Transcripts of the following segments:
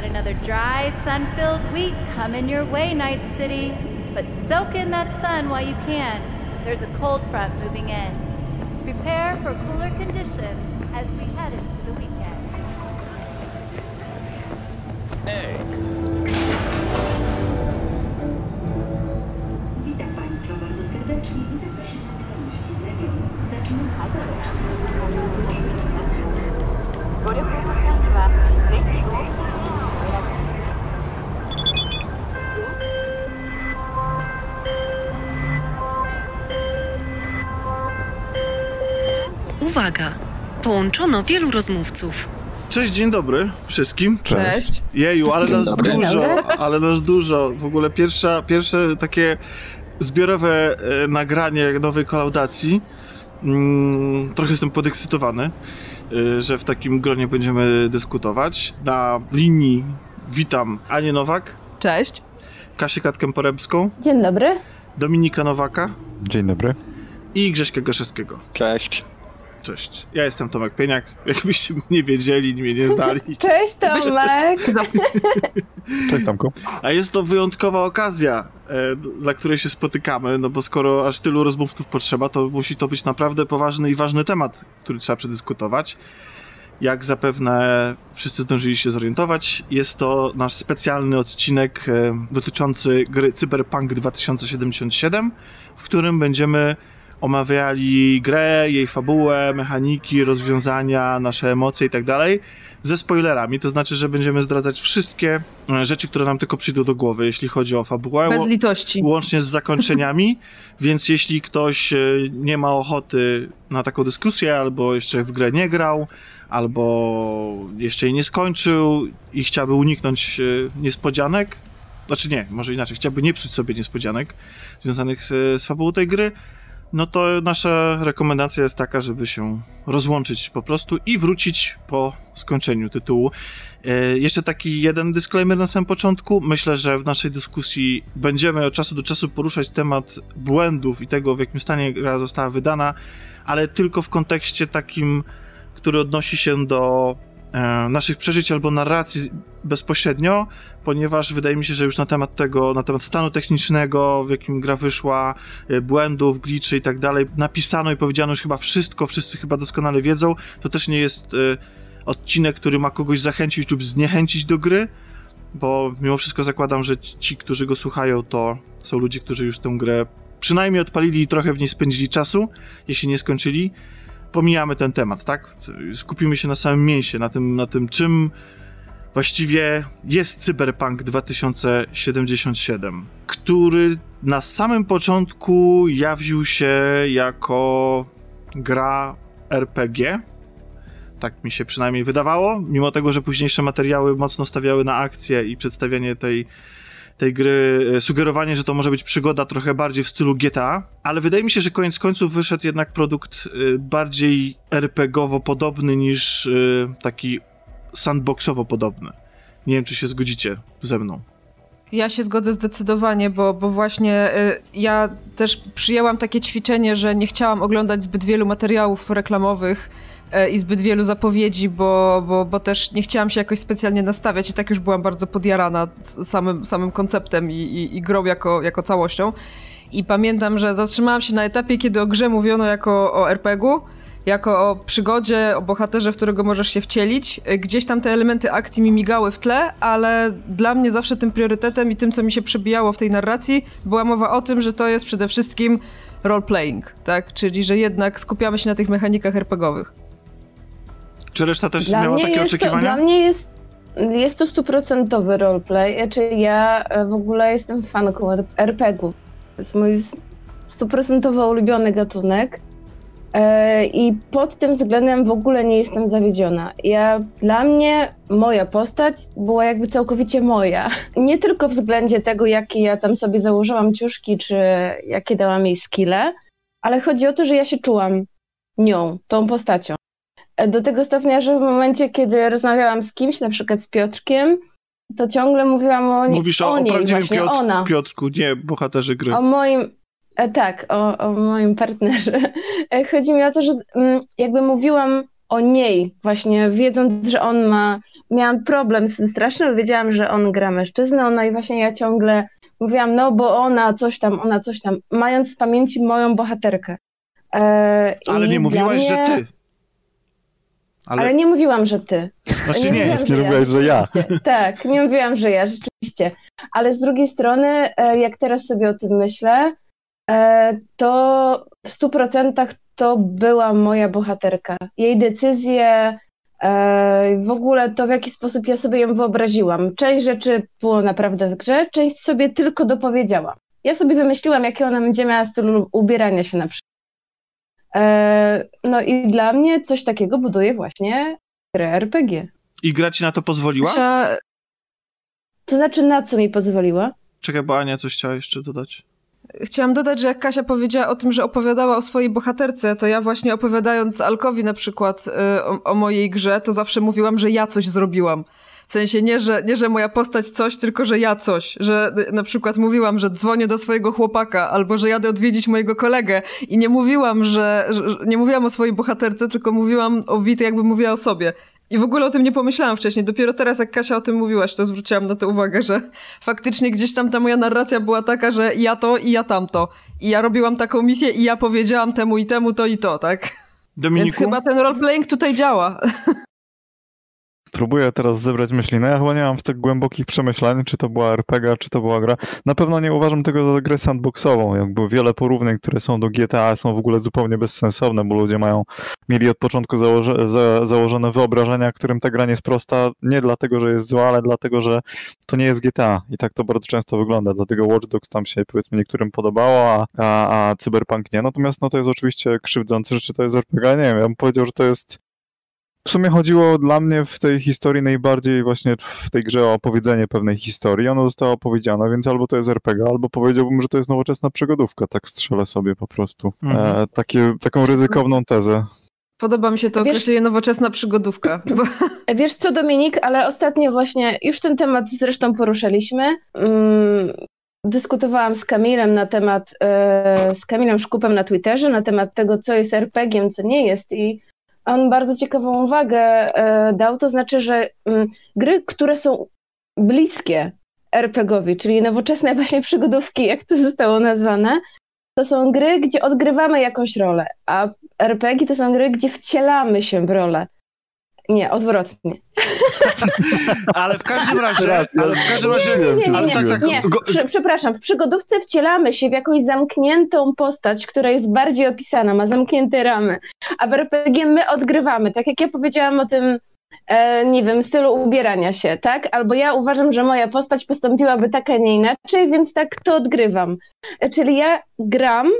Got another dry, sun filled week coming your way, Night City. But soak in that sun while you can. There's a cold front moving in. Prepare for cooler conditions as we head into the weekend. Ej, Witam Państwa bardzo serdecznie i zapraszam na wiadomości z regionu. Zaczynamy z Połączono wielu rozmówców. Cześć, dzień dobry wszystkim. Cześć. Jeju, ale nas dobry. dużo, ale nas dużo. W ogóle pierwsza, pierwsze takie zbiorowe e, nagranie nowej kolaudacji. Mm, trochę jestem podekscytowany, e, że w takim gronie będziemy dyskutować. Na linii witam Anię Nowak, Cześć. Kasię Katkę-Poremską, Dzień dobry. Dominika Nowaka Dzień dobry. i Grześka Gaszewskiego. Cześć. Cześć. Ja jestem Tomek Pieniak. Jakbyście nie wiedzieli, mnie nie znali. Cześć Tomek. Cześć Tomku. A jest to wyjątkowa okazja, e, dla której się spotykamy, no bo skoro aż tylu rozmówców potrzeba, to musi to być naprawdę poważny i ważny temat, który trzeba przedyskutować. Jak zapewne wszyscy zdążyli się zorientować, jest to nasz specjalny odcinek e, dotyczący gry Cyberpunk 2077, w którym będziemy omawiali grę, jej fabułę, mechaniki, rozwiązania, nasze emocje i tak dalej ze spoilerami, to znaczy, że będziemy zdradzać wszystkie e, rzeczy, które nam tylko przyjdą do głowy, jeśli chodzi o fabułę. Bez litości. Łącznie z zakończeniami, więc jeśli ktoś e, nie ma ochoty na taką dyskusję, albo jeszcze w grę nie grał, albo jeszcze jej nie skończył i chciałby uniknąć e, niespodzianek, znaczy nie, może inaczej, chciałby nie psuć sobie niespodzianek związanych z, z fabułą tej gry, no to nasza rekomendacja jest taka, żeby się rozłączyć po prostu i wrócić po skończeniu tytułu. E, jeszcze taki jeden disclaimer na samym początku. Myślę, że w naszej dyskusji będziemy od czasu do czasu poruszać temat błędów i tego, w jakim stanie gra została wydana, ale tylko w kontekście takim, który odnosi się do naszych przeżyć albo narracji bezpośrednio, ponieważ wydaje mi się, że już na temat tego, na temat stanu technicznego, w jakim gra wyszła, e, błędów, glitchy i tak dalej, napisano i powiedziano już chyba wszystko, wszyscy chyba doskonale wiedzą. To też nie jest e, odcinek, który ma kogoś zachęcić lub zniechęcić do gry, bo mimo wszystko zakładam, że ci, którzy go słuchają, to są ludzie, którzy już tę grę przynajmniej odpalili i trochę w niej spędzili czasu, jeśli nie skończyli. Pomijamy ten temat, tak? Skupimy się na samym mięsie, na tym, na tym czym właściwie jest Cyberpunk 2077, który na samym początku jawił się jako gra RPG. Tak mi się przynajmniej wydawało, mimo tego, że późniejsze materiały mocno stawiały na akcję i przedstawianie tej, tej gry, e, sugerowanie, że to może być przygoda trochę bardziej w stylu GTA, ale wydaje mi się, że koniec końców wyszedł jednak produkt e, bardziej RPGowo podobny niż e, taki sandboxowo podobny. Nie wiem, czy się zgodzicie ze mną. Ja się zgodzę zdecydowanie, bo, bo właśnie y, ja też przyjęłam takie ćwiczenie, że nie chciałam oglądać zbyt wielu materiałów reklamowych i zbyt wielu zapowiedzi, bo, bo, bo też nie chciałam się jakoś specjalnie nastawiać i tak już byłam bardzo podjarana samym, samym konceptem i, i, i grą jako, jako całością. I pamiętam, że zatrzymałam się na etapie, kiedy o grze mówiono jako o RPG-u, jako o przygodzie, o bohaterze, w którego możesz się wcielić. Y, Gdzieś tam te elementy akcji mi migały w tle, ale dla mnie zawsze tym priorytetem i tym, co mi się przebijało w tej narracji, była mowa o tym, że to jest przede wszystkim role-playing, tak? Czyli, że jednak skupiamy się na tych mechanikach RPGowych. Czy reszta też Dla miała takie jest to, oczekiwania? dla mnie jest, jest to stuprocentowy roleplay. Znaczy ja e, w ogóle jestem fanką RPG-ów. To jest mój stuprocentowo ulubiony gatunek. E, I pod tym względem w ogóle nie jestem zawiedziona. Ja, dla mnie moja postać była jakby całkowicie moja. Nie tylko w względzie tego, jakie ja tam sobie założyłam ciuszki, czy jakie dałam jej skille, ale chodzi o to, że ja się czułam nią, tą postacią. Do tego stopnia, że w momencie, kiedy rozmawiałam z kimś, na przykład z Piotrkiem, to ciągle mówiłam o, ni- Mówisz o, o o niej, prawdziwym właśnie Piotr, ona. Piotrku, nie bohaterze gry. O moim, e, tak, o, o moim partnerze. E, Chodzi mi o to, że mm, jakby mówiłam o niej, właśnie wiedząc, że on ma, miałam problem z tym strasznym, wiedziałam, że on gra mężczyznę, no i właśnie ja ciągle mówiłam, no bo ona coś tam, ona coś tam, mając w pamięci moją bohaterkę. E, Ale nie mówiłaś, mnie- że ty. Ale... Ale, nie mówiłam, że ty. znaczy nie, mówiłam, Nie mówiłaś, że ja. Tak, nie mówiłam, że ja, rzeczywiście. Ale z drugiej strony, e, jak teraz sobie o tym myślę, e, to w stu procentach to była moja bohaterka. Jej decyzje, e, w ogóle to, w jaki sposób ja sobie ją wyobraziłam. Część rzeczy było naprawdę w grze, część sobie tylko dopowiedziałam. Ja sobie wymyśliłam, jakie ona będzie miała styl ubierania się na przykład. E, No i dla mnie coś takiego buduje właśnie grę RPG. I gra ci na to pozwoliła? To znaczy, na co mi pozwoliła? Czekaj, bo Ania coś chciała jeszcze dodać. Chciałam dodać, że jak Kasia powiedziała o tym, że opowiadała o swojej bohaterce, to ja właśnie opowiadając Alkowi na przykład y, o, o mojej grze, to zawsze mówiłam, że ja coś zrobiłam. W sensie nie że, nie, że moja postać coś, tylko że ja coś. Że na przykład mówiłam, że dzwonię do swojego chłopaka, albo że jadę odwiedzić mojego kolegę i nie mówiłam, że, że nie mówiłam o swojej bohaterce, tylko mówiłam o Wity, jakby mówiła o sobie. I w ogóle o tym nie pomyślałam wcześniej. Dopiero teraz, jak Kasia o tym mówiłaś, to zwróciłam na to uwagę, że faktycznie gdzieś tam ta moja narracja była taka, że ja to i ja tamto. I ja robiłam taką misję i ja powiedziałam temu i temu to i to, tak? Więc Dominiku? chyba ten roleplaying tutaj działa. Próbuję teraz zebrać myśli. No ja chyba nie mam tak głębokich przemyśleń, czy to była RPG, czy to była gra. Na pewno nie uważam tego za grę sandboxową. Jakby wiele porównań, które są do GTA są w ogóle zupełnie bezsensowne, bo ludzie mają, mieli od początku założe, za, założone wyobrażenia, którym ta gra nie jest prosta, nie dlatego, że jest zła, ale dlatego, że to nie jest GTA. I tak to bardzo często wygląda. Dlatego Watch Dogs tam się powiedzmy niektórym podobało, a, a, a Cyberpunk nie. Natomiast no to jest oczywiście krzywdzące, że czy to jest RPG, nie wiem. Ja bym powiedział, że to jest w sumie chodziło dla mnie w tej historii najbardziej właśnie w tej grze o opowiedzenie pewnej historii. Ona została opowiedziana, więc albo to jest RPG, albo powiedziałbym, że to jest nowoczesna przygodówka. Tak strzelę sobie po prostu. Mhm. E, takie, taką ryzykowną tezę. Podoba mi się to Wiesz- określenie nowoczesna przygodówka. Bo, Wiesz co, Dominik, ale ostatnio właśnie, już ten temat zresztą poruszaliśmy. Mm, dyskutowałam z Kamilem na temat, e, z Kamilem Szkupem na Twitterze na temat tego, co jest RPG-iem, co nie jest i on bardzo ciekawą uwagę e, dał, to znaczy, że mm, gry, które są bliskie RPG-owi, czyli nowoczesne właśnie przygodówki, jak to zostało nazwane, to są gry, gdzie odgrywamy jakąś rolę, a RPG to są gry, gdzie wcielamy się w rolę. Nie, odwrotnie. Ale w każdym razie, ale w każdym razie, Nie, Nie, nie, ale tak, tak, nie. Prze- przepraszam, w przygodówce wcielamy się w jakąś zamkniętą postać, która jest bardziej opisana, ma zamknięte ramy, a w RPG my odgrywamy, tak jak ja powiedziałam o tym, e, nie wiem, stylu ubierania się, tak? Albo ja uważam, że moja postać postąpiłaby tak, a nie inaczej, więc tak to odgrywam. E, Czyli ja gram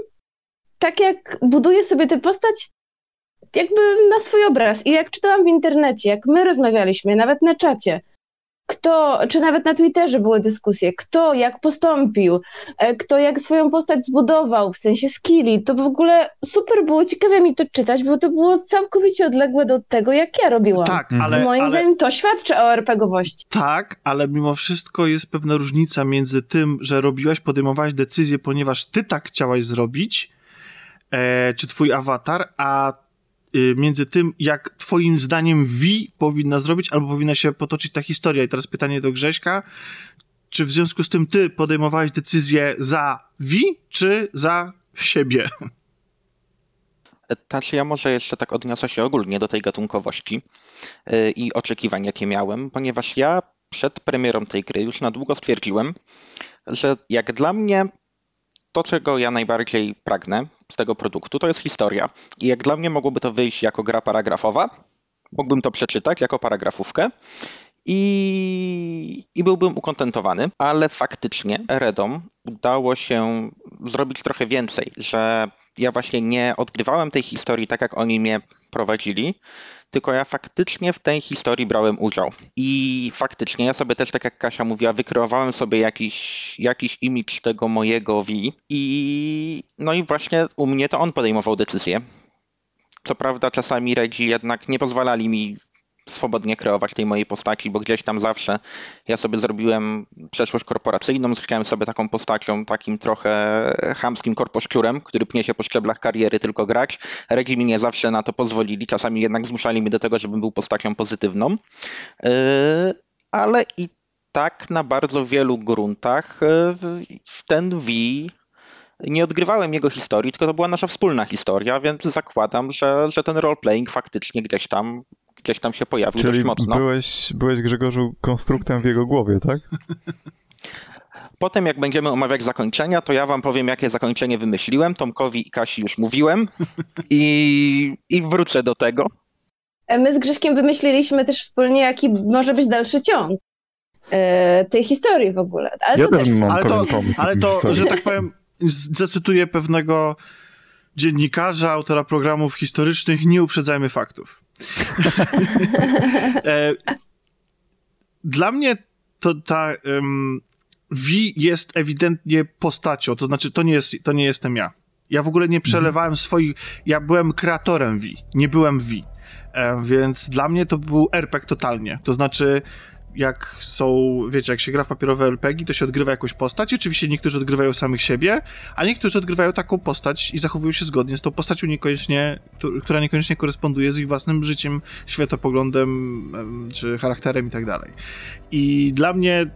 tak, jak buduję sobie tę postać jakby na swój obraz. I jak czytałam w internecie, jak my rozmawialiśmy, nawet na czacie, kto, czy nawet na Twitterze były dyskusje, kto jak postąpił, e, kto jak swoją postać zbudował, w sensie skilli, to w ogóle super było ciekawe mi to czytać, bo to było całkowicie odległe do tego, jak ja robiłam. tak, Mhm. ale, Moim ale zdaniem to świadczy o RPGowości. tak, ale mimo wszystko jest pewna różnica między tym, że robiłaś, podejmowałaś decyzję, ponieważ ty tak chciałaś zrobić, e, czy twój awatar, a między tym, jak twoim zdaniem Vi powinna zrobić, albo powinna się potoczyć ta historia. I teraz pytanie do Grześka. Czy w związku z tym ty podejmowałeś decyzję za Vi, czy za siebie? Znaczy ja może jeszcze tak odniosę się ogólnie do tej gatunkowości yy, i oczekiwań, jakie miałem, ponieważ ja przed premierą tej gry już na długo stwierdziłem, że jak dla mnie to, czego ja najbardziej pragnę tego produktu, to jest historia. I jak dla mnie mogłoby to wyjść jako gra paragrafowa, mógłbym to przeczytać jako paragrafówkę i, i byłbym ukontentowany, ale faktycznie Redom udało się zrobić trochę więcej, że ja właśnie nie odgrywałem tej historii tak, jak oni mnie prowadzili, tylko ja faktycznie w tej historii brałem udział. I faktycznie ja sobie też, tak jak Kasia mówiła, wykreowałem sobie jakiś, jakiś imidż tego mojego V i no i właśnie u mnie to on podejmował decyzje. Co prawda czasami Redzi jednak nie pozwalali mi swobodnie kreować tej mojej postaci, bo gdzieś tam zawsze ja sobie zrobiłem przeszłość korporacyjną, chciałem sobie taką postacią, takim trochę chamskim korposzczurem, który pnie się po szczeblach kariery tylko grać. Regimi nie zawsze na to pozwolili, czasami jednak zmuszali mnie do tego, żebym był postacią pozytywną. Yy, ale i tak na bardzo wielu gruntach yy, ten V nie odgrywałem jego historii, tylko to była nasza wspólna historia, więc zakładam, że, że ten roleplaying faktycznie gdzieś tam, gdzieś tam się pojawił Czyli dość mocno. Byłeś, byłeś Grzegorzu konstruktem w jego głowie, tak? Potem jak będziemy omawiać zakończenia, to ja wam powiem, jakie zakończenie wymyśliłem. Tomkowi i Kasi już mówiłem i, i wrócę do tego. My z Grześkiem wymyśliliśmy też wspólnie, jaki może być dalszy ciąg e, tej historii w ogóle. Ale Ja to też mam Ale to, ale to, że tak powiem, zacytuję pewnego dziennikarza, autora programów historycznych, nie uprzedzajmy faktów. e, dla mnie to ta um, V jest ewidentnie postacią, to znaczy to nie, jest, to nie jestem ja. Ja w ogóle nie przelewałem swoich, ja byłem kreatorem V, nie byłem V. E, więc dla mnie to był RPG totalnie. To znaczy, jak są, wiecie, jak się gra w papierowe RPG, to się odgrywa jakąś postać. Oczywiście niektórzy odgrywają samych siebie, a niektórzy odgrywają taką postać i zachowują się zgodnie z tą postacią, niekoniecznie, która niekoniecznie koresponduje z ich własnym życiem, światopoglądem em, czy charakterem i tak dalej. I dla mnie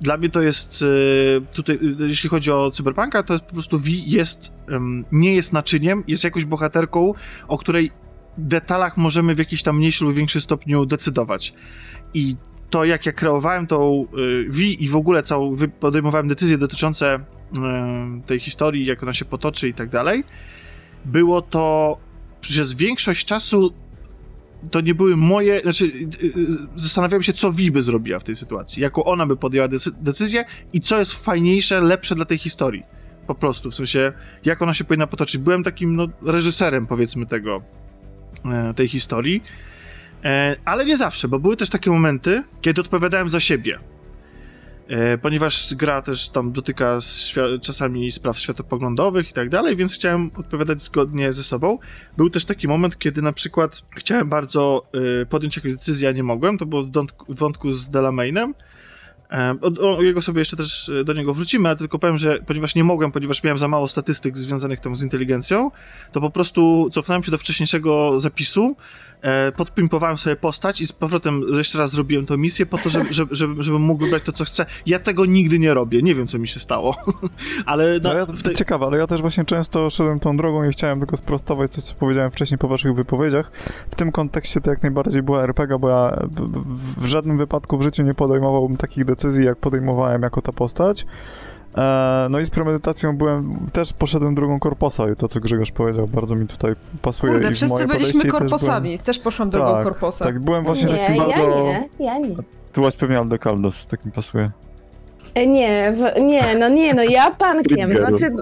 dla mnie to jest e, tutaj, e, jeśli chodzi o cyberpunka, to jest po prostu V jest, nie jest naczyniem, jest jakąś bohaterką, o której detalach możemy w jakiś tam mniejszym lub większym stopniu decydować. I to, jak ja kreowałem tą y, V i w ogóle całą, podejmowałem decyzje dotyczące y, tej historii, jak ona się potoczy i tak dalej, było to przez większość czasu to nie były moje, znaczy y, y, zastanawiałem się, co V by zrobiła w tej sytuacji, jaką ona by podjęła decy- decyzję i co jest fajniejsze, lepsze dla tej historii. Po prostu, w sensie, jak ona się powinna potoczyć. Byłem takim, no, reżyserem, powiedzmy, tego, tej historii. E, ale nie zawsze, bo były też takie momenty, kiedy odpowiadałem za siebie. E, ponieważ gra też tam dotyka czasami spraw światopoglądowych i tak dalej, więc chciałem odpowiadać zgodnie ze sobą. Był też taki moment, kiedy na przykład chciałem bardzo e, podjąć jakąś decyzję, a nie mogłem. To było w wątku z Delamainem. E, O, o jego sobie jeszcze też e, do niego wrócimy, ale tylko powiem, że ponieważ nie mogłem, ponieważ miałem za mało statystyk związanych tam z inteligencją, to po prostu cofnąłem się do wcześniejszego zapisu, e, podpimpowałem sobie postać i z powrotem jeszcze raz zrobiłem tą misję po to, żeby, żeby, żeby, żebym mógł wybrać to, co chcę. Ja tego nigdy nie robię, nie wiem, co mi się stało, ale No na, ja, w tej... Ciekawe, ale ja też właśnie często szedłem tą drogą i chciałem tylko sprostować coś, co powiedziałem wcześniej po waszych wypowiedziach. W tym kontekście to jak najbardziej była RPG, bo ja w żadnym wypadku w życiu nie podejmowałbym takich decyzji, jak podejmowałem jako ta postać. E, No i z premedytacją byłem, też poszedłem drugą korposa i to, co Grzegorz powiedział, bardzo mi tutaj pasuje. i Kurde, w wszyscy moje byliśmy podejście i też korposami. Też, poszłam drogą Tak, korposa. Tak, byłem właśnie nie, takim ja bardzo... nie, ja nie. Tu byłaś pewnie Aldekaldos, takim pasuje. E, Nie, w, nie, no nie, no ja pankiem. Znaczy,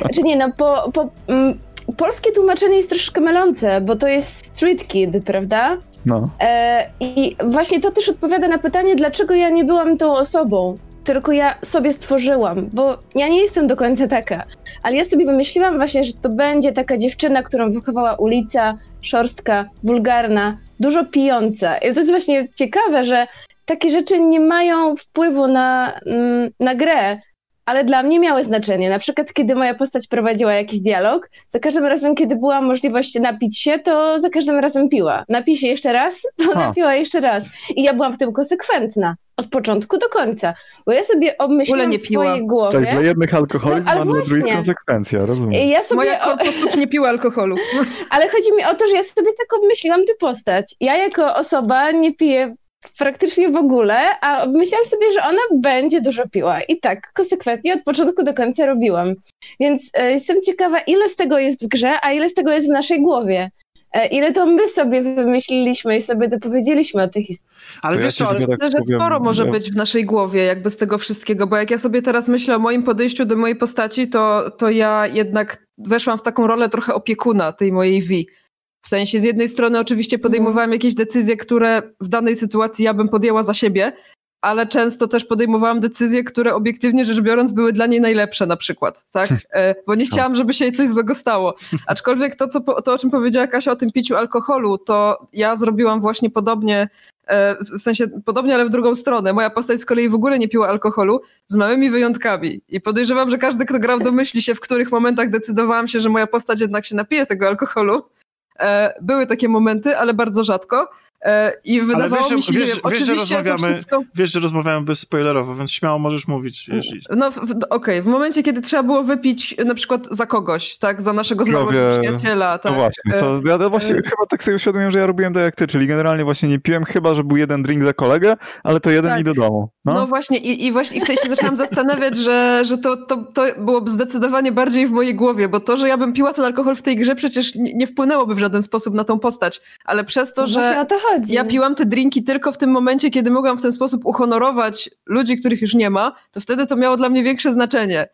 znaczy nie, no po, po, mm, polskie tłumaczenie jest troszkę mylące, bo to jest street kid, prawda? No. E, I właśnie to też odpowiada na pytanie, dlaczego ja nie byłam tą osobą, tylko ja sobie stworzyłam, bo ja nie jestem do końca taka, ale ja sobie wymyśliłam właśnie, że to będzie taka dziewczyna, którą wychowała ulica, szorstka, wulgarna, dużo pijąca. I to jest właśnie ciekawe, że takie rzeczy nie mają wpływu na, mm, na grę, ale dla mnie miały znaczenie. Na przykład, kiedy moja postać prowadziła jakiś dialog, za każdym razem, kiedy była możliwość napić się, to za każdym razem piła. Napij się jeszcze raz, to napiła jeszcze raz. I ja byłam w tym konsekwentna. Od początku do końca. Bo ja sobie W ogóle obmyśliłam nie w piła. swojej głowie... Tak, dla jednych alkoholizm, No, ale a dla drugich właśnie. konsekwencja, rozumiem. I ja sobie, Moja o, korpostucz nie piła alkoholu. ale chodzi mi o to, że ja sobie tak obmyśliłam tę postać. Ja jako osoba nie piję praktycznie w ogóle, a myślałam sobie, że ona będzie dużo piła. I tak konsekwentnie od początku do końca robiłam. Więc e, jestem ciekawa, ile z tego jest w grze, a ile z tego jest w naszej głowie. E, ile to my sobie wymyśliliśmy i sobie dopowiedzieliśmy o tych historiach. Ale ja wiesz co, sobie tak Myślę, że powiem, sporo może ja- być w naszej głowie, jakby z tego wszystkiego, bo jak ja sobie teraz myślę o moim podejściu do mojej postaci, to, to ja jednak weszłam w taką rolę trochę opiekuna tej mojej V. W sensie, z jednej strony oczywiście podejmowałam jakieś decyzje, które w danej sytuacji ja bym podjęła za siebie, ale często też podejmowałam decyzje, które obiektywnie rzecz biorąc były dla niej najlepsze na przykład, tak? E, bo nie chciałam, żeby się jej coś złego stało. Aczkolwiek to, co, to, o czym powiedziała Kasia o tym piciu alkoholu, to ja zrobiłam właśnie podobnie E, w sensie podobnie, ale w drugą stronę. Moja postać z kolei w ogóle nie piła alkoholu, z małymi wyjątkami. I podejrzewam, że każdy, kto grał, domyśli się, w których momentach decydowałam się, że moja postać jednak się napije tego alkoholu. E, były takie momenty, ale bardzo rzadko. E, I wydawało wiesz, mi się, wiesz, nie wiem, wiesz, że rozmawiamy, wszystko... wiesz, że rozmawiamy bez spoilerowo, więc śmiało możesz mówić. Jeśli... No okej, okay. w momencie, kiedy trzeba było wypić na przykład za kogoś, tak, za naszego zmarłego przyjaciela. Tak. No właśnie, to ja właśnie e... chyba tak sobie uświadomiłem, że ja robiłem to jak ty, czyli generalnie właśnie nie piłem, chyba, że był jeden drink za kolegę, ale to jeden tak. i do domu. No, no właśnie i, i właśnie i wtedy się zaczęłam zastanawiać, że, że to, to, to było zdecydowanie bardziej w mojej głowie, bo to, że ja bym piła ten alkohol w tej grze przecież nie, nie wpłynęłoby w żaden sposób na tą postać, ale przez to, no że to ja piłam te drinki tylko w tym momencie, kiedy mogłam w ten sposób uhonorować ludzi, których już nie ma, to wtedy to miało dla mnie większe znaczenie.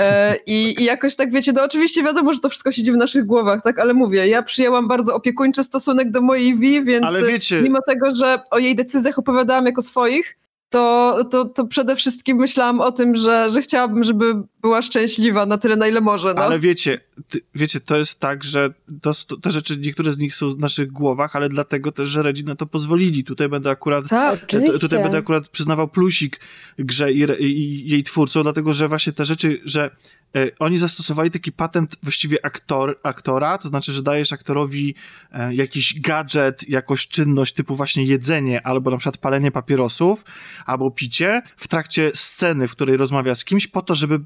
E, i, I jakoś tak wiecie, no oczywiście wiadomo, że to wszystko siedzi w naszych głowach, tak, ale mówię, ja przyjęłam bardzo opiekuńczy stosunek do mojej Vi, więc wiecie... mimo tego, że o jej decyzjach opowiadałam jako swoich, to, to, to przede wszystkim myślałam o tym, że, że chciałabym, żeby była szczęśliwa na tyle, na ile może. No. Ale wiecie, ty, wiecie, to jest tak, że to, te rzeczy, niektóre z nich są w naszych głowach, ale dlatego też, że Redzi na to pozwolili. Tutaj będę akurat, tak, tutaj będę akurat przyznawał plusik grze i, i, i jej twórcom, dlatego, że właśnie te rzeczy, że E, oni zastosowali taki patent właściwie aktor, aktora, to znaczy, że dajesz aktorowi e, jakiś gadżet, jakąś czynność typu właśnie jedzenie, albo na przykład palenie papierosów, albo picie w trakcie sceny, w której rozmawia z kimś, po to, żeby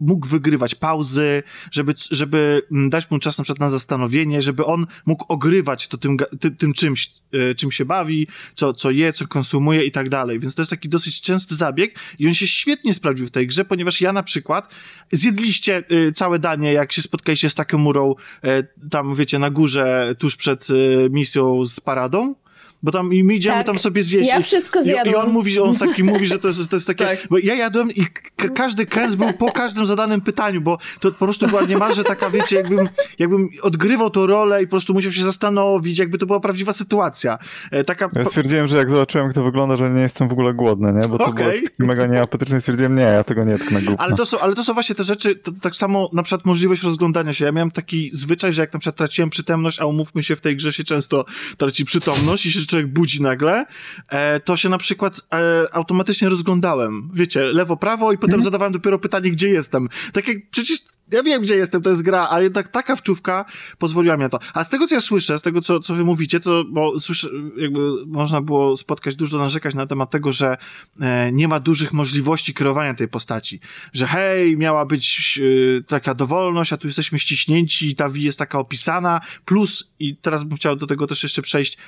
mógł wygrywać pauzy, żeby, żeby mm, dać mu czas na przykład na zastanowienie, żeby on mógł ogrywać to tym, tym, tym czymś, e, czym się bawi, co, co je, co konsumuje i tak dalej. Więc to jest taki dosyć częsty zabieg i on się świetnie sprawdził w tej grze, ponieważ ja na przykład zjedliście e, całe danie, jak się spotkaliście z Takemurą e, tam, wiecie, na górze, tuż przed misją z paradą, bo tam i my idziemy tak. tam sobie zjeść. Ja wszystko zjadłam. I, I, on mówi, on taki mówi, że to jest, to jest takie, tak. bo ja jadłem i każdy kęs był po każdym zadanym pytaniu, bo to po prostu była niemalże taka, wiecie, jakbym, jakbym odgrywał tą rolę i po prostu musiał się zastanowić, jakby to była prawdziwa sytuacja. E, taka... Ja stwierdziłem, że jak zobaczyłem, jak to wygląda, że nie jestem w ogóle głodny, nie? Bo to okay. było mega nieapetyczne stwierdziłem, nie, ja tego nie tknę głupno. Ale to są, ale to są właśnie te rzeczy, to, tak samo na przykład możliwość rozglądania się. Ja miałem taki zwyczaj, że jak na przykład traciłem przytomność, a umówmy się, w tej grze się często traci przytomność i się człowiek budzi nagle, e, to się na przykład e, automatycznie rozglądałem. Wiecie, lewo, prawo i potem hmm. zadawałem dopiero pytanie, gdzie jestem. Tak jak przecież ja wiem, gdzie jestem, to jest gra, a jednak taka wczówka pozwoliła mi na to. A z tego, co ja słyszę, z tego, co, co wy mówicie, to, bo słyszę, jakby można było spotkać dużo narzekać na temat tego, że e, nie ma dużych możliwości kreowania tej postaci. Że hej, miała być e, taka dowolność, a tu jesteśmy ściśnięci, ta wi jest taka opisana, plus, i teraz bym chciał do tego też jeszcze przejść,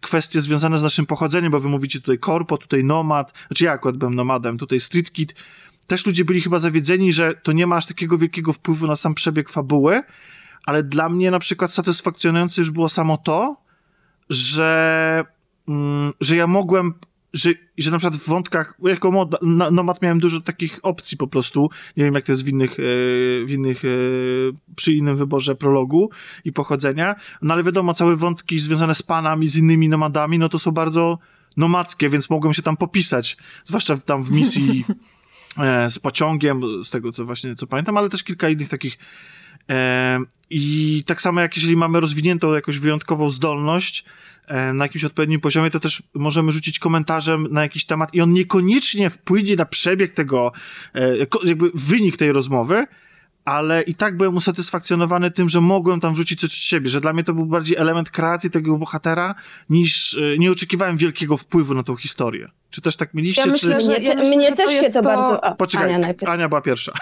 kwestie związane z naszym pochodzeniem, bo wy mówicie tutaj korpo, tutaj nomad, znaczy ja akurat byłem nomadem, tutaj street kid. Też ludzie byli chyba zawiedzeni, że to nie ma aż takiego wielkiego wpływu na sam przebieg fabuły, ale dla mnie na przykład satysfakcjonujące już było samo to, że, mm, że ja mogłem że, że na przykład w wątkach, jako mod, nomad miałem dużo takich opcji po prostu, nie wiem jak to jest w innych, e, w innych e, przy innym wyborze prologu i pochodzenia, no ale wiadomo, całe wątki związane z panami, z innymi nomadami, no to są bardzo nomadzkie, więc mogłem się tam popisać, zwłaszcza tam w misji e, z pociągiem, z tego co właśnie, co pamiętam, ale też kilka innych takich i tak samo jak jeżeli mamy rozwiniętą jakąś wyjątkową zdolność, na jakimś odpowiednim poziomie, to też możemy rzucić komentarzem na jakiś temat i on niekoniecznie wpłynie na przebieg tego, e, jakby wynik tej rozmowy, ale i tak byłem usatysfakcjonowany tym, że mogłem tam wrzucić coś z siebie, że dla mnie to był bardziej element kreacji tego bohatera, niż e, nie oczekiwałem wielkiego wpływu na tą historię. Czy też tak mieliście? Ja myślę, czy... że, ja myślę, mnie że też się to, to bardzo... A, Poczekaj, Ania, najpierw. Ania była pierwsza.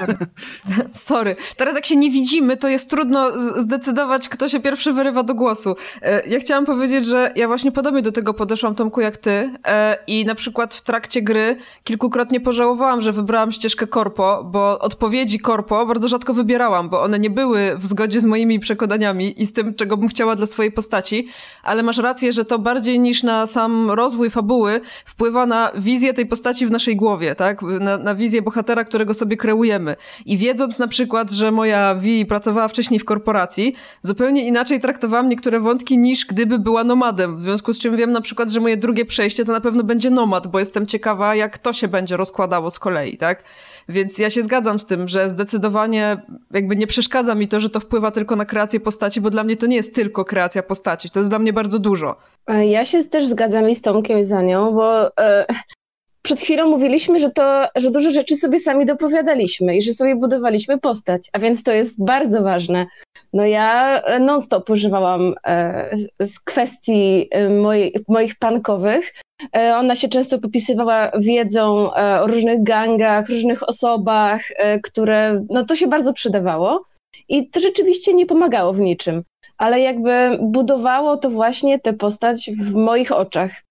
Sorry. Teraz jak się nie widzimy, to jest trudno zdecydować, kto się pierwszy wyrywa do głosu. E, ja chciałam powiedzieć, że ja właśnie podobnie do tego podeszłam, Tomku, jak ty e, i na przykład w trakcie gry kilkukrotnie pożałowałam, że wybrałam ścieżkę korpo, bo odpowiedzi korpo bardzo rzadko rzadko wybierałam, bo one nie były w zgodzie z moimi przekonaniami i z tym, czego bym chciała dla swojej postaci, ale masz rację, że to bardziej niż na sam rozwój fabuły wpływa na wizję tej postaci w naszej głowie, tak? Na, na wizję bohatera, którego sobie kreujemy. I wiedząc na przykład, że moja Vi pracowała wcześniej w korporacji, zupełnie inaczej traktowałam niektóre wątki niż gdyby była nomadem. W związku z czym wiem na przykład, że moje drugie przejście to na pewno będzie nomad, bo jestem ciekawa, jak to się będzie rozkładało z kolei, tak? Więc ja się zgadzam z tym, że zdecydowanie jakby nie przeszkadza mi to, że to wpływa tylko na kreację postaci, bo dla mnie to nie jest tylko kreacja postaci, to jest dla mnie bardzo dużo. E, Ja się też zgadzam i z Tomkiem i za nią, bo e, przed chwilą mówiliśmy, że to, że dużo rzeczy sobie sami dopowiadaliśmy i że sobie budowaliśmy postać, a więc to jest bardzo ważne. No ja non-stop używałam e, z kwestii e, mojej, moich pankowych. E, ona się często popisywała wiedzą o różnych gangach, różnych osobach, które, no to się bardzo przydawało i to rzeczywiście nie pomagało w niczym ale jakby budowało to właśnie tę postać w moich oczach.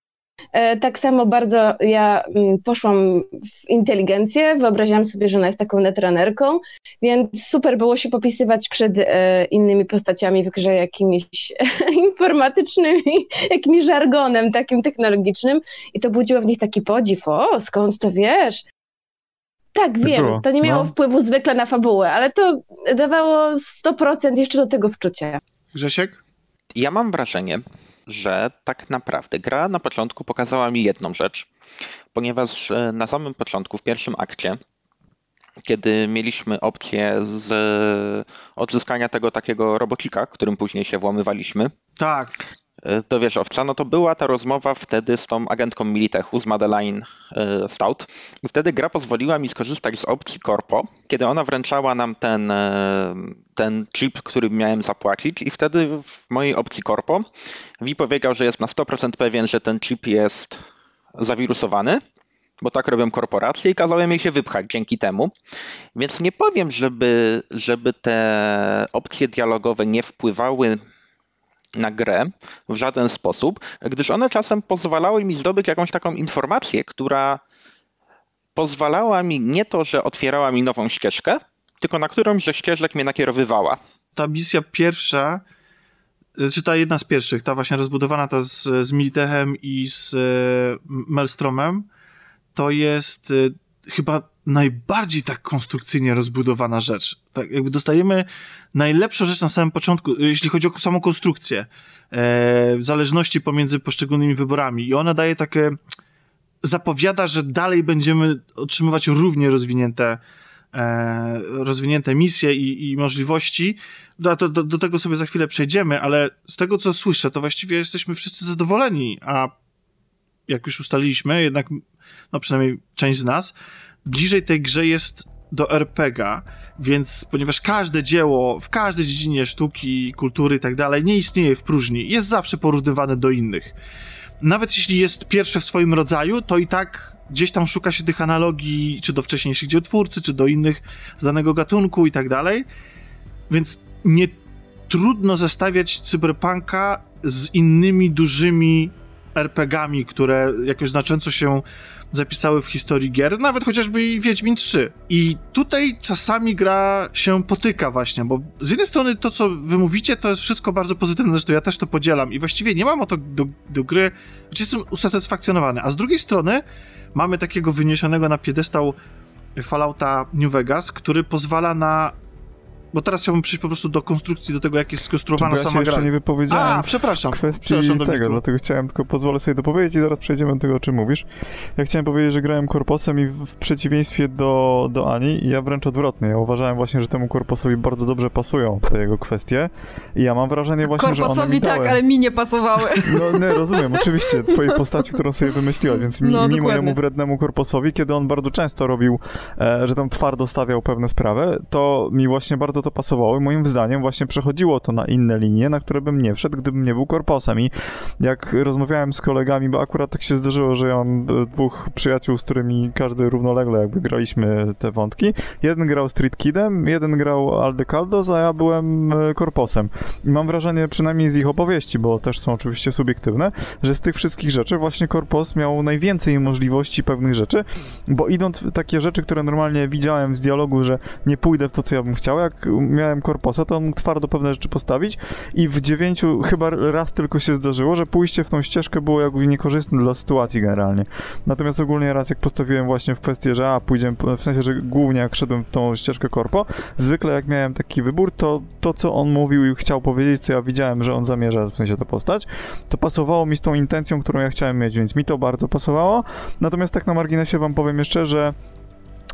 E, Tak samo bardzo ja mm, poszłam w inteligencję, wyobraziłam sobie, że ona jest taką netrunerką, więc super było się popisywać przed e, innymi postaciami w grze jakimiś informatycznymi, jakimś żargonem takim technologicznym i to budziło w nich taki podziw, o skąd to wiesz? Tak, wiem, było, to nie miało no. wpływu zwykle na fabułę, ale to dawało 100% jeszcze do tego wczucia. Grzesiek? Ja mam wrażenie, że tak naprawdę gra na początku pokazała mi jedną rzecz, ponieważ e, na samym początku, w pierwszym akcie, kiedy mieliśmy opcję z e, odzyskania tego takiego robocika, którym później się włamywaliśmy, Tak. E, do wieżowca, no to była ta rozmowa wtedy z tą agentką Militechu, z Madeline e, Stout. I wtedy gra pozwoliła mi skorzystać z opcji Corpo, kiedy ona wręczała nam ten, e, ten chip, który miałem zapłacić i wtedy w mojej opcji Corpo Wi powiedział, że jest na 100% pewien, że ten chip jest zawirusowany, bo tak robią korporacje i kazałem jej się wypchać dzięki temu. Więc nie powiem, żeby, żeby te opcje dialogowe nie wpływały na grę w żaden sposób, gdyż one czasem pozwalały mi zdobyć jakąś taką informację, która pozwalała mi nie to, że otwierała mi nową ścieżkę, tylko na którąś ze ścieżek mnie nakierowywała. Ta misja pierwsza, y, czy ta jedna z pierwszych, ta właśnie rozbudowana ta z, z Militechem i z e, Melstromem, to jest e, chyba najbardziej tak konstrukcyjnie rozbudowana rzecz. Tak jakby dostajemy najlepszą rzecz na samym początku, y, jeśli chodzi o samą konstrukcję, e, w zależności pomiędzy poszczególnymi wyborami. I ona daje takie, zapowiada, że dalej będziemy otrzymywać równie rozwinięte e, rozwinięte misje i, i możliwości. Do, do, do tego sobie za chwilę przejdziemy, ale z tego, co słyszę, to właściwie jesteśmy wszyscy zadowoleni, a jak już ustaliliśmy, jednak, no przynajmniej część z nas, bliżej tej grze jest do RPGa, więc ponieważ każde dzieło w każdej dziedzinie sztuki, kultury i tak dalej nie istnieje w próżni, jest zawsze porównywane do innych. Nawet jeśli jest pierwsze w swoim rodzaju, to i tak gdzieś tam szuka się tych analogii, czy do wcześniejszych dziełtwórcy, czy do innych z danego gatunku i tak dalej. Więc nie trudno zestawiać cyberpunka z innymi dużymi RPGami, które jakoś znacząco się zapisały w historii gier, nawet chociażby i Wiedźmin 3. I tutaj czasami gra się potyka właśnie, bo z jednej strony to, co wy mówicie, to jest wszystko bardzo pozytywne, zresztą ja też to podzielam i właściwie nie mam o to do, do gry, znaczy jestem usatysfakcjonowany, a z drugiej strony mamy takiego wyniesionego na piedestał Fallouta New Vegas, który pozwala na bo teraz chciałbym przejść po prostu do konstrukcji, do tego, jak jest skonstruowana Bo ja się sama gra. jeszcze nie wypowiedziałem A, przepraszam. kwestii przepraszam, tego, Dominiku. dlatego chciałem tylko pozwolę sobie dopowiedzieć i zaraz przejdziemy do tego, o czym mówisz. Ja chciałem powiedzieć, że grałem korposem i w przeciwieństwie do, do Ani, ja wręcz odwrotnie. Ja uważałem właśnie, że temu korposowi bardzo dobrze pasują te jego kwestie i ja mam wrażenie właśnie, że one Korposowi mi tak, dały. ale mi nie pasowały. No nie, rozumiem, oczywiście, twojej postaci, którą sobie wymyśliła, więc mi, No, mi dokładnie. mojemu wrednemu korposowi, kiedy on bardzo często robił, e, że tam twardo stawiał pewne sprawy, to mi właśnie bardzo to pasowało i moim zdaniem właśnie przechodziło to na inne linie, na które bym nie wszedł, gdybym nie był korposem. I jak rozmawiałem z kolegami, bo akurat tak się zdarzyło, że ja mam e, dwóch przyjaciół, z którymi każdy równolegle jakby graliśmy te wątki. Jeden grał Street Kidem, jeden grał Aldecaldos, a ja byłem e, korposem. I mam wrażenie, przynajmniej z ich opowieści, bo też są oczywiście subiektywne, że z tych wszystkich rzeczy właśnie korpos miał najwięcej możliwości pewnych rzeczy, bo idąc w takie rzeczy, które normalnie widziałem z dialogu, że nie pójdę w to, co ja bym chciał, jak miałem korposa, to on twardo pewne rzeczy postawić i w dziewięciu chyba raz tylko się zdarzyło, że pójście w tą ścieżkę było jakby niekorzystne dla sytuacji generalnie. Natomiast ogólnie raz jak postawiłem właśnie w kwestię, że a, pójdziemy, w sensie, że głównie jak szedłem w tą ścieżkę korpo, zwykle jak miałem taki wybór, to to, co on mówił i chciał powiedzieć, co ja widziałem, że on zamierza w sensie to postać, to pasowało mi z tą intencją, którą ja chciałem mieć, więc mi to bardzo pasowało. Natomiast tak na marginesie wam powiem jeszcze, że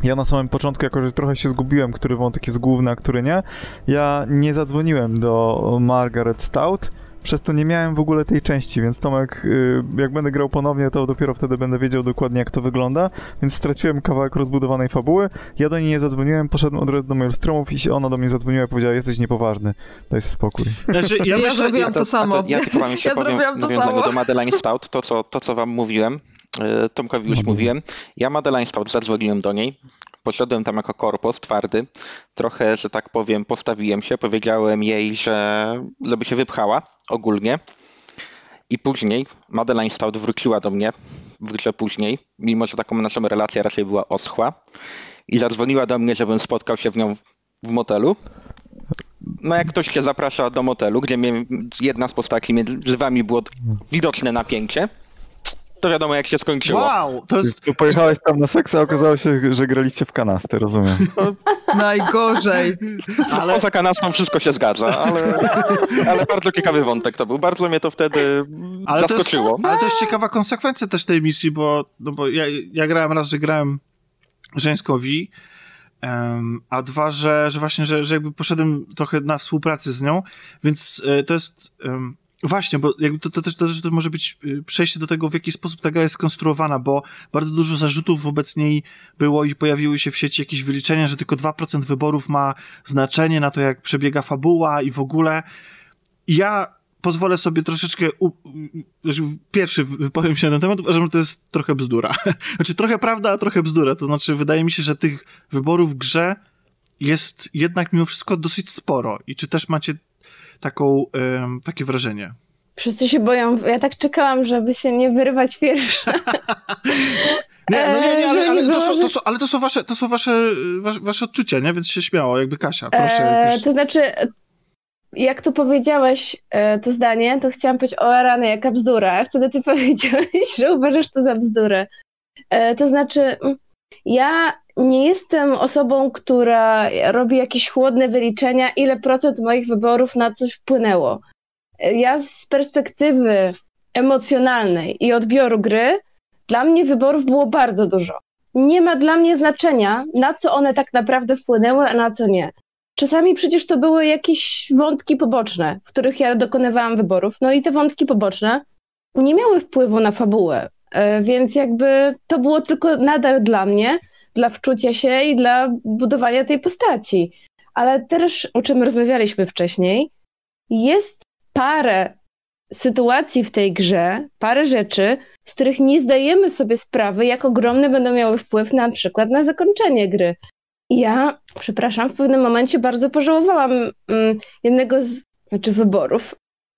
ja na samym początku, jako że trochę się zgubiłem, który wątek jest główny, a który nie, ja nie zadzwoniłem do Margaret Stout, przez to nie miałem w ogóle tej części, więc Tomek, y, jak będę grał ponownie, to dopiero wtedy będę wiedział dokładnie, jak to wygląda, więc straciłem kawałek rozbudowanej fabuły. Ja do niej nie zadzwoniłem, poszedłem od razu do Maelstromów i ona do mnie zadzwoniła i powiedziała, jesteś niepoważny, daj sobie spokój. Znaczy, ja, Ja myślę, zrobiłam to samo. Ja tylko wam jeszcze Ja powiem, zrobiłam to samo. do Madeline Stout, to co, to co wam mówiłem, e, Tomkowi już mówiłem. Ja Madeline Stout zadzwoniłem do niej, poszedłem tam jako korpus twardy, trochę, że tak powiem, postawiłem się, powiedziałem jej, że żeby się wypchała ogólnie. I później Madeline Stout wróciła do mnie w później, mimo że taką naszą relacja raczej była oschła. I zadzwoniła do mnie, żebym spotkał się w nią w motelu. No jak ktoś cię zaprasza do motelu, gdzie mnie, jedna z postaci między wami było widoczne napięcie, to wiadomo jak się skończyło. wow, to jest... To pojechałeś tam na seks, a okazało się, że graliście w kanasty, rozumiem. Najgorzej. Ale... Poza kanastą wszystko się zgadza, ale, ale bardzo ciekawy wątek to był. Bardzo mnie to wtedy Ale to, jest, zaskoczyło. ale to jest ciekawa konsekwencja też tej misji, bo, no bo ja, ja grałem raz, że grałem żeńskowi, em, a dwa, że, że właśnie, że, że jakby poszedłem trochę na współpracę z nią, więc e, to jest... Właśnie, bo jakby to, to, też, to to może być y, przejście do tego, w jaki sposób ta gra jest skonstruowana, bo bardzo dużo zarzutów wobec niej było i pojawiły się w sieci jakieś wyliczenia, że tylko 2% wyborów ma znaczenie na to, jak przebiega fabuła i w ogóle. Ja pozwolę sobie troszeczkę, u, znaczy pierwszy wypowiem się na ten temat, uważam, że to jest trochę bzdura. Znaczy trochę prawda, a trochę bzdura. To znaczy wydaje mi się, że tych wyborów w grze jest jednak mimo wszystko dosyć sporo. I czy też macie taką, takie wrażenie? Wszyscy się boją. Ja tak czekałam, żeby się nie wyrywać pierwsza. Nie, no nie, nie, ale, Eee, ale, to, są, to, są, ale to są wasze, to są wasze, wasze, odczucia, nie? Więc się śmiało, jakby Kasia, proszę. E, jakoś... to znaczy, jak tu powiedziałeś e, to zdanie, to chciałam powiedzieć, o rany, jaka bzdura. A wtedy ty powiedziałeś, że uważasz to za bzdurę. To znaczy, mm, ja nie jestem osobą, która robi jakieś chłodne wyliczenia, ile procent moich wyborów na coś wpłynęło. Ja z perspektywy emocjonalnej i odbioru gry, dla mnie wyborów było bardzo dużo. Nie ma dla mnie znaczenia, na co one tak naprawdę wpłynęły, a na co nie. Czasami przecież to były jakieś wątki poboczne, w których ja dokonywałam wyborów. No i te wątki poboczne nie miały wpływu na fabułę, E, więc jakby to było tylko nadal dla mnie, dla wczucia się i dla budowania tej postaci. Ale też, o czym rozmawialiśmy wcześniej, jest parę sytuacji w tej grze, parę rzeczy, z których nie zdajemy sobie sprawy, jak ogromny będą miały wpływ na przykład na zakończenie gry. I ja, przepraszam, w pewnym momencie bardzo pożałowałam mm, jednego z znaczy wyborów.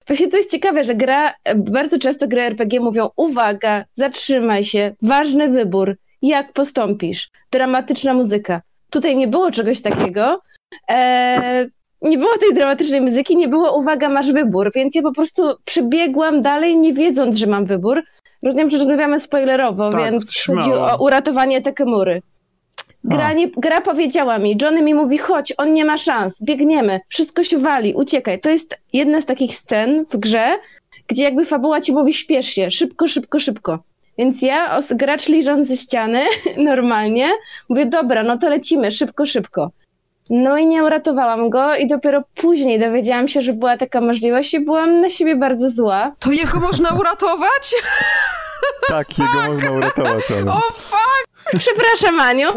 Właśnie to jest ciekawe, że gra, bardzo często gry RPG mówią uwaga, zatrzymaj się, ważny wybór, jak postąpisz, dramatyczna muzyka. Tutaj nie było czegoś takiego. Eee, nie było tej dramatycznej muzyki, nie było uwaga, masz wybór, więc ja po prostu przebiegłam dalej, nie wiedząc, że mam wybór. Rozumiem, że rozmawiamy spoilerowo, Tak, więc śmiało. chodzi o uratowanie Takemury. Gra, nie, gra powiedziała mi, Johnny mi mówi, chodź, on nie ma szans, biegniemy, wszystko się wali, uciekaj. To jest jedna z takich scen w grze, gdzie jakby fabuła ci mówi, śpiesz się, szybko, szybko, szybko. Więc ja, os- gracz liżąc ze ściany, normalnie, mówię, dobra, no to lecimy, szybko, szybko. No i nie uratowałam go i dopiero później dowiedziałam się, że była taka możliwość i byłam na siebie bardzo zła. To jego można uratować? Tak, jego można uratować, ale... O fuck! Przepraszam, Aniu.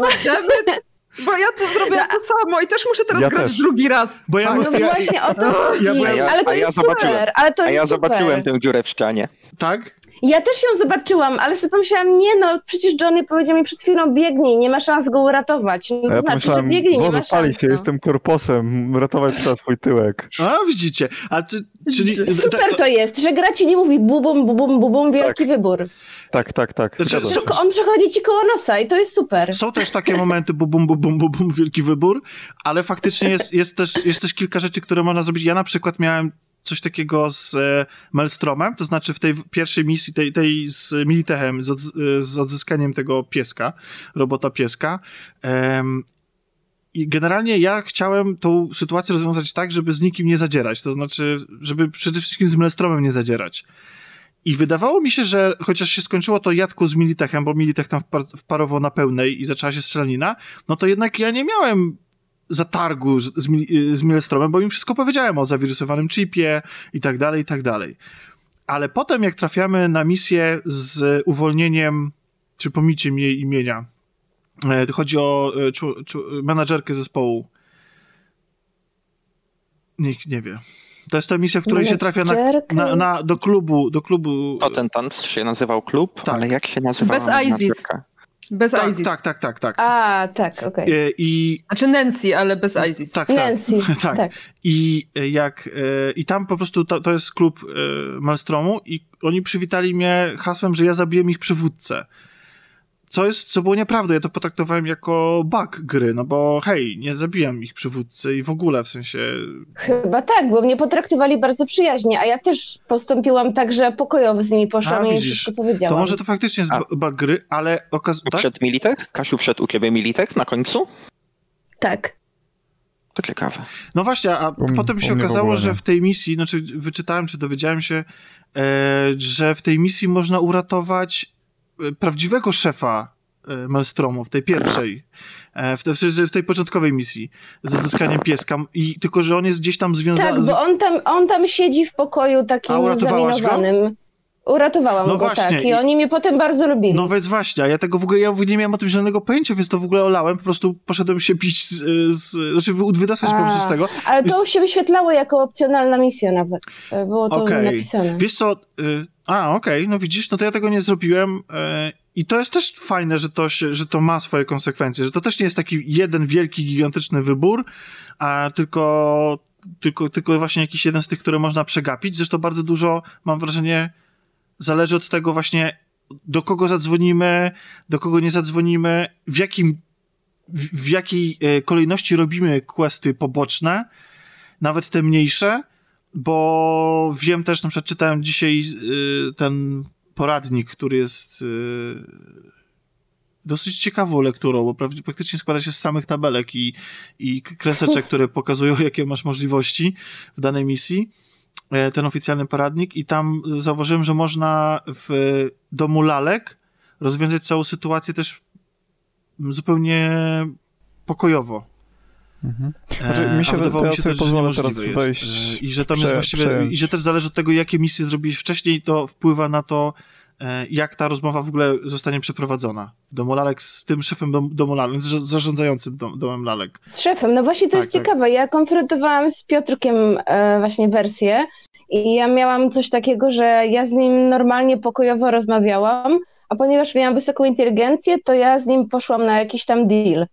Bo ja to zrobiłam to samo i też muszę teraz Ja grać też. drugi raz. Bo ja, No ja, ja, właśnie o to chodzi. ja- ale to a ja jest zobaczyłem. super, ale to A jest ja super. zobaczyłem tę dziurę w ścianie. tak? Ja też ją zobaczyłam, ale sobie pomyślałam, nie no, przecież Johnny powiedział mi przed chwilą biegnij, nie ma szans go uratować. No to ja znaczy, że biegnij, nie Boże, ma pali szans. się, no. jestem korposem, ratować trzeba swój tyłek. A, widzicie. A czy, czyli... Super to jest, że gra ci nie mówi bubum, bubum, bubum, wielki wybór. Tak, tak, tak. Znaczy. Tylko on przechodzi ci koło nosa i to jest super. Są też takie momenty, bu bum, bu bum, bu bum, wielki wybór, ale faktycznie jest, jest, też, jest też kilka rzeczy, które można zrobić. Ja na przykład miałem coś takiego z e, Maelstromem, to znaczy w tej pierwszej misji, tej, tej z Militechem, z, e, z odzyskaniem tego pieska, robota pieska. Em, I generalnie ja chciałem tą sytuację rozwiązać tak, żeby z nikim nie zadzierać, to znaczy, żeby przede wszystkim z Maelstromem nie zadzierać. I wydawało mi się, że chociaż się skończyło to jadku z Militechem, bo Militech tam wpar- wparował na pełnej i zaczęła się strzelanina, no to jednak ja nie miałem zatargu z, z, Mil- z Milestromem, bo im wszystko powiedziałem o zawirusowanym chipie i tak dalej, i tak dalej. Ale potem jak trafiamy na misję z uwolnieniem, czy pomiciem jej imienia, e, to chodzi o e, czu, czu, menadżerkę zespołu. Nikt nie wie. To jest ta misja, w której się trafia na, na, na, do klubu, do klubu... Potentant się nazywał klub, Tak. ale jak się nazywała Bez ISIS. Bez tak, ISIS. tak, tak, tak, tak. A, tak, okej. E, I Znaczy Nancy, ale bez ISIS. tak, tak. Nancy, tak. tak. I e, jak e, i tam po prostu to, to jest klub e, Malstromu i oni przywitali mnie hasłem, że ja zabiłem ich przywódcę. Co jest, co było nieprawdą. Ja to potraktowałem jako bug gry, no bo hej, nie zabiłem ich przywódcy i w ogóle w sensie. Chyba tak, bo mnie potraktowali bardzo przyjaźnie, a ja też postąpiłam tak, że pokojowo z nimi poszłam A, i wszystko powiedziałam. To może to faktycznie jest A. bu- bug gry, ale okazuje tak? Wszedł Militek? Kasiu, wszedł u ciebie Militek na końcu? Tak. To ciekawe. No właśnie, a U m- potem się okazało, że w tej misji, znaczy wyczytałem, czy dowiedziałem się, e, że w tej misji można uratować prawdziwego szefa e, Maelstromu, w tej pierwszej, e, w, te, w tej początkowej misji z odzyskaniem pieska, i tylko, że on jest gdzieś tam Tak, związany... bo on tam, on tam siedzi w pokoju takim A go? zaminowanym. Uratowałam No go, właśnie, tak. I, i- oni mnie potem bardzo lubili. No więc właśnie, a ja tego w ogóle, ja w ogóle nie miałem o tym żadnego pojęcia, więc to w ogóle olałem, po prostu poszedłem się bić z, z znaczy wy- wydostać po prostu z A, tego. Ale to jest- się wyświetlało jako opcjonalna misja nawet. E, Było to Okej. napisane. Wiesz co, y, a okej, no widzisz, no to ja tego nie zrobiłem y, i to jest też fajne, że to, się, że to ma swoje konsekwencje, że to też nie jest taki jeden wielki, gigantyczny wybór, a tylko, tylko, tylko właśnie jakiś jeden z tych, które można przegapić. Zresztą bardzo dużo, mam wrażenie, zależy od tego właśnie, do kogo zadzwonimy, do kogo nie zadzwonimy, w jakim w, w jakiej e, kolejności robimy questy poboczne, nawet te mniejsze, bo wiem też, na przykład czytałem dzisiaj y, ten poradnik, który jest y, dosyć ciekawą lekturą, bo praktycznie składa się z samych tabelek i, i kreseczek, które pokazują, jakie masz możliwości w danej misji. E, Ten oficjalny poradnik i tam zauważyłem, że można w domu lalek rozwiązać całą sytuację też zupełnie pokojowo. Mhm. E, Znaczy, mi się wydawało mi się też, że teraz jest. wejść, E, I że tam jest prze- właściwie, przejąć. i że też zależy od tego, jakie misje zrobiłeś wcześniej, to wpływa na to, e, jak ta rozmowa w ogóle zostanie przeprowadzona. W domu lalek z tym szefem dom, domu lalek, z zarządzającym dom, domem lalek. Z szefem, no właśnie to Tak, jest tak. ciekawe. Ja konfrontowałam z Piotrkiem e, właśnie wersję i ja miałam coś takiego, że ja z nim normalnie pokojowo rozmawiałam, a ponieważ miałam wysoką inteligencję, to ja z nim poszłam na jakiś tam deal.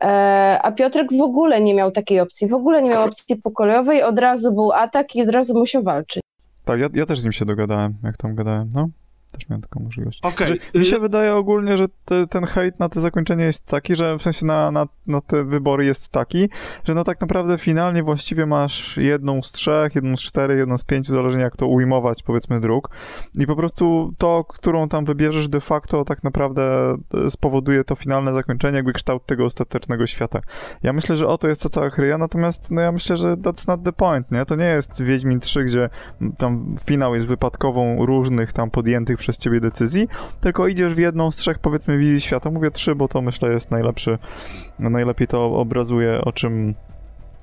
E, a Piotrek w ogóle nie miał takiej opcji, w ogóle nie miał opcji pokojowej, od razu był atak i od razu musiał walczyć. Tak, ja, ja też z nim się dogadałem, jak tam gadałem, no. Też miałem taką możliwość. Że Mi się wydaje ogólnie, że te, ten hejt na te zakończenie jest taki, że w sensie na, na, na te wybory jest taki, że no tak naprawdę finalnie właściwie masz jedną z trzech, jedną z czterech, jedną z pięciu, zależnie jak to ujmować powiedzmy dróg i po prostu to, którą tam wybierzesz de facto tak naprawdę e, spowoduje to finalne zakończenie, jakby kształt tego ostatecznego świata. Ja myślę, że o to jest ta cała chryja, natomiast no ja myślę, że that's not the point, nie? To nie jest Wiedźmin 3, gdzie tam finał jest wypadkową różnych tam podjętych przez ciebie decyzji, tylko idziesz w jedną z trzech powiedzmy wizji świata. Mówię trzy, bo to myślę jest najlepszy, najlepiej to obrazuje o czym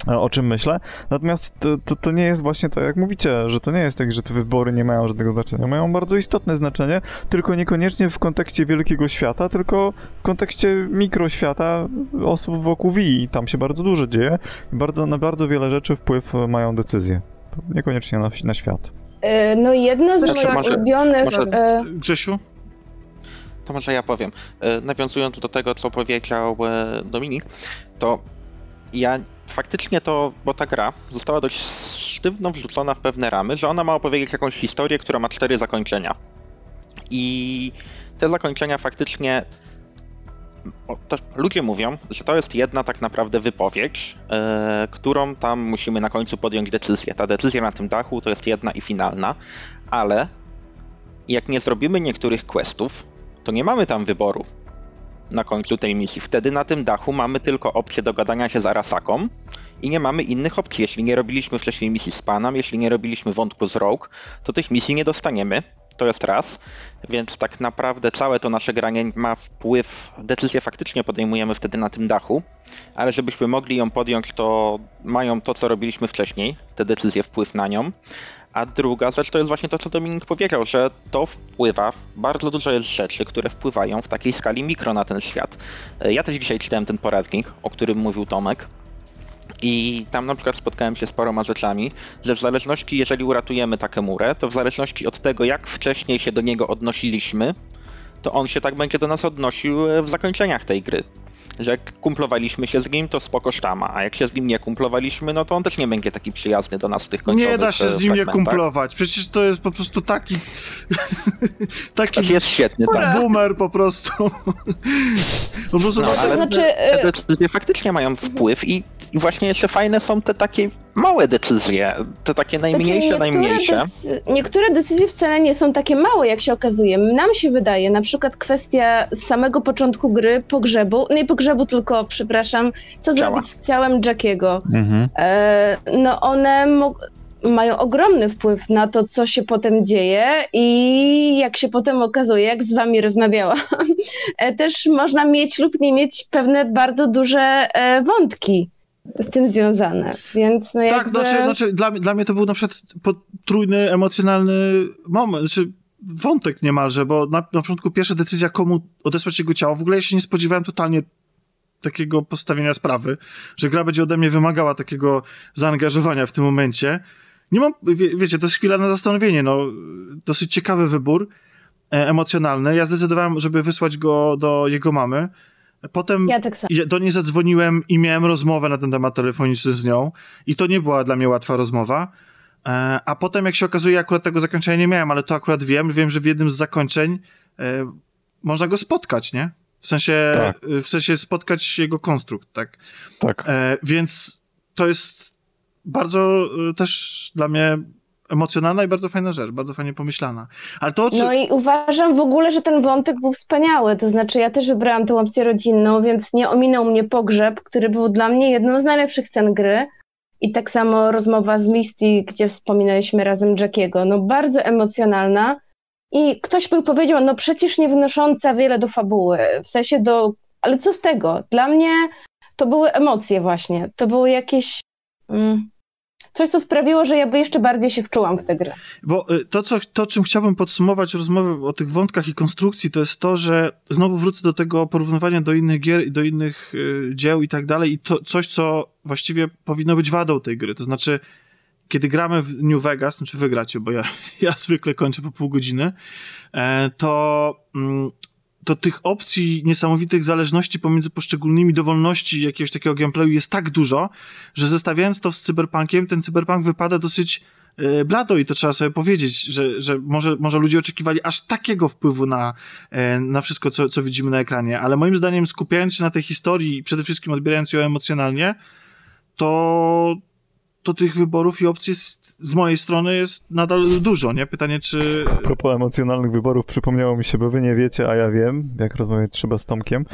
o czym myślę. Natomiast to, to, to, nie jest właśnie tak, jak mówicie, że to nie jest tak, że te wybory nie mają żadnego znaczenia. Mają bardzo istotne znaczenie, tylko niekoniecznie w kontekście wielkiego świata, tylko w kontekście mikroświata osób wokół Wii. Tam się bardzo dużo dzieje. Bardzo, na bardzo wiele rzeczy wpływ mają decyzje. Niekoniecznie na, na świat. E, no jedno z Znaczy, moich może- ulubionych... może- e, Grzesiu? To może ja powiem. E, Nawiązując do tego, co powiedział e, Dominik, to ja faktycznie to, bo ta gra została dość sztywno wrzucona w pewne ramy, że ona ma opowiedzieć jakąś historię, która ma cztery zakończenia. I te zakończenia faktycznie. Ludzie mówią, że to jest jedna tak naprawdę wypowiedź, e, którą tam musimy na końcu podjąć decyzję. Ta decyzja na tym dachu to jest jedna i finalna, ale jak nie zrobimy niektórych questów, to nie mamy tam wyboru na końcu tej misji. Wtedy na tym dachu mamy tylko opcję dogadania się z Arasaką i nie mamy innych opcji. Jeśli nie robiliśmy wcześniej misji z Panem, jeśli nie robiliśmy wątku z Rogue, to tych misji nie dostaniemy. To jest raz, więc tak naprawdę całe to nasze granie ma wpływ, decyzję faktycznie podejmujemy wtedy na tym dachu, ale żebyśmy mogli ją podjąć, to mają to, co robiliśmy wcześniej, te decyzje wpływ na nią. A druga rzecz to jest właśnie to, co Dominik powiedział, że to wpływa, bardzo dużo jest rzeczy, które wpływają w takiej skali mikro na ten świat. Ja też dzisiaj czytałem ten poradnik, o którym mówił Tomek. I tam na przykład spotkałem się z paroma rzeczami, że w zależności, jeżeli uratujemy Takemurę, to w zależności od tego, jak wcześniej się do niego odnosiliśmy, to on się tak będzie do nas odnosił w zakończeniach tej gry. Że jak kumplowaliśmy się z nim, to spoko sztama, a jak się z nim nie kumplowaliśmy, no to on też nie będzie taki przyjazny do nas w tych końcowych Nie da się z nim nie kumplować. Przecież to jest po prostu taki. taki Tak jest świetny, tak. boomer po prostu. po prostu No, ma- ale znaczy, te e, decyzje faktycznie mają wpływ i, i właśnie jeszcze fajne są te takie małe decyzje, te takie najmniejsze, Znaczy, najmniejsze. Decy- niektóre decyzje wcale nie są takie małe, jak się okazuje. Nam się wydaje, na przykład kwestia z samego początku gry, pogrzebu, nie pogrzebu, tylko, przepraszam, co Ciała. zrobić z ciałem Jackiego. Mhm. E, no one mo- mają ogromny wpływ na to, co się potem dzieje i jak się potem okazuje, jak z wami rozmawiałam, e, też można mieć lub nie mieć pewne bardzo duże e, wątki z tym związane, więc no Tak, jakby... znaczy, znaczy dla, mnie- dla mnie to był na przykład potrójny, emocjonalny moment, znaczy wątek niemalże, bo na, na początku pierwsza decyzja, komu odesłać jego ciało, w ogóle ja się nie spodziewałem totalnie takiego postawienia sprawy, że gra będzie ode mnie wymagała takiego zaangażowania w tym momencie. Nie mam, wie, wiecie, to jest chwila na zastanowienie, no, dosyć ciekawy wybór e, emocjonalny. Ja zdecydowałem, żeby wysłać go do jego mamy. Potem Ja tak do niej zadzwoniłem i miałem rozmowę na ten temat telefoniczny z nią i to nie była dla mnie łatwa rozmowa. E, a potem, jak się okazuje, akurat tego zakończenia nie miałem, ale to akurat wiem. Wiem, że w jednym z zakończeń e, można go spotkać, nie? W sensie, Tak. e, w sensie spotkać jego konstrukt, tak? Tak. E, więc to jest bardzo też dla mnie emocjonalna i bardzo fajna rzecz, bardzo fajnie pomyślana. Ale to, czy... No i uważam w ogóle, że ten wątek był wspaniały. To znaczy, ja też wybrałam tę opcję rodzinną, więc nie ominął mnie pogrzeb, który był dla mnie jedną z najlepszych scen gry. I tak samo rozmowa z Misty, gdzie wspominaliśmy razem Jackiego. No bardzo emocjonalna. I ktoś by powiedział, no przecież nie wnosząca wiele do fabuły, w sensie do. Ale co z tego? Dla mnie to były emocje, właśnie. To były jakieś. Mm, coś, co sprawiło, że ja by jeszcze bardziej się wczułam w tę grę. Bo y, to, co, to, czym chciałbym podsumować rozmowę o tych wątkach i konstrukcji, to jest to, że znowu wrócę do tego porównywania do innych gier i do innych y, dzieł i tak dalej i to coś, co właściwie powinno być wadą tej gry. To znaczy, kiedy gramy w New Vegas, znaczy wygracie, bo ja, ja zwykle kończę po pół godziny, e, to, mm, to tych opcji niesamowitych zależności pomiędzy poszczególnymi dowolności jakiegoś takiego gameplayu jest tak dużo, że zestawiając to z cyberpunkiem, ten cyberpunk wypada dosyć e, blado i to trzeba sobie powiedzieć, że, że może, może ludzie oczekiwali aż takiego wpływu na, e, na wszystko, co, co widzimy na ekranie, ale moim zdaniem skupiając się na tej historii i przede wszystkim odbierając ją emocjonalnie, to, to tych wyborów i opcji jest, z mojej strony jest nadal dużo, nie? Pytanie, czy... A propos emocjonalnych wyborów, przypomniało mi się, bo wy nie wiecie, a ja wiem, jak rozmawiać trzeba z Tomkiem.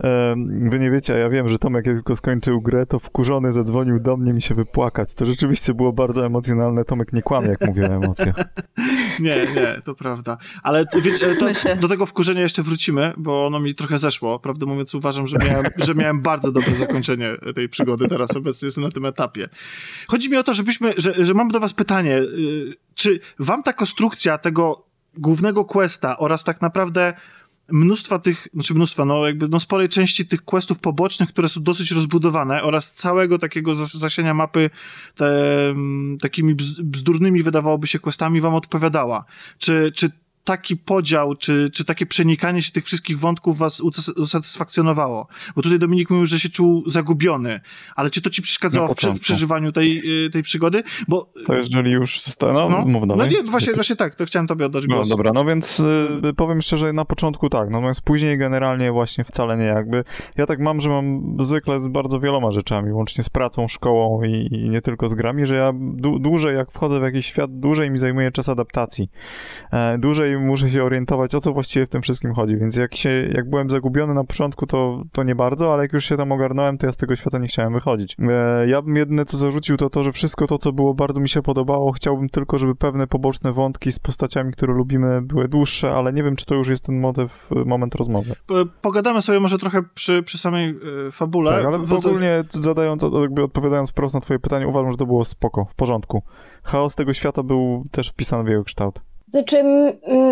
Em, Wy nie wiecie, a ja wiem, że Tomek jak tylko skończył grę, to wkurzony zadzwonił do mnie mi się wypłakać. To rzeczywiście było bardzo emocjonalne. Tomek nie kłamie, jak mówię o emocjach. Nie, nie, to prawda. Ale to, Myślę. do tego wkurzenia jeszcze wrócimy, bo ono mi trochę zeszło. Prawdę mówiąc, uważam, że miałem, że miałem bardzo dobre zakończenie tej przygody. Teraz obecnie jestem na tym etapie. Chodzi mi o to, żebyśmy, że, że mam do was pytanie. y, Czy wam ta konstrukcja tego głównego questa oraz tak naprawdę mnóstwa tych, znaczy mnóstwa, no jakby no sporej części tych questów pobocznych, które są dosyć rozbudowane oraz całego takiego zas- zasiania mapy te, mm, takimi bz- bzdurnymi wydawałoby się questami wam odpowiadała. Czy, czy taki podział, czy, czy takie przenikanie się tych wszystkich wątków was usat- usatysfakcjonowało? Bo tutaj Dominik mówił, że się czuł zagubiony, ale czy to ci przeszkadzało w, prze, w przeżywaniu tej, y, tej przygody? Bo To jeżeli już no, no, mów no dalej. nie, właśnie, właśnie tak, to chciałem tobie oddać No głos. dobra, no więc y, powiem szczerze, na początku tak, natomiast później generalnie właśnie wcale nie jakby. Ja tak mam, że mam zwykle z bardzo wieloma rzeczami, łącznie z pracą, szkołą i, i nie tylko z grami, że ja dłu- dłużej jak wchodzę w jakiś świat, dłużej mi zajmuje czas adaptacji. E, dłużej muszę się orientować, o co właściwie w tym wszystkim chodzi, więc jak się, jak byłem zagubiony na początku, to, to nie bardzo, ale jak już się tam ogarnąłem, to ja z tego świata nie chciałem wychodzić. E, ja bym jedyne co zarzucił, to to, że wszystko to, co było bardzo mi się podobało, chciałbym tylko, żeby pewne poboczne wątki z postaciami, które lubimy, były dłuższe, ale nie wiem, czy to już jest ten motyw, moment rozmowy. Pogadamy sobie może trochę przy, przy samej y, fabule. Tak, ale W- w- ogólnie zadając, jakby odpowiadając wprost na twoje pytanie, uważam, że to było spoko, w porządku. Chaos tego świata był też wpisany w jego kształt. Znaczy,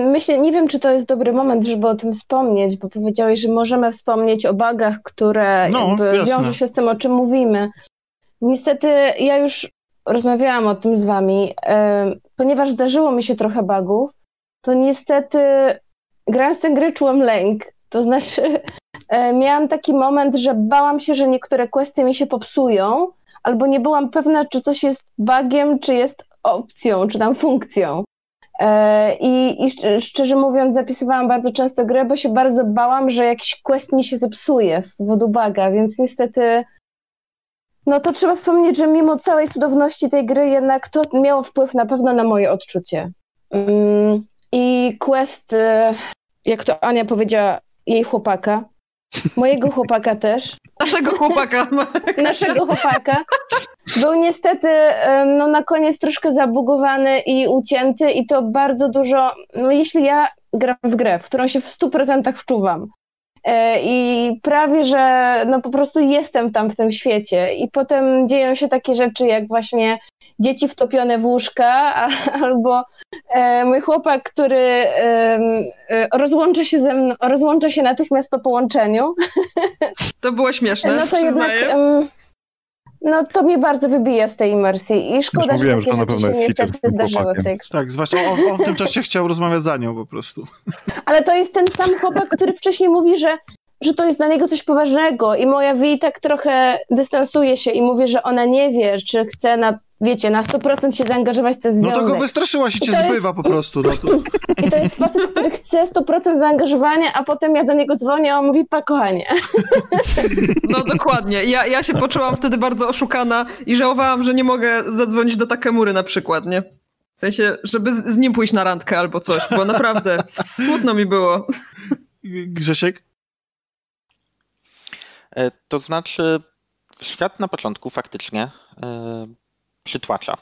myślę, nie wiem, czy to jest dobry moment, żeby o tym wspomnieć, bo powiedziałeś, że możemy wspomnieć o bugach, które No, wiążą się z tym, o czym mówimy. Niestety, ja już rozmawiałam o tym z wami, ponieważ zdarzyło mi się trochę bugów, to niestety grając tę grę czułam lęk. To znaczy, e, miałam taki moment, że bałam się, że niektóre questy mi się popsują, albo nie byłam pewna, czy coś jest bugiem, czy jest opcją, czy tam funkcją. E, I, I szcz- szczerze mówiąc, zapisywałam bardzo często grę, bo się bardzo bałam, że jakiś quest mi się zepsuje z powodu buga, więc niestety. No to trzeba wspomnieć, że mimo całej cudowności tej gry, jednak to miało wpływ na pewno na moje odczucie. Mm, I quest, e, jak to Ania powiedziała, jej chłopaka, mojego chłopaka też, Naszego chłopaka. naszego chłopaka. Był niestety no, na koniec troszkę zabugowany i ucięty i to bardzo dużo, no jeśli ja gram w grę, w którą się w 100% wczuwam e, i prawie, że no po prostu jestem tam w tym świecie i potem dzieją się takie rzeczy jak właśnie dzieci wtopione w łóżka a, albo e, mój chłopak, który e, rozłącza się ze mną, rozłącza się natychmiast po połączeniu To było śmieszne, no to jednak. przyznaję. No to mnie bardzo wybija z tej imersji i szkoda, Już mówiłem, że takie że to na pewno się jest niestety zdarzyły w chłopakiem. tej grze. Tak, zwłaszcza on, on w tym czasie chciał rozmawiać za nią po prostu. Ale to jest ten sam chłopak, który wcześniej mówi, że, że to jest dla niego coś poważnego i moja Wi tak trochę dystansuje się i mówi, że ona nie wie, czy chce na, wiecie, na 100% się zaangażować w No związek. to go wystraszyłaś i cię jest- zbywa po prostu. No to... I to jest facet, który chce 100% zaangażowania, a potem ja do niego dzwonię, a on mówi, pa kochanie. No dokładnie. Ja, ja się poczułam wtedy bardzo oszukana i żałowałam, że nie mogę zadzwonić do Takemury na przykład, nie? W sensie, żeby z, z nim pójść na randkę albo coś, bo naprawdę smutno mi było. Grzesiek? E, To znaczy, świat na początku faktycznie e, przytłacza.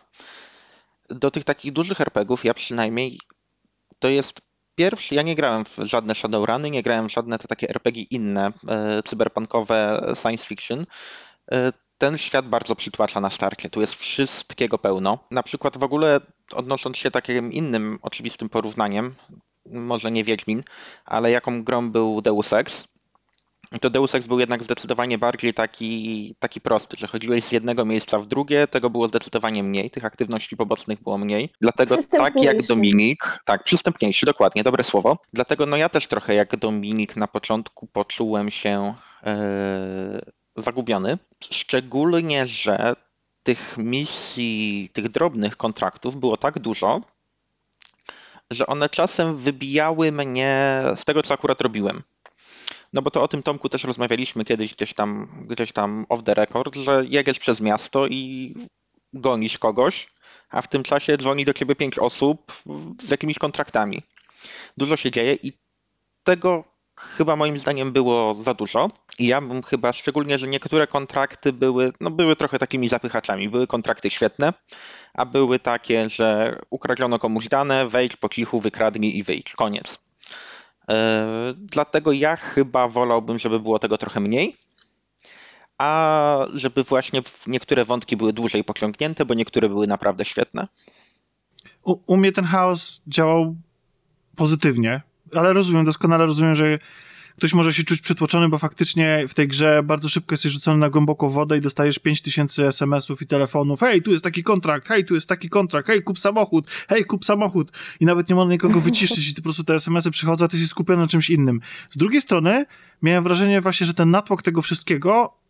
Do tych takich dużych RPGów ja przynajmniej to jest pierwszy, ja nie grałem w żadne Shadowruny, nie grałem w żadne te takie RPG inne, e, cyberpunkowe science fiction. E, Ten świat bardzo przytłacza na starcie. Tu jest wszystkiego pełno. Na przykład w ogóle odnosząc się takim innym oczywistym porównaniem, może nie Wiedźmin, ale jaką grą był Deus Ex, to Deus Ex był jednak zdecydowanie bardziej taki, taki prosty, że chodziłeś z jednego miejsca w drugie, tego było zdecydowanie mniej, tych aktywności pobocnych było mniej. Dlatego tak jak. Dominik, tak, przystępniejszy, dokładnie, dobre słowo. Dlatego no ja też trochę jak Dominik na początku poczułem się e, zagubiony. Szczególnie, że tych misji, tych drobnych kontraktów było tak dużo, że one czasem wybijały mnie z tego, co akurat robiłem. No bo to o tym Tomku też rozmawialiśmy kiedyś gdzieś tam, gdzieś tam off the record, że jedziesz przez miasto i gonisz kogoś, a w tym czasie dzwoni do ciebie pięć osób z jakimiś kontraktami. Dużo się dzieje i tego chyba moim zdaniem było za dużo. I ja bym chyba, szczególnie, że niektóre kontrakty były, no były trochę takimi zapychaczami. Były kontrakty świetne, a były takie, że ukradziono komuś dane, wejdź po cichu, wykradnij i wyjdź. Koniec. E, dlatego ja chyba wolałbym, żeby było tego trochę mniej, a żeby właśnie niektóre wątki były dłużej pociągnięte, bo niektóre były naprawdę świetne. U, u mnie ten chaos działał pozytywnie, ale rozumiem, doskonale rozumiem, że ktoś może się czuć przytłoczony, bo faktycznie w tej grze bardzo szybko jesteś rzucony na głęboką wodę i dostajesz 5000 SMS-ów i telefonów. Hej, tu jest taki kontrakt, hej, tu jest taki kontrakt, hej, kup samochód, hej, kup samochód. I nawet nie można nikogo wyciszyć i po prostu te SMS-y przychodzą, a ty się skupiony na czymś innym. Z drugiej strony miałem wrażenie właśnie, że ten natłok tego wszystkiego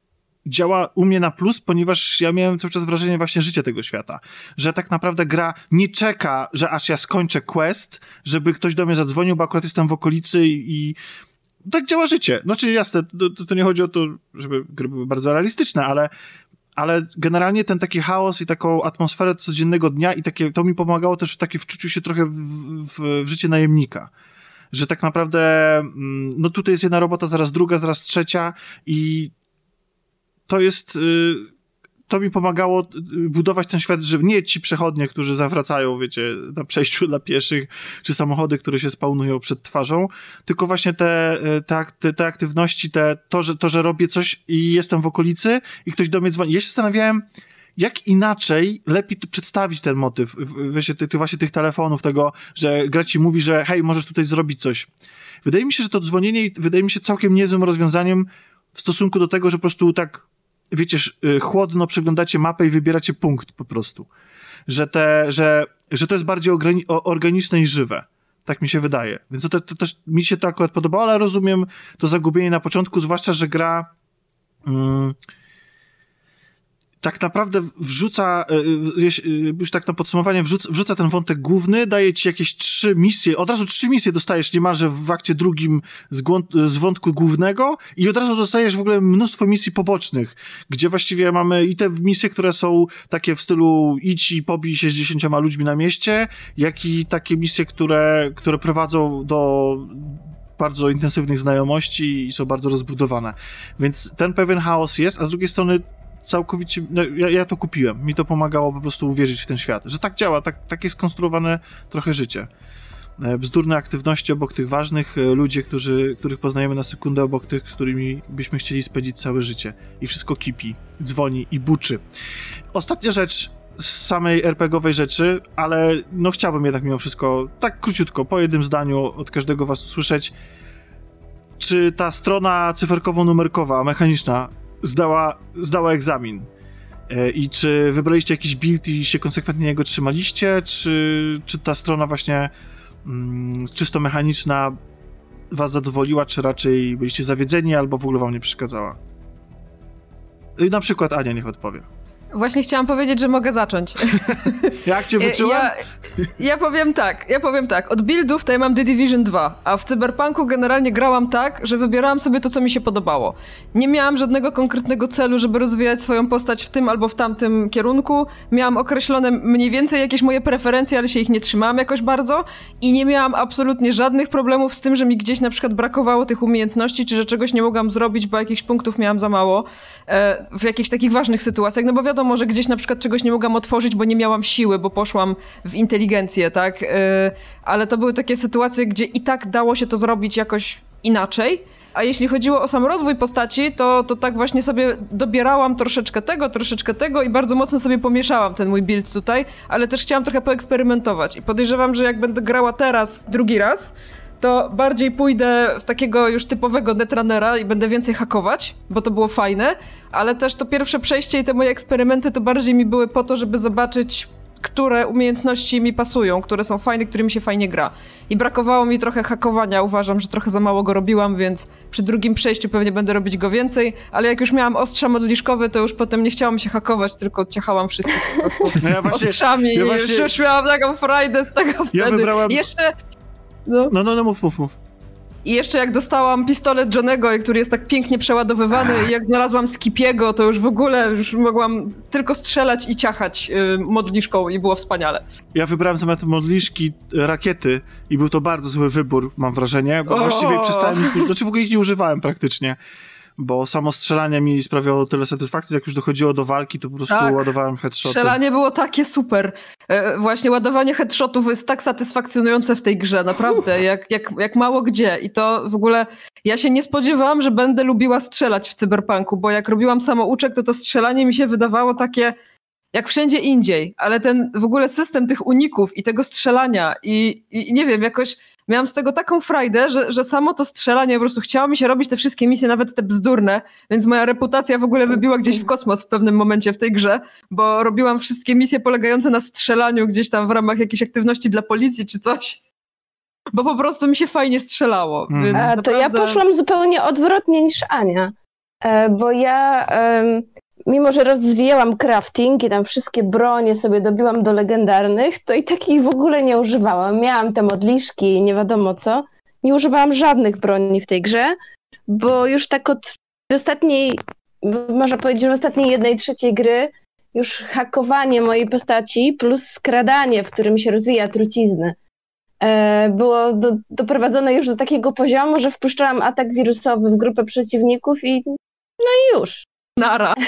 działa u mnie na plus, ponieważ ja miałem cały czas wrażenie właśnie życia tego świata. Że tak naprawdę gra nie czeka, że aż ja skończę quest, żeby ktoś do mnie zadzwonił, bo akurat jestem w okolicy i tak działa życie. Znaczy jasne, to, to nie chodzi o to, żeby gry były bardzo realistyczne, ale ale generalnie ten taki chaos i taką atmosferę codziennego dnia i takie, to mi pomagało też w takie wczuciu się trochę w, w, w życie najemnika że tak naprawdę, mm, no tutaj jest jedna robota, zaraz druga, zaraz trzecia i to jest. To mi pomagało y, budować ten świat, że nie ci przechodnie, którzy zawracają, wiecie, na przejściu dla pieszych, czy samochody, które się spawnują przed twarzą, tylko właśnie te, y, te, te aktywności, te, to, że, to, że robię coś i jestem w okolicy i ktoś do mnie dzwoni. Ja się zastanawiałem, jak inaczej lepiej przedstawić ten motyw, wiecie, ty, ty właśnie tych telefonów, tego, że gra ci mówi, że hej, możesz tutaj zrobić coś. Wydaje mi się, że to dzwonienie wydaje mi się całkiem niezłym rozwiązaniem w stosunku do tego, że po prostu tak wiecie, y, chłodno przeglądacie mapę i wybieracie punkt po prostu. Że, te, że, że to jest bardziej organiczne i żywe. Tak mi się wydaje. Więc to, to, też mi się to akurat podobało, ale rozumiem to zagubienie na początku, zwłaszcza, że gra. Mm, tak naprawdę wrzuca, e, e, już tak na podsumowanie, wrzuca, wrzuca, ten wątek główny, daje ci jakieś trzy misje, od razu trzy misje dostajesz niemalże w akcie drugim z, z wątku głównego i od razu dostajesz w ogóle mnóstwo misji pobocznych, gdzie właściwie mamy i te misje, które są takie w stylu idź i pobij się z dziesięcioma ludźmi na mieście, jak i takie misje, które, które prowadzą do bardzo intensywnych znajomości i są bardzo rozbudowane. Więc ten pewien chaos jest, a z drugiej strony całkowicie, no, ja, ja, to kupiłem. Mi to pomagało po prostu uwierzyć w ten świat, że tak działa, tak, tak jest skonstruowane trochę życie. E, bzdurne aktywności obok tych ważnych, e, ludzie, którzy, których poznajemy na sekundę obok tych, z którymi byśmy chcieli spędzić całe życie. I wszystko kipi, dzwoni i buczy. Ostatnia rzecz z samej RPGowej rzeczy, ale no chciałbym jednak mimo wszystko tak króciutko, po jednym zdaniu od każdego was usłyszeć, czy ta strona cyferkowo-numerkowa, mechaniczna zdała, zdała egzamin. E, I czy wybraliście jakiś build i się konsekwentnie niego trzymaliście, czy, czy ta strona właśnie mm, czysto mechaniczna was zadowoliła, czy raczej byliście zawiedzeni, albo w ogóle wam nie przeszkadzała? I na przykład Ania niech odpowie. Właśnie chciałam powiedzieć, że mogę zacząć. Jak cię wyczułem? Ja, ja, powiem tak, ja powiem tak. Od buildów to ja mam The Division 2, a w Cyberpunku generalnie grałam tak, że wybierałam sobie to, co mi się podobało. Nie miałam żadnego konkretnego celu, żeby rozwijać swoją postać w tym albo w tamtym kierunku. Miałam określone mniej więcej jakieś moje preferencje, ale się ich nie trzymałam jakoś bardzo i nie miałam absolutnie żadnych problemów z tym, że mi gdzieś na przykład brakowało tych umiejętności, czy że czegoś nie mogłam zrobić, bo jakichś punktów miałam za mało e, w jakichś takich ważnych sytuacjach, no bo wiadomo, wiadomo, że gdzieś na przykład czegoś nie mogłam otworzyć, bo nie miałam siły, bo poszłam w inteligencję, tak? Yy, ale to były takie sytuacje, gdzie i tak dało się to zrobić jakoś inaczej. A jeśli chodziło o sam rozwój postaci, to, to tak właśnie sobie dobierałam troszeczkę tego, troszeczkę tego i bardzo mocno sobie pomieszałam ten mój build tutaj, ale też chciałam trochę poeksperymentować. I podejrzewam, że jak będę grała teraz drugi raz, to bardziej pójdę w takiego już typowego netrunnera i będę więcej hakować, bo to było fajne, ale też to pierwsze przejście i te moje eksperymenty to bardziej mi były po to, żeby zobaczyć które umiejętności mi pasują, które są fajne, którymi się fajnie gra. I brakowało mi trochę hakowania, uważam, że trochę za mało go robiłam, więc przy drugim przejściu pewnie będę robić go więcej, ale jak już miałam ostrza modliszkowe, to już potem nie chciałam się hakować, tylko ciachałam wszystkich no ja właśnie, ostrzami ja właśnie... i już, już miałam taką frajdę z tego ja wtedy. Wybrałam... Jeszcze no, no, no, no mów, mów, mów. I jeszcze jak dostałam pistolet Johnego, który jest tak pięknie przeładowywany, i jak znalazłam Skipiego, to już w ogóle już mogłam tylko strzelać i ciachać y, modliszką i było wspaniale. Ja wybrałem zamiast modliszki e, rakiety i był to bardzo zły wybór, mam wrażenie, bo właściwie przestałem ich, znaczy w ogóle ich nie używałem praktycznie, bo samo strzelanie mi sprawiało tyle satysfakcji, jak już dochodziło do walki, to po prostu Tak. ładowałem headshoty. Strzelanie było takie super. E, Właśnie ładowanie headshotów jest tak satysfakcjonujące w tej grze, naprawdę, jak, jak, jak mało gdzie. I to w ogóle, ja się nie spodziewałam, że będę lubiła strzelać w cyberpunku, bo jak robiłam samouczek, to to strzelanie mi się wydawało takie jak wszędzie indziej, ale ten w ogóle system tych uników i tego strzelania i, i nie wiem, jakoś miałam z tego taką frajdę, że, że samo to strzelanie, po prostu chciało mi się robić te wszystkie misje, nawet te bzdurne, więc moja reputacja w ogóle wybiła gdzieś w kosmos w pewnym momencie w tej grze, bo robiłam wszystkie misje polegające na strzelaniu gdzieś tam w ramach jakiejś aktywności dla policji czy coś. Bo po prostu mi się fajnie strzelało. Więc A, to ja poszłam zupełnie odwrotnie niż Ania, e, bo ja, mimo że rozwijałam crafting i tam wszystkie bronie sobie dobiłam do legendarnych, to i takich w ogóle nie używałam. Miałam te modliszki i nie wiadomo co. Nie używałam żadnych broni w tej grze, bo już tak od ostatniej, można powiedzieć, w ostatniej jednej trzeciej gry już hakowanie mojej postaci plus skradanie, w którym się rozwija trucizny, e, było do, doprowadzone już do takiego poziomu, że wpuszczałam atak wirusowy w grupę przeciwników i no i już. Nara.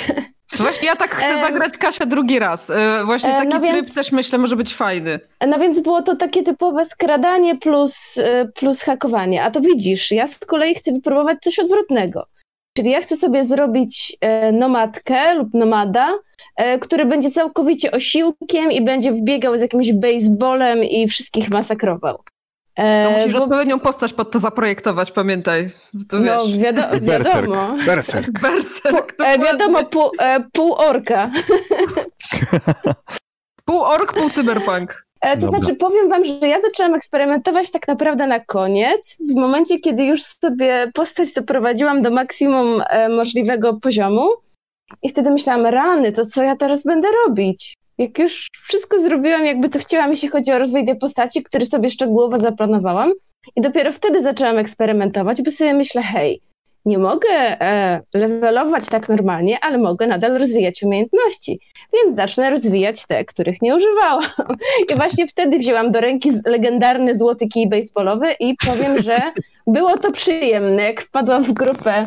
Właśnie ja tak chcę zagrać Kasia drugi raz. E, Właśnie e, taki no więc- tryb też myślę może być fajny. No więc było to takie typowe skradanie plus, e, plus hakowanie. A to widzisz, ja z kolei chcę wypróbować coś odwrotnego. Czyli ja chcę sobie zrobić e, nomadkę lub nomada, e, który będzie całkowicie osiłkiem i będzie wbiegał z jakimś baseballem i wszystkich masakrował. E, To musisz bo- odpowiednią postać pod to zaprojektować, pamiętaj. To no, wiesz. wiado- berserk. wiadomo. Berserk. Berserk, E, dokładnie. wiadomo, pół, e, pół orka. Pół ork, pół cyberpunk. E, To Dobra. znaczy, powiem wam, że ja zaczęłam eksperymentować tak naprawdę na koniec, w momencie, kiedy już sobie postać doprowadziłam do maksimum e, możliwego poziomu i wtedy myślałam, rany, to co ja teraz będę robić? Jak już wszystko zrobiłam, jakby to chciałam, jeśli chodzi o rozwój tej postaci, który sobie szczegółowo zaplanowałam i dopiero wtedy zaczęłam eksperymentować, bo sobie myślę, hej, nie mogę e, levelować tak normalnie, ale mogę nadal rozwijać umiejętności, więc zacznę rozwijać te, których nie używałam. I właśnie wtedy wzięłam do ręki legendarny złoty kij baseballowy i powiem, że było to przyjemne, jak wpadłam w grupę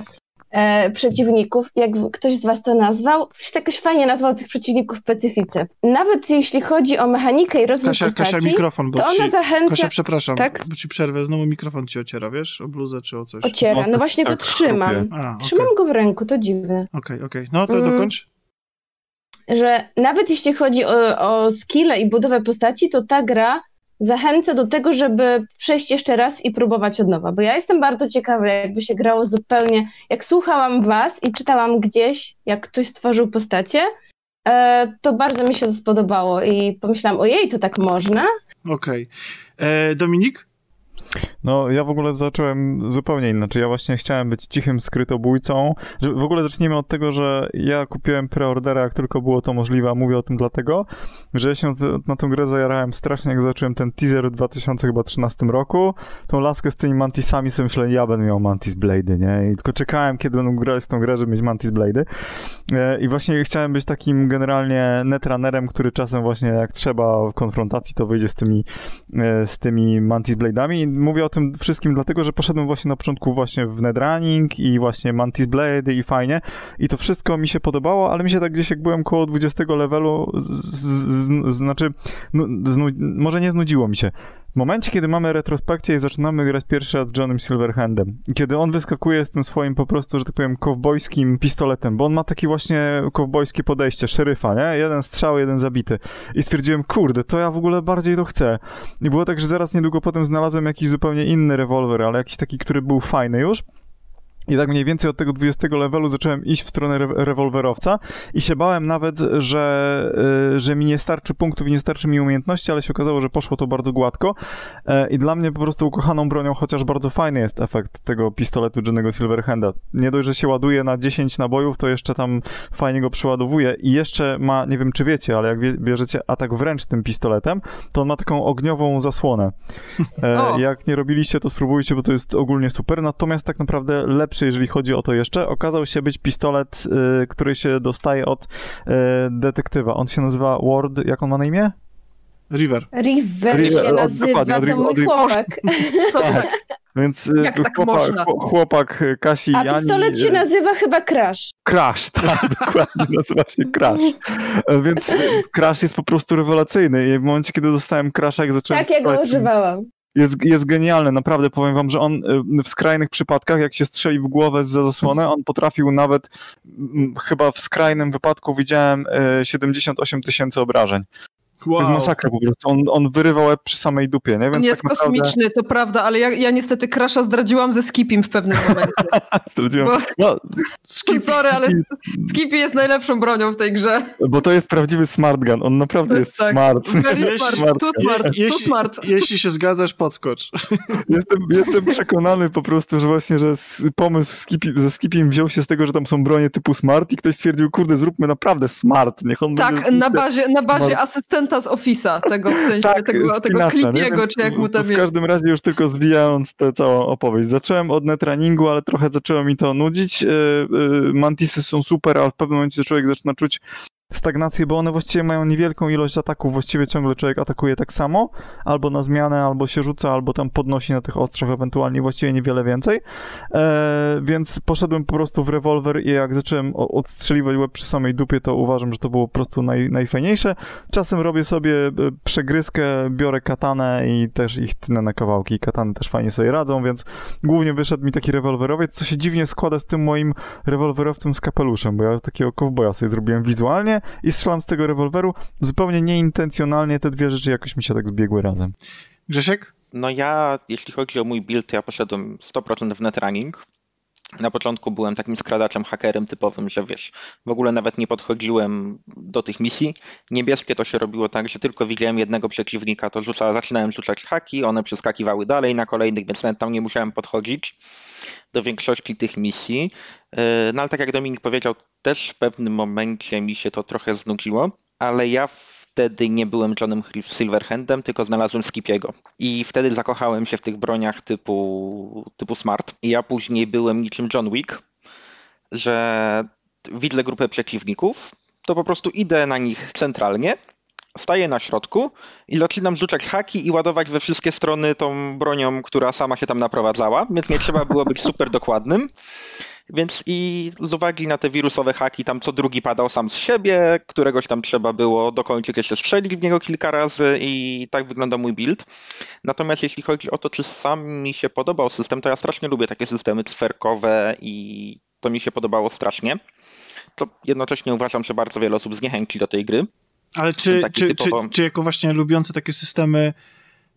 e, przeciwników, jak ktoś z was to nazwał, ktoś tak jakoś fajnie nazwał tych przeciwników w specyfice. Nawet jeśli chodzi o mechanikę i rozwój Kasia, postaci, Kasia, mikrofon, bo to ci... ona zahęca... Kasia, przepraszam, Tak? bo ci przerwę, znowu mikrofon ci ociera, wiesz? O bluzę czy o coś. Ociera, O, no właśnie go tak, trzymam. chrupie. A, okej, Trzymam go w ręku, to dziwne. okej, okej. No to Mm. dokończ. że nawet jeśli chodzi o, o skille i budowę postaci, to ta gra zachęca do tego, żeby przejść jeszcze raz i próbować od nowa. Bo ja jestem bardzo ciekawa, jakby się grało zupełnie. Jak słuchałam was i czytałam gdzieś, jak ktoś stworzył postacie, e, to bardzo mi się to spodobało i pomyślałam, ojej, to tak można? Okej. E, Dominik? No, ja w ogóle zacząłem zupełnie inaczej. Ja właśnie chciałem być cichym skrytobójcą. W ogóle zacznijmy od tego, że ja kupiłem preordera, jak tylko było to możliwe, a mówię o tym dlatego, że ja się na- tę grę zajarałem strasznie, jak zacząłem ten teaser w 2013 roku. Tą laskę z tymi mantisami sobie myślałem, ja będę miał mantis blady, nie? I tylko czekałem, kiedy będą grać w tą grę, żeby mieć mantis blady. E, I właśnie chciałem być takim generalnie netrunnerem, który czasem właśnie jak trzeba w konfrontacji, to wyjdzie z tymi, e, z tymi mantis blade'ami. Mówię o tym wszystkim dlatego, że poszedłem właśnie na początku właśnie w netrunning i właśnie mantis blade i fajnie. I to wszystko mi się podobało, ale mi się tak gdzieś jak byłem koło 20 levelu, z, z, z, znaczy, no, może nie znudziło mi się. Momencie, kiedy mamy retrospekcję i zaczynamy grać pierwszy raz z Johnem Silverhandem, kiedy on wyskakuje z tym swoim po prostu, że tak powiem, kowbojskim pistoletem, bo on ma takie właśnie kowbojskie podejście, szeryfa, nie? Jeden strzał, jeden zabity. I stwierdziłem, kurde, to ja w ogóle bardziej to chcę. I było tak, że zaraz niedługo potem znalazłem jakiś zupełnie inny rewolwer, ale jakiś taki, który był fajny już. I tak mniej więcej od tego 20 levelu zacząłem iść w stronę re rewolwerowca i się bałem nawet, że, y, że mi nie starczy punktów i nie starczy mi umiejętności, ale się okazało, że poszło to bardzo gładko. E, I dla mnie po prostu ukochaną bronią, chociaż bardzo fajny jest efekt tego pistoletu Jennego Silverhanda. Nie dość, że się ładuje na 10 nabojów, to jeszcze tam fajnie go przeładowuje i jeszcze ma, nie wiem czy wiecie, ale jak bierzecie atak wręcz tym pistoletem, to on ma taką ogniową zasłonę. E, jak nie robiliście, to spróbujcie, bo to jest ogólnie super. Natomiast tak naprawdę lepszy, jeżeli chodzi o to jeszcze, okazał się być pistolet, y, który się dostaje od y, detektywa. On się nazywa Ward, jak on ma na imię? River. River, River się nazywa, to mój chłopak. tak. Więc y, Jak tak chłopak, tak chłopak Kasi A Jani... pistolet się nazywa chyba Crash. Crash, tak, dokładnie, nazywa się Crash. E, więc Crash jest po prostu rewelacyjny i w momencie, kiedy dostałem Crasha, jak zacząłem Tak, ja go używałam jest, jest genialny, naprawdę powiem wam, że on y, w skrajnych przypadkach, jak się strzeli w głowę za zasłonę, on potrafił nawet, chyba w skrajnym wypadku widziałem 78 y, tysięcy obrażeń. Wow. To jest masakra po prostu. On, on wyrywał łeb przy samej dupie, nie? Więc on jest tak naprawdę... kosmiczny, to prawda, ale ja, ja niestety Crasha zdradziłam ze Skipim w pewnym momencie. Zdradziłam. Bo... No, Skippy, Sorry, ale Skippy jest najlepszą bronią w tej grze. Bo to jest prawdziwy smart gun. On naprawdę jest, jest tak, smart. Very smart. smart. Too smart. Jeśli, smart. jeśli się zgadzasz, podskocz. Jestem, jestem przekonany po prostu, że właśnie, że pomysł Skippy, ze Skipim wziął się z tego, że tam są bronie typu smart i ktoś stwierdził, kurde, zróbmy naprawdę smart. Niech on tak, na bazie, na bazie asystenta z Office'a, tego w sensie, tak, tego, tego Clippiego, czy jak mu tam w jest. W każdym razie już tylko zwijając tę całą opowieść. Zacząłem od netrunningu, ale trochę zaczęło mi to nudzić. E, e, mantisy są super, ale w pewnym momencie człowiek zaczyna czuć stagnację, bo one właściwie mają niewielką ilość ataków, właściwie ciągle człowiek atakuje tak samo, albo na zmianę, albo się rzuca, albo tam podnosi na tych ostrzach ewentualnie właściwie niewiele więcej, e, więc poszedłem po prostu w rewolwer i jak zacząłem odstrzeliwać łeb przy samej dupie, to uważam, że to było po prostu naj, najfajniejsze. Czasem robię sobie e, przegryzkę, biorę katanę i też ich tnę na kawałki. Katany też fajnie sobie radzą, więc głównie wyszedł mi taki rewolwerowiec, co się dziwnie składa z tym moim rewolwerowcem z kapeluszem, bo ja takiego kowboja sobie zrobiłem wizualnie, i strzelam z tego rewolweru. Zupełnie nieintencjonalnie te dwie rzeczy jakoś mi się tak zbiegły razem. Grzesiek? No ja, jeśli chodzi o mój build, ja poszedłem 100% w netrunning. Na początku byłem takim skradaczem, hakerem typowym, że wiesz, w ogóle nawet nie podchodziłem do tych misji. Niebieskie to się robiło tak, że tylko widziałem jednego przeciwnika, to rzuca, zaczynałem rzucać haki, one przeskakiwały dalej na kolejnych, więc nawet tam nie musiałem podchodzić do większości tych misji. E, no ale tak jak Dominik powiedział, też w pewnym momencie mi się to trochę znudziło, ale ja wtedy nie byłem Johnem Silverhandem, tylko znalazłem Skipiego. I wtedy zakochałem się w tych broniach typu, typu Smart. I ja później byłem niczym John Wick, że widzę grupę przeciwników, to po prostu idę na nich centralnie, staję na środku i zaczynam rzucać haki i ładować we wszystkie strony tą bronią, która sama się tam naprowadzała, więc nie trzeba było być super dokładnym. Więc i z uwagi na te wirusowe haki, tam co drugi padał sam z siebie, któregoś tam trzeba było dokończyć jeszcze strzelić w niego kilka razy i tak wygląda mój build. Natomiast jeśli chodzi o to, czy sam mi się podobał system, to ja strasznie lubię takie systemy cferkowe i to mi się podobało strasznie. To jednocześnie uważam, że bardzo wiele osób zniechęci do tej gry. Ale czy, czy, typowo... czy, czy jako właśnie lubiący takie systemy,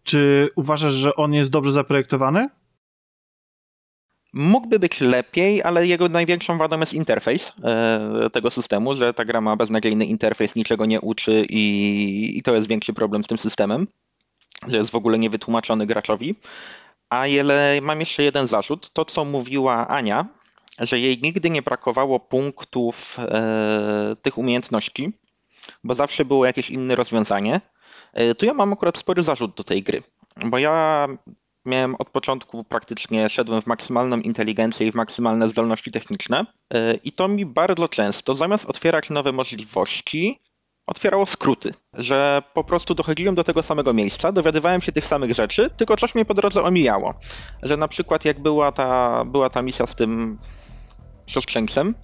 czy uważasz, że on jest dobrze zaprojektowany? Mógłby być lepiej, ale jego największą wadą jest interfejs e, tego systemu, że ta gra ma beznadziejny interfejs, niczego nie uczy i, i to jest większy problem z tym systemem, że jest w ogóle niewytłumaczony graczowi. A ale mam jeszcze jeden zarzut. To, co mówiła Ania, że jej nigdy nie brakowało punktów e, tych umiejętności, bo zawsze było jakieś inne rozwiązanie. E, tu ja mam akurat spory zarzut do tej gry, bo ja miałem od początku praktycznie, szedłem w maksymalną inteligencję i w maksymalne zdolności techniczne e, i to mi bardzo często, zamiast otwierać nowe możliwości, otwierało skróty, że po prostu dochodziłem do tego samego miejsca, dowiadywałem się tych samych rzeczy, tylko coś mnie po drodze omijało. Że na przykład jak była ta, była ta misja z tym siostrzeńcem,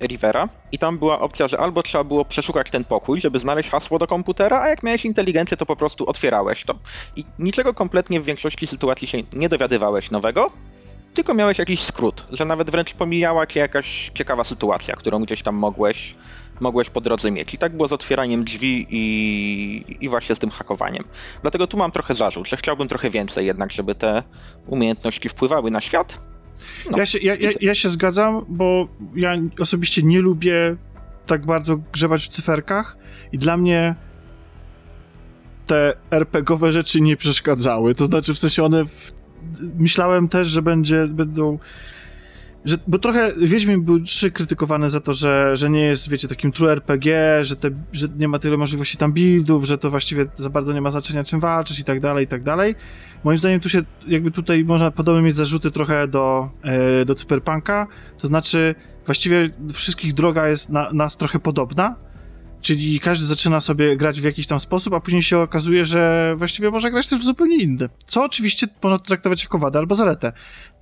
Rivera i tam była opcja, że albo trzeba było przeszukać ten pokój, żeby znaleźć hasło do komputera, a jak miałeś inteligencję, to po prostu otwierałeś to. I niczego kompletnie w większości sytuacji się nie dowiadywałeś nowego, tylko miałeś jakiś skrót, że nawet wręcz pomijała cię jakaś ciekawa sytuacja, którą gdzieś tam mogłeś, mogłeś po drodze mieć. I tak było z otwieraniem drzwi i, i właśnie z tym hakowaniem. Dlatego tu mam trochę zarzut, że chciałbym trochę więcej jednak, żeby te umiejętności wpływały na świat, No. Ja, się, ja, ja, ja się zgadzam, bo ja osobiście nie lubię tak bardzo grzebać w cyferkach i dla mnie te RPGowe rzeczy nie przeszkadzały. To znaczy, w sensie one. W... Myślałem też, że będzie, będą. Że, bo trochę Wiedźmin był trzy krytykowany za to, że, że nie jest, wiecie, takim true RPG, że, te, że nie ma tyle możliwości tam buildów, że to właściwie za bardzo nie ma znaczenia, czym walczysz i tak dalej, i tak dalej. Moim zdaniem tu się, jakby tutaj można podobnie mieć zarzuty trochę do, e, do Cyberpunka, to znaczy właściwie wszystkich droga jest na, nas trochę podobna, Czyli każdy zaczyna sobie grać w jakiś tam sposób, a później się okazuje, że właściwie może grać też w zupełnie inny. Co oczywiście można traktować jako wadę albo zaletę.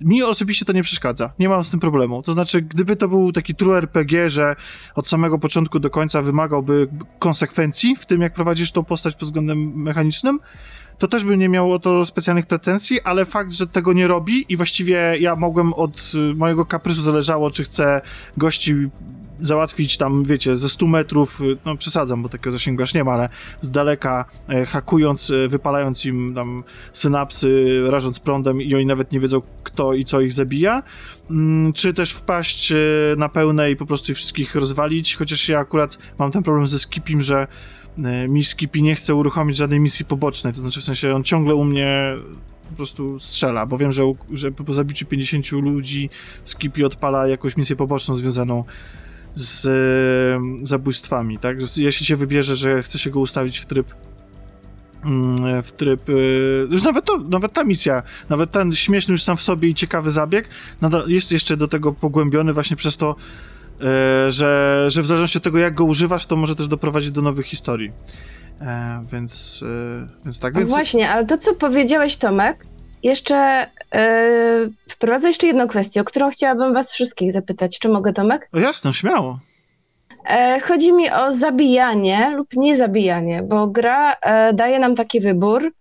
Mi osobiście to nie przeszkadza. Nie mam z tym problemu. To znaczy, gdyby to był taki true RPG, że od samego początku do końca wymagałby konsekwencji w tym, jak prowadzisz tą postać pod względem mechanicznym, to też bym nie miał o to specjalnych pretensji, ale fakt, że tego nie robi i właściwie ja mogłem od mojego kaprysu zależało, czy chcę gości załatwić tam, wiecie, ze 100 metrów, no przesadzam, bo takiego zasięgu aż nie ma, ale z daleka e, hakując, e, wypalając im tam synapsy, rażąc prądem i oni nawet nie wiedzą kto i co ich zabija, mm, czy też wpaść e, na pełne i po prostu ich wszystkich rozwalić, chociaż ja akurat mam ten problem ze Skipim, że mi Skipi nie chce uruchomić żadnej misji pobocznej, to znaczy w sensie on ciągle u mnie po prostu strzela, bo wiem, że, że po zabiciu 50 ludzi Skipi odpala jakąś misję poboczną związaną z e, zabójstwami, tak? Jeśli się wybierze, że chce się go ustawić w tryb mm, w tryb, e, już nawet to, nawet ta misja, nawet ten śmieszny już sam w sobie i ciekawy zabieg, jest jeszcze do tego pogłębiony właśnie przez to, e, że, że w zależności od tego, jak go używasz, to może też doprowadzić do nowych historii. Więc, więc tak, więc... Właśnie, ale to, co powiedziałeś, Tomek, jeszcze wprowadzę jeszcze jedną kwestię, o którą chciałabym was wszystkich zapytać. Czy mogę, Tomek? O jasne, śmiało. E, chodzi mi o zabijanie lub niezabijanie, bo gra e, daje nam taki wybór,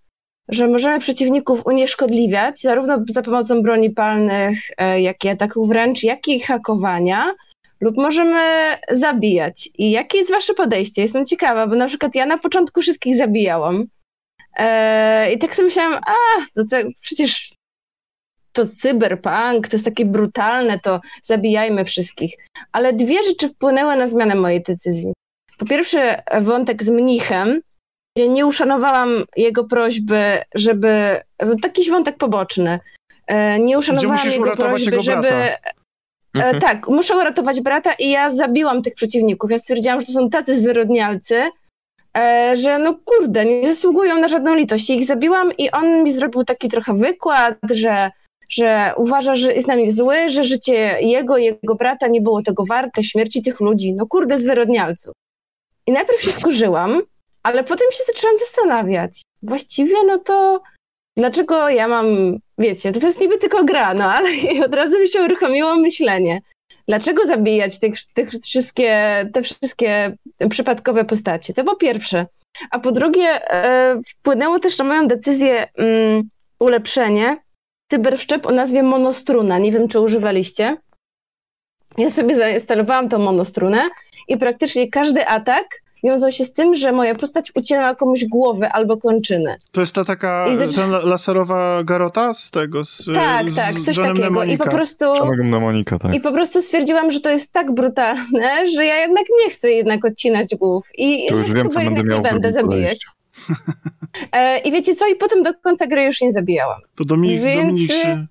że możemy przeciwników unieszkodliwiać zarówno za pomocą broni palnych, e, jak i ataków wręcz, jak i hakowania, lub możemy zabijać. I jakie jest wasze podejście? Jestem ciekawa, bo na przykład ja na początku wszystkich zabijałam, E, I tak sobie myślałam, a, to, to przecież to cyberpunk, to jest takie brutalne, to zabijajmy wszystkich. Ale dwie rzeczy wpłynęły na zmianę mojej decyzji. Po pierwsze, wątek z mnichem, gdzie nie uszanowałam jego prośby, żeby. Taki wątek poboczny. E, nie uszanowałam jego prośby, jego żeby. E, mhm. Tak, muszę uratować brata i ja zabiłam tych przeciwników. Ja stwierdziłam, że to są tacy zwyrodnialcy, E, że no kurde, nie zasługują na żadną litość. I ich zabiłam i on mi zrobił taki trochę wykład, że, że uważa, że jest na mnie zły, że życie jego i jego brata nie było tego warte, śmierci tych ludzi. No kurde, zwyrodnialców. I najpierw się wkurzyłam, ale potem się zaczęłam zastanawiać. Właściwie no to dlaczego ja mam, wiecie, to, to jest niby tylko gra, no ale od razu mi się uruchomiło myślenie dlaczego zabijać tych, tych wszystkie, te wszystkie przypadkowe postacie? To po pierwsze. A po drugie, e, wpłynęło też na moją decyzję mm, ulepszenie cyberszczep o nazwie monostruna. Nie wiem, czy używaliście. Ja sobie zainstalowałam tą monostrunę i praktycznie każdy atak wiązał się z tym, że moja postać ucinała komuś głowę albo kończynę. To jest ta taka zac... ta laserowa garota z tego, z Tak, z tak, coś takiego. Mnemonika. I po prostu Mnemonika, tak. I po prostu stwierdziłam, że to jest tak brutalne, że ja jednak nie chcę jednak odcinać głów. I to już wiem, co będę miał nie będę zabijać. E, I wiecie co? I potem do końca gry już nie zabijałam. To Dominik, Więc... Dominik się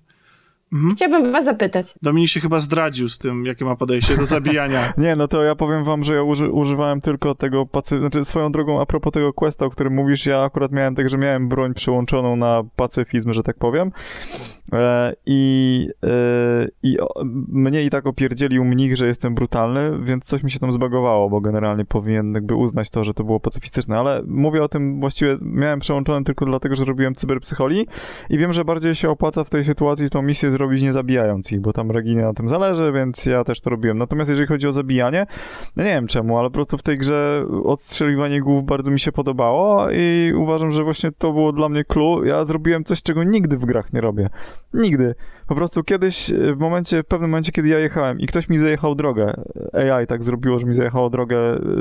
Mhm. Chciałbym was zapytać. Dominik się chyba zdradził z tym, jakie ma podejście do zabijania. nie, no to ja powiem wam, że ja uży, używałem tylko tego pacyfizmu, znaczy swoją drogą a propos tego questa, o którym mówisz, ja akurat miałem tak, że miałem broń przyłączoną na pacyfizm, że tak powiem. E, I, e, I mnie i tak opierdzielił mnich, że jestem brutalny, więc coś mi się tam zbagowało, bo generalnie powinien jakby uznać to, że to było pacyfistyczne, ale mówię o tym właściwie, miałem przełączone tylko dlatego, że robiłem cyberpsycholii i wiem, że bardziej się opłaca w tej sytuacji tą misję zrobić nie zabijając ich, bo tam Reginie na tym zależy, więc ja też to robiłem. Natomiast jeżeli chodzi o zabijanie, no nie wiem czemu, ale po prostu w tej grze odstrzeliwanie głów bardzo mi się podobało i uważam, że właśnie to było dla mnie clue. Ja zrobiłem coś, czego nigdy w grach nie robię. Nigdy. Po prostu kiedyś, w momencie, w pewnym momencie, kiedy ja jechałem i ktoś mi zajechał drogę, AI tak zrobiło, że mi zajechało drogę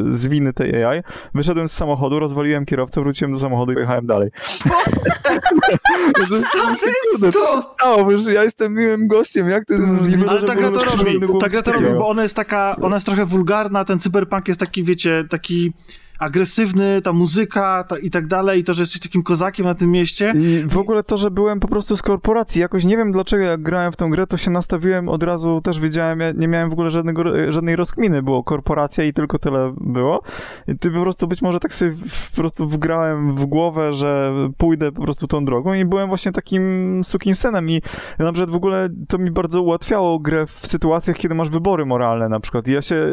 z winy tej AI, wyszedłem z samochodu, rozwaliłem kierowcę, wróciłem do samochodu i jechałem dalej. Co to jest to? Stało? Wiesz, ja jestem miłym gościem, jak to jest możliwe, Ale że ta gra to robi, było ta gra to robi, bo ona jest taka, ona jest trochę wulgarna, ten cyberpunk jest taki, wiecie, taki agresywny, ta muzyka ta, i tak dalej, i to, że jesteś takim kozakiem na tym mieście. I w ogóle to, że byłem po prostu z korporacji, jakoś nie wiem dlaczego jak grałem w tę grę, to się nastawiłem od razu, też wiedziałem, ja nie miałem w ogóle żadnego, żadnej rozkminy, było korporacja i tylko tyle było. I ty po prostu być może tak sobie po prostu wgrałem w głowę, że pójdę po prostu tą drogą i byłem właśnie takim sukinsenem i na przykład w ogóle to mi bardzo ułatwiało grę w sytuacjach, kiedy masz wybory moralne na przykład. I Ja się,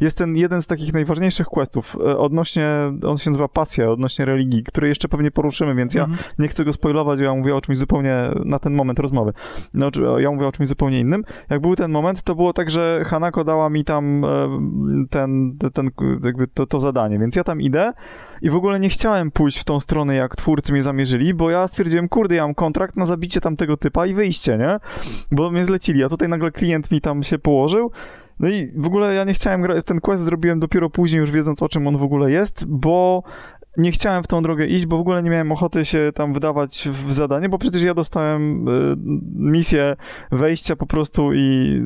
jest ten jeden z takich najważniejszych questów e, odnośnie, on się nazywa Pasja, odnośnie religii, który jeszcze pewnie poruszymy, więc ja Mhm. nie chcę go spoilować, ja mówię o czymś zupełnie na ten moment rozmowy. No, ja mówię o czymś zupełnie innym. Jak był ten moment, to było tak, że Hanako dała mi tam e, ten, ten, ten jakby to, to zadanie, więc ja tam idę i w ogóle nie chciałem pójść w tą stronę, jak twórcy mnie zamierzyli, bo ja stwierdziłem, kurde, ja mam kontrakt na zabicie tamtego typa i wyjście, nie? Bo mnie zlecili, a tutaj nagle klient mi tam się położył, no i w ogóle ja nie chciałem grać, ten quest zrobiłem dopiero później, już wiedząc o czym on w ogóle jest, bo nie chciałem w tą drogę iść, bo w ogóle nie miałem ochoty się tam wydawać w zadanie, bo przecież ja dostałem y, misję wejścia po prostu i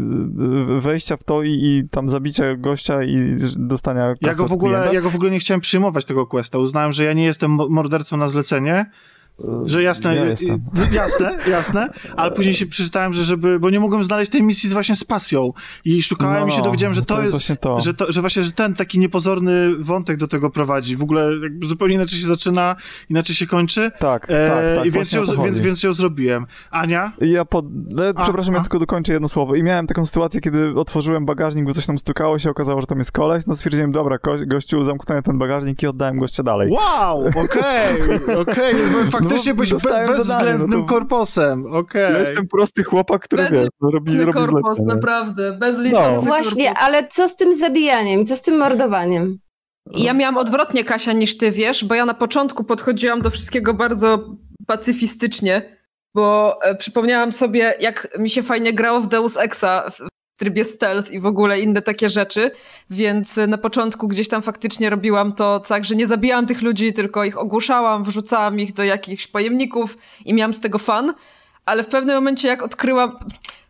y, wejścia w to i, i tam zabicia gościa i dostania Ja go, w ogóle, ja go w ogóle nie chciałem przyjmować tego questa. Uznałem, że ja nie jestem mo- mordercą na zlecenie. Że jasne, Ja y- jestem. y- jasne, jasne, ale później się przeczytałem, że żeby, bo nie mogłem znaleźć tej misji z właśnie z pasją i szukałem No, i się no, dowiedziałem, że to, to jest jest, właśnie to. Że, to, że właśnie, że ten taki niepozorny wątek do tego prowadzi. W ogóle zupełnie inaczej się zaczyna, inaczej się kończy. Tak, E, tak, tak, I więc ją, więc, więc ją zrobiłem. Ania? Ja pod... e, A, Przepraszam, a. ja tylko dokończę jedno słowo. I miałem taką sytuację, kiedy otworzyłem bagażnik, bo coś tam stukało się, okazało, że tam jest koleś, no stwierdziłem, dobra, gościu, zamknąłem ten bagażnik i oddałem gościa dalej. Wow, okej, okej, bo faktycznie byłeś be, bezwzględnym no to- korposem, okej. Ja jestem prosty chłopak, który Bez- wiesz, no, robi, robi korpus, zlecenie. naprawdę. Bezlitosny No. Właśnie, korpus. ale co z tym zabijaniem? Co z tym mordowaniem? Ja miałam odwrotnie, Kasia, niż ty wiesz, bo ja na początku podchodziłam do wszystkiego bardzo pacyfistycznie, bo e, przypomniałam sobie, jak mi się fajnie grało w Deus Exa w trybie stealth i w ogóle inne takie rzeczy, więc na początku gdzieś tam faktycznie robiłam to tak, że nie zabijałam tych ludzi, tylko ich ogłuszałam, wrzucałam ich do jakichś pojemników i miałam z tego fan, ale w pewnym momencie jak odkryłam...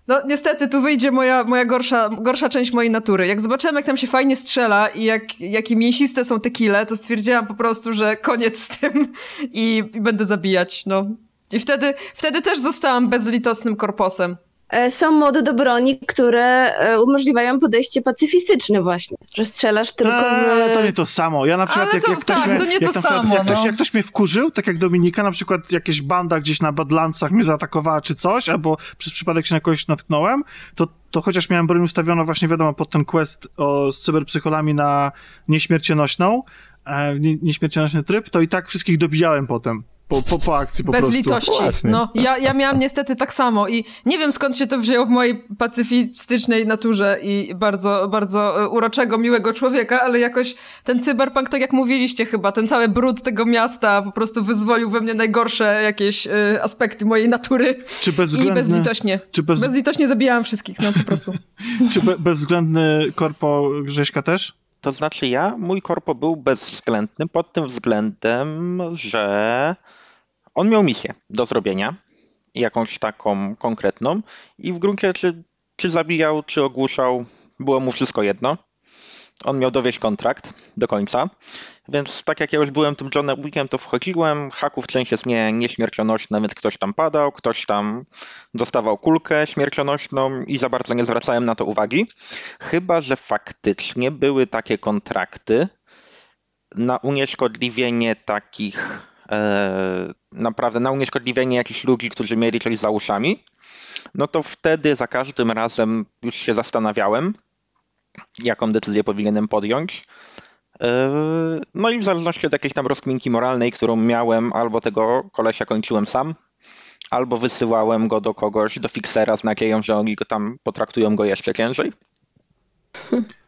No niestety, tu wyjdzie moja, moja gorsza, gorsza część mojej natury. Jak zobaczyłam, jak tam się fajnie strzela i jak, jakie mięsiste są te kile, to stwierdziłam po prostu, że koniec z tym i, i będę zabijać, no. I wtedy, wtedy też zostałam bezlitosnym korposem. E, Są mody do broni, które e, umożliwiają podejście pacyfistyczne właśnie. Że strzelasz tylko Eee, w... ale to nie to samo. Ja na przykład, Ale jak, to jak ktoś tak, mnie, to nie jak to przykład, samo, jak, ktoś, no. jak ktoś mnie wkurzył, tak jak Dominika, na przykład jakaś banda gdzieś na Badlandsach mnie zaatakowała czy coś, albo przez przypadek się na kogoś natknąłem, to, to chociaż miałem broń ustawioną właśnie, wiadomo, pod ten quest o, z cyberpsycholami na nieśmiercionośną, e, nie, nieśmiercionośny tryb, to i tak wszystkich dobijałem potem. Po, po, po akcji po Bez prostu. litości. Właśnie. No, ja, ja miałam niestety tak samo i nie wiem skąd się to wzięło w mojej pacyfistycznej naturze i bardzo, bardzo e, uroczego, miłego człowieka, ale jakoś ten cyberpunk, tak jak mówiliście chyba, ten cały brud tego miasta po prostu wyzwolił we mnie najgorsze jakieś e, aspekty mojej natury Czy i bezwzględny, bezlitośnie. czy bez, Bezlitośnie zabijałam wszystkich, no po prostu. czy be, bezwzględny korpo Grześka też? To znaczy ja, mój korpo był bezwzględny pod tym względem, że on miał misję do zrobienia, jakąś taką konkretną i w gruncie czy, czy zabijał, czy ogłuszał, było mu wszystko jedno. On miał dowieść kontrakt do końca, więc tak jak ja już byłem tym Johnem Wickiem, to wchodziłem, haków część jest nie, nieśmiercionośna, więc ktoś tam padał, ktoś tam dostawał kulkę śmiercionośną i za bardzo nie zwracałem na to uwagi. Chyba, że faktycznie były takie kontrakty na unieszkodliwienie takich, naprawdę na unieszkodliwienie jakichś ludzi, którzy mieli coś za uszami, no to wtedy za każdym razem już się zastanawiałem, jaką decyzję powinienem podjąć. E, No i w zależności od jakiejś tam rozkminki moralnej, którą miałem, albo tego kolesia kończyłem sam, albo wysyłałem go do kogoś, do fiksera z nadzieją, że oni go tam potraktują go jeszcze ciężej.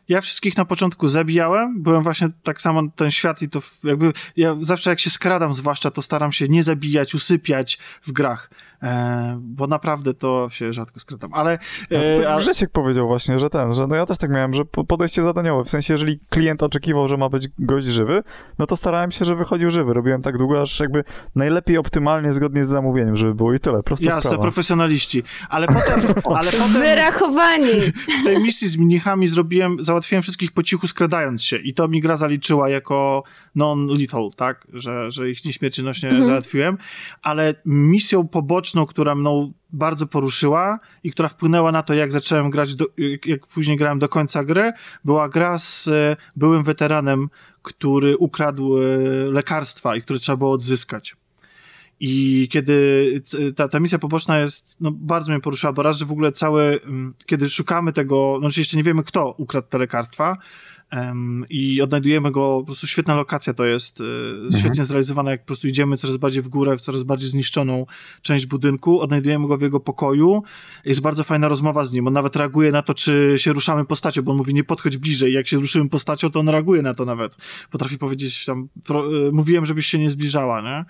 Ja wszystkich na początku zabijałem, byłem właśnie tak samo ten świat i to jakby, ja zawsze jak się skradam zwłaszcza, to staram się nie zabijać, usypiać w grach, e, bo naprawdę to się rzadko skradam, ale... E, tak ale... Grzesiek powiedział właśnie, że ten, że no ja też tak miałem, że podejście zadaniowe, w sensie jeżeli klient oczekiwał, że ma być gość żywy, no to starałem się, że wychodził żywy, robiłem tak długo, aż jakby najlepiej optymalnie, zgodnie z zamówieniem, żeby było i tyle, prosta Jasne, sprawa. profesjonaliści, ale potem... ale potem Wyrachowani! W tej misji z mnichami zrobiłem, załatwiłem wszystkich po cichu skradając się i to mi gra zaliczyła jako non-lethal, tak? Że, że ich nieśmiertelnośnie mhm. załatwiłem, ale misją poboczną, która mną bardzo poruszyła i która wpłynęła na to, jak zacząłem grać, do, jak później grałem do końca gry, była gra z e, byłym weteranem, który ukradł e, lekarstwa i które trzeba było odzyskać. I kiedy ta, ta misja poboczna jest, no bardzo mnie poruszyła, bo raz, że w ogóle cały, mm, kiedy szukamy tego, no jeszcze nie wiemy kto ukradł te lekarstwa, Um, I odnajdujemy go, po prostu świetna lokacja to jest, e, mhm. świetnie zrealizowana, jak po prostu idziemy coraz bardziej w górę, w coraz bardziej zniszczoną część budynku, odnajdujemy go w jego pokoju, jest bardzo fajna rozmowa z nim, on nawet reaguje na to, czy się ruszamy postacią, bo on mówi, nie podchodź bliżej, jak się ruszymy postacią, to on reaguje na to nawet, potrafi powiedzieć tam, pro, e, mówiłem, żebyś się nie zbliżała, nie?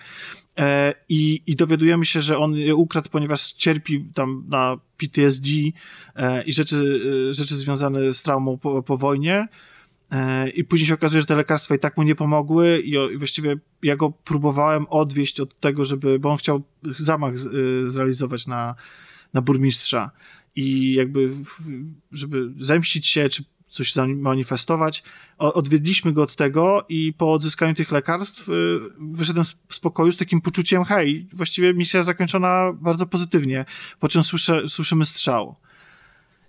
E, i, I dowiadujemy się, że on je ukradł, ponieważ cierpi tam na PTSD e, i rzeczy, rzeczy związane z traumą po, po wojnie, I później się okazuje, że te lekarstwa i tak mu nie pomogły i, właściwie ja go próbowałem odwieść od tego, żeby, bo on chciał zamach y, zrealizować na, na burmistrza i jakby, żeby zemścić się, czy coś zamanifestować. Odwiedliśmy go od tego i po odzyskaniu tych lekarstw y, wyszedłem z spokoju z takim poczuciem, hej, właściwie misja zakończona bardzo pozytywnie, po czym słyszę, słyszymy strzał.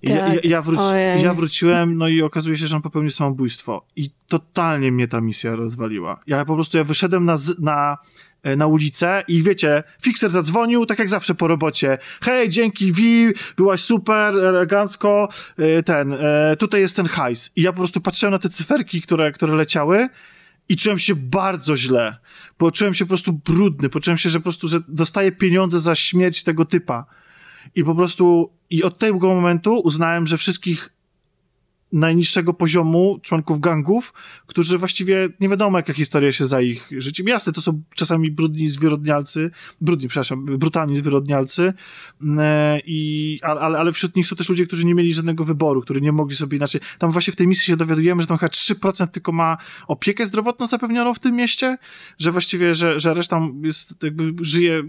Ja, ja, ja, wróci, ja, wróciłem, no i okazuje się, że on popełnił samobójstwo. I totalnie mnie ta misja rozwaliła. Ja po prostu, ja wyszedłem na, na, e, na ulicę i wiecie, fixer zadzwonił, tak jak zawsze po robocie. Hej, dzięki Vi, byłaś super, elegancko, e, ten, e, tutaj jest ten hajs. I ja po prostu patrzyłem na te cyferki, które, które leciały i czułem się bardzo źle. Poczułem się po prostu brudny, poczułem się, że po prostu, że dostaję pieniądze za śmierć tego typa. I po prostu, i od tego momentu uznałem, że wszystkich najniższego poziomu członków gangów, którzy właściwie nie wiadomo, jaka historia się za ich życiem. Jasne, to są czasami brudni zwyrodnialcy, brudni, przepraszam, brutalni zwyrodnialcy, mm, e, i, ale, ale wśród nich są też ludzie, którzy nie mieli żadnego wyboru, którzy nie mogli sobie inaczej. Tam właśnie w tej misji się dowiadujemy, że tam chyba 3% tylko ma opiekę zdrowotną zapewnioną w tym mieście, że właściwie, że, że reszta jest, jakby żyje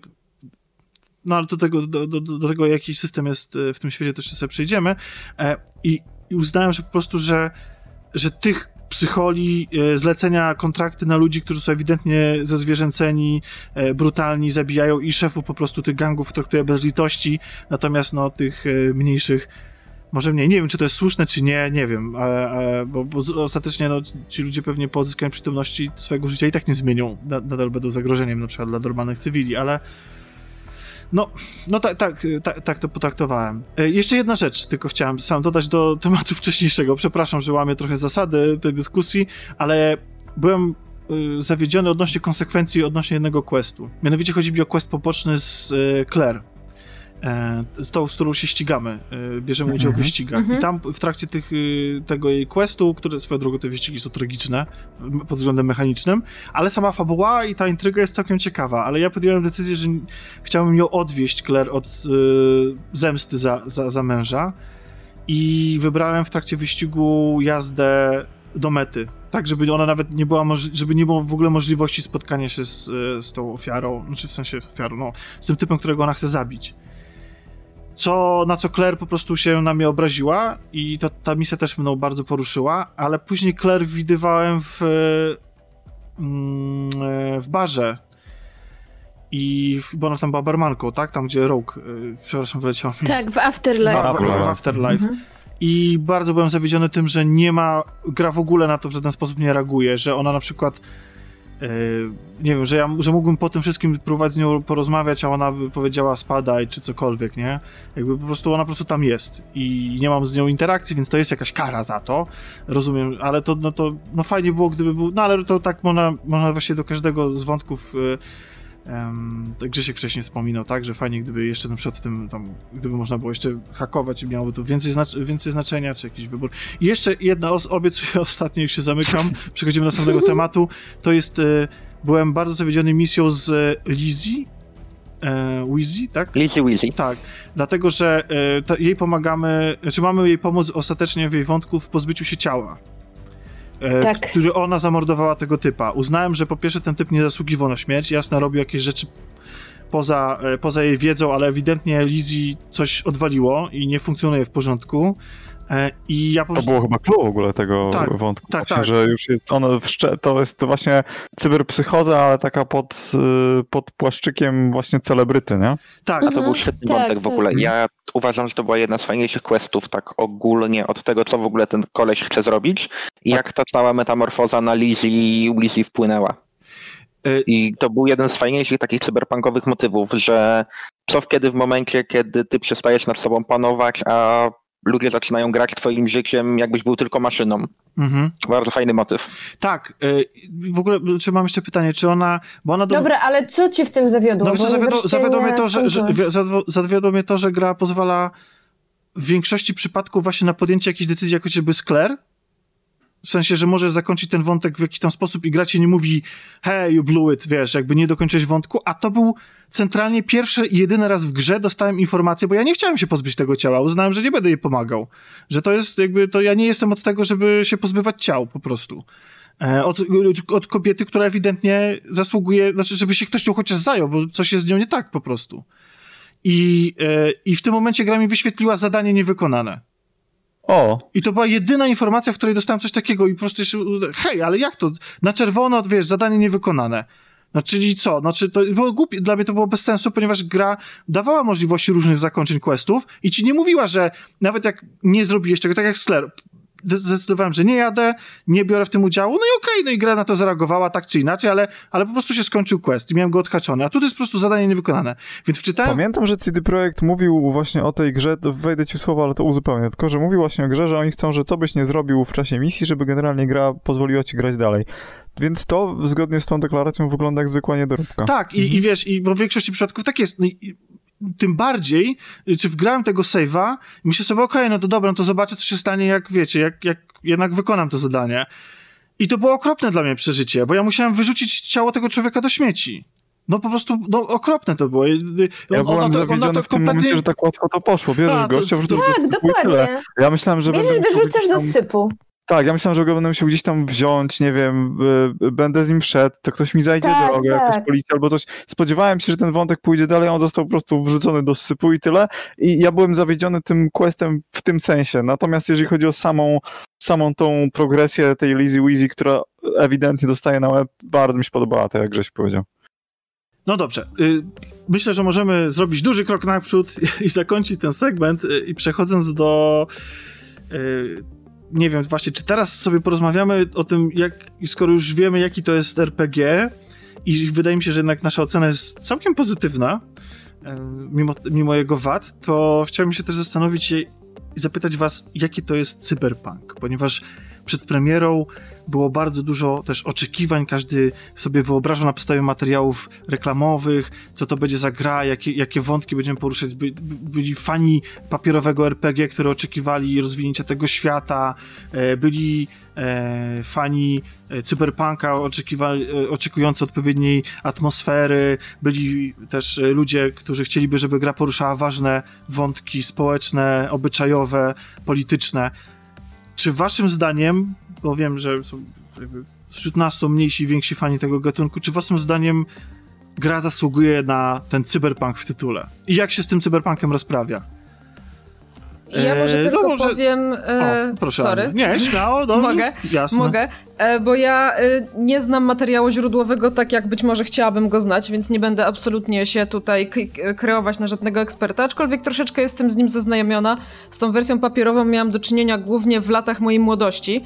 no ale do tego, do, do, do tego jaki system jest e, w tym świecie, też sobie przejdziemy. E, I, i uznałem, że po prostu, że, że tych psycholi, e, zlecenia kontrakty na ludzi, którzy są ewidentnie zezwierzęceni, brutalni, zabijają i szefów po prostu tych gangów traktuje bez litości, natomiast no tych mniejszych może mniej. Nie wiem, czy to jest słuszne, czy nie, nie wiem, bo, bo, ostatecznie no, ci ludzie pewnie po odzyskaniu przytomności swojego życia i tak nie zmienią, nadal będą zagrożeniem na przykład dla normalnych cywili, ale no, no tak, tak, tak, tak to potraktowałem. E, jeszcze jedna rzecz, tylko chciałem sam dodać do tematu wcześniejszego. Przepraszam, że łamię trochę zasady tej dyskusji, ale byłem y, zawiedziony odnośnie konsekwencji odnośnie jednego questu. Mianowicie chodzi mi o quest poboczny z y, Claire E, z tą, z którą się ścigamy, e, bierzemy udział w mhm. wyścigach. I mhm. tam w trakcie tych, y, tego jej questu, które swoją drogą te wyścigi są tragiczne pod względem mechanicznym, ale sama fabuła i ta intryga jest całkiem ciekawa, ale ja podjąłem decyzję, że chciałbym ją odwieść, Claire, od y, zemsty za, za, za męża i wybrałem w trakcie wyścigu jazdę do mety, tak, żeby ona nawet nie była, żeby nie było w ogóle możliwości spotkania się z, z tą ofiarą, znaczy w sensie ofiarą, no, z tym typem, którego ona chce zabić co, na co Claire po prostu się na mnie obraziła i to, ta misja też mną bardzo poruszyła, ale później Claire widywałem w, mm, w barze i w, bo ona tam była barmanką, tak? Tam, gdzie Rogue, y, przepraszam, wyleciał mi. Tak, w Afterlife. W, w, w Afterlife. Mhm. I bardzo byłem zawiedziony tym, że nie ma, gra w ogóle na to w żaden sposób nie reaguje, że ona na przykład E, nie wiem, że ja że mógłbym po tym wszystkim próbować z nią porozmawiać, a ona by powiedziała spadaj, czy cokolwiek, nie? Jakby po prostu ona po prostu tam jest i nie mam z nią interakcji, więc to jest jakaś kara za to, rozumiem, ale to, no to, no fajnie było, gdyby był, no ale to tak można, można właśnie do każdego z wątków Um, Grzesiek wcześniej wspominał, tak, że fajnie, gdyby jeszcze na przykład w tym, tam, gdyby można było jeszcze hakować i miałoby to więcej, znac więcej znaczenia, czy jakiś wybór. I jeszcze jedna, os obiecuję ostatnio, już się zamykam, przechodzimy do następnego tematu, to jest, e, byłem bardzo zawiedziony misją z e, Lizzie, e, Wizzy, tak? Lizzie Wizzy. Tak, dlatego, że e, to jej pomagamy, znaczy mamy jej pomóc ostatecznie w jej wątku w pozbyciu się ciała. E, Tak. Który ona zamordowała tego typa. Uznałem, że po pierwsze ten typ nie zasługiwał na śmierć, jasne, robił jakieś rzeczy poza, e, poza jej wiedzą, ale ewidentnie Lizzie coś odwaliło i nie funkcjonuje w porządku. E, I ja po To prostu... było chyba clue w ogóle tego Tak, wątku. tak, właśnie, tak. Że już jest ono wszcze- to jest to właśnie cyberpsychoza, ale taka pod, y, pod płaszczykiem właśnie celebryty, nie? Tak, A to był Mhm. świetny Tak, wątek w tak. ogóle. Ja uważam, że to była jedna z fajniejszych questów, tak ogólnie, od tego, co w ogóle ten koleś chce zrobić i jak ta cała metamorfoza na Lizzie i Lizzie wpłynęła. E, I to był jeden z fajniejszych takich cyberpunkowych motywów, że co kiedy w momencie, kiedy ty przestajesz nad sobą panować, a ludzie zaczynają grać twoim życiem, jakbyś był tylko maszyną. mhm. Bardzo fajny motyw. tak. E, w ogóle, czy mam jeszcze pytanie, czy ona... Bo ona do... Dobra, ale co cię w tym zawiodło? No wiesz, zawiodło, mnie to, że, że zawiodło- mnie to, że gra pozwala w większości przypadków właśnie na podjęcie jakiejś decyzji, jak chociażby Claire. W sensie, że możesz zakończyć ten wątek w jakiś tam sposób i gra ci nie mówi hey, you blew it, wiesz, jakby nie dokończyłeś wątku, a to był centralnie pierwszy i jedyny raz w grze dostałem informację, bo ja nie chciałem się pozbyć tego ciała, uznałem, że nie będę jej pomagał. Że to jest jakby, to ja nie jestem od tego, żeby się pozbywać ciał po prostu. E, Od, od kobiety, która ewidentnie zasługuje, znaczy, żeby się ktoś nią chociaż zajął, bo coś jest z nią nie tak po prostu. I, e, I w tym momencie gra mi wyświetliła zadanie niewykonane. O, I to była jedyna informacja, w której dostałem coś takiego i po prostu jeszcze, hej, ale jak to? Na czerwono, wiesz, zadanie niewykonane. No czyli co? Znaczy to było głupie, dla mnie to było bez sensu, ponieważ gra dawała możliwości różnych zakończeń questów i ci nie mówiła, że nawet jak nie zrobiłeś tego, tak jak Slayer, zdecydowałem, że nie jadę, nie biorę w tym udziału, no i okej, no i gra na to zareagowała tak czy inaczej, ale, ale po prostu się skończył quest i miałem go odhaczony, a tu to jest po prostu zadanie niewykonane. Więc wczytałem... Pamiętam, że CD Projekt mówił właśnie o tej grze, wejdę ci w słowo, ale to uzupełnię, tylko że mówił właśnie o grze, że oni chcą, że co byś nie zrobił w czasie misji, żeby generalnie gra pozwoliła ci grać dalej. Więc to zgodnie z tą deklaracją wygląda jak zwykła niedoróbka. Tak, i, i wiesz, i bo w większości przypadków tak jest. No i tym bardziej, czy wgrałem tego save'a i myślę sobie, okej, no to dobra, no to zobaczę, co się stanie, jak wiecie, jak, jak jednak wykonam to zadanie. I to było okropne dla mnie przeżycie, bo ja musiałem wyrzucić ciało tego człowieka do śmieci. No po prostu, no okropne to było. I- Ja on- byłem ona to, ona zawiedziony to w tym momencie, że tak łatwo to poszło. Bierzesz A, to- gościa, wrzucasz w Tak, dokładnie. Ja myślałem, że Bierzesz, wyrzucasz do sypu. Tak, ja myślałem, że go będę musiał gdzieś tam wziąć, nie wiem, y, będę z nim szedł, to ktoś mi zajdzie Tak, drogę, tak. jakaś policja albo coś. Spodziewałem się, że ten wątek pójdzie dalej, a on został po prostu wrzucony do sypu i tyle. I ja byłem zawiedziony tym questem w tym sensie. Natomiast jeżeli chodzi o samą, samą tą progresję tej Lizzy Weezy, która ewidentnie dostaje na łeb, bardzo mi się podobała, tak jak Grześ powiedział. No dobrze. Y, Myślę, że możemy zrobić duży krok naprzód i zakończyć ten segment. y, I przechodząc do. Nie wiem, właśnie, czy teraz sobie porozmawiamy o tym, jak, skoro już wiemy, jaki to jest RPG, i wydaje mi się, że jednak nasza ocena jest całkiem pozytywna, y, mimo, mimo jego wad, to chciałbym się też zastanowić i zapytać Was, jaki to jest cyberpunk, ponieważ przed premierą było bardzo dużo też oczekiwań, każdy sobie wyobrażał na podstawie materiałów reklamowych, co to będzie za gra, jakie, jakie wątki będziemy poruszać. By, by- byli fani papierowego RPG, które oczekiwali rozwinięcia tego świata, e, byli e, fani e, cyberpunka e, oczekujący odpowiedniej atmosfery, byli też ludzie, którzy chcieliby, żeby gra poruszała ważne wątki społeczne, obyczajowe, polityczne. Czy waszym zdaniem, bo wiem, że są jakby wśród nas są mniejsi i więksi fani tego gatunku, czy waszym zdaniem gra zasługuje na ten cyberpunk w tytule? I jak się z tym cyberpunkiem rozprawia? Ja może Eee, tylko powiem... E, o, proszę. sorry. Nie, śmiało, dobrze. Mogę? Jasne. Mogę, e, bo ja e, nie znam materiału źródłowego tak, jak być może chciałabym go znać, więc nie będę absolutnie się tutaj kreować na żadnego eksperta, aczkolwiek troszeczkę jestem z nim zaznajomiona. Z tą wersją papierową miałam do czynienia głównie w latach mojej młodości.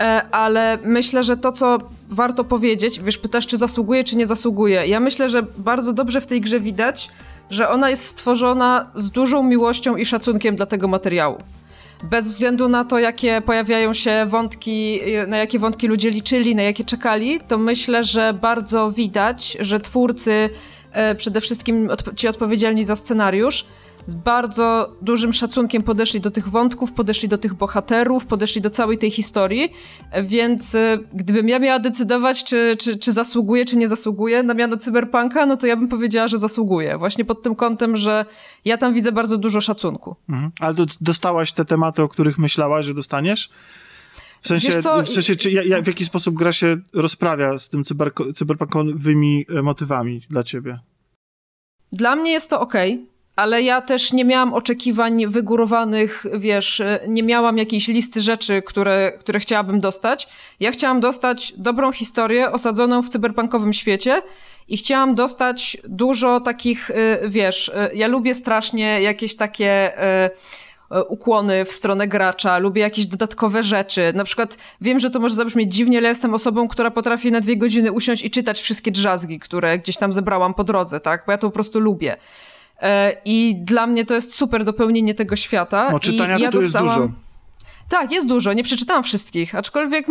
E, Ale myślę, że to, co warto powiedzieć, wiesz, pytasz, czy zasługuje, czy nie zasługuje. Ja myślę, że bardzo dobrze w tej grze widać, że ona jest stworzona z dużą miłością i szacunkiem dla tego materiału bez względu na to, jakie pojawiają się wątki, na jakie wątki ludzie liczyli, na jakie czekali, to myślę, że bardzo widać, że twórcy e, przede wszystkim ci odpowiedzialni za scenariusz, z bardzo dużym szacunkiem podeszli do tych wątków, podeszli do tych bohaterów, podeszli do całej tej historii, więc e, gdybym ja miała decydować, czy, czy, czy zasługuje, czy nie zasługuje na miano cyberpunka, no to ja bym powiedziała, że zasługuje. Właśnie pod tym kątem, że ja tam widzę bardzo dużo szacunku. Mhm. Ale do, dostałaś te tematy, o których myślałaś, że dostaniesz? W sensie, w sensie czy ja, w jaki sposób gra się rozprawia z tym cyberpunkowymi motywami dla ciebie? Dla mnie jest to ok, ale ja też nie miałam oczekiwań wygórowanych, wiesz, nie miałam jakiejś listy rzeczy, które, które chciałabym dostać. Ja chciałam dostać dobrą historię osadzoną w cyberpunkowym świecie i chciałam dostać dużo takich, y, wiesz, y, ja lubię strasznie jakieś takie y, ukłony w stronę gracza, lubię jakieś dodatkowe rzeczy. Na przykład wiem, że to może zabrzmieć dziwnie, ale jestem osobą, która potrafi na dwie godziny usiąść i czytać wszystkie drzazgi, które gdzieś tam zebrałam po drodze, tak? Bo ja to po prostu lubię. E, I dla mnie to jest super dopełnienie tego świata. No, czytania I ja tu dostałam... jest dużo. Tak, jest dużo, nie przeczytałam wszystkich, aczkolwiek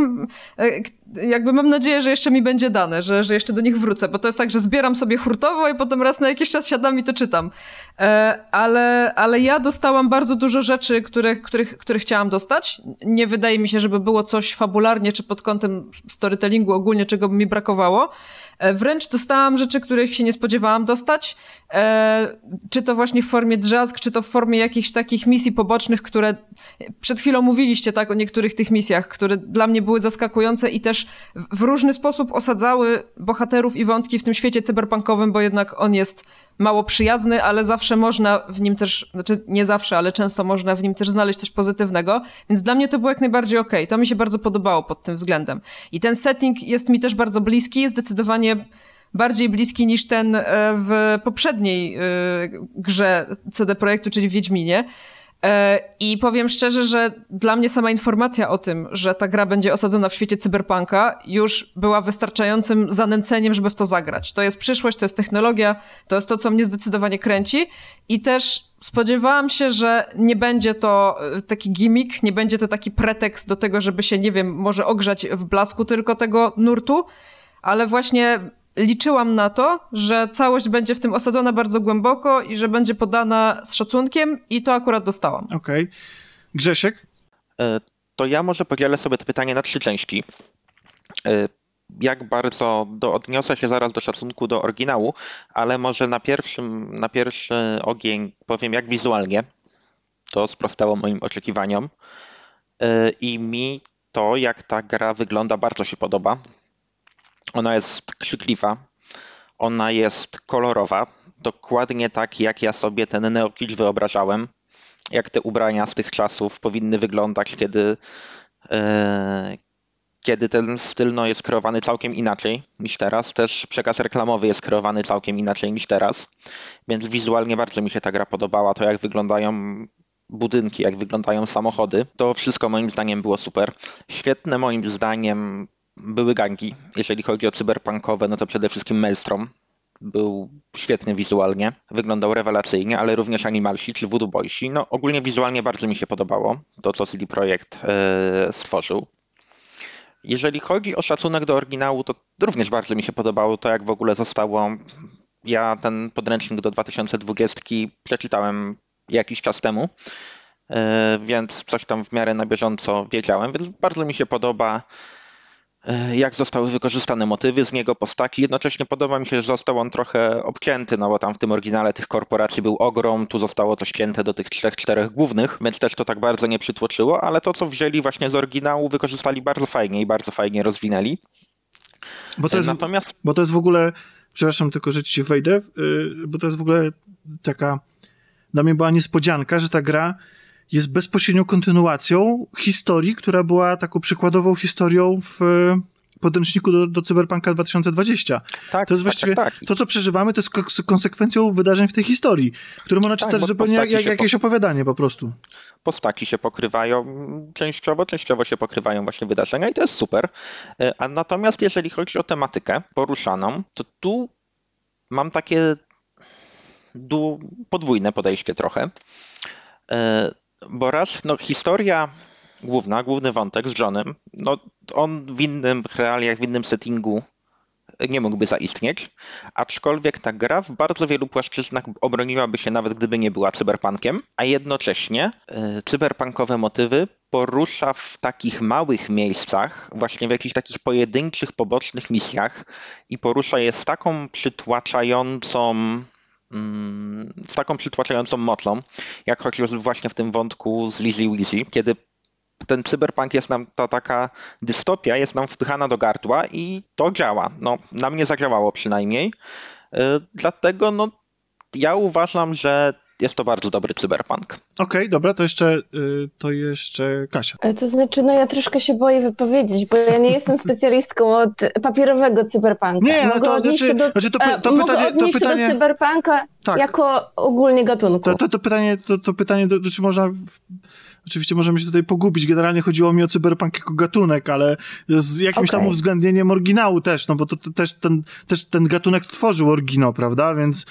e, jakby mam nadzieję, że jeszcze mi będzie dane, że, że jeszcze do nich wrócę, bo to jest tak, że zbieram sobie hurtowo i potem raz na jakiś czas siadam i to czytam. E, ale, ale ja dostałam bardzo dużo rzeczy, których, których, których chciałam dostać. Nie wydaje mi się, żeby było coś fabularnie czy pod kątem storytellingu ogólnie, czego by mi brakowało. E, wręcz dostałam rzeczy, których się nie spodziewałam dostać. Czy to właśnie w formie drzazg, czy to w formie jakichś takich misji pobocznych, które przed chwilą mówiliście tak o niektórych tych misjach, które dla mnie były zaskakujące i też w różny sposób osadzały bohaterów i wątki w tym świecie cyberpunkowym, bo jednak on jest mało przyjazny, ale zawsze można w nim też, znaczy nie zawsze, ale często można w nim też znaleźć coś pozytywnego, więc dla mnie to było jak najbardziej okej. Okay. To mi się bardzo podobało pod tym względem. I ten setting jest mi też bardzo bliski, zdecydowanie bardziej bliski niż ten e, w poprzedniej e, grze CD Projektu, czyli w Wiedźminie. E, I powiem szczerze, że dla mnie sama informacja o tym, że ta gra będzie osadzona w świecie cyberpunka, już była wystarczającym zanęceniem, żeby w to zagrać. To jest przyszłość, to jest technologia, to jest to, co mnie zdecydowanie kręci. I też spodziewałam się, że nie będzie to e, taki gimmick, nie będzie to taki pretekst do tego, żeby się, nie wiem, może ogrzać w blasku tylko tego nurtu, ale właśnie liczyłam na to, że całość będzie w tym osadzona bardzo głęboko i że będzie podana z szacunkiem i to akurat dostałam. Okej. Okay. Grzesiek? E, to ja może podzielę sobie to pytanie na trzy części. E, jak bardzo do, odniosę się zaraz do szacunku do oryginału, ale może na, pierwszym, na pierwszy ogień powiem, jak wizualnie to sprostało moim oczekiwaniom. E, I mi to, jak ta gra wygląda, bardzo się podoba. Ona jest krzykliwa, ona jest kolorowa, dokładnie tak, jak ja sobie ten neokitsch wyobrażałem, jak te ubrania z tych czasów powinny wyglądać, kiedy, e, kiedy ten styl no, jest kreowany całkiem inaczej niż teraz. Też przekaz reklamowy jest kreowany całkiem inaczej niż teraz, więc wizualnie bardzo mi się ta gra podobała, to jak wyglądają budynki, jak wyglądają samochody. To wszystko moim zdaniem było super. Świetne moim zdaniem były gangi. Jeżeli chodzi o cyberpunkowe, no to przede wszystkim Maelstrom. Był świetny wizualnie, wyglądał rewelacyjnie, ale również Animalsi czy Voodoo Boysi. No ogólnie wizualnie bardzo mi się podobało to, co CD Projekt e, stworzył. Jeżeli chodzi o szacunek do oryginału, to również bardzo mi się podobało to, jak w ogóle zostało. Ja ten podręcznik do 2020 przeczytałem jakiś czas temu, e, więc coś tam w miarę na bieżąco wiedziałem, więc bardzo mi się podoba jak zostały wykorzystane motywy z niego, postaci. Jednocześnie podoba mi się, że został on trochę obcięty, no bo tam w tym oryginale tych korporacji był ogrom, tu zostało to ścięte do tych trzech, czterech głównych, więc też to tak bardzo nie przytłoczyło, ale to, co wzięli właśnie z oryginału, wykorzystali bardzo fajnie i bardzo fajnie rozwinęli. Bo to jest, Natomiast... bo to jest w ogóle, przepraszam tylko, że ci wejdę, y, bo to jest w ogóle taka, dla mnie była niespodzianka, że ta gra jest bezpośrednią kontynuacją historii, która była taką przykładową historią w podręczniku do, do Cyberpunka 2020. Tak, to jest tak, właściwie tak, tak. to, co przeżywamy, to jest konsekwencją wydarzeń w tej historii, które można czytać tak, zupełnie jak, jak jakieś po... opowiadanie po prostu. Postaci się pokrywają częściowo, częściowo się pokrywają właśnie wydarzenia i to jest super. E, a natomiast jeżeli chodzi o tematykę poruszaną, to tu mam takie podwójne podejście trochę e, bo raz, no historia główna, główny wątek z Johnem, no on w innym realiach, w innym settingu nie mógłby zaistnieć, aczkolwiek ta gra w bardzo wielu płaszczyznach obroniłaby się nawet gdyby nie była cyberpunkiem, a jednocześnie e, cyberpunkowe motywy porusza w takich małych miejscach, właśnie w jakichś takich pojedynczych, pobocznych misjach i porusza je z taką przytłaczającą z taką przytłaczającą mocą, jak chociażby właśnie w tym wątku z Lizzy Weezy, kiedy ten cyberpunk jest nam, ta taka dystopia jest nam wpychana do gardła i to działa. No, na mnie zadziałało przynajmniej. Y, dlatego no, ja uważam, że jest to bardzo dobry cyberpunk. Okej, okay, dobra, to jeszcze, y, to jeszcze Kasia. E, to znaczy, no ja troszkę się boję wypowiedzieć, bo ja nie jestem specjalistką od papierowego cyberpunka. Nie, ale to, znaczy, do, znaczy to, to, to pytanie, to pytanie... do cyberpunka tak. jako ogólnie gatunku. To, to, to pytanie, to, to pytanie, do, czy można Oczywiście możemy się tutaj pogubić. Generalnie chodziło mi o cyberpunk jako gatunek, ale z jakimś okay. tam uwzględnieniem oryginału też, no bo to, to, też, ten, też ten gatunek tworzył oryginał, prawda? Więc,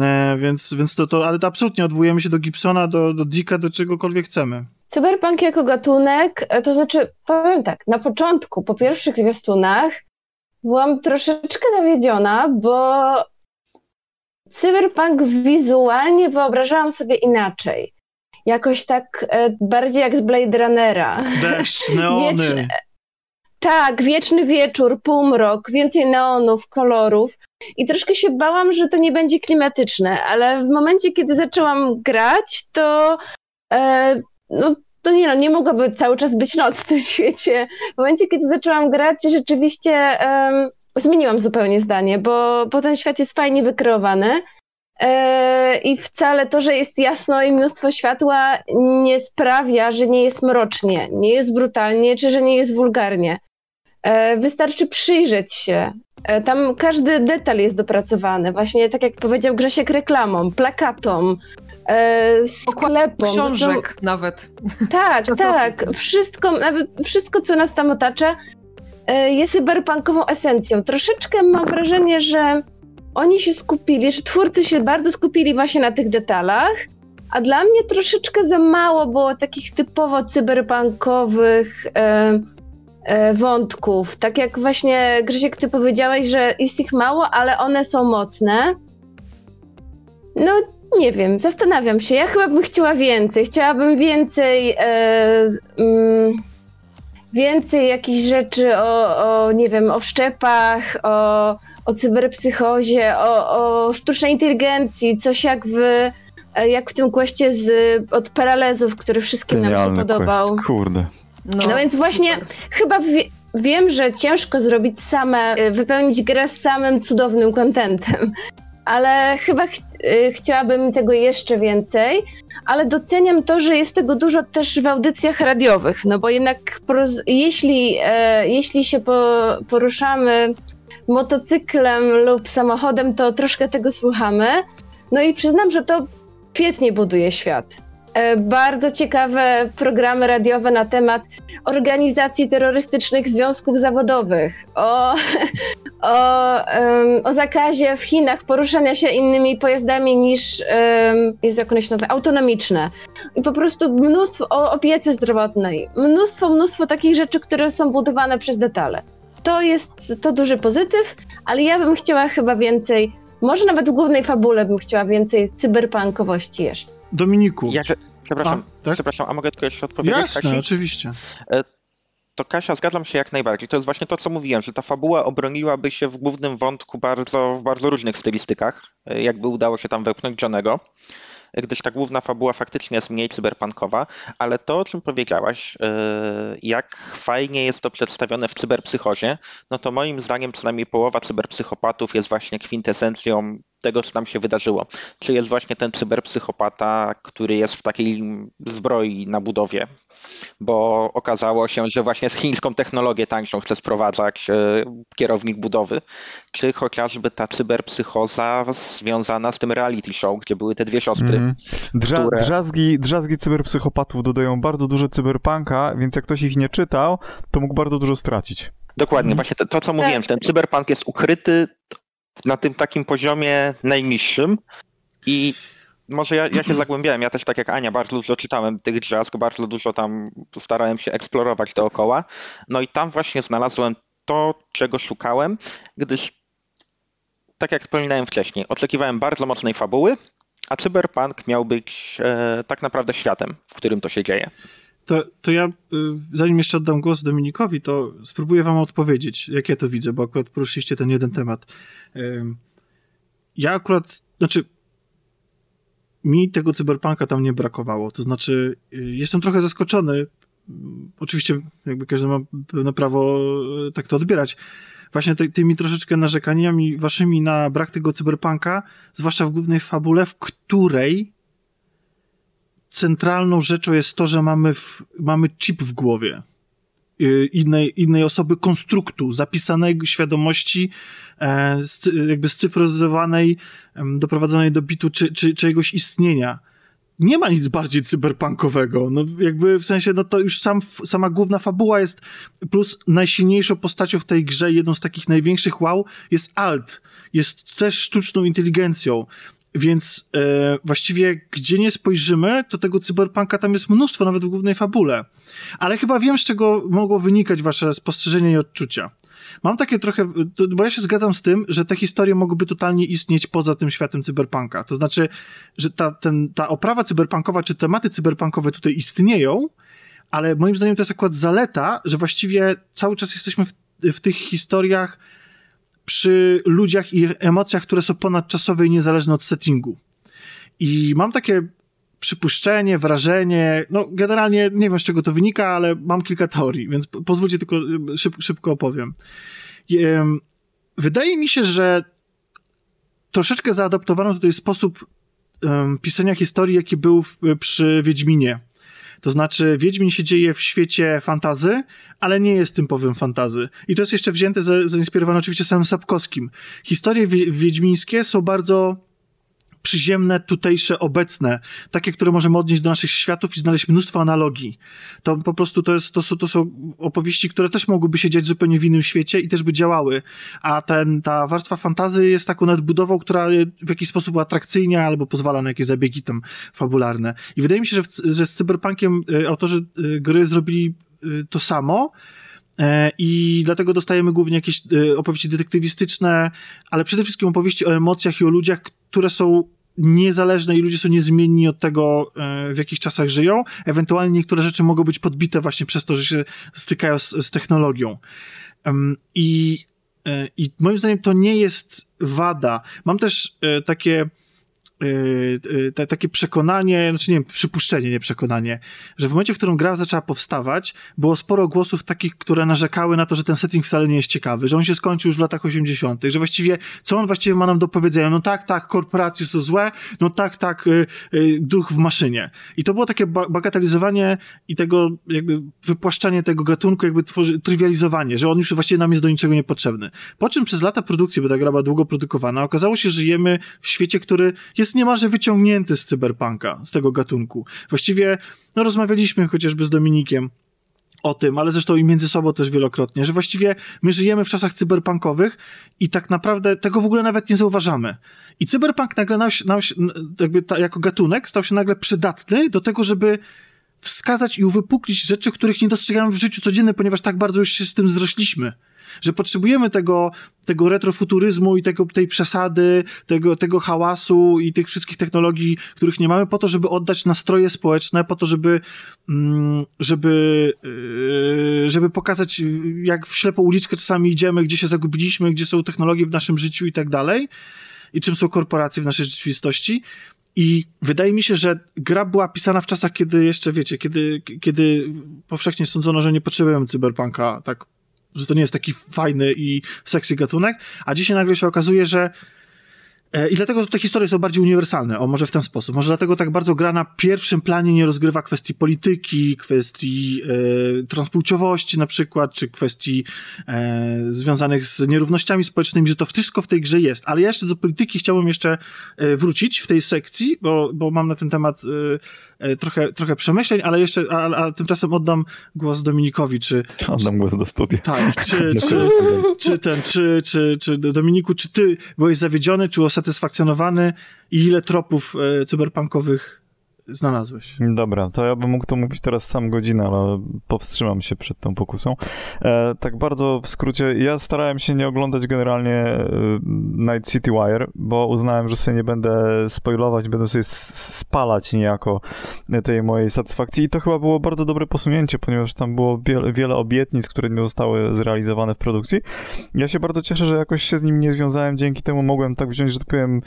e, więc, więc to, to, ale to absolutnie odwołujemy się do Gibsona, do, do Dicka, do czegokolwiek chcemy. Cyberpunk jako gatunek, e, to znaczy, powiem tak, na początku, po pierwszych zwiastunach, byłam troszeczkę zawiedziona, bo cyberpunk wizualnie wyobrażałam sobie inaczej jakoś tak e, bardziej jak z Blade Runnera. Deszcz, neony. tak, wieczny wieczór, półmrok, więcej neonów, kolorów. I troszkę się bałam, że to nie będzie klimatyczne, ale w momencie, kiedy zaczęłam grać, to e, no, to nie no, nie mogłaby cały czas być noc w tym świecie. W momencie, kiedy zaczęłam grać, rzeczywiście zmieniłam zupełnie zdanie, bo, bo ten świat jest fajnie wykreowany. E, I wcale to, że jest jasno i mnóstwo światła, nie sprawia, że nie jest mrocznie, nie jest brutalnie, czy że nie jest wulgarnie. E, wystarczy przyjrzeć się. E, tam każdy detal jest dopracowany. Właśnie tak jak powiedział Grzesiek, reklamom, plakatom, sklepom. Książek to... nawet. Tak, tak. Wszystko, nawet wszystko, co nas tam otacza, jest cyberpunkową esencją. Troszeczkę mam wrażenie, że oni się skupili, że twórcy się bardzo skupili właśnie na tych detalach, a dla mnie troszeczkę za mało było takich typowo cyberpunkowych e, e, wątków. Tak jak właśnie Grzesiek, ty powiedziałeś, że jest ich mało, ale one są mocne. No, nie wiem, zastanawiam się. Ja chyba bym chciała więcej. Chciałabym więcej. E, mm, więcej jakichś rzeczy o, o, nie wiem, o wszczepach, o, o cyberpsychozie, o, o sztucznej inteligencji, coś jak w, jak w tym kwestie z, od paralezów, który wszystkim Genialny nam się podobał. Quest. Kurde. No, no więc właśnie super. chyba wie, wiem, że ciężko zrobić same, wypełnić grę z samym cudownym kontentem, ale chyba ch y, chciałabym tego jeszcze więcej, ale doceniam to, że jest tego dużo też w audycjach radiowych, no bo jednak jeśli, e, jeśli się po poruszamy motocyklem lub samochodem, to troszkę tego słuchamy. No i przyznam, że to świetnie buduje świat. E, bardzo ciekawe programy radiowe na temat organizacji terrorystycznych związków zawodowych, o, o, o zakazie w Chinach poruszania się innymi pojazdami niż, jest jak one się nazywa, autonomiczne. I po prostu mnóstwo o opiece zdrowotnej, mnóstwo, mnóstwo takich rzeczy, które są budowane przez detale. To jest to duży pozytyw, ale ja bym chciała chyba więcej, może nawet w głównej fabule bym chciała więcej cyberpunkowości jeszcze. Dominiku. Ja się, przepraszam, a, tak? przepraszam, a mogę tylko jeszcze odpowiedzieć? Jasne, Kasi? oczywiście. E, to Kasia, zgadzam się jak najbardziej. To jest właśnie to, co mówiłem, że ta fabuła obroniłaby się w głównym wątku bardzo, w bardzo różnych stylistykach, e, jakby udało się tam wepchnąć Johnego gdyż ta główna fabuła faktycznie jest mniej cyberpunkowa, ale to, o czym powiedziałaś, e, jak fajnie jest to przedstawione w cyberpsychozie, no to moim zdaniem co najmniej połowa cyberpsychopatów jest właśnie kwintesencją tego, co nam się wydarzyło. Czy jest właśnie ten cyberpsychopata, który jest w takiej zbroi na budowie, bo okazało się, że właśnie z chińską technologię tańszą chce sprowadzać e, kierownik budowy, czy chociażby ta cyberpsychoza związana z tym reality show, gdzie były te dwie siostry. Mm. Drza które... drzazgi, drzazgi cyberpsychopatów dodają bardzo dużo cyberpunka, więc jak ktoś ich nie czytał, to mógł bardzo dużo stracić. Dokładnie, właśnie to, to co mówiłem, że ten cyberpunk jest ukryty na tym takim poziomie najniższym. I może ja, ja się zagłębiałem, ja też tak jak Ania bardzo dużo czytałem tych drzazg, bardzo dużo tam starałem się eksplorować dookoła, no i tam właśnie znalazłem to, czego szukałem, gdyż tak jak wspominałem wcześniej, oczekiwałem bardzo mocnej fabuły, a cyberpunk miał być e, tak naprawdę światem, w którym to się dzieje. To, to ja, y, zanim jeszcze oddam głos Dominikowi, to spróbuję wam odpowiedzieć, jak ja to widzę, bo akurat poruszyliście ten jeden temat. Ja akurat, znaczy, mi tego cyberpunka tam nie brakowało. To znaczy, y, jestem trochę zaskoczony. Oczywiście, jakby każdy ma prawo y, tak to odbierać. Właśnie ty, tymi troszeczkę narzekaniami waszymi na brak tego cyberpunka, zwłaszcza w głównej fabule, w której centralną rzeczą jest to, że mamy, w, mamy chip w głowie y, innej, innej osoby, konstruktu, zapisanej świadomości, e, jakby scyfryzowanej, doprowadzonej do bitu czy, czy, czyjegoś istnienia. Nie ma nic bardziej cyberpunkowego. No, jakby w sensie, no to już sam, sama główna fabuła jest, plus najsilniejszą postacią w tej grze, jedną z takich największych wow, jest Alt. Jest też sztuczną inteligencją. Więc e, właściwie gdzie nie spojrzymy, to tego cyberpunka tam jest mnóstwo, nawet w głównej fabule. Ale chyba wiem, z czego mogło wynikać wasze spostrzeżenie i odczucia. Mam takie trochę, bo ja się zgadzam z tym, że te historie mogłyby totalnie istnieć poza tym światem cyberpunka. To znaczy, że ta, ten, ta oprawa cyberpunkowa, czy tematy cyberpunkowe tutaj istnieją, ale moim zdaniem to jest akurat zaleta, że właściwie cały czas jesteśmy w, w tych historiach przy ludziach i emocjach, które są ponadczasowe i niezależne od settingu. I mam takie przypuszczenie, wrażenie, no generalnie nie wiem z czego to wynika, ale mam kilka teorii, więc pozwólcie tylko szyb, szybko opowiem. Wydaje mi się, że troszeczkę zaadoptowano tutaj sposób um, pisania historii, jaki był w, przy Wiedźminie. To znaczy, Wiedźmin się dzieje w świecie fantazy, ale nie jest typowym fantazy. I to jest jeszcze wzięte, zainspirowane oczywiście samym Sapkowskim. Historie wiedźmińskie są bardzo przyziemne, tutejsze, obecne, takie, które możemy odnieść do naszych światów i znaleźć mnóstwo analogii. To po prostu to, jest, to, są, to są opowieści, które też mogłyby się dziać zupełnie w innym świecie i też by działały. A ten, ta warstwa fantazy jest taką nadbudową, która w jakiś sposób atrakcyjnia albo pozwala na jakieś zabiegi tam fabularne. I wydaje mi się, że, w, że z Cyberpunkiem y, autorzy y, gry zrobili y, to samo, i dlatego dostajemy głównie jakieś opowieści detektywistyczne, ale przede wszystkim opowieści o emocjach i o ludziach, które są niezależne i ludzie są niezmienni od tego, e, w jakich czasach żyją. Ewentualnie niektóre rzeczy mogą być podbite właśnie przez to, że się stykają z, z technologią. I, e, I moim zdaniem to nie jest wada. Mam też e, takie te, takie przekonanie, znaczy nie wiem, przypuszczenie, nie przekonanie, że w momencie, w którym gra zaczęła powstawać, było sporo głosów takich, które narzekały na to, że ten setting wcale nie jest ciekawy, że on się skończył już w latach 80., że właściwie, co on właściwie ma nam do powiedzenia? No tak, tak, korporacje są złe, no tak, tak, y, y, duch w maszynie. I to było takie ba bagatelizowanie i tego jakby wypłaszczanie tego gatunku, jakby trywializowanie, że on już właściwie nam jest do niczego niepotrzebny. Po czym przez lata produkcji, bo ta gra była długo produkowana, okazało się, że żyjemy w świecie, który jest jest niemalże wyciągnięty z cyberpunka, z tego gatunku. Właściwie, no rozmawialiśmy chociażby z Dominikiem o tym, ale zresztą i między sobą też wielokrotnie, że właściwie my żyjemy w czasach cyberpunkowych i tak naprawdę tego w ogóle nawet nie zauważamy. I cyberpunk nagle nam nam jakby ta, jako gatunek stał się nagle przydatny do tego, żeby wskazać i uwypuklić rzeczy, których nie dostrzegamy w życiu codziennym, ponieważ tak bardzo już się z tym zrośliśmy że potrzebujemy tego, tego retrofuturyzmu i tego, tej przesady, tego, tego hałasu i tych wszystkich technologii, których nie mamy, po to, żeby oddać nastroje społeczne, po to, żeby, mm, żeby, yy, żeby pokazać, jak w ślepą uliczkę czasami idziemy, gdzie się zagubiliśmy, gdzie są technologie w naszym życiu i tak dalej, i czym są korporacje w naszej rzeczywistości. I wydaje mi się, że gra była pisana w czasach, kiedy jeszcze, wiecie, kiedy, kiedy powszechnie sądzono, że nie potrzebujemy cyberpunka tak że to nie jest taki fajny i sexy gatunek, a dzisiaj nagle się okazuje, że I dlatego te historie są bardziej uniwersalne, o może w ten sposób. Może dlatego tak bardzo gra na pierwszym planie nie rozgrywa kwestii polityki, kwestii e, transpłciowości na przykład, czy kwestii e, związanych z nierównościami społecznymi, że to wszystko w tej grze jest. Ale ja jeszcze do polityki chciałbym jeszcze e, wrócić w tej sekcji, bo, bo mam na ten temat e, e trochę, trochę przemyśleń, ale jeszcze, a, a, tymczasem oddam głos Dominikowi, czy... Oddam głos do studia. Tak, czy, czy, czy ten, czy, czy, czy Dominiku, czy ty byłeś zawiedziony, czy usatysfakcjonowany i ile tropów e, cyberpunkowych znalazłeś. Dobra, to ja bym mógł to mówić teraz sam godzinę, ale powstrzymam się przed tą pokusą. E, tak bardzo w skrócie, ja starałem się nie oglądać generalnie e, Night City Wire, bo uznałem, że sobie nie będę spoilować, będę sobie spalać niejako tej mojej satysfakcji i to chyba było bardzo dobre posunięcie, ponieważ tam było wiele, wiele obietnic, które nie zostały zrealizowane w produkcji. Ja się bardzo cieszę, że jakoś się z nim nie związałem, dzięki temu mogłem tak wziąć, że tak powiem,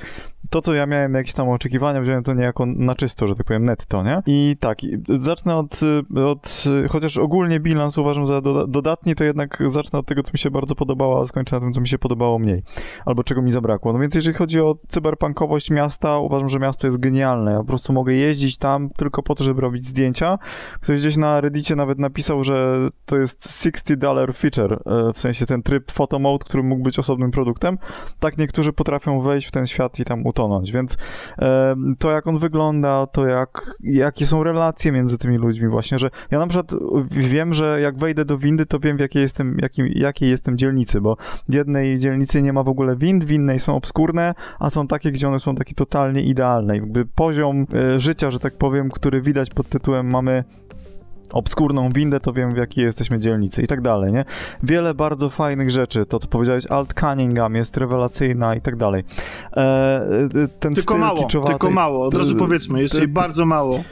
to co ja miałem jakieś tam oczekiwania, wziąłem to niejako na czysto, że tak powiem netto, nie? I tak, zacznę od, od chociaż ogólnie bilans uważam za dodatni, to jednak zacznę od tego, co mi się bardzo podobało, a skończę na tym, co mi się podobało mniej, albo czego mi zabrakło. No więc jeżeli chodzi o cyberpunkowość miasta, uważam, że miasto jest genialne. Ja po prostu mogę jeździć tam tylko po to, żeby robić zdjęcia. Ktoś gdzieś na Reddicie nawet napisał, że to jest 60 dollar feature, e, w sensie ten tryb photo mode, który mógł być osobnym produktem. Tak niektórzy potrafią wejść w ten świat i tam utonąć, więc e, to jak on wygląda, to jak, jakie są relacje między tymi ludźmi właśnie, że ja na przykład wiem, że jak wejdę do windy, to wiem w jakiej jestem, jakim, jakiej jestem dzielnicy, bo w jednej dzielnicy nie ma w ogóle wind, w innej są obskurne, a są takie, gdzie one są takie totalnie idealne. Jakby poziom e, życia, że tak powiem, który widać pod tytułem mamy obskurną windę, to wiem w jakiej jesteśmy dzielnicy i tak dalej, nie? Wiele bardzo fajnych rzeczy, to co powiedziałeś, Alt Cunningham jest rewelacyjna i tak dalej. E, e ten tylko mało, tylko mało, od razu powiedzmy, jest jej bardzo mało.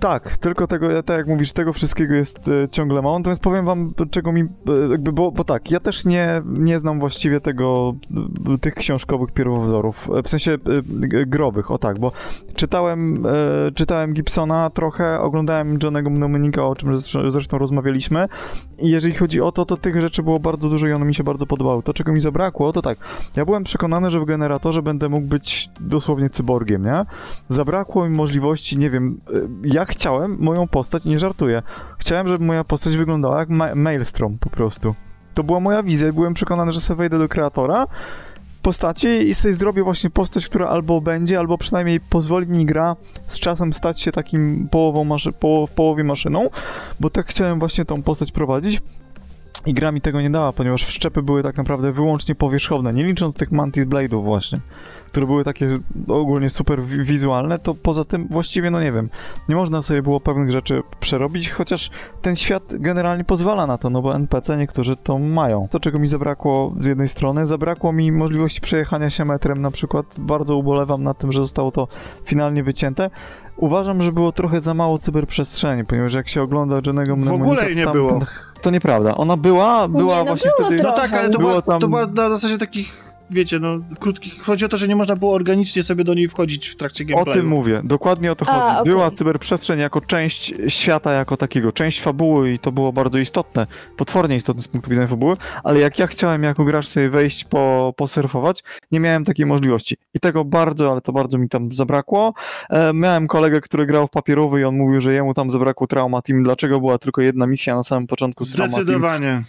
Tak, tylko tego, tak jak mówisz, tego wszystkiego jest e, ciągle mało. Natomiast powiem wam, czego mi, e, jakby, bo, bo tak, ja też nie, nie znam właściwie tego, e, tych książkowych pierwowzorów, w sensie e, growych, o tak, bo czytałem, e, czytałem Gibsona trochę, oglądałem Johnego Mnemonika, o czym zresztą rozmawialiśmy i jeżeli chodzi o to, to tych rzeczy było bardzo dużo i one mi się bardzo podobały. To, czego mi zabrakło, to tak, ja byłem przekonany, że w generatorze będę mógł być dosłownie cyborgiem, nie? Zabrakło mi możliwości, nie wiem, jak chciałem moją postać, nie żartuję, chciałem, żeby moja postać wyglądała jak ma Maelstrom po prostu. To była moja wizja, byłem przekonany, że sobie wejdę do kreatora postaci i sobie zrobię właśnie postać, która albo będzie, albo przynajmniej pozwoli mi gra z czasem stać się takim połową maszy- poł- w połowie maszyną, bo tak chciałem właśnie tą postać prowadzić. I gra mi tego nie dała, ponieważ wszczepy były tak naprawdę wyłącznie powierzchowne, nie licząc tych Mantis Blade'ów właśnie które były takie ogólnie super wizualne, to poza tym właściwie, no nie wiem, nie można sobie było pewnych rzeczy przerobić, chociaż ten świat generalnie pozwala na to, no bo NPC niektórzy to mają. To, czego mi zabrakło z jednej strony, zabrakło mi możliwości przejechania się metrem na przykład, bardzo ubolewam nad tym, że zostało to finalnie wycięte. Uważam, że było trochę za mało cyberprzestrzeni, ponieważ jak się ogląda Jennego W ogóle jej nie tam, było. to nieprawda. Ona była, była nie, no właśnie było wtedy... No tak, ale to była, tam... to była na zasadzie takich wiecie, no, krótkich. Chodzi o to, że nie można było organicznie sobie do niej wchodzić w trakcie gameplayu. O tym mówię, dokładnie o to chodzi. A, okay. Była cyberprzestrzeń jako część świata jako takiego, część fabuły i to było bardzo istotne, potwornie istotne z punktu widzenia fabuły, ale jak ja chciałem jako gracz sobie wejść, po, posurfować, nie miałem takiej możliwości. I tego bardzo, ale to bardzo mi tam zabrakło. E, miałem kolegę, który grał w papierowy i on mówił, że jemu tam zabrakło Trauma Team. Dlaczego była tylko jedna misja na samym początku z Zdecydowanie.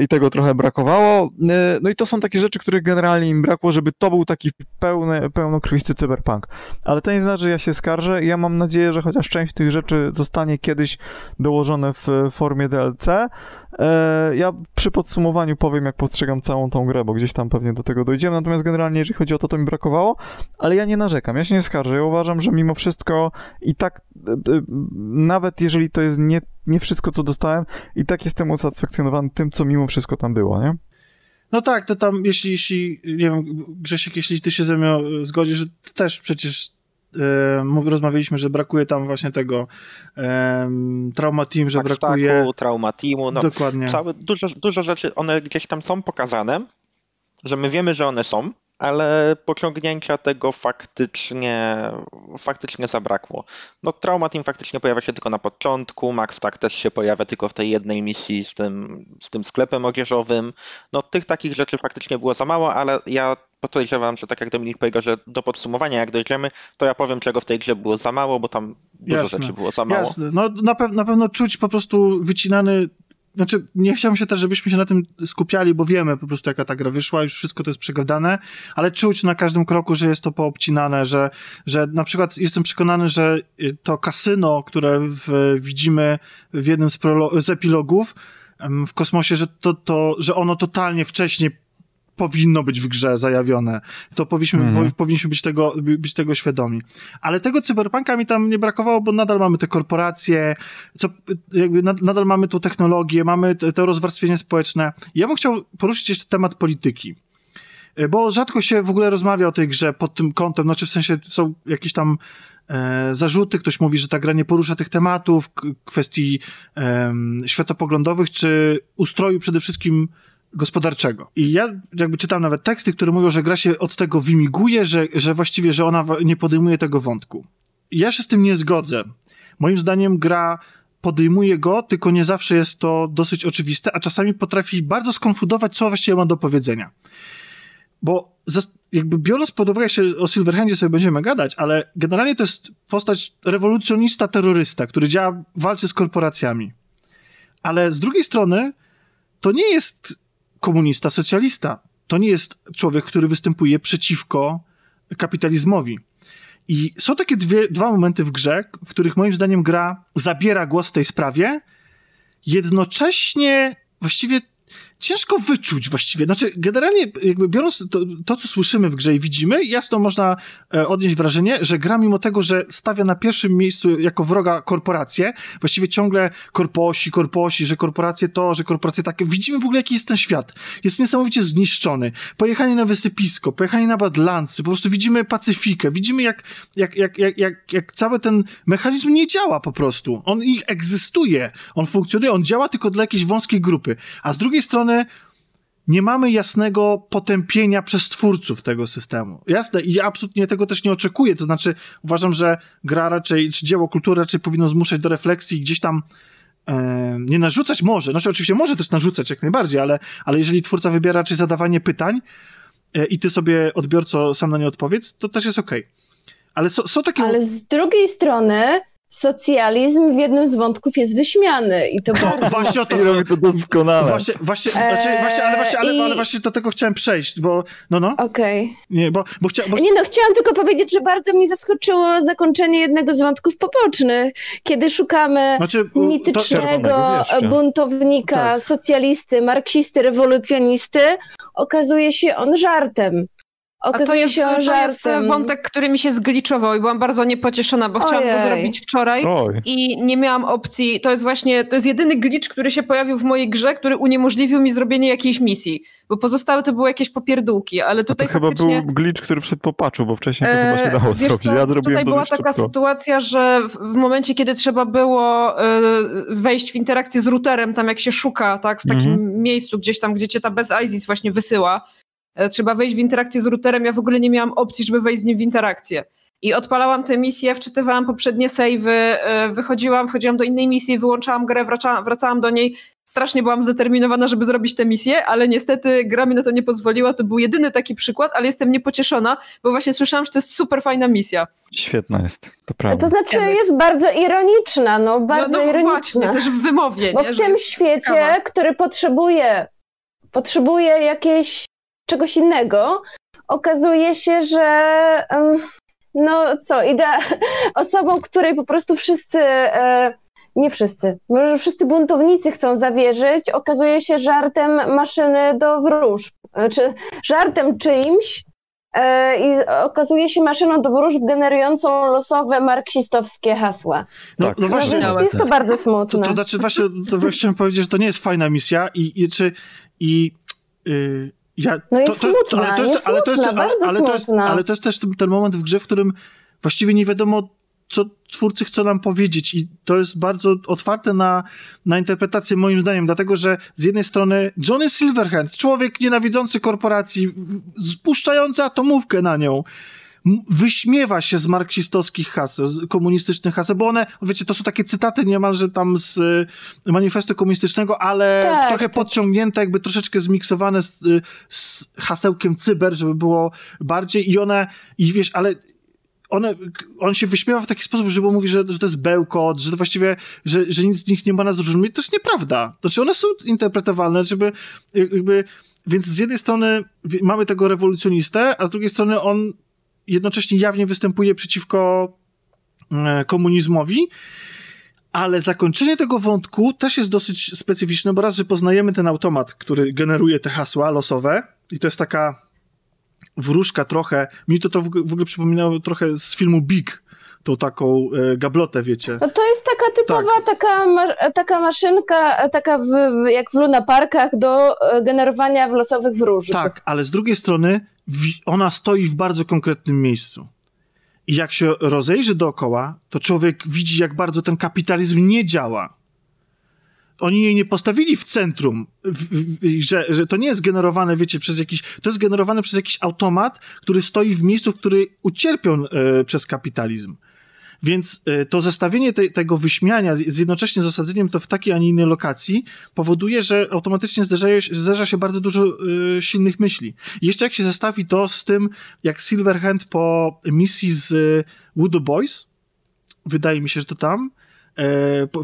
I tego trochę brakowało. E, no i to są takie rzeczy, których generalnie im brakło, żeby to był taki pełny, pełnokrwisty cyberpunk. Ale to nie znaczy, że ja się skarżę. Ja mam nadzieję, że chociaż część tych rzeczy zostanie kiedyś dołożone w formie DLC. E, ja przy podsumowaniu powiem, jak postrzegam całą tą grę, bo gdzieś tam pewnie do tego dojdziemy. Natomiast generalnie, jeżeli chodzi o to, to mi brakowało, ale ja nie narzekam, ja się nie skarżę. Ja uważam, że mimo wszystko i tak, nawet jeżeli to jest nie nie wszystko, co dostałem i tak jestem usatysfakcjonowany tym, co mimo wszystko tam było, nie? No tak, to tam, jeśli, jeśli nie wiem, Grzesiek, jeśli ty się ze mną zgodzisz, że też przecież e, rozmawialiśmy, że brakuje tam właśnie tego e, Trauma Team, że brakuje... Trauma Teamu, no. Dokładnie. Całe, dużo, dużo rzeczy, one gdzieś tam są pokazane, że my wiemy, że one są, ale pociągnięcia tego faktycznie, faktycznie zabrakło. No Trauma Team faktycznie pojawia się tylko na początku, Max tak też się pojawia tylko w tej jednej misji z tym, z tym sklepem odzieżowym. No tych takich rzeczy faktycznie było za mało, ale ja podejrzewam, że tak jak Dominik powiedział, że do podsumowania jak dojdziemy, to ja powiem czego w tej grze było za mało, bo tam dużo Jasne. rzeczy było za mało. Jasne. No na, pe na pewno czuć po prostu wycinany znaczy, nie chciałbym się też, żebyśmy się na tym skupiali, bo wiemy po prostu, jaka ta gra wyszła, już wszystko to jest przegadane, ale czuć na każdym kroku, że jest to poobcinane, że, że na przykład jestem przekonany, że to kasyno, które w, widzimy w jednym z, z epilogów w kosmosie, że, to, to, że ono totalnie wcześniej powinno być w grze zajawione. To powinniśmy, Mhm. po, powinniśmy być tego, być tego świadomi. Ale tego cyberpunka mi tam nie brakowało, bo nadal mamy te korporacje, co, jakby nad, nadal mamy tu technologię, mamy te, to rozwarstwienie społeczne. Ja bym chciał poruszyć jeszcze temat polityki. E, Bo rzadko się w ogóle rozmawia o tej grze pod tym kątem, znaczy w sensie są jakieś tam e, zarzuty, ktoś mówi, że ta gra nie porusza tych tematów, kwestii em, światopoglądowych, czy ustroju przede wszystkim gospodarczego. I ja jakby czytam nawet teksty, które mówią, że gra się od tego wymiguje, że, że właściwie, że ona nie podejmuje tego wątku. Ja się z tym nie zgodzę. Moim zdaniem gra podejmuje go, tylko nie zawsze jest to dosyć oczywiste, a czasami potrafi bardzo skonfudować, co właściwie ma do powiedzenia. Bo jakby biorąc pod uwagę, się o Silverhandzie sobie będziemy gadać, ale generalnie to jest postać rewolucjonista, terrorysta, który działa, walczy z korporacjami. Ale z drugiej strony to nie jest komunista, socjalista. To nie jest człowiek, który występuje przeciwko kapitalizmowi. I są takie dwie, dwa momenty w grze, w których moim zdaniem gra zabiera głos w tej sprawie, jednocześnie właściwie ciężko wyczuć właściwie. Znaczy, generalnie jakby biorąc to, to, co słyszymy w grze i widzimy, jasno można e, odnieść wrażenie, że gra mimo tego, że stawia na pierwszym miejscu jako wroga korporacje, właściwie ciągle korposi, korposi, że korporacje to, że korporacje takie, widzimy w ogóle jaki jest ten świat. Jest niesamowicie zniszczony. Pojechanie na wysypisko, pojechanie na Badlandsy, po prostu widzimy Pacyfikę, widzimy jak, jak, jak, jak, jak, jak cały ten mechanizm nie działa po prostu. On ich egzystuje, on funkcjonuje, on działa tylko dla jakiejś wąskiej grupy. A z drugiej strony nie mamy jasnego potępienia przez twórców tego systemu. Jasne, i ja absolutnie tego też nie oczekuję. To znaczy, uważam, że gra raczej, czy dzieło kultury raczej powinno zmuszać do refleksji gdzieś tam e, nie narzucać może. Znaczy, oczywiście może też narzucać jak najbardziej, ale, ale jeżeli twórca wybiera raczej zadawanie pytań e, i ty sobie, odbiorco, sam na nie odpowiedz, to też jest okej. Ale so, są takie... Ale z drugiej strony socjalizm w jednym z wątków jest wyśmiany i to No, bardzo właśnie o to, I robi to doskonale. Właśnie, właśnie, znaczy, właśnie, ale właśnie, ale, Eee, i- ale właśnie do tego chciałem przejść, bo, no, no, Okej. nie, bo, bo, chcia, bo Nie no, chciałam tylko powiedzieć, że bardzo mnie zaskoczyło zakończenie jednego z wątków pobocznych, kiedy szukamy znaczy, to, mitycznego wieszcza. buntownika, Tak. socjalisty, marksisty, rewolucjonisty. Okazuje się on żartem. A to Okazuje jest, się to jest wątek, który mi się zgliczował i byłam bardzo niepocieszona, bo chciałam go Ojej. zrobić wczoraj. Oj. I nie miałam opcji. To jest właśnie, to jest jedyny glitch, który się pojawił w mojej grze, który uniemożliwił mi zrobienie jakiejś misji. Bo pozostałe to były jakieś popierdółki, ale To tutaj chyba faktycznie... był glitch, który wszedł po patchu, bo wcześniej to chyba się dało E, zrobić. co, Ja zrobiłem Tutaj to była taka szybko. sytuacja, że w, w momencie, kiedy trzeba było e, wejść w interakcję z routerem, tam jak się szuka, tak, w takim Mhm. miejscu gdzieś tam, gdzie cię ta bez ISIS właśnie wysyła, e, trzeba wejść w interakcję z routerem, ja w ogóle nie miałam opcji, żeby wejść z nim w interakcję. I odpalałam tę misję, wczytywałam poprzednie savey, e, wychodziłam, wchodziłam do innej misji, wyłączałam grę, wracałam, wracałam do niej. Strasznie byłam zdeterminowana, żeby zrobić tę misję, ale niestety gra mi na to nie pozwoliła. To był jedyny taki przykład, ale jestem niepocieszona, bo właśnie słyszałam, że to jest super fajna misja. Świetna jest, to prawda. To znaczy jest bardzo ironiczna, no bardzo no, no ironiczna. właśnie, też w wymowie, Bo nie? w tym świecie, ciekawa. który potrzebuje, potrzebuje jakieś czegoś innego, okazuje się, że no co, idea, osobą, której po prostu wszyscy, e, nie wszyscy, może wszyscy buntownicy chcą zawierzyć, okazuje się żartem maszyny do wróżb, czy żartem czyimś, e, i okazuje się maszyną do wróżb generującą losowe marksistowskie hasła. no, Tak. no No właśnie, więc jest to bardzo To, smutne. to znaczy właśnie, to chciałem powiedzieć, że to nie jest fajna misja i, i czy i y, ja, No to, jest to, smutna, ale to jest, jest ale to jest, smutna, ale, ale to jest, ale to jest też ten, ten moment w grze, w którym właściwie nie wiadomo, co twórcy chcą nam powiedzieć i to jest bardzo otwarte na, na interpretację moim zdaniem, dlatego, że z jednej strony Johnny Silverhand, człowiek nienawidzący korporacji, spuszczający atomówkę na nią, wyśmiewa się z marksistowskich haseł, z komunistycznych haseł, bo one, wiecie, to są takie cytaty niemalże tam z y, manifestu komunistycznego, ale Tak, trochę tak. podciągnięte, jakby troszeczkę zmiksowane z, y, z hasełkiem cyber, żeby było bardziej i one, i wiesz, ale one, on się wyśmiewa w taki sposób, że mówi, że, że to jest bełkot, że to właściwie, że, że nic z nich nie ma nas zrozumieć. To jest nieprawda. Znaczy one są interpretowalne, żeby jakby, więc z jednej strony mamy tego rewolucjonistę, a z drugiej strony on jednocześnie jawnie występuje przeciwko e, komunizmowi, ale zakończenie tego wątku też jest dosyć specyficzne, bo raz, że poznajemy ten automat, który generuje te hasła losowe, i to jest taka wróżka trochę, mi to, to w ogóle przypominało trochę z filmu Big, tą taką e, gablotę, wiecie. No to jest taka typowa taka, ma- taka maszynka, taka w, jak w Luna Parkach do e, generowania losowych wróżb. Tak, ale z drugiej strony ona stoi w bardzo konkretnym miejscu. I jak się rozejrzy dookoła, to człowiek widzi, jak bardzo ten kapitalizm nie działa. Oni jej nie postawili w centrum, w, w, że, że to nie jest generowane, wiecie, przez jakiś. To jest generowane przez jakiś automat, który stoi w miejscu, który ucierpią e, przez kapitalizm. Więc e, to zestawienie te, tego wyśmiania z, z jednocześnie z osadzeniem to w takiej, a nie innej lokacji powoduje, że automatycznie zderza się, bardzo dużo e, silnych myśli. I jeszcze jak się zestawi to z tym, jak Silverhand po misji z Voodoo Boys, wydaje mi się, że to tam,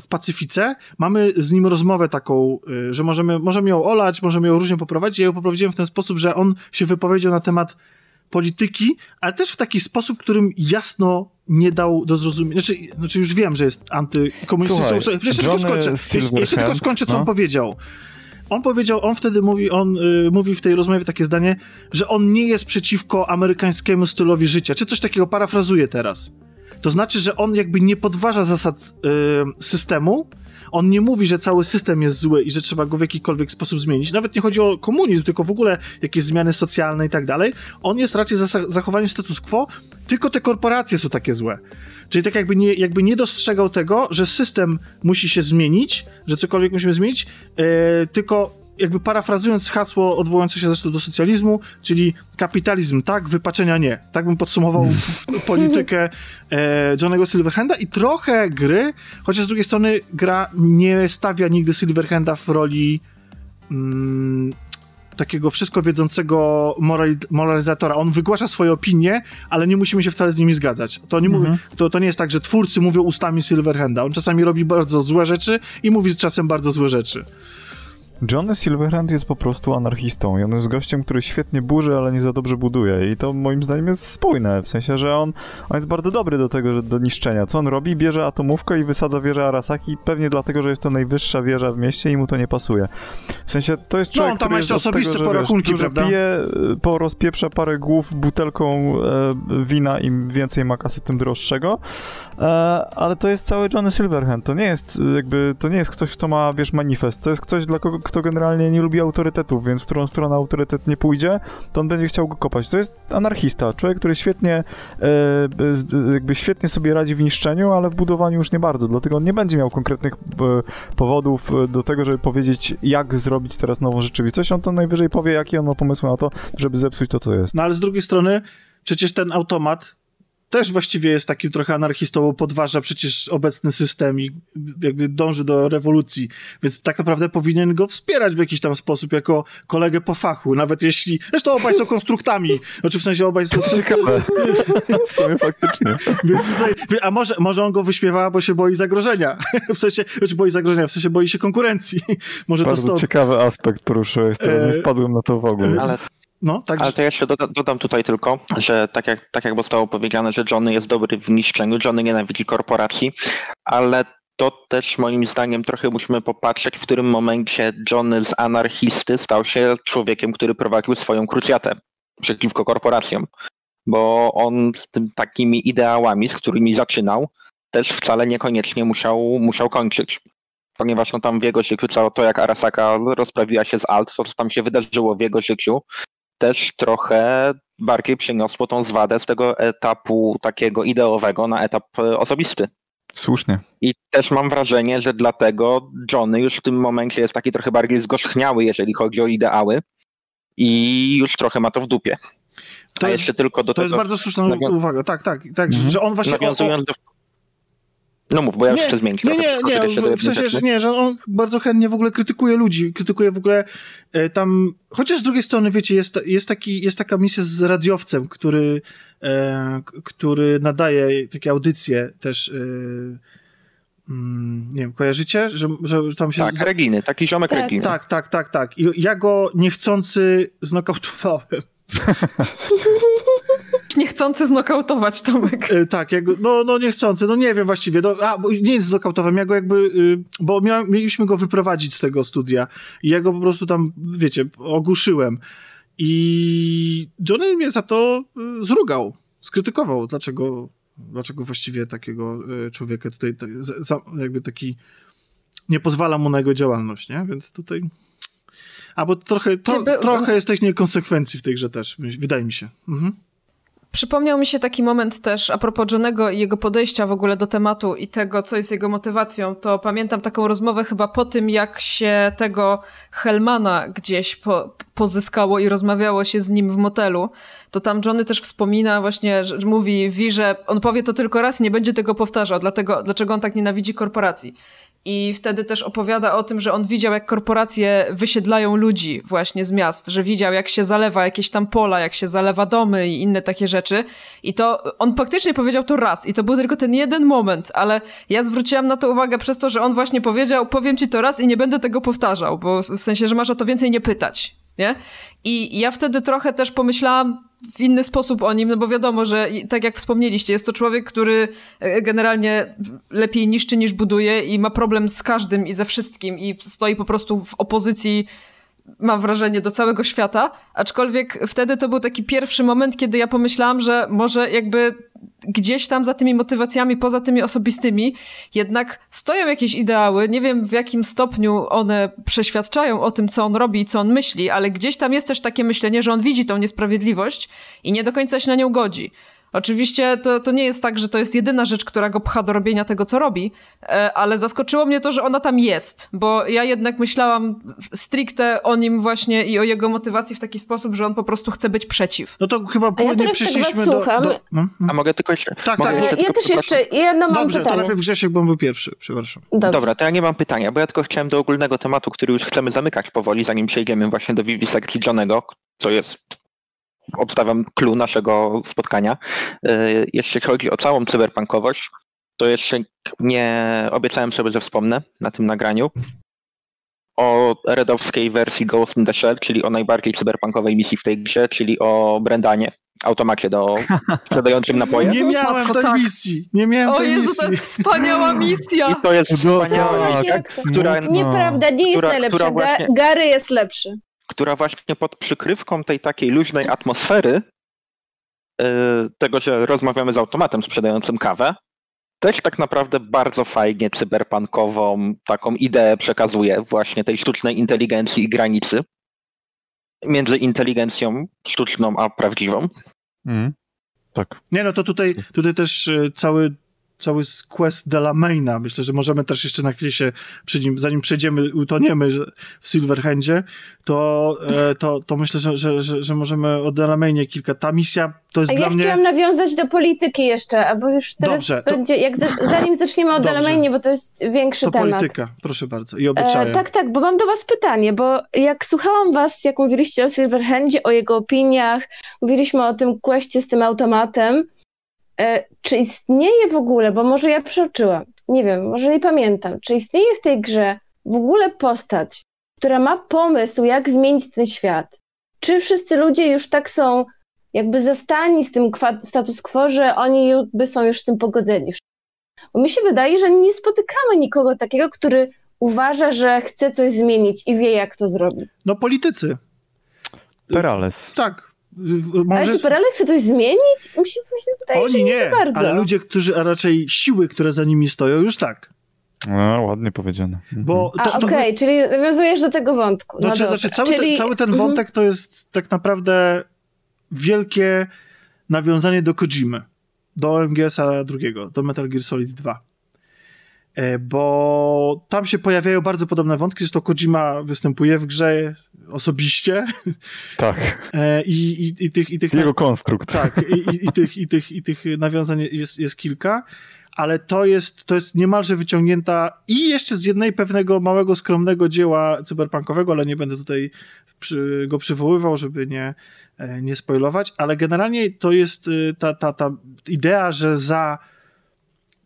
w Pacyfice, mamy z nim rozmowę taką, że możemy, możemy ją olać, możemy ją różnie poprowadzić. Ja ją poprowadziłem w ten sposób, że on się wypowiedział na temat polityki, ale też w taki sposób, którym jasno nie dał do zrozumienia. Znaczy, znaczy już wiem, że jest antykomunistyczny. Jeszcze tylko skończę. Jeszcze, jeszcze tylko skończę, co no. on powiedział. On powiedział, on wtedy mówi, on y, mówi w tej rozmowie takie zdanie, że on nie jest przeciwko amerykańskiemu stylowi życia, czy coś takiego, parafrazuję teraz. To znaczy, że on jakby nie podważa zasad y, systemu, on nie mówi, że cały system jest zły i że trzeba go w jakikolwiek sposób zmienić. Nawet nie chodzi o komunizm, tylko w ogóle jakieś zmiany socjalne i tak dalej. On jest raczej za za- zachowaniem status quo, tylko te korporacje są takie złe. Czyli tak jakby nie, jakby nie dostrzegał tego, że system musi się zmienić, że cokolwiek musimy zmienić, e, tylko jakby parafrazując hasło odwołujące się zresztą do socjalizmu, czyli kapitalizm tak, wypaczenia nie. Tak bym podsumował politykę e, Johnego Silverhanda i trochę gry, chociaż z drugiej strony gra nie stawia nigdy Silverhanda w roli mm, takiego wszystko wiedzącego morali- moralizatora. On wygłasza swoje opinie, ale nie musimy się wcale z nimi zgadzać. To nie, mówi, to, to nie jest tak, że twórcy mówią ustami Silverhanda. On czasami robi bardzo złe rzeczy i mówi czasem bardzo złe rzeczy. Johnny Silverhand jest po prostu anarchistą i on jest gościem, który świetnie burzy, ale nie za dobrze buduje i to moim zdaniem jest spójne, w sensie, że on, on jest bardzo dobry do tego, że do niszczenia. Co on robi? Bierze atomówkę i wysadza wieżę Arasaki, pewnie dlatego, że jest to najwyższa wieża w mieście i mu to nie pasuje. W sensie, to jest No, człowiek, on tam który ma jest jeszcze osobiste tego, że, porachunki, wiesz, prawda? pije, y, porozpieprza parę głów butelką e, wina, im więcej ma kasy, tym droższego, e, ale to jest cały Johnny Silverhand, to nie jest y, jakby, to nie jest ktoś, kto ma, wiesz, manifest, to jest ktoś, dla kogo, kto generalnie nie lubi autorytetów, więc w którą stronę autorytet nie pójdzie, to on będzie chciał go kopać. To jest anarchista, człowiek, który świetnie, e, jakby świetnie sobie radzi w niszczeniu, ale w budowaniu już nie bardzo, dlatego on nie będzie miał konkretnych e, powodów e, do tego, żeby powiedzieć, jak zrobić teraz nową rzeczywistość, on to najwyżej powie, jakie on ma pomysły na to, żeby zepsuć to, co jest. No ale z drugiej strony, przecież ten automat też właściwie jest takim trochę anarchistą, bo podważa przecież obecny system i jakby dąży do rewolucji, więc tak naprawdę powinien go wspierać w jakiś tam sposób jako kolegę po fachu, nawet jeśli... Zresztą obaj są konstruktami, znaczy w sensie obaj są... Ciekawe. W sumie faktycznie. Więc tutaj, a może, może on go wyśpiewa, bo się boi zagrożenia. W sensie, znaczy boi zagrożenia, w sensie boi się konkurencji. Może to Bardzo stąd. ciekawy aspekt poruszyłeś, teraz E, nie wpadłem na to w ogóle. Ale, No, tak. ale to jeszcze doda, dodam tutaj tylko, że tak jak, tak jak zostało powiedziane, że Johnny jest dobry w niszczeniu, Johnny nienawidzi korporacji, ale to też moim zdaniem trochę musimy popatrzeć, w którym momencie Johnny z anarchisty stał się człowiekiem, który prowadził swoją krucjatę przeciwko korporacjom. Bo on z tym takimi ideałami, z którymi zaczynał, też wcale niekoniecznie musiał, musiał kończyć. Ponieważ no tam w jego życiu to, jak Arasaka rozprawiła się z Alt, co tam się wydarzyło w jego życiu, też trochę bardziej przeniosło tą zwadę z tego etapu takiego ideowego na etap e, osobisty. Słusznie. I też mam wrażenie, że dlatego Johnny już w tym momencie jest taki trochę bardziej zgorzchniały, jeżeli chodzi o ideały i już trochę ma to w dupie. To jest- jeszcze tylko do To jest tego, bardzo słuszna nawią- uwaga, tak, tak, tak, Mhm. że on właśnie... nawiązując do... No mów, bo ja już chcę zmienić nie, nie, nie, do w, sensie, że nie, że on bardzo chętnie w ogóle krytykuje ludzi, krytykuje w ogóle e, tam, chociaż z drugiej strony, wiecie, jest, jest, taki, jest taka misja z radiowcem, który, e, który nadaje takie audycje też, e, mm, nie wiem, kojarzycie, że, że tam się... Tak, z- Reginy, taki ziomek Tak, Reginy. tak, tak, tak, tak. I ja go niechcący znokautowałem. Niechcący znokautować Tomek. E, tak, jak, no, no niechcący, no nie wiem właściwie, no, a, nie jest znokautowałem, ja go jakby, y, bo mieliśmy go wyprowadzić z tego studia i ja go po prostu tam, wiecie, ogłuszyłem. I Johnny mnie za to y, zrugał, skrytykował, dlaczego, dlaczego właściwie takiego y, człowieka tutaj jakby taki nie pozwala mu na jego działalność, nie? Więc tutaj... A bo trochę, to, trochę jest tych niekonsekwencji w tej grze też, wydaje mi się. Mhm. Przypomniał mi się taki moment też a propos Johnego i jego podejścia w ogóle do tematu i tego, co jest jego motywacją. To pamiętam taką rozmowę chyba po tym, jak się tego Helmana gdzieś po, pozyskało i rozmawiało się z nim w motelu. To tam Johnny też wspomina właśnie, że mówi Vi, że on powie to tylko raz i nie będzie tego powtarzał, dlatego, dlaczego on tak nienawidzi korporacji. I wtedy też opowiada o tym, że on widział, jak korporacje wysiedlają ludzi właśnie z miast, że widział, jak się zalewa jakieś tam pola, jak się zalewa domy i inne takie rzeczy. I to on faktycznie powiedział to raz i to był tylko ten jeden moment, ale ja zwróciłam na to uwagę przez to, że on właśnie powiedział, powiem ci to raz i nie będę tego powtarzał, bo w sensie, że masz o to więcej nie pytać, nie? I ja wtedy trochę też pomyślałam w inny sposób o nim, no bo wiadomo, że tak jak wspomnieliście, jest to człowiek, który e, generalnie lepiej niszczy niż buduje i ma problem z każdym i ze wszystkim i stoi po prostu w opozycji mam wrażenie, do całego świata, aczkolwiek wtedy to był taki pierwszy moment, kiedy ja pomyślałam, że może jakby gdzieś tam za tymi motywacjami, poza tymi osobistymi, jednak stoją jakieś ideały, nie wiem w jakim stopniu one przeświadczają o tym, co on robi i co on myśli, ale gdzieś tam jest też takie myślenie, że on widzi tą niesprawiedliwość i nie do końca się na nią godzi. Oczywiście to, to nie jest tak, że to jest jedyna rzecz, która go pcha do robienia tego, co robi, e, ale zaskoczyło mnie to, że ona tam jest, bo ja jednak myślałam stricte o nim właśnie i o jego motywacji w taki sposób, że on po prostu chce być przeciw. No to chyba A ja płynnie teraz tak przeszliśmy was do... do no, A no. mogę tylko jeszcze... Tak, tak, Ja, ja tylko, też jeszcze jedno mam Dobrze, to pytanie. najpierw Grzesiek, bo on był pierwszy, przepraszam. Dobrze. Dobra, to ja nie mam pytania, bo ja tylko chciałem do ogólnego tematu, który już chcemy zamykać powoli, zanim przejdziemy właśnie do wiwisekcji Johnego, co jest, obstawiam, clue naszego spotkania. Yy, Jeśli chodzi o całą cyberpunkowość, to jeszcze nie obiecałem sobie, że wspomnę na tym nagraniu o redowskiej wersji Ghost in the Shell, czyli o najbardziej cyberpunkowej misji w tej grze, czyli o Brendanie, automacie do sprzedającym napoje. Nie miałem Matko, tej tak. misji, nie miałem O tej Jezu, misji. to jest wspaniała misja! I to jest wspaniała misja, która, Nieprawda, nie jest która- najlepsza. która właśnie- Gary jest lepszy. Która właśnie pod przykrywką tej takiej luźnej atmosfery, yy, tego, że rozmawiamy z automatem sprzedającym kawę, też tak naprawdę bardzo fajnie cyberpunkową taką ideę przekazuje właśnie tej sztucznej inteligencji i granicy między inteligencją sztuczną a prawdziwą. Mhm. Tak. Nie, no to tutaj, tutaj też e, cały, cały quest Delamaina, myślę, że możemy też jeszcze na chwilę się przy nim, zanim przejdziemy, utoniemy w Silverhandzie, to, e, to, to myślę, że, że, że, że możemy o Delamainie kilka. Ta misja to jest dla ja mnie... chciałam nawiązać do polityki jeszcze, a bo już teraz Dobrze, to- będzie, jak za, zanim zaczniemy o. Delamainie, bo to jest większy To temat. polityka, proszę bardzo. I obyczaje. E, tak, tak, bo mam do was pytanie, bo jak słuchałam was, jak mówiliście o Silverhandzie, o jego opiniach, mówiliśmy o tym kwestii z tym automatem, czy istnieje w ogóle, bo może ja przeoczyłam, nie wiem, może nie pamiętam, czy istnieje w tej grze w ogóle postać, która ma pomysł, jak zmienić ten świat? Czy wszyscy ludzie już tak są jakby zastani z tym status quo, że oni jakby są już z tym pogodzeni? Bo mi się wydaje, że nie spotykamy nikogo takiego, który uważa, że chce coś zmienić i wie, jak to zrobić. No politycy. Perales. Tak. W- Ale Może... czy Perele chce coś zmienić? Mi się, mi się wydaje, że Oni nie, nie, bardzo. ale ludzie, którzy, a raczej siły, które za nimi stoją, już tak. No, ładnie powiedziane. Mhm. Bo A, to, to, okej, czyli nawiązujesz do tego wątku. No Znaczy, znaczy cały, czyli... ten, cały ten mhm. wątek to jest tak naprawdę wielkie nawiązanie do Kojimy, do MGS-a drugiego, do Metal Gear Solid 2. E, Bo tam się pojawiają bardzo podobne wątki, zresztą Kojima występuje w grze osobiście Tak. e, i, i, i tych... I tych Jego konstrukt. tak, i, i, tych, i, tych, i tych nawiązań jest, jest kilka, ale to jest, to jest niemalże wyciągnięta i jeszcze z jednej pewnego małego, skromnego dzieła cyberpunkowego, ale nie będę tutaj przy, go przywoływał, żeby nie, e, nie spoilować, ale generalnie to jest ta, ta, ta idea, że za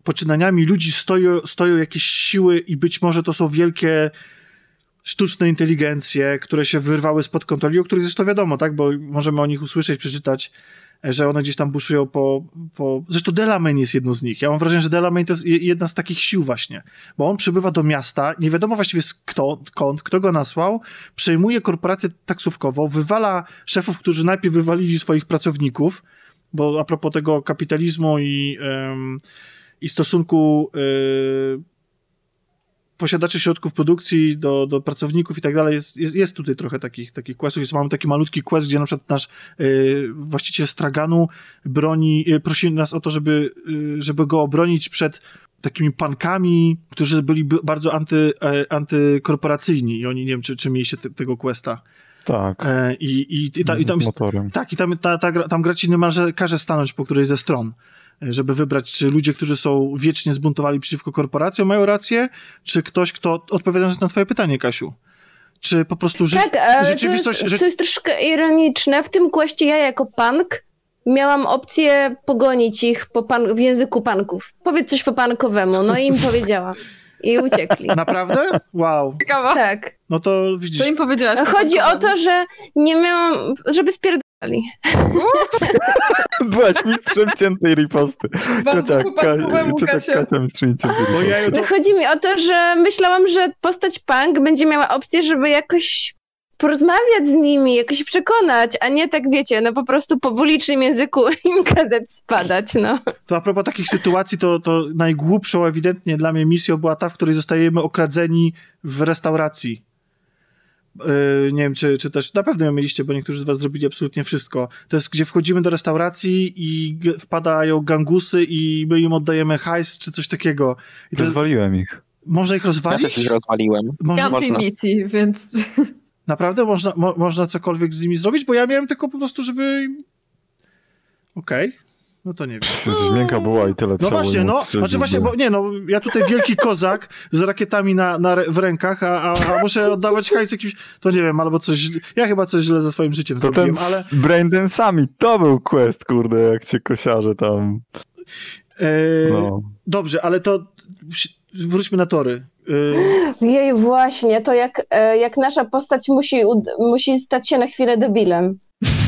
poczynaniami ludzi stoją, stoją jakieś siły i być może to są wielkie sztuczne inteligencje, które się wyrwały spod kontroli, o których zresztą wiadomo, tak, bo możemy o nich usłyszeć, przeczytać że one gdzieś tam buszują po, po... Zresztą Delamain jest jedną z nich. Ja mam wrażenie, że Delamain to jest jedna z takich sił właśnie, bo on przybywa do miasta, nie wiadomo właściwie kto, kąt, kto go nasłał, przejmuje korporację taksówkową, wywala szefów, którzy najpierw wywalili swoich pracowników, bo a propos tego kapitalizmu i, i stosunku yy, posiadaczy środków produkcji do, do pracowników i tak dalej, jest, jest, jest tutaj trochę takich, takich questów. Jest, mamy taki malutki quest, gdzie na przykład nasz yy, właściciel straganu broni, yy, prosi nas o to, żeby, yy, żeby go obronić przed takimi pankami, którzy byli bardzo anty, e, antykorporacyjni i oni, nie wiem, czy, czy mieliście te, tego questa. Tak. E, I, i, i, ta, i tam, tak, i tam, ta, ta, tam gra ci niemalże każe stanąć po którejś ze stron żeby wybrać, czy ludzie, którzy są wiecznie zbuntowali przeciwko korporacjom, mają rację, czy ktoś, kto, odpowiadając na twoje pytanie, Kasiu, czy po prostu ży tak, ale rzeczywistość... To jest, to jest troszkę ironiczne. W tym kwestii ja jako punk miałam opcję pogonić ich po pan, w języku panków. Powiedz coś po pankowemu. No i im powiedziałam. I uciekli. Naprawdę? Wow. Ciekawa. Tak. No to widzisz. Co im powiedziałaś? Chodzi o to, że nie miałam, żeby spierdali. Byłaś mistrzem ciętej riposty. Ciocia, Ka ciocia Kasia mistrzyni ciętej ja No to... chodzi mi o to, że myślałam, że postać punk będzie miała opcję, żeby jakoś porozmawiać z nimi, jakoś przekonać, a nie tak wiecie, no po prostu po wulicznym języku im kazać spadać, no. To a propos takich sytuacji, to, to najgłupszą ewidentnie dla mnie misją była ta, w której zostajemy okradzeni w restauracji. Yy, nie wiem, czy, czy też na pewno ją mieliście, bo niektórzy z was zrobili absolutnie wszystko. To jest, gdzie wchodzimy do restauracji i wpadają gangusy i my im oddajemy hajs, czy coś takiego. I to jest, Rozwaliłem ich. można ich Ja rozwalić? też ich rozwaliłem. Można, można. misji, więc... naprawdę można, mo, można cokolwiek z nimi zrobić? Bo ja miałem tylko po prostu, żeby... Okej. No to nie wiem. Miękka była i tyle No właśnie, no, znaczy właśnie, bo nie no, ja tutaj wielki kozak z rakietami na, na, w rękach, a, a, a muszę oddawać hajs jakimś, to nie wiem, albo coś, ja chyba coś źle ze swoim życiem To ten zrobiłem, ale... ale... Braindance'ami, to był quest, kurde, jak cię kosiarze tam, E, no. Dobrze, ale to wróćmy na tory. E, Jej, właśnie, to jak, e, jak nasza postać musi, musi stać się na chwilę debilem.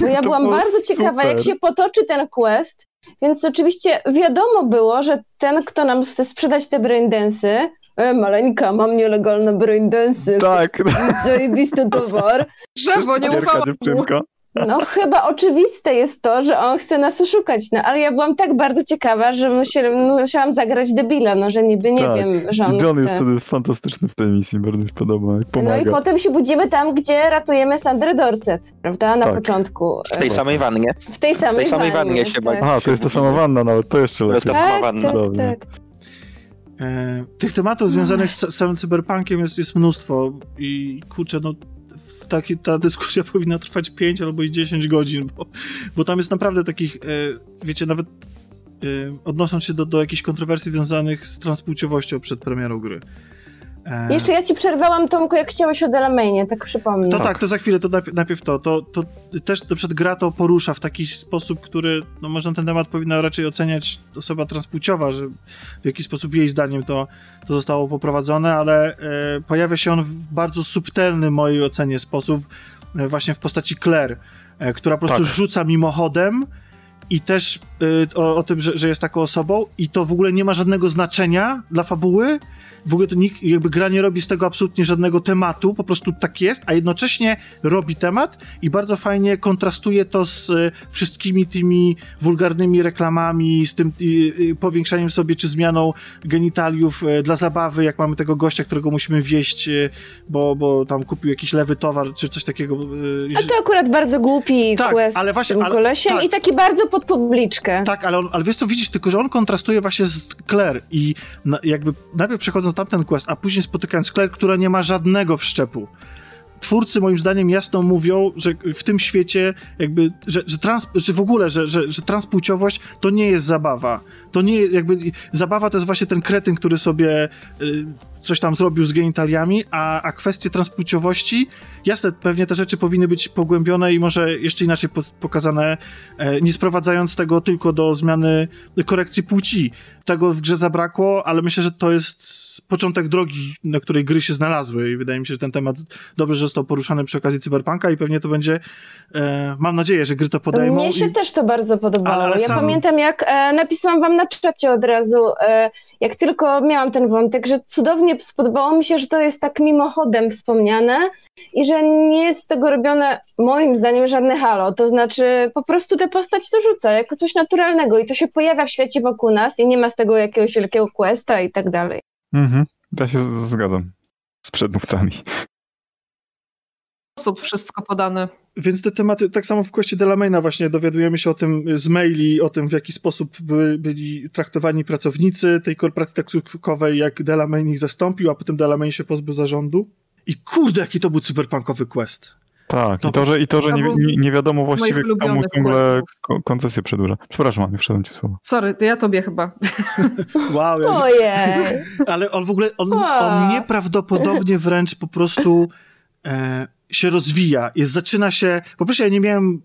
Bo ja byłam bardzo ciekawa, jak super. się potoczy ten quest, więc oczywiście wiadomo było, że ten, kto nam chce sprzedać te braindensy, e, maleńka, mam nielegalne braindensy, Tak, zajebisty towar, Drzewo, nie ufałam mu. No chyba oczywiste jest to, że on chce nas oszukać, no ale ja byłam tak bardzo ciekawa, że musiałam, musiałam zagrać debila, no że niby nie Tak. wiem, że on I John jest chce. wtedy fantastyczny w tej misji, bardzo mi się podoba, jak No pomaga. i potem się budzimy tam, gdzie ratujemy Sandrę Dorset, prawda? Na Tak. początku. W tej samej wannie. W tej samej, samej wannie się tak. Aha, to jest ta sama wanna nawet, to jeszcze To jest lepiej. ta- Tak, wanna. tak, Cudownie. tak. e, tych tematów związanych z samym cyberpunkiem jest, jest mnóstwo i kurczę, no w taki, ta dyskusja powinna trwać 5 albo i 10 godzin, bo, bo tam jest naprawdę takich, e, wiecie, nawet e, odnosząc się do, do jakichś kontrowersji związanych z transpłciowością przed premierą gry. E, Jeszcze ja ci przerwałam, Tomku, jak chciałeś o Delamainie, tak przypomnę. To tak, to za chwilę, to najpierw, najpierw to, to. To też na przykład gra to porusza w taki sposób, który, no może ten temat powinna raczej oceniać osoba transpłciowa, że w jaki sposób jej zdaniem to, to zostało poprowadzone, ale e, pojawia się on w bardzo subtelny, mojej ocenie, sposób e, właśnie w postaci Claire, e, która po prostu Tak. rzuca mimochodem i też o, o tym, że, że jest taką osobą i to w ogóle nie ma żadnego znaczenia dla fabuły. W ogóle to nikt, jakby gra nie robi z tego absolutnie żadnego tematu, po prostu tak jest, a jednocześnie robi temat i bardzo fajnie kontrastuje to z y, wszystkimi tymi wulgarnymi reklamami, z tym y, y, powiększaniem sobie czy zmianą genitaliów y, dla zabawy, jak mamy tego gościa, którego musimy wieść, y, bo, bo tam kupił jakiś lewy towar, czy coś takiego. y, A to akurat bardzo głupi Tak, quest ale właśnie- ale- tak. i taki bardzo pod publiczkę. Tak, ale, on, ale wiesz co, widzisz, tylko że on kontrastuje właśnie z Claire i na, jakby najpierw przechodząc tamten quest, a później spotykając Claire, która nie ma żadnego wszczepu. Twórcy moim zdaniem jasno mówią, że w tym świecie jakby, że, że, trans, że w ogóle, że, że, że transpłciowość to nie jest zabawa. To nie jakby, zabawa to jest właśnie ten kretyn, który sobie y, coś tam zrobił z genitaliami, a, a kwestie transpłciowości, jasne, pewnie te rzeczy powinny być pogłębione i może jeszcze inaczej po, pokazane, e, nie sprowadzając tego tylko do zmiany korekcji płci. Tego w grze zabrakło, ale myślę, że to jest początek drogi, na której gry się znalazły i wydaje mi się, że ten temat dobrze został poruszany przy okazji Cyberpunka i pewnie to będzie, e, mam nadzieję, że gry to podejmą. Mnie się i... też to bardzo podobało. Ale- ale ja sam- pamiętam, jak e, napisałam wam na czacie od razu, e, jak tylko miałam ten wątek, że cudownie spodobało mi się, że to jest tak mimochodem wspomniane i że nie jest z tego robione, moim zdaniem, żadne halo. To znaczy, po prostu tę postać to rzuca jako coś naturalnego i to się pojawia w świecie wokół nas i nie ma z tego jakiegoś wielkiego questa i tak dalej. Mhm. Ja się zgadzam z przedmówcami. Sposób wszystko podane. Więc te tematy, tak samo w kwestii Delamaina właśnie dowiadujemy się o tym z maili, o tym w jaki sposób by, byli traktowani pracownicy tej korporacji taksówkowej, jak Delamain ich zastąpił, a potem Delamain się pozbył zarządu. I kurde, jaki to był cyberpunkowy quest. Tak, To- i to, że, i to, że nie, nie, nie wiadomo właściwie, kto mu ciągle koncesję przedłuża. Przepraszam, Aniu, wszedłem ci w słowo. Sorry, to ja tobie chyba. Wow, ja, Ojej! ale on w ogóle, on, on nieprawdopodobnie wręcz po prostu e, się rozwija. Jest, zaczyna się, po pierwsze ja nie miałem,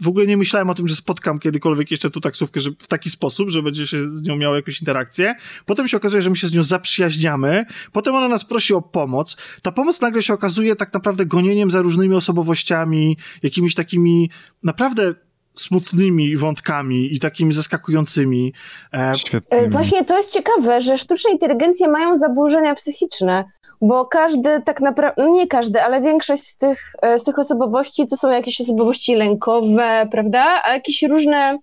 w ogóle nie myślałem o tym, że spotkam kiedykolwiek jeszcze tu taksówkę że, w taki sposób, że będzie się z nią miał jakąś interakcję. Potem się okazuje, że my się z nią zaprzyjaźniamy. Potem ona nas prosi o pomoc. Ta pomoc nagle się okazuje tak naprawdę gonieniem za różnymi osobowościami, jakimiś takimi naprawdę smutnymi wątkami i takimi zaskakującymi. E. E, Właśnie to jest ciekawe, że sztuczne inteligencje mają zaburzenia psychiczne, bo każdy tak naprawdę, no nie każdy, ale większość z tych, e, z tych osobowości to są jakieś osobowości lękowe, prawda? A jakieś różne,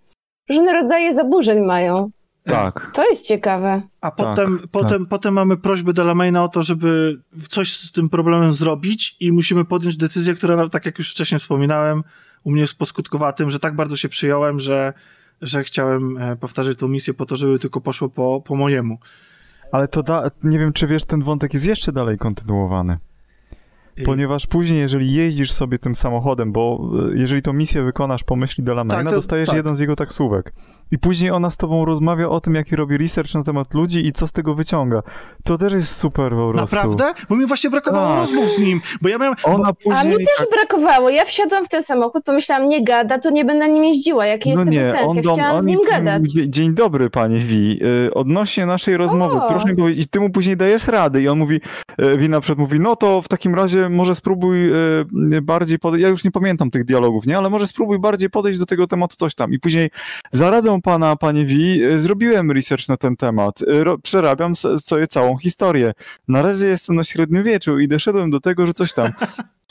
różne rodzaje zaburzeń mają. Tak. To jest ciekawe. A potem, tak. potem, potem mamy prośbę Delamaina o to, żeby coś z tym problemem zrobić i musimy podjąć decyzję, która, tak jak już wcześniej wspominałem, u mnie poskutkowała tym, że tak bardzo się przyjąłem, że, że chciałem e, powtarzać tą misję po to, żeby tylko poszło po, po mojemu. Ale to da, nie wiem, czy wiesz, ten wątek jest jeszcze dalej kontynuowany. Ponieważ później, jeżeli jeździsz sobie tym samochodem, bo e, jeżeli tą misję wykonasz po myśli Delamaina, Tak, to- dostajesz tak. jeden z jego taksówek. I później ona z tobą rozmawia o tym, jaki robi research na temat ludzi i co z tego wyciąga. To też jest super po prostu. Naprawdę? Bo mi właśnie brakowało Tak. rozmów z nim, bo ja miałem... Ona A później... mi też brakowało. Ja wsiadłam w ten samochód, pomyślałam, nie gada, to nie będę nim jeździła. Jaki jest no tego nie, sens? on Ja chciałam z nim gadać. Dzie- Dzień dobry, panie Wi. Y, Odnośnie naszej rozmowy, O. proszę mi powiedzieć, i ty mu później dajesz rady. I on mówi, y, Wi na przykład mówi, no to w takim razie może spróbuj y, bardziej podejść, ja już nie pamiętam tych dialogów, nie, ale może spróbuj bardziej podejść do tego tematu coś tam. I później za radą pana, panie Wi, y, zrobiłem research na ten temat. Ro- Przerabiam sobie całą historię. Na razie jestem na średniowieczu i doszedłem do tego, że coś tam.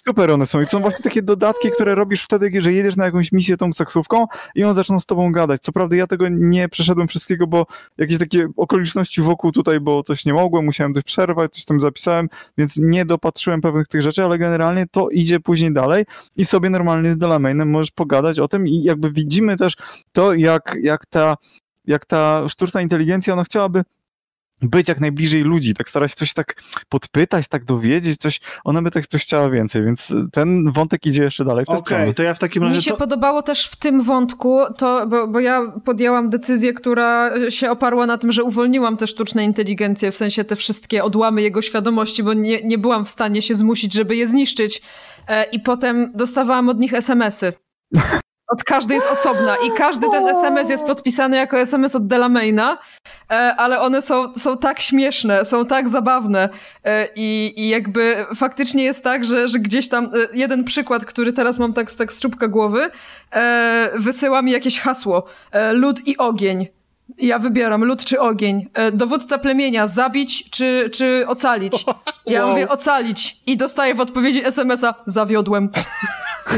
Super one są i są właśnie takie dodatki, które robisz wtedy, że jedziesz na jakąś misję tą taksówką i on zaczyna z tobą gadać. Co prawda ja tego nie przeszedłem wszystkiego, bo jakieś takie okoliczności wokół tutaj, bo coś nie mogłem, musiałem coś przerwać, coś tam zapisałem, więc nie dopatrzyłem pewnych tych rzeczy, ale generalnie to idzie później dalej i sobie normalnie z Delamainem możesz pogadać o tym i jakby widzimy też to, jak, jak ta jak ta sztuczna inteligencja, ona chciałaby być jak najbliżej ludzi, tak stara się coś tak podpytać, tak dowiedzieć, coś, ona by tak coś chciała więcej, więc ten wątek idzie jeszcze dalej Okej, stronę. to ja w takim razie... Mi się to... podobało też w tym wątku, to, bo, bo ja podjęłam decyzję, która się oparła na tym, że uwolniłam te sztuczne inteligencje, w sensie te wszystkie odłamy jego świadomości, bo nie, nie byłam w stanie się zmusić, żeby je zniszczyć. E, I potem dostawałam od nich SMS-y. Od każdej jest osobna i każdy ten SMS jest podpisany jako SMS od Delamaina, e, ale one są, są tak śmieszne, są tak zabawne e, i, i jakby faktycznie jest tak, że, że gdzieś tam e, jeden przykład, który teraz mam tak, tak z czubka głowy, wysyła mi jakieś hasło. Lód i ogień. Ja wybieram lód czy ogień. E, dowódca plemienia zabić czy, czy ocalić. Ja Wow. mówię ocalić i dostaję w odpowiedzi SMS-a zawiodłem.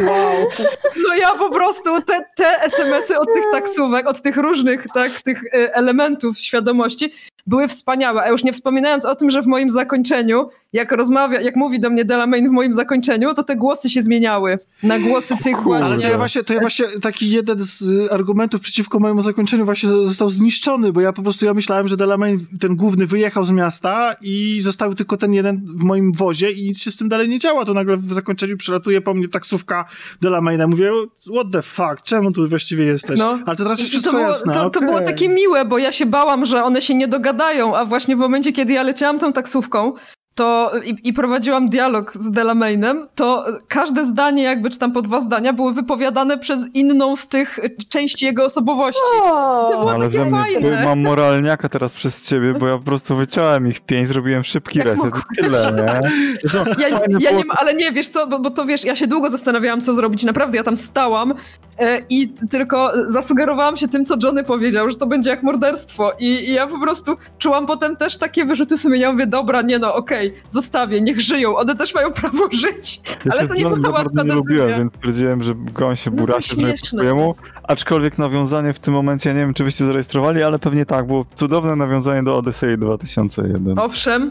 Wow. No ja po prostu te, te SMS-y od tych taksówek, od tych różnych tak, tych e, elementów świadomości były wspaniałe. A już nie wspominając o tym, że w moim zakończeniu jak rozmawia, jak mówi do mnie Delamain w moim zakończeniu, to te głosy się zmieniały na głosy tych właśnie. Ale to ja właśnie, to ja właśnie taki jeden z y, argumentów przeciwko mojemu zakończeniu właśnie został zniszczony, bo ja po prostu ja myślałem, że Delamain, ten główny, wyjechał z miasta i został tylko ten jeden w moim wozie i nic się z tym dalej nie działa. To nagle w zakończeniu przelatuje po mnie taksówka Delamaina. Mówię, what the fuck, czemu tu właściwie jesteś? No. Ale to teraz jest wszystko to było, jasne. To, to było takie miłe, bo ja się bałam, że one się nie dogadają, a właśnie w momencie, kiedy ja leciałam tą taksówką, to i, i prowadziłam dialog z Delamainem, to każde zdanie, jakby czy tam po dwa zdania, były wypowiadane przez inną z tych części jego osobowości. O, To było Ale takie ze mnie fajne. mam moralniaka teraz przez ciebie, bo ja po prostu wyciąłem ich pięć, zrobiłem szybki Jak reset tyle, nie? Zresztą Ja, ja było nie, ale nie, wiesz co, bo, bo to wiesz, ja się długo zastanawiałam, co zrobić. Naprawdę, ja tam stałam e, i tylko zasugerowałam się tym, co Johnny powiedział, że to będzie jak morderstwo. I, I ja po prostu czułam potem też takie wyrzuty sumienia. Mówię, dobra, nie no, okej, zostawię, niech żyją, one też mają prawo żyć. Ja ale to nie była łatwa nie decyzja. lubiłem, więc stwierdziłem, że go się No po śmieszne. swojemu. Aczkolwiek nawiązanie w tym momencie, nie wiem czy byście zarejestrowali, ale pewnie tak, było cudowne nawiązanie do Odyssey 2001. Owszem,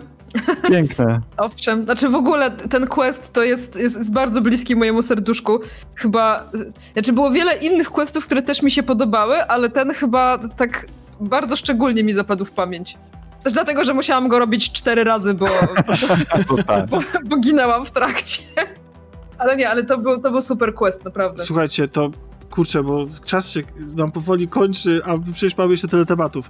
Piękne. owszem. Znaczy w ogóle ten quest to jest, jest, jest bardzo bliski mojemu serduszku. Chyba, znaczy było wiele innych questów, które też mi się podobały, ale ten chyba tak bardzo szczególnie mi zapadł w pamięć. Też dlatego, że musiałam go robić cztery razy, bo, To tak. bo, bo ginęłam w trakcie. Ale nie, ale to był, to był super quest, naprawdę. Słuchajcie, to kurczę, bo czas się nam powoli kończy, a przecież mamy jeszcze tyle tematów.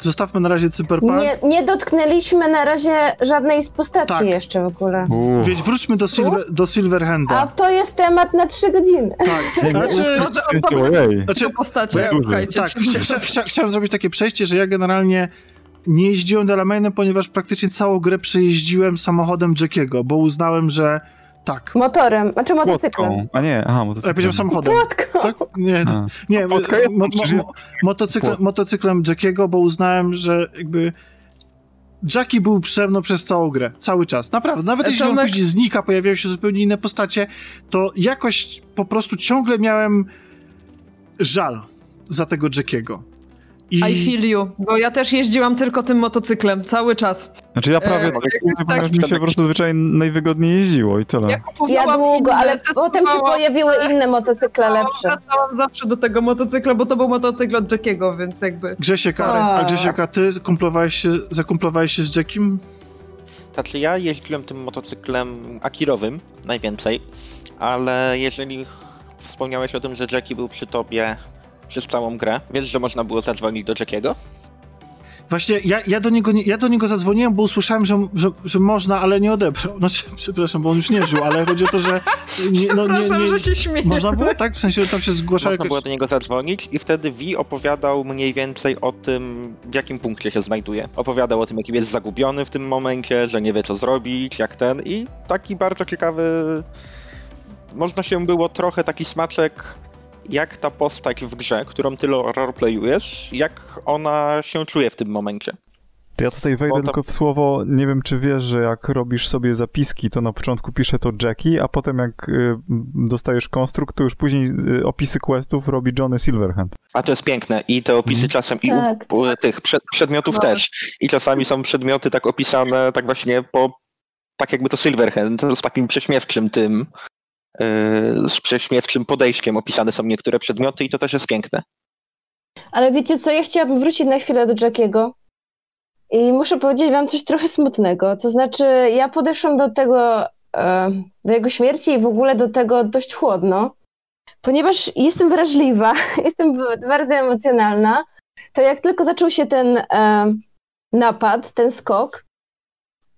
Zostawmy na razie Cyberpunk. nie, nie dotknęliśmy na razie żadnej z postaci Tak. jeszcze w ogóle. Uuu. Więc wróćmy do, Silver, do Silverhanda. A to jest temat na trzy godziny. Tak. Znaczy, Może znaczy, o postaci, bo ja- słuchajcie. tak, chcia, chcia, chciałem zrobić takie przejście, że ja generalnie nie jeździłem Delamainem, ponieważ praktycznie całą grę przejeździłem samochodem Jackiego, bo uznałem, że tak. Motorem, znaczy motocyklem. Łódką. A nie, aha, Ja motocyklem. powiedziałem samochodem. Łódką. Tak? Nie, A. nie, Łódka jest, mo, mo, motocyklem, Jackiego, bo uznałem, że jakby Jackie był przede mną przez całą grę, cały czas, naprawdę. Nawet E, jeśli on później znika, pojawiają się zupełnie inne postacie, to jakoś po prostu ciągle miałem żal za tego Jackiego. I I feel you, bo ja też jeździłam tylko tym motocyklem, cały czas. Znaczy ja prawie E, tak, ponieważ tak- mi się po prostu zwyczajnie najwygodniej jeździło i tyle. Ja Ja długo, inne, ale potem się pojawiły inne motocykle lepsze. Wracałam zawsze do tego motocykla, bo to był motocykl od Jackiego, więc jakby... Grzesiek, a, Grzesiek, a ty kumplowałeś się, zakumplowałeś się z Jackiem? Znaczy ja jeździłem tym motocyklem akirowym najwięcej, ale jeżeli wspomniałeś o tym, że Jackie był przy tobie przez całą grę, wiesz, że można było zadzwonić do Jackiego? Właśnie ja, ja, do niego nie, ja do niego zadzwoniłem, bo usłyszałem, że, że, że można, ale nie odebrał. Znaczy, przepraszam, bo on już nie żył, ale chodzi o to, że... Nie, no, nie, nie, że się śmieję. Można było, tak? W sensie tam się zgłaszał Można jakoś... było do niego zadzwonić i wtedy Vi opowiadał mniej więcej o tym, w jakim punkcie się znajduje. Opowiadał o tym, jakim jest zagubiony w tym momencie, że nie wie co zrobić, jak ten i taki bardzo ciekawy... Można się było trochę taki smaczek, jak ta postać w grze, którą ty roleplayujesz, jak ona się czuje w tym momencie. To ja tutaj wejdę tylko w słowo, nie wiem czy wiesz, że jak robisz sobie zapiski, to na początku pisze to Jackie, a potem jak y, dostajesz konstrukt, to już później y, opisy questów robi Johnny Silverhand. A to jest piękne i te opisy Mhm. czasem i Tak. u, u tych przed, przedmiotów No. też. I czasami są przedmioty tak opisane tak właśnie po, tak jakby to Silverhand, z takim prześmiewczym tym, z prześmiewczym podejściem opisane są niektóre przedmioty i to też jest piękne. Ale wiecie co, ja chciałabym wrócić na chwilę do Jackiego. I muszę powiedzieć wam coś trochę smutnego. To znaczy, ja podeszłam do tego, e, do jego śmierci i w ogóle do tego dość chłodno, ponieważ jestem wrażliwa, jestem bardzo emocjonalna. To jak tylko zaczął się ten e, napad, ten skok,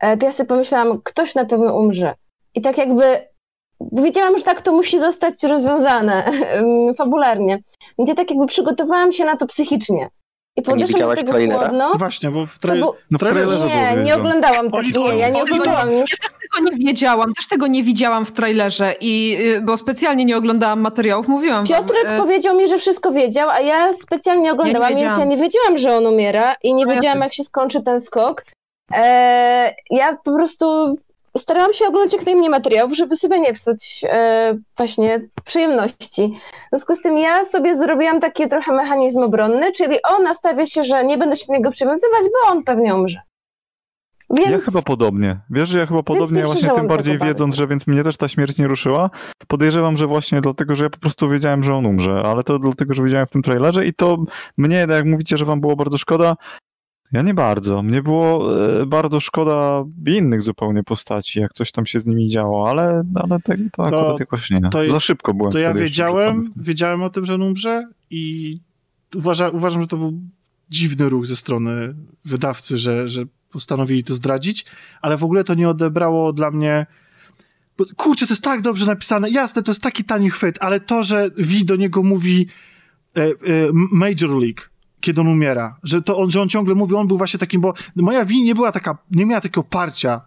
e, to ja sobie pomyślałam, ktoś na pewno umrze. I tak jakby wiedziałam, że tak to musi zostać rozwiązane fabularnie. Więc ja tak jakby przygotowałam się na to psychicznie. I nie podeszłam do tego trailera? chłodno. Właśnie, bo w To tra- był... No w trailerze było Nie, widać, nie że- oglądałam to- Nie, ja nie oglądałam. Nie. Tego nie wiedziałam, też tego nie widziałam w trailerze, i, y, bo specjalnie nie oglądałam materiałów, mówiłam Piotrek wam. e, powiedział mi, że wszystko wiedział, a ja specjalnie oglądałam, więc wiedziałam. ja nie wiedziałam, że on umiera i nie No ja wiedziałam, też. jak się skończy ten skok. E, ja po prostu starałam się oglądać jak najmniej materiałów, żeby sobie nie psuć e, właśnie przyjemności. W związku z tym ja sobie zrobiłam taki trochę mechanizm obronny, czyli on nastawia się, że nie będę się do niego przywiązywać, bo on pewnie umrze. Więc Ja chyba podobnie. Wiesz, że ja chyba podobnie, nie właśnie tym bardziej wiedząc, że więc mnie też ta śmierć nie ruszyła. Podejrzewam, że właśnie dlatego, że ja po prostu wiedziałem, że on umrze, ale to dlatego, że widziałem w tym trailerze i to mnie, jak mówicie, że wam było bardzo szkoda, ja nie bardzo. Mnie było e, bardzo szkoda innych zupełnie postaci, jak coś tam się z nimi działo, ale, ale tego to akurat jakoś nie. to- Za szybko byłem To ja wiedziałem, wiedziałem o tym, że on umrze i uważa, uważam, że to był dziwny ruch ze strony wydawcy, że, że postanowili to zdradzić, ale w ogóle to nie odebrało dla mnie bo, kurczę, to jest tak dobrze napisane, jasne, to jest taki tani chwyt, ale to, że Vi do niego mówi e, e, Major League, kiedy on umiera, że to on, że on ciągle mówi, on był właśnie takim, bo moja Vi nie była taka, nie miała takiego parcia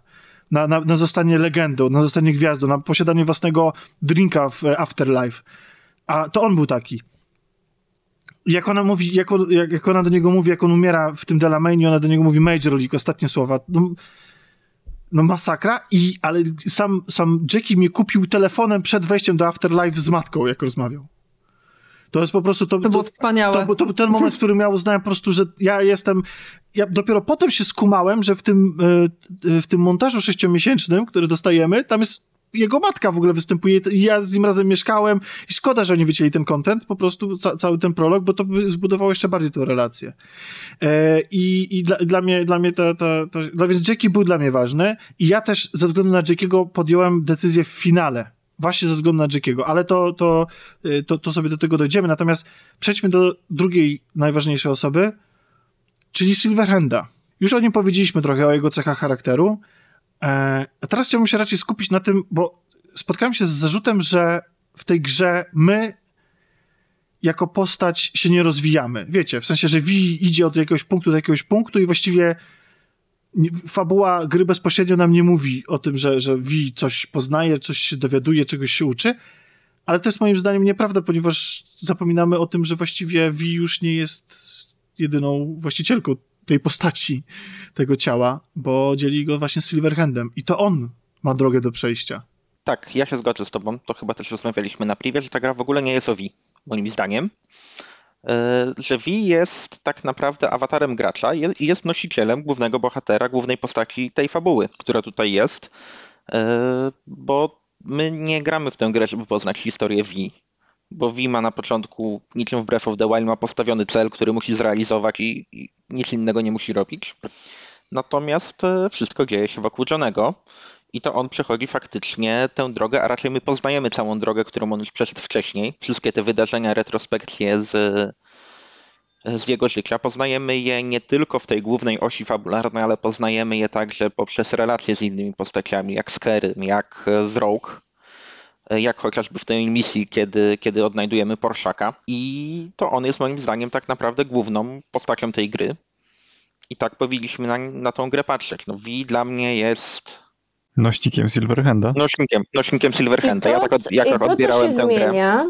na, na, na zostanie legendą, na zostanie gwiazdą, na posiadanie własnego drinka w e, Afterlife. A to on był taki. Jak ona mówi, jak, on, jak, jak ona do niego mówi, jak on umiera w tym Delamain, ona do niego mówi Major League, ostatnie słowa. No, no masakra, i, ale sam, sam Jackie mnie kupił telefonem przed wejściem do Afterlife z matką, jak rozmawiał. To jest po prostu... To, To było wspaniałe. to, to ten moment, w którym ja uznałem po prostu, że ja jestem... Ja dopiero potem się skumałem, że w tym, e, e, w tym montażu sześciomiesięcznym, który dostajemy, tam jest jego matka w ogóle występuje i ja z nim razem mieszkałem i szkoda, że oni wycięli ten content, po prostu ca cały ten prolog, bo to by zbudowało jeszcze bardziej tę relację. E, I i dla, dla mnie, dla mnie to, to, to, no więc Jackie był dla mnie ważny i ja też ze względu na Jackiego podjąłem decyzję w finale. Właśnie ze względu na Jackiego, ale to, to, y, to, to sobie do tego dojdziemy. Natomiast przejdźmy do drugiej najważniejszej osoby, czyli Silverhanda. Już o nim powiedzieliśmy trochę, o jego cechach charakteru. E, a teraz chciałbym się raczej skupić na tym, bo spotkałem się z zarzutem, że w tej grze my jako postać się nie rozwijamy. Wiecie, w sensie, że Vi idzie od jakiegoś punktu do jakiegoś punktu i właściwie fabuła gry bezpośrednio nam nie mówi o tym, że, że coś poznaje, coś się dowiaduje, czegoś się uczy, ale to jest moim zdaniem nieprawda, ponieważ zapominamy o tym, że właściwie Vi już nie jest jedyną właścicielką tej postaci, tego ciała, bo dzieli go właśnie Silverhandem i to on ma drogę do przejścia. Tak, ja się zgodzę z tobą. To chyba też rozmawialiśmy na privie, że ta gra w ogóle nie jest o Vi, moim zdaniem. Yy, Że Vi jest tak naprawdę awatarem gracza i jest nosicielem głównego bohatera, głównej postaci tej fabuły, która tutaj jest. Yy, Bo my nie gramy w tę grę, żeby poznać historię Vi. Bo Vi ma na początku, niczym w Breath of the Wild, ma postawiony cel, który musi zrealizować i, i nic innego nie musi robić. Natomiast e, wszystko dzieje się wokół Johnego i to on przechodzi faktycznie tę drogę, a raczej my poznajemy całą drogę, którą on już przeszedł wcześniej. Wszystkie te wydarzenia, retrospekcje z, z jego życia. Poznajemy je nie tylko w tej głównej osi fabularnej, ale poznajemy je także poprzez relacje z innymi postaciami, jak z Kerem, jak z Rogue, jak chociażby w tej misji, kiedy, kiedy odnajdujemy Porszaka. I to on jest moim zdaniem tak naprawdę główną postacią tej gry. I tak powinniśmy na, na tą grę patrzeć. No, Vi dla mnie jest Nośnikiem Silverhanda. nośnikiem, nośnikiem Silverhanda. Ja tak, od, ja tak to, co odbierałem się tę grę. zmienia,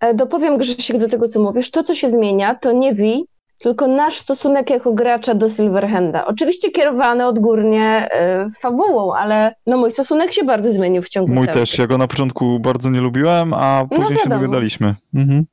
e, dopowiem Grzesiek do tego, co mówisz, to, co się zmienia, to nie Vi, tylko nasz stosunek jako gracza do Silverhanda. Oczywiście kierowany odgórnie e, fabułą, ale no mój stosunek się bardzo zmienił w ciągu Mój też. Ja go na początku bardzo nie lubiłem, a później się No wiadomo. dogadaliśmy. Mhm.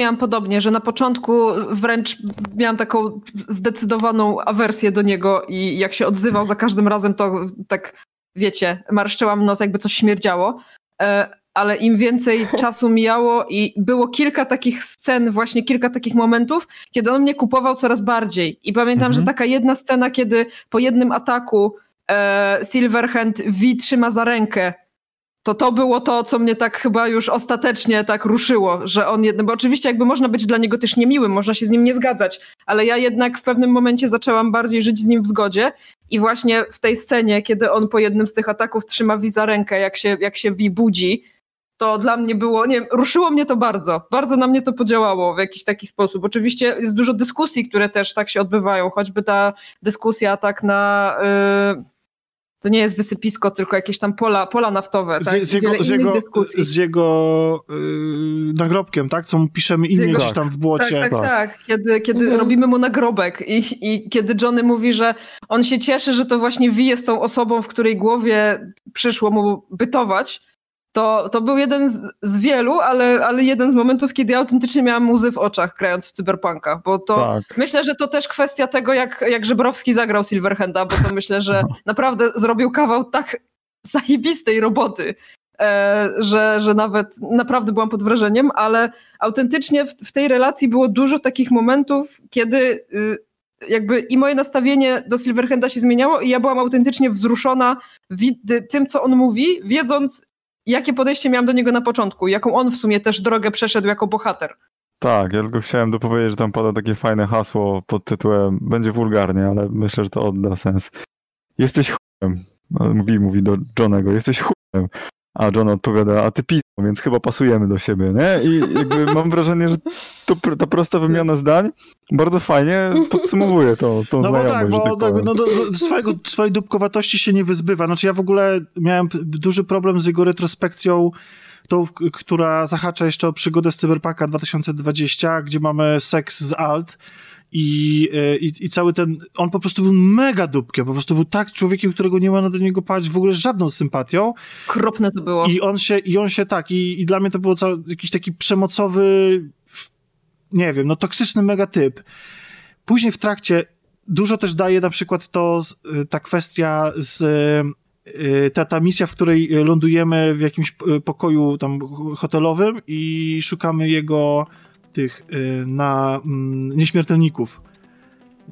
Miałam podobnie, że na początku wręcz miałam taką zdecydowaną awersję do niego i jak się odzywał za każdym razem, to tak, wiecie, marszczyłam nos, jakby coś śmierdziało. E, Ale im więcej czasu mijało i było kilka takich scen, właśnie kilka takich momentów, kiedy on mnie kupował coraz bardziej. I pamiętam, Mhm. że taka jedna scena, kiedy po jednym ataku e, Silverhand V trzyma za rękę to to było to, co mnie tak chyba już ostatecznie tak ruszyło, że on jednak, bo oczywiście jakby można być dla niego też niemiłym, można się z nim nie zgadzać, ale ja jednak w pewnym momencie zaczęłam bardziej żyć z nim w zgodzie i właśnie w tej scenie, kiedy on po jednym z tych ataków trzyma Wi za rękę, jak się, jak się Wi budzi, to dla mnie było, nie ruszyło mnie to bardzo, bardzo na mnie to podziałało w jakiś taki sposób. Oczywiście jest dużo dyskusji, które też tak się odbywają, choćby ta dyskusja tak na... Yy, to nie jest wysypisko, tylko jakieś tam pola, pola naftowe. Tak? Z, z jego, z jego, z jego yy, nagrobkiem, tak? Co mu piszemy imię jego- gdzieś tam w błocie. Tak, tak, Tak. tak. Kiedy, kiedy Mhm. robimy mu nagrobek i, i kiedy Johnny mówi, że on się cieszy, że to właśnie Vi jest tą osobą, w której głowie przyszło mu bytować, to, to był jeden z, z wielu, ale, ale jeden z momentów, kiedy ja autentycznie miałam łzy w oczach grając w Cyberpunka, bo to Tak. myślę, że to też kwestia tego, jak, jak Żebrowski zagrał Silverhanda, bo to myślę, że naprawdę zrobił kawał tak zajebistej roboty, e, że, że nawet naprawdę byłam pod wrażeniem, ale autentycznie w, w tej relacji było dużo takich momentów, kiedy y, jakby i moje nastawienie do Silverhanda się zmieniało i ja byłam autentycznie wzruszona tym, co on mówi, wiedząc, jakie podejście miałam do niego na początku, jaką on w sumie też drogę przeszedł jako bohater. Tak, ja tylko chciałem dopowiedzieć, że tam pada takie fajne hasło pod tytułem, będzie wulgarnie, ale myślę, że to odda sens. Jesteś chujem. Mówi, mówi do Johnego, jesteś chujem. A John odpowiada, a ty pismo, więc chyba pasujemy do siebie, nie? I jakby mam wrażenie, że to, ta prosta wymiana zdań bardzo fajnie podsumowuje to, tą No bo tak, bo tak tak, no, do, do swojego, swojej dupkowatości się nie wyzbywa. Znaczy ja w ogóle miałem duży problem z jego retrospekcją, tą, która zahacza jeszcze o przygodę z Cyberpunka 2020, gdzie mamy seks z alt i, e, i, i cały ten, on po prostu był mega dupkiem, po prostu był tak człowiekiem, którego nie można do niego paść w ogóle żadną sympatią Kropne to było. i on się, i on się tak, i, i dla mnie to był cały, jakiś taki przemocowy, nie wiem, no toksyczny megatyp. Później w trakcie dużo też daje na przykład to, y, ta kwestia z, y, ta, ta misja, w której y, lądujemy w jakimś y, pokoju tam hotelowym i szukamy jego tych y, na mm, nieśmiertelników.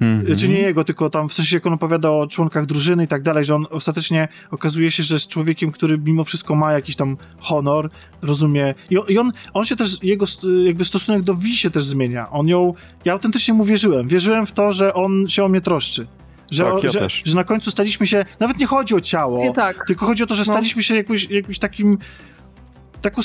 Mhm. Czy nie jego, tylko tam w sensie jak on opowiada o członkach drużyny i tak dalej, że on ostatecznie okazuje się, że jest człowiekiem, który mimo wszystko ma jakiś tam honor, rozumie. I on, i on, on się też, jego jakby stosunek do Wi się też zmienia. On ją, ja autentycznie mu wierzyłem. Wierzyłem w to, że on się o mnie troszczy. Że, Tak, ja że, że na końcu staliśmy się, nawet nie chodzi o ciało, Nie tak. tylko chodzi o to, że No. staliśmy się jakimś, jakimś takim taką,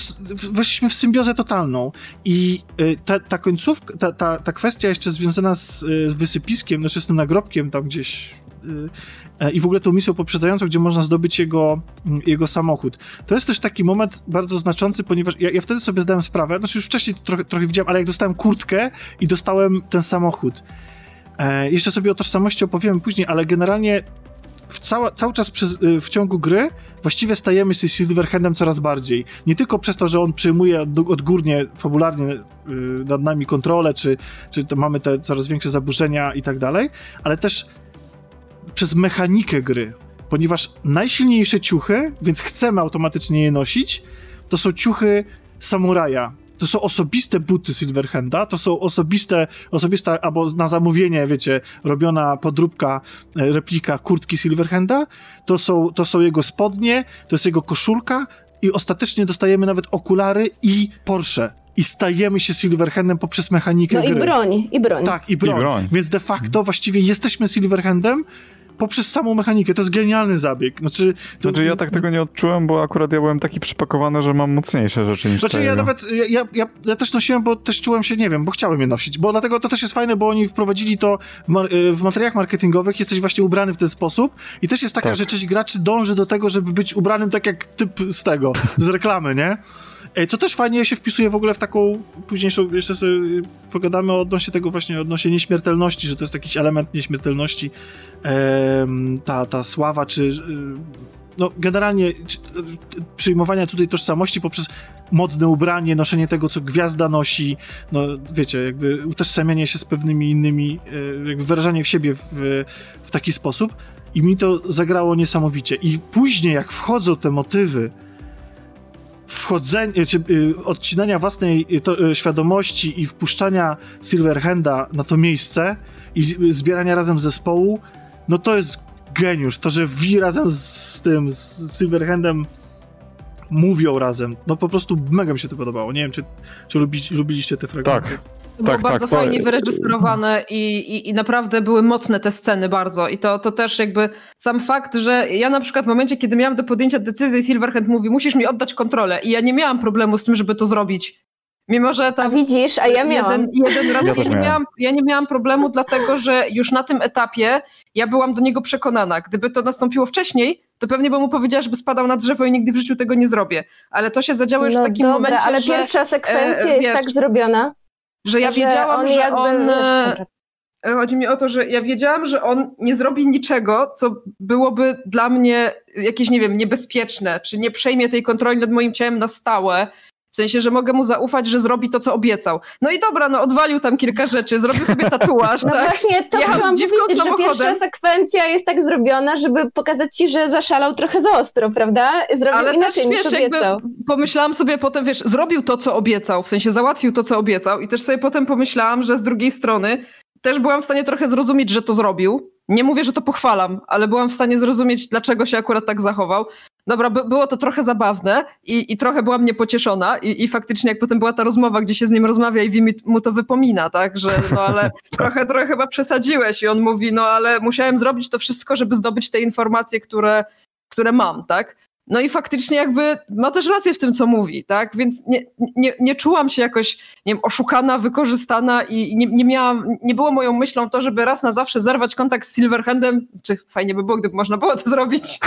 weszliśmy w symbiozę totalną i y, ta, ta końcówka, ta, ta, ta kwestia jeszcze związana z y, wysypiskiem, znaczy z tym nagrobkiem tam gdzieś y, e, i w ogóle tą misją poprzedzającą, gdzie można zdobyć jego, mm, jego samochód. To jest też taki moment bardzo znaczący, ponieważ ja, ja wtedy sobie zdałem sprawę, znaczy już wcześniej trochę, trochę widziałem, ale jak dostałem kurtkę i dostałem ten samochód. E, jeszcze sobie o tożsamości opowiemy później, ale generalnie w cała, cały czas y, w ciągu gry właściwie stajemy się Silverhandem coraz bardziej. Nie tylko przez to, że on przejmuje od, odgórnie, fabularnie y, nad nami kontrolę, czy, czy mamy te coraz większe zaburzenia i tak dalej, ale też przez mechanikę gry. Ponieważ najsilniejsze ciuchy, więc chcemy automatycznie je nosić, to są ciuchy samuraja. To są osobiste buty Silverhanda, to są osobiste, osobista, albo na zamówienie, wiecie, robiona podróbka, e, replika kurtki Silverhanda, to są, to są jego spodnie, to jest jego koszulka i ostatecznie dostajemy nawet okulary i Porsche. I stajemy się Silverhandem poprzez mechanikę No i gry. broń, i broń. Tak, i broń. I broń. Więc de facto właściwie jesteśmy Silverhandem poprzez samą mechanikę. To jest genialny zabieg. Znaczy, to, Znaczy ja tak tego nie odczułem, bo akurat ja byłem taki przypakowany, że mam mocniejsze rzeczy niż Znaczy tego. ja nawet, ja, ja, ja, ja też nosiłem, bo też czułem się, nie wiem, bo chciałem je nosić, bo dlatego to też jest fajne, bo oni wprowadzili to w, mar- y, w materiałach marketingowych, jesteś właśnie ubrany w ten sposób i też jest taka, Tak. że część graczy dąży do tego, żeby być ubranym tak jak typ z tego, z reklamy, nie? Co też fajnie się wpisuje w ogóle w taką późniejszą, jeszcze sobie y, pogadamy odnośnie tego właśnie, odnośnie nieśmiertelności, że to jest jakiś element nieśmiertelności, ta, ta sława, czy y, no generalnie czy- przyjmowania tutaj tożsamości poprzez modne ubranie, noszenie tego, co gwiazda nosi, no wiecie, jakby utożsamianie się z pewnymi innymi, jakby wyrażanie w siebie w, w taki sposób i mi to zagrało niesamowicie. I później, jak wchodzą te motywy wchodzenia, czy y, odcinania własnej y, to, y, świadomości i wpuszczania Silverhanda na to miejsce i zbierania razem zespołu, no to jest geniusz. To, że Vi razem z tym, z Silverhandem mówią razem, no po prostu mega mi się to podobało. Nie wiem, czy, czy lubi, lubiliście te fragmenty. Tak. To było Tak, bardzo tak, fajnie to- wyreżyserowane i, i, i naprawdę były mocne te sceny bardzo. I to, to też jakby sam fakt, że ja na przykład w momencie, kiedy miałam do podjęcia decyzji, Silverhand mówi, musisz mi oddać kontrolę. I ja nie miałam problemu z tym, żeby to zrobić. Mimo, że A tam widzisz, a ja miałam. jeden, jeden raz Ja ja, nie miałam, ja nie miałam problemu, dlatego że już na tym etapie ja byłam do niego przekonana. Gdyby to nastąpiło wcześniej, to pewnie bym mu powiedziała, żeby spadał na drzewo i nigdy w życiu tego nie zrobię. Ale to się zadziało już no w takim dobra, momencie, ale że, pierwsza sekwencja e, jest wiesz, tak zrobiona, że ja że wiedziałam, on że on... e. Chodzi mi o to, że ja wiedziałam, że on nie zrobi niczego, co byłoby dla mnie jakieś, nie wiem, niebezpieczne, czy nie przejmie tej kontroli nad moim ciałem na stałe, w sensie, że mogę mu zaufać, że zrobi to, co obiecał. No i dobra, no odwalił tam kilka rzeczy, zrobił sobie tatuaż, No tak? właśnie, to Jechał chciałam powiedzieć, że pierwsza sekwencja jest tak zrobiona, żeby pokazać ci, że zaszalał trochę za ostro, prawda? Zrobił Ale też inaczej niż wiesz, jakby pomyślałam sobie potem, wiesz, zrobił to, co obiecał, w sensie załatwił to, co obiecał i też sobie potem pomyślałam, że z drugiej strony też byłam w stanie trochę zrozumieć, że to zrobił. Nie mówię, że to pochwalam, ale byłam w stanie zrozumieć, dlaczego się akurat tak zachował. Dobra, by, było to trochę zabawne i, i trochę byłam niepocieszona i, i faktycznie jak potem była ta rozmowa, gdzie się z nim rozmawia i Wi mi- mu to wypomina, tak, że no ale trochę, trochę chyba przesadziłeś i on mówi, no ale musiałem zrobić to wszystko, żeby zdobyć te informacje, które, które mam, tak. No i faktycznie jakby ma też rację w tym, co mówi, tak? Więc nie, nie, nie czułam się jakoś, nie wiem, oszukana, wykorzystana i nie, nie miałam, nie było moją myślą to, żeby raz na zawsze zerwać kontakt z Silverhandem, czy fajnie by było, gdyby można było to zrobić.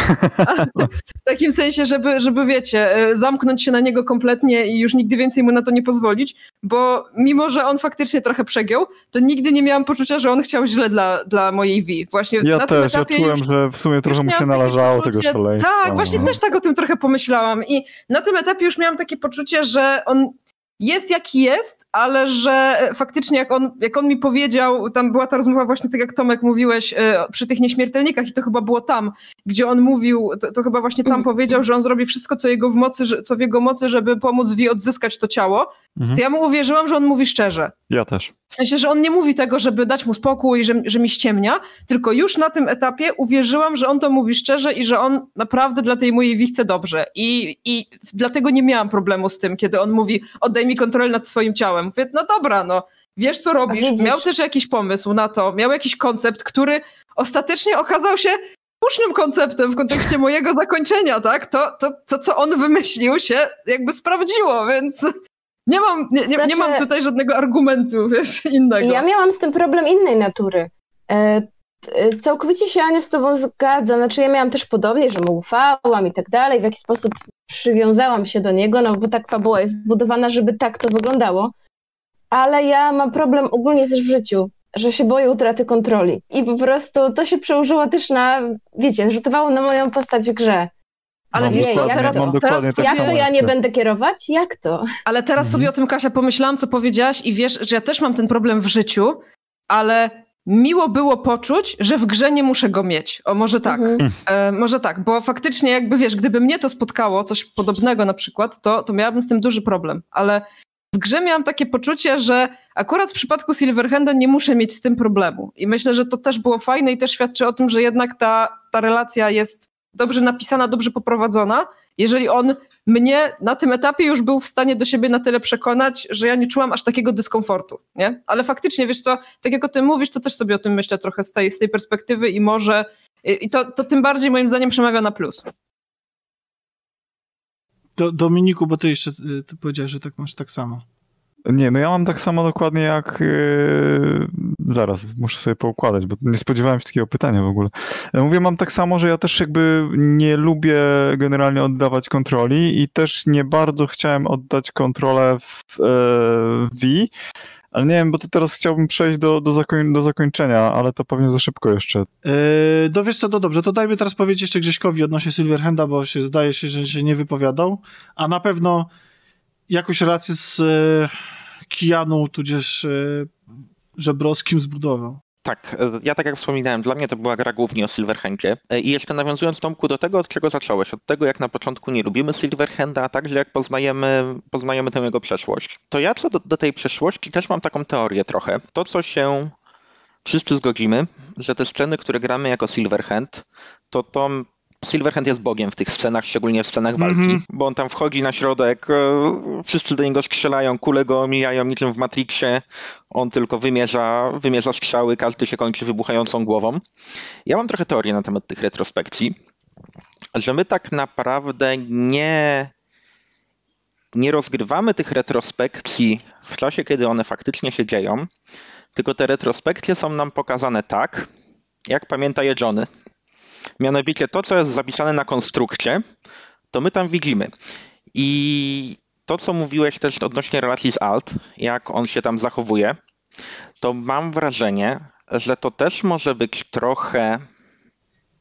W takim sensie, żeby, żeby wiecie, e, zamknąć się na niego kompletnie i już nigdy więcej mu na to nie pozwolić, bo mimo, że on faktycznie trochę przegiął, to nigdy nie miałam poczucia, że on chciał źle dla, dla mojej Vi. Właśnie Ja na też, ja czułem, już, że w sumie trochę mu się należało tego szaleństwa. Tak, właśnie no. też tak o tym trochę pomyślałam i na tym etapie już miałam takie poczucie, że on jest jaki jest, ale że e, faktycznie jak on, jak on mi powiedział, tam była ta rozmowa właśnie tak jak Tomek mówiłeś e, przy tych nieśmiertelnikach i to chyba było tam, gdzie on mówił, to, to chyba właśnie tam Mhm. powiedział, że on zrobi wszystko, co, jego w mocy, co w jego mocy, żeby pomóc Vi odzyskać to ciało, Mhm. to ja mu uwierzyłam, że on mówi szczerze. Ja też. W sensie, że on nie mówi tego, żeby dać mu spokój, że, że mi ściemnia, tylko już na tym etapie uwierzyłam, że on to mówi szczerze i że on naprawdę dla tej mojej Wi chce dobrze. I, I dlatego nie miałam problemu z tym, kiedy on mówi, oddaj mi kontrolę nad swoim ciałem. Mówię, no dobra, no, wiesz co robisz. Miał też jakiś pomysł na to, miał jakiś koncept, który ostatecznie okazał się słusznym konceptem w kontekście mojego zakończenia, tak? To, to, to co on wymyślił się jakby sprawdziło, więc nie mam, nie, nie, nie Znaczy- mam tutaj żadnego argumentu, wiesz, innego. Ja miałam z tym problem innej natury. E, e, Całkowicie się Ania z tobą zgadza. Znaczy ja miałam też podobnie, że mu ufałam i tak dalej. W jakiś sposób przywiązałam się do niego, no bo tak fabuła jest zbudowana, żeby tak to wyglądało. Ale ja mam problem ogólnie też w życiu, że się boję utraty kontroli. I po prostu to się przełożyło też na, wiecie, rzutowało na moją postać w grze. Ale Mam wiesz, co, teraz, mam teraz tak Jak to ja nie będę kierować? Jak to? ale teraz Mhm. sobie o tym, Kasia, pomyślałam, co powiedziałaś i wiesz, że ja też mam ten problem w życiu, ale miło było poczuć, że w grze nie muszę go mieć. O, może tak. Mhm. E, może tak, bo faktycznie jakby wiesz, gdyby mnie to spotkało, coś podobnego na przykład, to, to miałabym z tym duży problem, ale w grze miałam takie poczucie, że akurat w przypadku Silverhanda nie muszę mieć z tym problemu. I myślę, że to też było fajne i też świadczy o tym, że jednak ta, ta relacja jest dobrze napisana, dobrze poprowadzona. Jeżeli on mnie na tym etapie już był w stanie do siebie na tyle przekonać, że ja nie czułam aż takiego dyskomfortu, nie? Ale faktycznie, wiesz co, tak jak o tym mówisz, to też sobie o tym myślę trochę z tej, z tej perspektywy i może i to, to tym bardziej moim zdaniem przemawia na plus. Do, Dominiku, bo ty jeszcze y, ty powiedziałeś, że tak masz tak samo. Nie, no ja mam tak samo dokładnie jak. Yy, zaraz, muszę sobie poukładać, bo nie spodziewałem się takiego pytania w ogóle. Ja Mówię, mam tak samo, że ja też jakby nie lubię generalnie oddawać kontroli i też nie bardzo chciałem oddać kontrolę w e, V, ale nie wiem, bo to teraz chciałbym przejść do, do, zakoń, do zakończenia, ale to pewnie za szybko jeszcze. Yy, no wiesz co, to dobrze, to dajmy teraz powiedzieć jeszcze Grześkowi odnośnie Silverhanda, bo się zdaje się, że się nie wypowiadał, a na pewno jakąś relację z e, Kijaną, tudzież e, Żebrowskim zbudował. Tak, e, ja tak jak wspominałem, dla mnie to była gra głównie o Silverhandzie. I jeszcze nawiązując Tomku do tego, od czego zacząłeś, od tego jak na początku nie lubimy Silverhanda, a także jak poznajemy, poznajemy tę jego przeszłość. To ja co do, do tej przeszłości też mam taką teorię trochę. To, co się wszyscy zgodzimy, że te sceny, które gramy jako Silverhand, to to Silverhand jest bogiem w tych scenach, szczególnie w scenach walki, Mhm. bo on tam wchodzi na środek, e, wszyscy do niego strzelają, kule go omijają niczym w Matrixie, on tylko wymierza, wymierza strzały, każdy się kończy wybuchającą głową. Ja mam trochę teorię na temat tych retrospekcji, że my tak naprawdę nie, nie rozgrywamy tych retrospekcji w czasie, kiedy one faktycznie się dzieją, tylko te retrospekcje są nam pokazane tak, jak pamięta je Johnny. Mianowicie to, co jest zapisane na konstrukcie, to my tam widzimy. I to, co mówiłeś też odnośnie relacji z Alt, jak on się tam zachowuje, to mam wrażenie, że to też może być trochę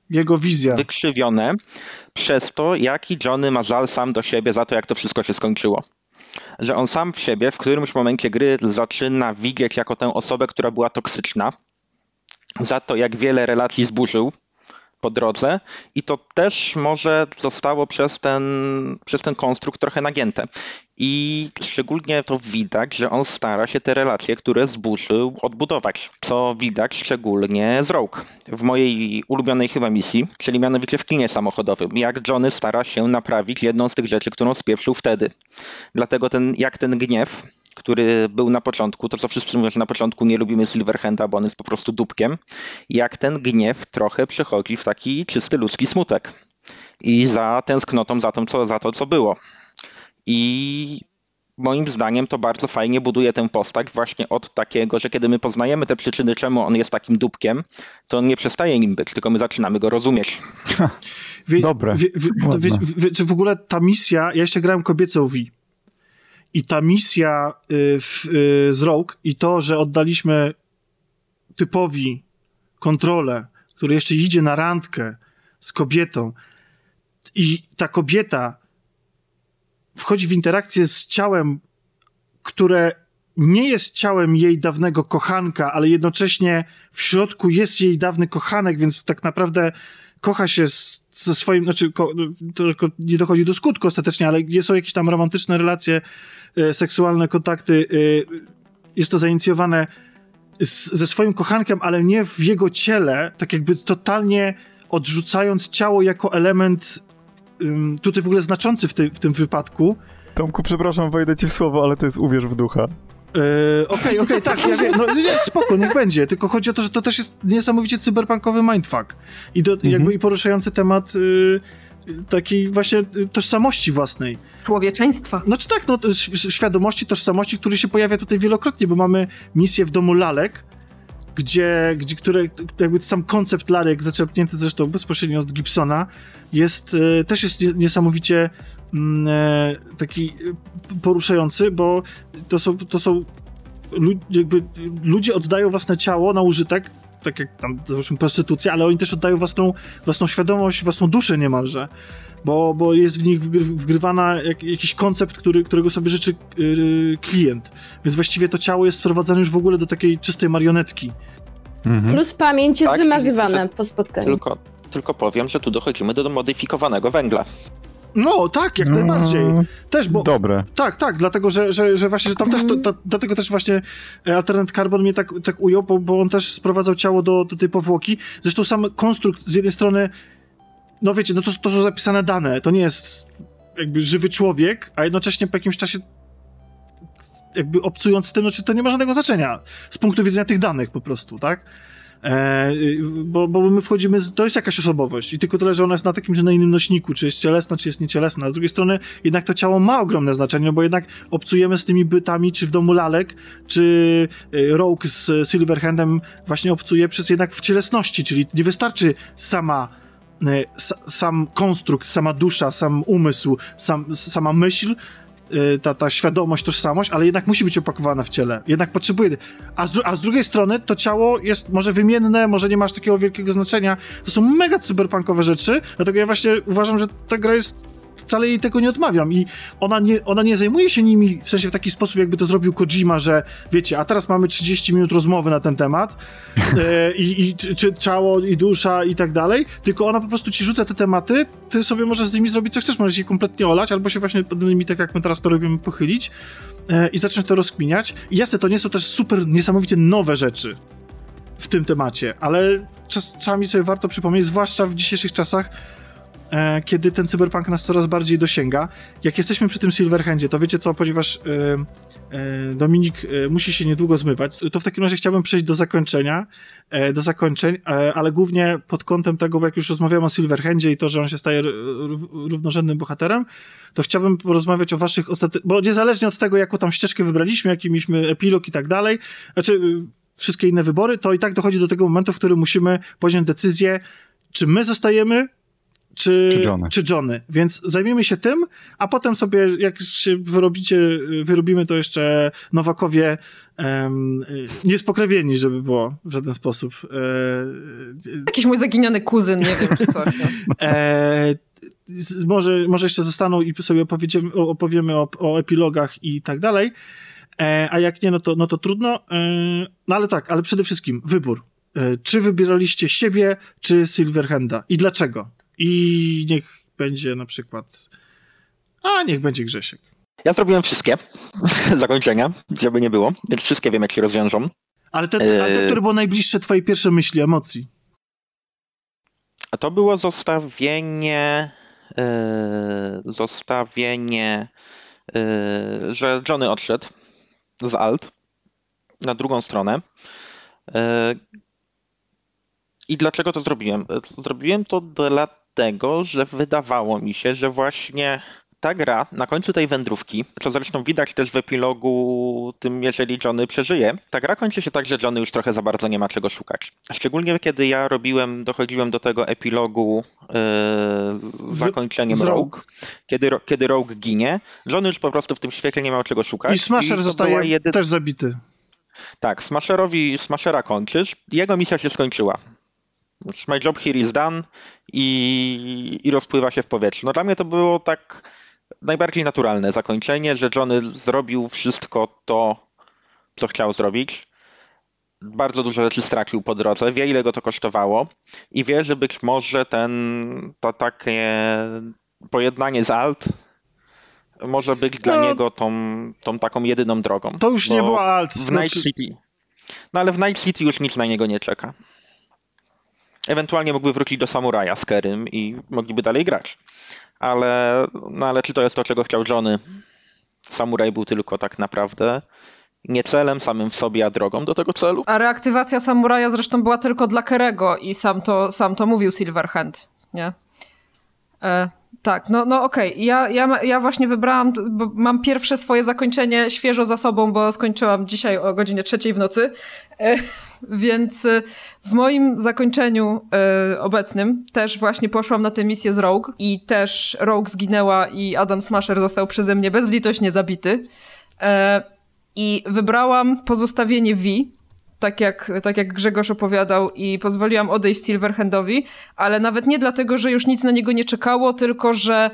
Jego wizja. wykrzywione przez to, jaki Johnny ma żal sam do siebie za to, jak to wszystko się skończyło. Że on sam w siebie w którymś momencie gry zaczyna widzieć jako tę osobę, która była toksyczna, za to, jak wiele relacji zburzył po drodze i to też może zostało przez ten, przez ten konstrukt trochę nagięte. I szczególnie to widać, że on stara się te relacje, które zburzył, odbudować. Co widać szczególnie z Rogue. W mojej ulubionej chyba misji, czyli mianowicie w kinie samochodowym. Jak Johnny stara się naprawić jedną z tych rzeczy, którą spieprzył wtedy. Dlatego ten, jak ten gniew, który był na początku, to co wszyscy mówią, że na początku nie lubimy Silverhanda, bo on jest po prostu dupkiem, jak ten gniew trochę przechodzi w taki czysty ludzki smutek. I za tęsknotą za, tym, co, za to, co było. I moim zdaniem to bardzo fajnie buduje tę postać właśnie od takiego, że kiedy my poznajemy te przyczyny, czemu on jest takim dupkiem, to on nie przestaje nim być, tylko my zaczynamy go rozumieć. Wie, Dobre. Wie, wie, wie, czy w ogóle ta misja, ja jeszcze grałem kobiecą V. I ta misja y, w, y, z Rogue i to, że oddaliśmy typowi kontrolę, który jeszcze idzie na randkę z kobietą. I ta kobieta wchodzi w interakcję z ciałem, które nie jest ciałem jej dawnego kochanka, ale jednocześnie w środku jest jej dawny kochanek, więc tak naprawdę kocha się z, ze swoim, znaczy ko, to nie dochodzi do skutku ostatecznie, ale są jakieś tam romantyczne relacje, seksualne kontakty, e, jest to zainicjowane z, ze swoim kochankiem, ale nie w jego ciele, tak jakby totalnie odrzucając ciało jako element tutaj w ogóle znaczący w, ty, w tym wypadku. Tomku, przepraszam, wejdę ci w słowo, ale to jest uwierz w ducha. Yy, Okej, okej, tak, ja wiem, no nie, spoko, niech będzie, tylko chodzi o to, że to też jest niesamowicie cyberpunkowy mindfuck i do, jakby i poruszający temat takiej właśnie y, tożsamości własnej. Człowieczeństwa. No czy tak, no świadomości, tożsamości, który się pojawia tutaj wielokrotnie, bo mamy misję w domu lalek, gdzie, gdzie które, jakby sam koncept lalek, zaczerpnięty zresztą bezpośrednio od Gibsona, jest, e, też jest nie- niesamowicie mm, e, taki p- poruszający, bo to są, to są jakby ludzie oddają własne ciało na użytek, tak jak tam załóżmy prostytucja, ale oni też oddają własną, własną świadomość, własną duszę niemalże bo, bo jest w nich wgry, wgrywana jak, jakiś koncept, który, którego sobie życzy yy, klient. Więc właściwie to ciało jest sprowadzane już w ogóle do takiej czystej marionetki. Mhm. Plus pamięć jest Tak, wymazywana po spotkaniu. Tylko, tylko powiem, że tu dochodzimy do modyfikowanego węgla. No, tak, jak najbardziej. No, Też, bo... Dobre. Tak, tak, dlatego, że, że, że właśnie, że tam też, to, to, dlatego też właśnie e, Alternate Carbon mnie tak, tak ujął, bo, bo on też sprowadzał ciało do, do tej powłoki. Zresztą sam konstrukt z jednej strony, no wiecie, no to, to są zapisane dane, to nie jest jakby żywy człowiek, a jednocześnie po jakimś czasie jakby obcując z tym, no, czy to nie ma żadnego znaczenia z punktu widzenia tych danych po prostu, tak? E, y, bo, bo my wchodzimy, z, to jest jakaś osobowość i tylko tyle, że ona jest na takim, że na innym nośniku, czy jest cielesna, czy jest niecielesna. Z drugiej strony jednak to ciało ma ogromne znaczenie, bo jednak obcujemy z tymi bytami, czy w domu lalek, czy y, Rogue z Silverhandem właśnie obcuje przez jednak w cielesności, czyli nie wystarczy sama y, sa, sam konstrukt, sama dusza, sam umysł, sam, sama myśl, ta, ta świadomość, tożsamość, ale jednak musi być opakowana w ciele. Jednak potrzebuje. A z, a z drugiej strony to ciało jest może wymienne, może nie masz takiego wielkiego znaczenia. To są mega cyberpunkowe rzeczy, dlatego ja właśnie uważam, że ta gra jest wcale jej tego nie odmawiam i ona nie, ona nie zajmuje się nimi w sensie w taki sposób, jakby to zrobił Kojima, że wiecie, a teraz mamy 30 minut rozmowy na ten temat e, i, i czy, czy ciało i dusza i tak dalej, tylko ona po prostu ci rzuca te tematy, ty sobie możesz z nimi zrobić co chcesz, możesz je kompletnie olać, albo się właśnie pod nimi, tak jak my teraz to robimy, pochylić e, i zacząć to rozkminiać. I jasne, to nie są też super niesamowicie nowe rzeczy w tym temacie, ale czasami sobie warto przypomnieć, zwłaszcza w dzisiejszych czasach, e, kiedy ten cyberpunk nas coraz bardziej dosięga. Jak jesteśmy przy tym Silverhandzie, to wiecie co, ponieważ e, e, Dominik e, musi się niedługo zmywać, to w takim razie chciałbym przejść do zakończenia, e, do zakończeń, e, ale głównie pod kątem tego, bo jak już rozmawiamy o Silverhandzie i to, że on się staje równorzędnym bohaterem, to chciałbym porozmawiać o waszych ostatecznych, bo niezależnie od tego, jaką tam ścieżkę wybraliśmy, jaki mieliśmy epilog i tak dalej, znaczy y, wszystkie inne wybory, to i tak dochodzi do tego momentu, w którym musimy podjąć decyzję, czy my zostajemy czy, Czy Johnny. czy Johnny. Więc zajmiemy się tym, a potem sobie, jak się wyrobicie, wyrobimy to jeszcze Nowakowie em, y, niespokrewieni, żeby było w żaden sposób. E, Jakiś mój zaginiony kuzyn, nie wiem, czy coś. No. e, może, może jeszcze zostaną i sobie opowiedziemy, o- opowiemy o, o epilogach i tak dalej. E, a jak nie, no to, no to trudno. E, no ale tak, ale przede wszystkim wybór. E, czy wybieraliście siebie, czy Silverhanda? I dlaczego? I niech będzie na przykład. A niech będzie Grzesiek. Ja zrobiłem wszystkie zakończenia, żeby nie było, więc wszystkie wiem, jak się rozwiążą. Ale te, ale te E, które było najbliższe twojej pierwszej myśli, emocji. A to było zostawienie. e, zostawienie, e, że Johnny odszedł z Alt na drugą stronę. E, I dlaczego to zrobiłem? Zrobiłem to dlatego, że wydawało mi się, że właśnie ta gra na końcu tej wędrówki, co zresztą widać też w epilogu tym, jeżeli Johnny przeżyje, ta gra kończy się tak, że Johnny już trochę za bardzo nie ma czego szukać. Szczególnie kiedy ja robiłem, dochodziłem do tego epilogu e, z zakończeniem z Rogue, Rogue. kiedy, kiedy Rogue ginie, Johnny już po prostu w tym świecie nie miał czego szukać. I Smasher to zostaje jedy- też zabity. tak, Smasherowi, Smashera kończysz, jego misja się skończyła. My job here is done i, i rozpływa się w powietrzu. No dla mnie to było tak najbardziej naturalne zakończenie, że Johnny zrobił wszystko to, co chciał zrobić. Bardzo dużo rzeczy stracił po drodze, wie ile go to kosztowało i wie, że być może ten, to takie pojednanie z Alt może być dla No. niego tą, tą taką jedyną drogą. To już nie Bo była alt. w znaczy- Night City. No ale w Night City już nic na niego nie czeka. Ewentualnie mógłby wrócić do Samuraja z Kerym i mogliby dalej grać. Ale, no ale czy to jest to, czego chciał Johnny? Samuraj był tylko tak naprawdę nie celem samym w sobie, a drogą do tego celu. A reaktywacja samuraja zresztą była tylko dla Kerego i sam to, sam to mówił Silverhand, nie? E, tak, no, no okej. Ja, ja, ma- ja właśnie wybrałam, bo mam pierwsze swoje zakończenie świeżo za sobą, bo skończyłam dzisiaj o godzinie trzeciej w nocy. E, więc e, w moim zakończeniu e, obecnym też właśnie poszłam na tę misję z Rogue i też Rogue zginęła i Adam Smasher został przeze mnie bezlitośnie zabity. E, I wybrałam pozostawienie V, tak jak, tak jak Grzegorz opowiadał, i pozwoliłam odejść Silverhandowi, ale nawet nie dlatego, że już nic na niego nie czekało, tylko że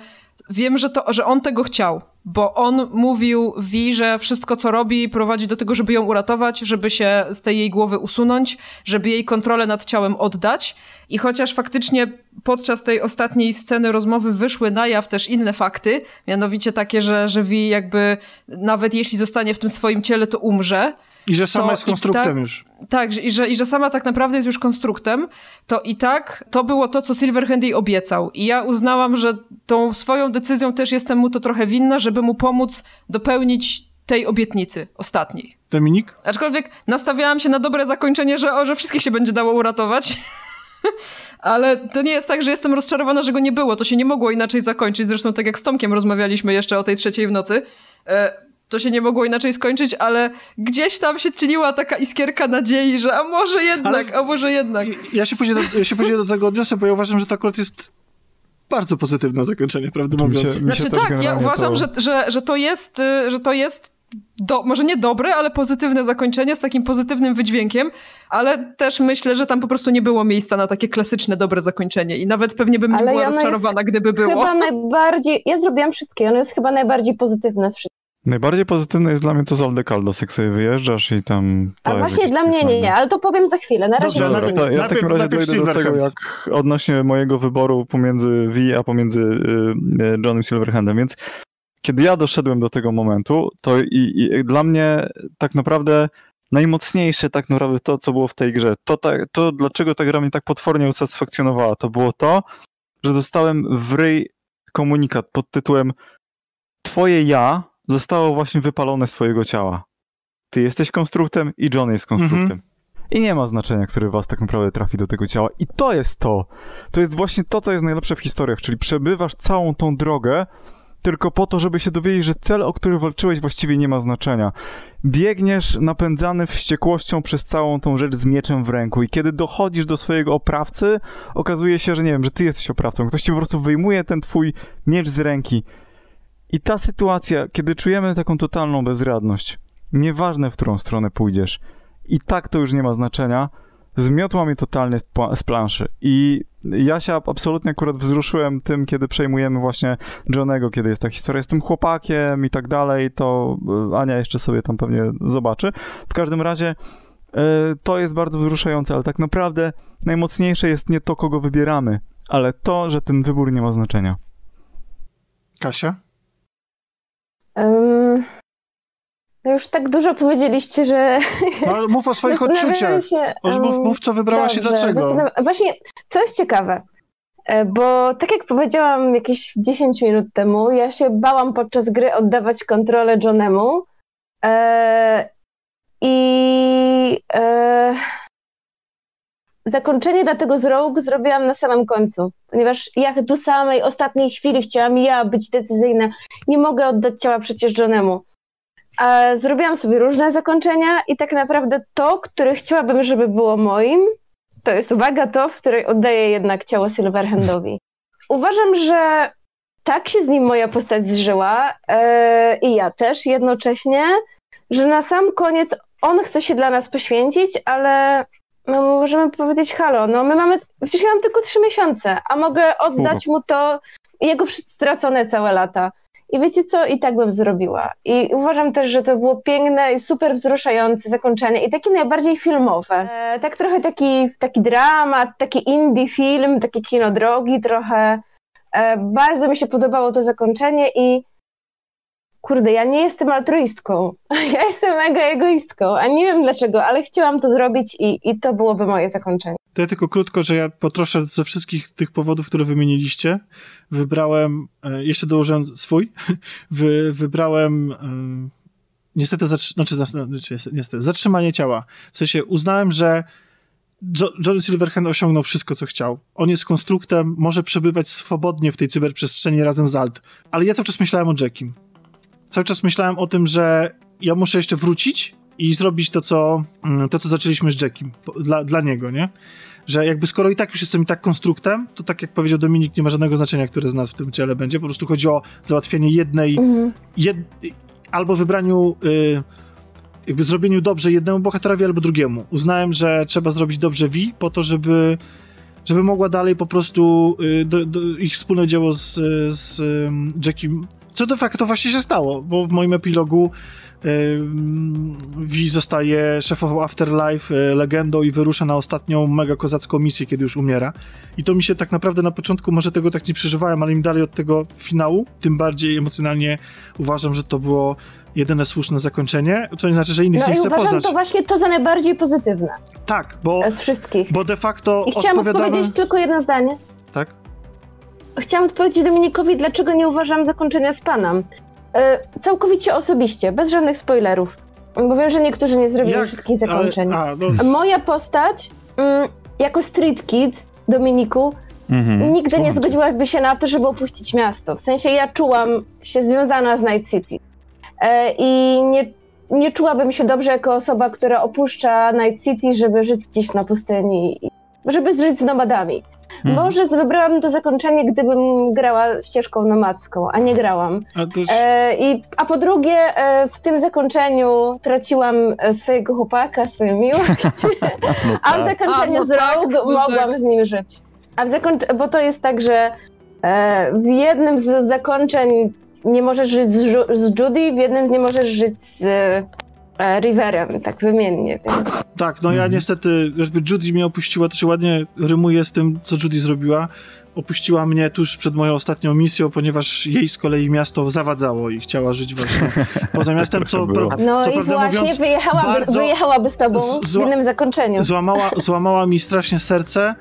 wiem, że, to, że on tego chciał. Bo on mówił Vi, że wszystko co robi prowadzi do tego, żeby ją uratować, żeby się z tej jej głowy usunąć, żeby jej kontrolę nad ciałem oddać. I chociaż faktycznie podczas tej ostatniej sceny rozmowy wyszły na jaw też inne fakty, mianowicie takie, że, że jakby nawet jeśli zostanie w tym swoim ciele, to umrze. I że sama to jest konstruktem tak- już. Tak, i że, i że sama tak naprawdę jest już konstruktem, to i tak to było to, co Silverhand jej obiecał. I ja uznałam, że tą swoją decyzją też jestem mu to trochę winna, żeby mu pomóc dopełnić tej obietnicy ostatniej. Dominik? Aczkolwiek nastawiałam się na dobre zakończenie, że, o, że wszystkich się będzie dało uratować. Ale to nie jest tak, że jestem rozczarowana, że go nie było. To się nie mogło inaczej zakończyć. Zresztą tak jak z Tomkiem rozmawialiśmy jeszcze o tej trzeciej w nocy. To się nie mogło inaczej skończyć, ale gdzieś tam się tliła taka iskierka nadziei, że a może jednak, Ale- a może jednak. Ja się później do, ja się później do tego odniosę, bo ja uważam, że to akurat jest bardzo pozytywne zakończenie, prawdę Mi się- mówiąc. mi Znaczy też tak, ja uważam, to- że, że, że to jest, y, że to jest do, może nie dobre, ale pozytywne zakończenie z takim pozytywnym wydźwiękiem, ale też myślę, że tam po prostu nie było miejsca na takie klasyczne, dobre zakończenie i nawet pewnie bym nie Ale była ono jest rozczarowana, gdyby było. Chyba najbardziej, ja zrobiłam wszystkie, ono jest chyba najbardziej pozytywne z wszystkich. Najbardziej pozytywne jest dla mnie to z Aldekaldos, jak sobie wyjeżdżasz i tam... to A jest właśnie dla mnie nie, nie, ale to powiem za chwilę. Na razie Dobrze, nie to ja w takim razie dojdę do tego, jak odnośnie mojego wyboru pomiędzy V a pomiędzy y, y, Johnem Silverhandem, więc kiedy ja doszedłem do tego momentu, to i, i dla mnie tak naprawdę najmocniejsze tak naprawdę to, co było w tej grze, to, ta, to dlaczego ta gra mnie tak potwornie usatysfakcjonowała, to było to, że dostałem w ryj komunikat pod tytułem Twoje ja zostało właśnie wypalone z twojego ciała. Ty jesteś konstruktem i John jest konstruktem. Mhm. I nie ma znaczenia, który was tak naprawdę trafi do tego ciała. I to jest to. To jest właśnie to, co jest najlepsze w historiach, czyli przebywasz całą tą drogę tylko po to, żeby się dowiedzieć, że cel, o który walczyłeś, właściwie nie ma znaczenia. Biegniesz napędzany wściekłością przez całą tą rzecz z mieczem w ręku i kiedy dochodzisz do swojego oprawcy, okazuje się, że nie wiem, że ty jesteś oprawcą. Ktoś ci po prostu wyjmuje ten twój miecz z ręki. I ta sytuacja, kiedy czujemy taką totalną bezradność, nieważne w którą stronę pójdziesz, i tak to już nie ma znaczenia, zmiotła mnie totalnie z, planszy. I ja się absolutnie akurat wzruszyłem tym, kiedy przejmujemy właśnie Johnego, kiedy jest ta historia z tym chłopakiem i tak dalej, to e, Ania jeszcze sobie tam pewnie zobaczy. W każdym razie e, to jest bardzo wzruszające, ale tak naprawdę najmocniejsze jest nie to, kogo wybieramy, ale to, że ten wybór nie ma znaczenia. Kasia? Um, no już tak dużo powiedzieliście, że. No, ale mów o swoich odczuciach. Się, Mów, mów, mów, co wybrałaś i dobrze, dlaczego. zastanawiam- Właśnie, co jest ciekawe, e, bo tak jak powiedziałam jakieś 10 minut temu, ja się bałam podczas gry oddawać kontrolę Johnemu e, i e, zakończenie dla tego z Rogue zrobiłam na samym końcu, ponieważ ja do samej ostatniej chwili chciałam ja być decyzyjna. Nie mogę oddać ciała przecież Johnemu. E, Zrobiłam sobie różne zakończenia i tak naprawdę to, które chciałabym, żeby było moim, to jest uwaga to, w której oddaję jednak ciało Silverhandowi. Uważam, że tak się z nim moja postać zżyła e, i ja też jednocześnie, że na sam koniec on chce się dla nas poświęcić, ale my możemy powiedzieć halo, no my mamy, przecież ja mam tylko trzy miesiące, a mogę oddać mu to jego stracone całe lata. I wiecie co? I tak bym zrobiła. I uważam też, że to było piękne i super wzruszające zakończenie i takie najbardziej filmowe. E, tak trochę taki, taki dramat, taki indie film, takie kino drogi trochę. E, bardzo mi się podobało to zakończenie i kurde, ja nie jestem altruistką. Ja jestem mega egoistką, a nie wiem dlaczego, ale chciałam to zrobić i, i to byłoby moje zakończenie. To ja tylko krótko, że ja potroszę ze wszystkich tych powodów, które wymieniliście. Wybrałem, e, jeszcze dołożyłem swój, Wy, wybrałem e, niestety, znaczy, znaczy, niestety, zatrzymanie ciała. W sensie uznałem, że Jo- John Silverhand osiągnął wszystko, co chciał. On jest konstruktem, może przebywać swobodnie w tej cyberprzestrzeni razem z Alt. Ale ja cały czas myślałem o Jackim. Cały czas myślałem o tym, że ja muszę jeszcze wrócić i zrobić to, co, mm, to, co zaczęliśmy z Jackiem. Dla, dla niego, nie? Że jakby skoro i tak już jestem i tak konstruktem, to tak jak powiedział Dominik, nie ma żadnego znaczenia, które z nas w tym ciele będzie. Po prostu chodzi o załatwienie jednej, Mhm. jed, albo wybraniu, y, jakby zrobieniu dobrze jednemu bohaterowi, albo drugiemu. Uznałem, że trzeba zrobić dobrze Vi po to, żeby, żeby mogła dalej po prostu y, do, do, ich wspólne dzieło z, z ym, Jackiem, co de facto właśnie się stało, bo w moim epilogu ym, Vi zostaje szefową Afterlife, y, legendą i wyrusza na ostatnią mega kozacką misję, kiedy już umiera. I to mi się tak naprawdę na początku, może tego tak nie przeżywałem, ale im dalej od tego finału, tym bardziej emocjonalnie uważam, że to było jedyne słuszne zakończenie, co nie znaczy, że innych No nie chcę uważam poznać. to właśnie to za najbardziej pozytywne Tak, bo, z wszystkich. bo de facto I chciałam odpowiadamy... odpowiedzieć tylko jedno zdanie. Tak? Chciałam odpowiedzieć Dominikowi, dlaczego nie uważam zakończenia z panem. E, całkowicie osobiście, bez żadnych spoilerów. Bo wiem, że niektórzy nie zrobili Jak? wszystkich zakończeń. Ale, a, no, Moja postać, mm, jako street kid, Dominiku, Mhm. nigdy nie Słucham cię. zgodziłaby się na to, żeby opuścić miasto. W sensie ja czułam się związana z Night City. E, I nie, nie czułabym się dobrze jako osoba, która opuszcza Night City, żeby żyć gdzieś na pustyni, i- żeby żyć z nomadami. Mhm. Może wybrałabym to zakończenie, gdybym grała ścieżką nomadzką, a nie grałam. a też, E, i, a po drugie, e, w tym zakończeniu traciłam e, swojego chłopaka, swoją miłość, No a w tak. zakończeniu A, no z tak, Rogue no mogłam z nim żyć. A w zakończeniu, bo to jest tak, że e, w jednym z zakończeń nie możesz żyć z, Ju- z Judy, w jednym z nie możesz żyć z e, Riverem, tak wymiennie. Więc. tak, no ja Mhm. niestety, jakby Judy mnie opuściła, to się ładnie rymuje z tym, co Judy zrobiła. Opuściła mnie tuż przed moją ostatnią misją, ponieważ jej z kolei miasto zawadzało i chciała żyć właśnie poza miastem, co, pra- No co i prawdę właśnie mówiąc, wyjechałaby, wyjechałaby z tobą z- zła- jednym zakończeniu. złamała, złamała mi strasznie serce,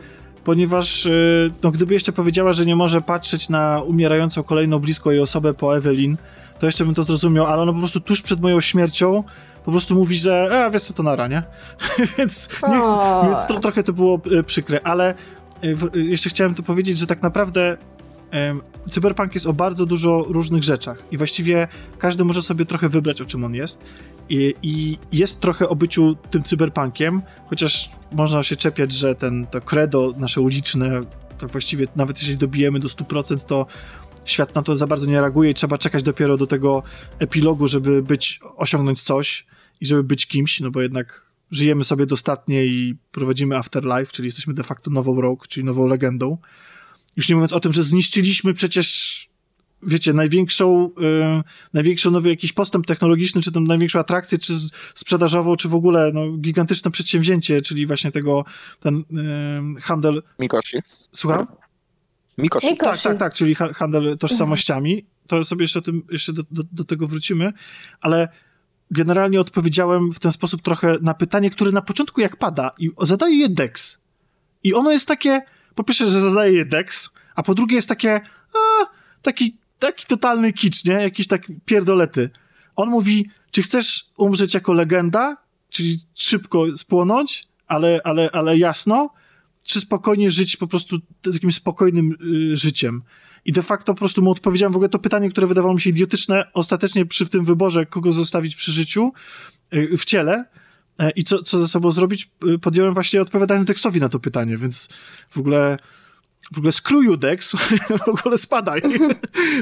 ponieważ y, no, gdyby jeszcze powiedziała, że nie może patrzeć na umierającą kolejną blisko jej osobę po Evelyn, to jeszcze bym to zrozumiał, ale ona po prostu tuż przed moją śmiercią po prostu mówi, że a wiesz co, to nara, nie? więc nie chcę, więc to, trochę to było y, przykre, ale w, y, jeszcze chciałem tu powiedzieć, że tak naprawdę cyberpunk jest o bardzo dużo różnych rzeczach i właściwie każdy może sobie trochę wybrać, o czym on jest. I, i jest trochę o byciu tym cyberpunkiem, chociaż można się czepiać, że ten, to credo nasze uliczne, to właściwie nawet jeżeli dobijemy do 100%, to świat na to za bardzo nie reaguje i trzeba czekać dopiero do tego epilogu, żeby być, osiągnąć coś i żeby być kimś, no bo jednak żyjemy sobie dostatnie i prowadzimy afterlife, czyli jesteśmy de facto nową rogue, czyli nową legendą. Już nie mówiąc o tym, że zniszczyliśmy przecież wiecie, największą, y, największą nowy jakiś postęp technologiczny, czy tam największą atrakcję, czy z- sprzedażową, czy w ogóle no, gigantyczne przedsięwzięcie, czyli właśnie tego, ten y, handel, Mikoshi. słucham? Mikoshi. Mikoshi. Tak, tak, tak, czyli ha- handel tożsamościami. To sobie jeszcze, o tym, jeszcze do, do, do tego wrócimy, ale generalnie odpowiedziałem w ten sposób trochę na pytanie, które na początku jak pada i zadaje je Dex. I ono jest takie, po pierwsze, że zadaje je Dex, a po drugie jest takie, a, taki, taki totalny kicz, nie? Jakiś tak pierdolety. On mówi, czy chcesz umrzeć jako legenda, czyli szybko spłonąć, ale, ale, ale jasno, czy spokojnie żyć po prostu takim spokojnym y, życiem. I de facto po prostu mu odpowiedziałem w ogóle to pytanie, które wydawało mi się idiotyczne, ostatecznie przy w tym wyborze, kogo zostawić przy życiu, y, w ciele e, i co, co ze sobą zrobić, y, podjąłem właśnie odpowiadając Dexowi na to pytanie, więc w ogóle w ogóle skróju Dex, w ogóle spadaj.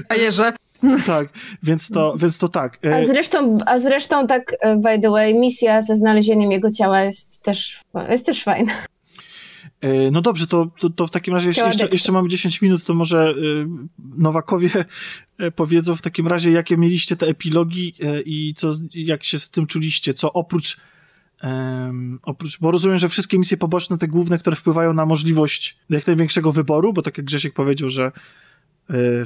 A Jerze? tak, więc to, więc to tak. A E, zresztą, a zresztą tak, e, by the way, misja ze znalezieniem jego ciała jest też, jest też fajna. E, No dobrze, to, to, to w takim razie, jeszcze, Dexa. jeszcze mamy 10 minut, to może y, Nowakowie e, powiedzą w takim razie, jakie mieliście te epilogi e, i co, jak się z tym czuliście, co oprócz, em, oprócz, bo rozumiem, że wszystkie misje poboczne, te główne, które wpływają na możliwość jak największego wyboru, bo tak jak Grzesiek powiedział, że e,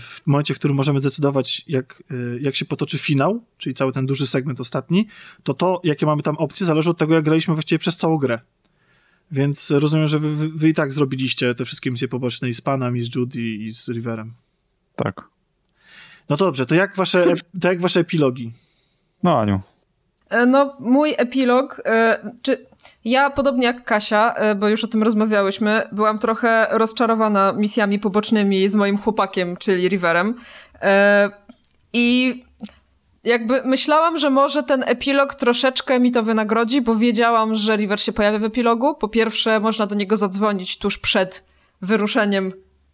w momencie, w którym możemy decydować, jak, e, jak się potoczy finał, czyli cały ten duży segment ostatni, to to, jakie mamy tam opcje, zależy od tego, jak graliśmy właściwie przez całą grę. Więc rozumiem, że wy, wy, i tak zrobiliście te wszystkie misje poboczne i z Panem, i z Judy, i z Riverem. Tak. No to dobrze, to jak wasze, to jak wasze epilogi? No Aniu. E, No, mój epilog, e, czy ja podobnie jak Kasia, e, bo już o tym rozmawiałyśmy, byłam trochę rozczarowana misjami pobocznymi z moim chłopakiem, czyli Riverem. I jakby myślałam, że może ten epilog troszeczkę mi to wynagrodzi, bo wiedziałam, że River się pojawia w epilogu. Po pierwsze, można do niego zadzwonić tuż przed wyruszeniem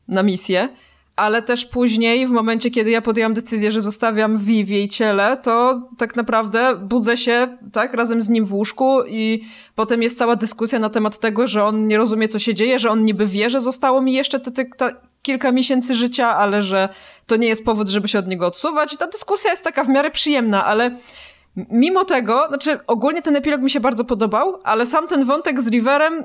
na misję. Ale też później, w momencie, kiedy ja podjęłam decyzję, że zostawiam Vi w jej ciele, to tak naprawdę budzę się, tak, razem z nim w łóżku i potem jest cała dyskusja na temat tego, że on nie rozumie, co się dzieje, że on niby wie, że zostało mi jeszcze te, te, te kilka miesięcy życia, ale że to nie jest powód, żeby się od niego odsuwać. I ta dyskusja jest taka w miarę przyjemna, ale mimo tego, znaczy ogólnie ten epilog mi się bardzo podobał, ale sam ten wątek z Riverem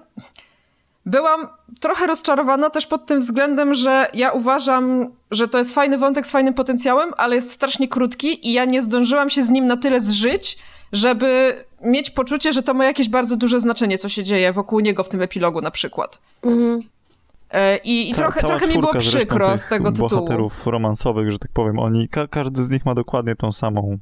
byłam trochę rozczarowana też pod tym względem, że ja uważam, że to jest fajny wątek z fajnym potencjałem, ale jest strasznie krótki i ja nie zdążyłam się z nim na tyle zżyć, żeby mieć poczucie, że to ma jakieś bardzo duże znaczenie, co się dzieje wokół niego w tym epilogu na przykład. Mhm. E, I, i Ca- trochę, trochę mi było przykro tych z tego tytułu. bohaterów romansowych, że tak powiem, oni, ka- każdy z nich ma dokładnie tą samą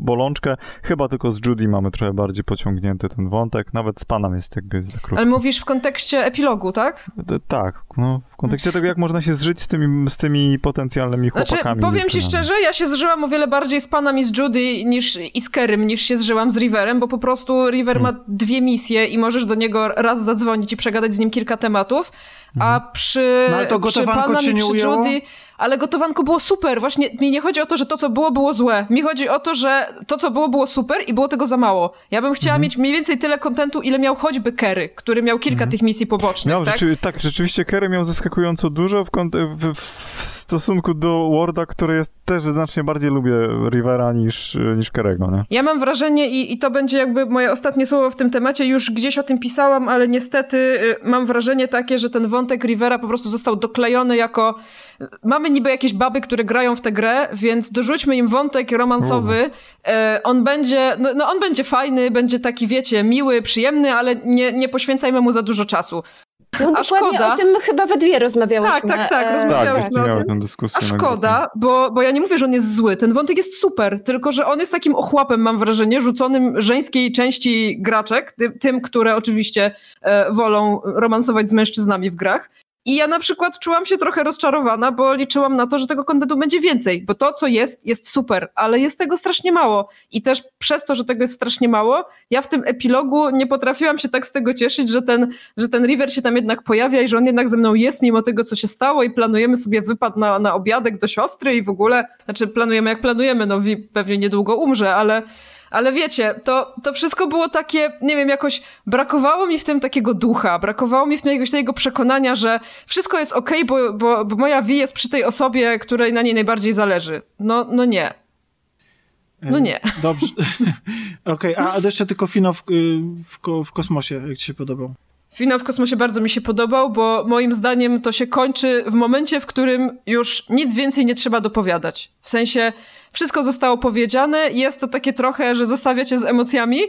bolączkę. Chyba tylko z Judy mamy trochę bardziej pociągnięty ten wątek. Nawet z panem jest jakby za krótki. Ale mówisz w kontekście epilogu, tak? D- Tak, no, w kontekście tego, jak można się zżyć z tymi, z tymi potencjalnymi Znaczy, chłopakami. powiem ci szczerze, ja się zżyłam o wiele bardziej z panem i z Judy niż, i z Kerem, niż się zżyłam z Riverem, bo po prostu River Hmm. ma dwie misje i możesz do niego raz zadzwonić i przegadać z nim kilka tematów, a przy, No ale to przy cię i nie przy ujęło? Ale gotowanko było super. Właśnie mi nie chodzi o to, że to, co było, było złe. Mi chodzi o to, że to, co było, było super i było tego za mało. Ja bym chciała Mhm. mieć mniej więcej tyle kontentu, ile miał choćby Kerry, który miał kilka tych misji pobocznych, Miał tak? rzeczy, tak, rzeczywiście Kerry miał zaskakująco dużo w, w, w stosunku do Warda, który jest też znacznie bardziej lubię Rivera niż, niż Kerego, nie? Ja mam wrażenie, i, i to będzie jakby moje ostatnie słowo w tym temacie, już gdzieś o tym pisałam, ale niestety y, mam wrażenie takie, że ten wątek Rivera po prostu został doklejony jako. Mamy niby jakieś baby, które grają w tę grę, więc dorzućmy im wątek romansowy. E, on będzie, no, no on będzie fajny, będzie taki, wiecie, miły, przyjemny, ale nie, nie poświęcajmy mu za dużo czasu. No A dokładnie szkoda. o tym chyba we dwie rozmawiałyśmy. Tak, tak, tak, E, rozmawiałyśmy. Tak, o tym. tę dyskusję. A szkoda, bo, bo ja nie mówię, że on jest zły. Ten wątek jest super, tylko że on jest takim ochłapem, mam wrażenie, rzuconym żeńskiej części graczek, tym, tym które oczywiście e, wolą romansować z mężczyznami w grach. I ja na przykład czułam się trochę rozczarowana, bo liczyłam na to, że tego kontentu będzie więcej, bo to, co jest, jest super, ale jest tego strasznie mało. I też przez to, że tego jest strasznie mało, ja w tym epilogu nie potrafiłam się tak z tego cieszyć, że ten, że ten River się tam jednak pojawia i że on jednak ze mną jest, mimo tego, co się stało i planujemy sobie wypad na, na obiadek do siostry i w ogóle, znaczy planujemy jak planujemy, no pewnie niedługo umrze, ale ale wiecie, to, to wszystko było takie, nie wiem, jakoś brakowało mi w tym takiego ducha, brakowało mi w tym jakiegoś tego przekonania, że wszystko jest okej, okay, bo, bo, bo moja wi jest przy tej osobie, której na niej najbardziej zależy. No, no nie. No nie. Dobrze. Okej, okay, a jeszcze tylko finał w, w, w kosmosie, jak ci się podobał? Finał w kosmosie bardzo mi się podobał, bo moim zdaniem to się kończy w momencie, w którym już nic więcej nie trzeba dopowiadać. W sensie wszystko zostało powiedziane, jest to takie trochę, że zostawiacie z emocjami,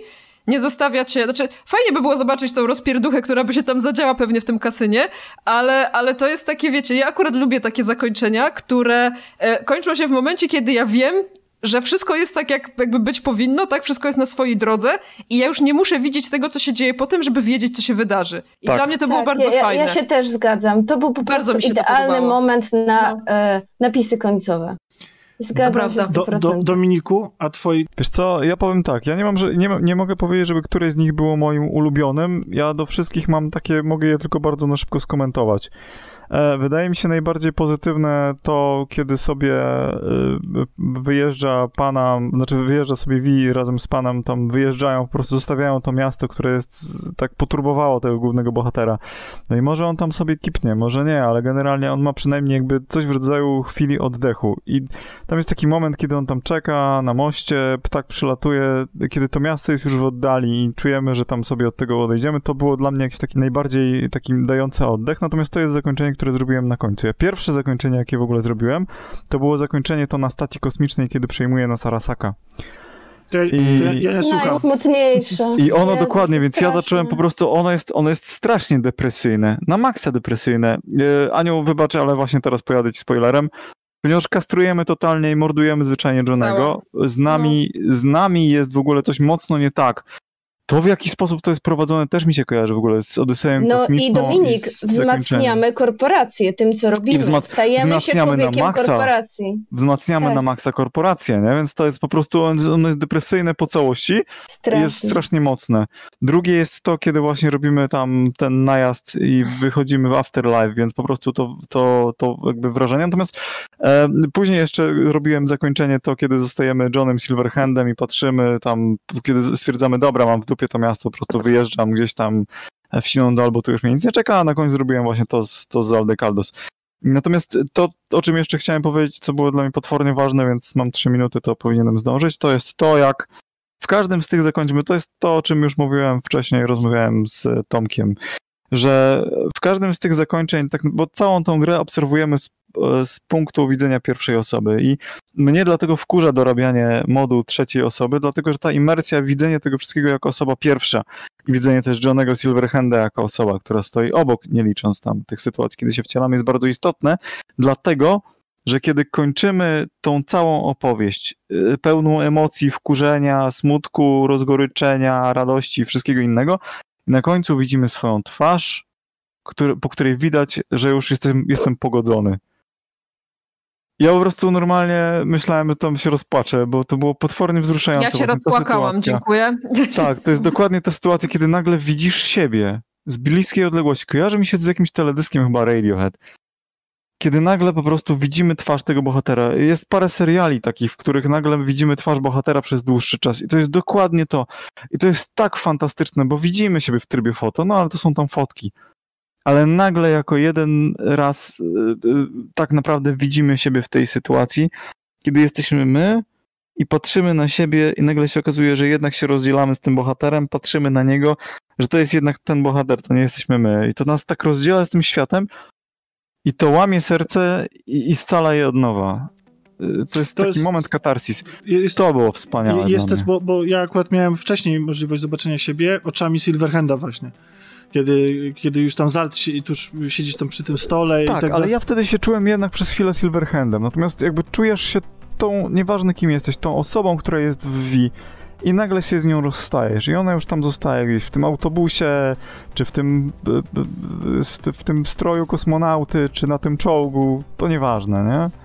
nie zostawiacie, znaczy fajnie by było zobaczyć tą rozpierduchę, która by się tam zadziała pewnie w tym kasynie, ale, ale to jest takie, wiecie, ja akurat lubię takie zakończenia, które e, kończą się w momencie, kiedy ja wiem, że wszystko jest tak, jak jakby być powinno, tak? Wszystko jest na swojej drodze i ja już nie muszę widzieć tego, co się dzieje potem, żeby wiedzieć, co się wydarzy. I tak. dla mnie to było tak, bardzo ja, fajne. Ja się też zgadzam. To był po bardzo prostu idealny moment na no. e, napisy końcowe. Zgadzam się do, do, Dominiku, a twoi... Wiesz co, ja powiem tak, ja nie mam, że nie, nie mogę powiedzieć, żeby któreś z nich było moim ulubionym. Ja do wszystkich mam takie, mogę je tylko bardzo na szybko skomentować. E, wydaje mi się najbardziej pozytywne to, kiedy sobie e, wyjeżdża pana, znaczy wyjeżdża sobie Wi razem z panem, tam wyjeżdżają, po prostu zostawiają to miasto, które jest tak poturbowało tego głównego bohatera. No i może on tam sobie kipnie, może nie, ale generalnie on ma przynajmniej jakby coś w rodzaju chwili oddechu. I tam jest taki moment, kiedy on tam czeka na moście, ptak przylatuje, kiedy to miasto jest już w oddali i czujemy, że tam sobie od tego odejdziemy. To było dla mnie jakieś taki najbardziej takim dające oddech, natomiast to jest zakończenie, które zrobiłem na końcu. Ja pierwsze zakończenie, jakie w ogóle zrobiłem, to było zakończenie to na stacji kosmicznej, kiedy przejmuje nas Arasaka. I, ja, nie słucham. Najsmutniejsze. I ono Jezu, dokładnie, więc straszne. ja zacząłem po prostu, ono jest, ono jest strasznie depresyjne, na maksa depresyjne. Yy, Aniu, wybacz, ale właśnie teraz pojadę ci spoilerem. Ponieważ kastrujemy totalnie i mordujemy zwyczajnie Johnego, z nami, no. z nami jest w ogóle coś mocno nie tak. To, w jaki sposób to jest prowadzone, też mi się kojarzy w ogóle z Odyseją no kosmiczną. No i Dominik, i wzmacniamy korporacje tym, co robimy. I wzmac Stajemy się człowiekiem na maksa, korporacji. Wzmacniamy tak. na maksa korporacje, nie? Więc to jest po prostu, ono jest depresyjne po całości. Strasznie. Jest strasznie mocne. Drugie jest to, kiedy właśnie robimy tam ten najazd i wychodzimy w afterlife, więc po prostu to, to, to jakby wrażenie. Natomiast e, później jeszcze robiłem zakończenie to, kiedy zostajemy Johnem Silverhandem i patrzymy tam, kiedy stwierdzamy, dobra, mam w dupie to miasto, po prostu wyjeżdżam gdzieś tam w Sinondo albo tu już mnie nic nie czeka, a na końcu zrobiłem właśnie to z, to z Aldecaldos. Natomiast to, o czym jeszcze chciałem powiedzieć, co było dla mnie potwornie ważne, więc mam trzy minuty, to powinienem zdążyć, to jest to, jak w każdym z tych zakończeń, to jest to, o czym już mówiłem wcześniej, rozmawiałem z Tomkiem, że w każdym z tych zakończeń, tak, bo całą tą grę obserwujemy z, z, punktu widzenia pierwszej osoby i mnie dlatego wkurza dorabianie modu trzeciej osoby, dlatego że ta imersja, widzenie tego wszystkiego jako osoba pierwsza i widzenie też Johnego Silverhanda jako osoba, która stoi obok, nie licząc tam tych sytuacji, kiedy się wcielamy, jest bardzo istotne, dlatego że kiedy kończymy tą całą opowieść, y, pełną emocji, wkurzenia, smutku, rozgoryczenia, radości i wszystkiego innego, na końcu widzimy swoją twarz, który, po której widać, że już jestem, jestem pogodzony. Ja po prostu normalnie myślałem, że tam się rozpaczę, bo to było potwornie wzruszające. Ja się rozpłakałam, dziękuję. Tak, to jest dokładnie ta sytuacja, kiedy nagle widzisz siebie z bliskiej odległości. Kojarzy mi się to z jakimś teledyskiem chyba Radiohead kiedy nagle po prostu widzimy twarz tego bohatera. Jest parę seriali takich, w których nagle widzimy twarz bohatera przez dłuższy czas i to jest dokładnie to. I to jest tak fantastyczne, bo widzimy siebie w trybie foto, no ale to są tam fotki. Ale nagle jako jeden raz yy, tak naprawdę widzimy siebie w tej sytuacji, kiedy jesteśmy my i patrzymy na siebie i nagle się okazuje, że jednak się rozdzielamy z tym bohaterem, patrzymy na niego, że to jest jednak ten bohater, to nie jesteśmy my. I to nas tak rozdziela z tym światem, i to łamie serce i, i scala je od nowa. Y, to jest to taki jest, moment katarsis. Jest, to było wspaniałe. Jest też, bo, bo ja akurat miałem wcześniej możliwość zobaczenia siebie oczami Silverhanda właśnie. Kiedy, kiedy już tam Zalt si tuż siedzisz tam przy tym stole tak, i tak ale ja wtedy się czułem jednak przez chwilę Silverhandem. Natomiast jakby czujesz się tą, nieważne kim jesteś, tą osobą, która jest w V i nagle się z nią rozstajesz i ona już tam zostaje gdzieś w tym autobusie, czy w tym, w tym stroju kosmonauty, czy na tym czołgu, to nieważne, nie?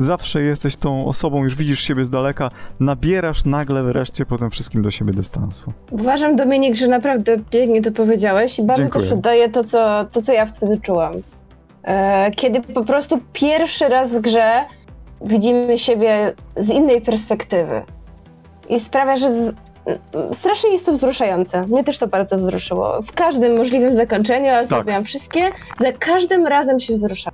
Zawsze jesteś tą osobą, już widzisz siebie z daleka, nabierasz nagle wreszcie po tym wszystkim do siebie dystansu. Uważam, Dominik, że naprawdę pięknie to powiedziałeś i bardzo Dziękuję. też to co, to, co ja wtedy czułam. E, kiedy po prostu pierwszy raz w grze widzimy siebie z innej perspektywy. I sprawia, że z, strasznie jest to wzruszające. Mnie też to bardzo wzruszyło. W każdym możliwym zakończeniu, ale Tak. zrobiłam wszystkie, za każdym razem się wzruszam.